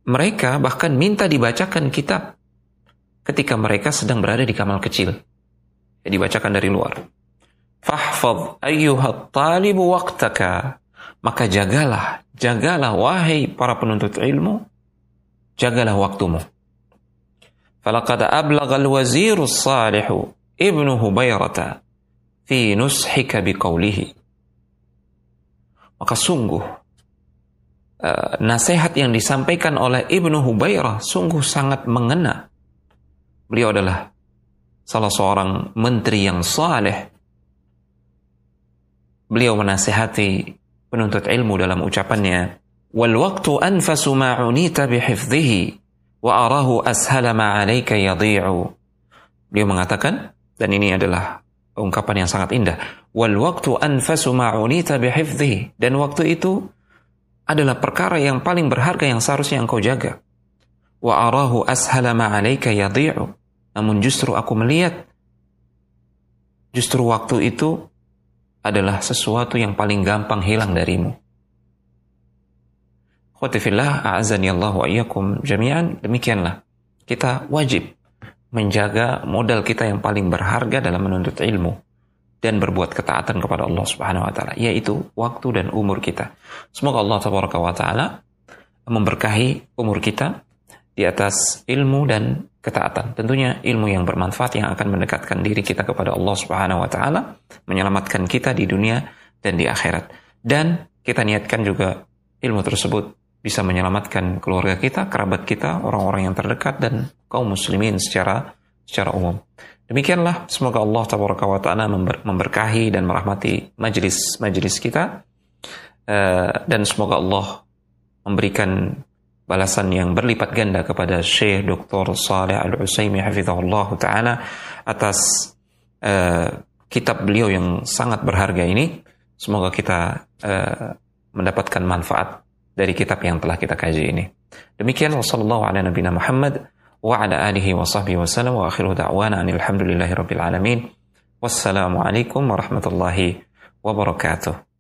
Mereka bahkan minta dibacakan kitab ketika mereka sedang berada di kamal kecil. Ya, dibacakan dari luar. Fahfad ayyuhat talibu waktaka. Maka jagalah, jagalah wahai para penuntut ilmu, jagalah waktumu. Falaqad ablagal waziru salihu ibnu Hubayrata fi nushika biqaulihi. Maka sungguh eh, nasihat yang disampaikan oleh Ibnu Hubairah sungguh sangat mengena. Beliau adalah salah seorang menteri yang saleh. beliau menasihati penuntut ilmu dalam ucapannya, "Wal waktu anfasu ma unita bihifdhihi wa arahu ashala ma 'alaika yadhi'u." Beliau mengatakan dan ini adalah ungkapan yang sangat indah, "Wal waktu anfasu ma unita bihifdhihi." Dan waktu itu adalah perkara yang paling berharga yang seharusnya engkau jaga. Wa arahu ashala ma 'alaika yadhi'u. Namun justru aku melihat justru waktu itu adalah sesuatu yang paling gampang hilang darimu. Khotifillah, a'azani Allah wa iyyakum jami'an, demikianlah. Kita wajib menjaga modal kita yang paling berharga dalam menuntut ilmu dan berbuat ketaatan kepada Allah Subhanahu wa taala, yaitu waktu dan umur kita. Semoga Allah tabaraka wa taala memberkahi umur kita di atas ilmu dan ketaatan. Tentunya ilmu yang bermanfaat yang akan mendekatkan diri kita kepada Allah Subhanahu wa taala, menyelamatkan kita di dunia dan di akhirat. Dan kita niatkan juga ilmu tersebut bisa menyelamatkan keluarga kita, kerabat kita, orang-orang yang terdekat dan kaum muslimin secara secara umum. Demikianlah semoga Allah tabaraka wa taala memberkahi dan merahmati majelis-majelis kita eh, dan semoga Allah memberikan balasan yang berlipat ganda kepada Syekh Dr. Saleh Al-Utsaimin hafizahullah taala atas uh, kitab beliau yang sangat berharga ini. Semoga kita uh, mendapatkan manfaat dari kitab yang telah kita kaji ini. Demikian. Wassalamualaikum warahmatullahi wabarakatuh.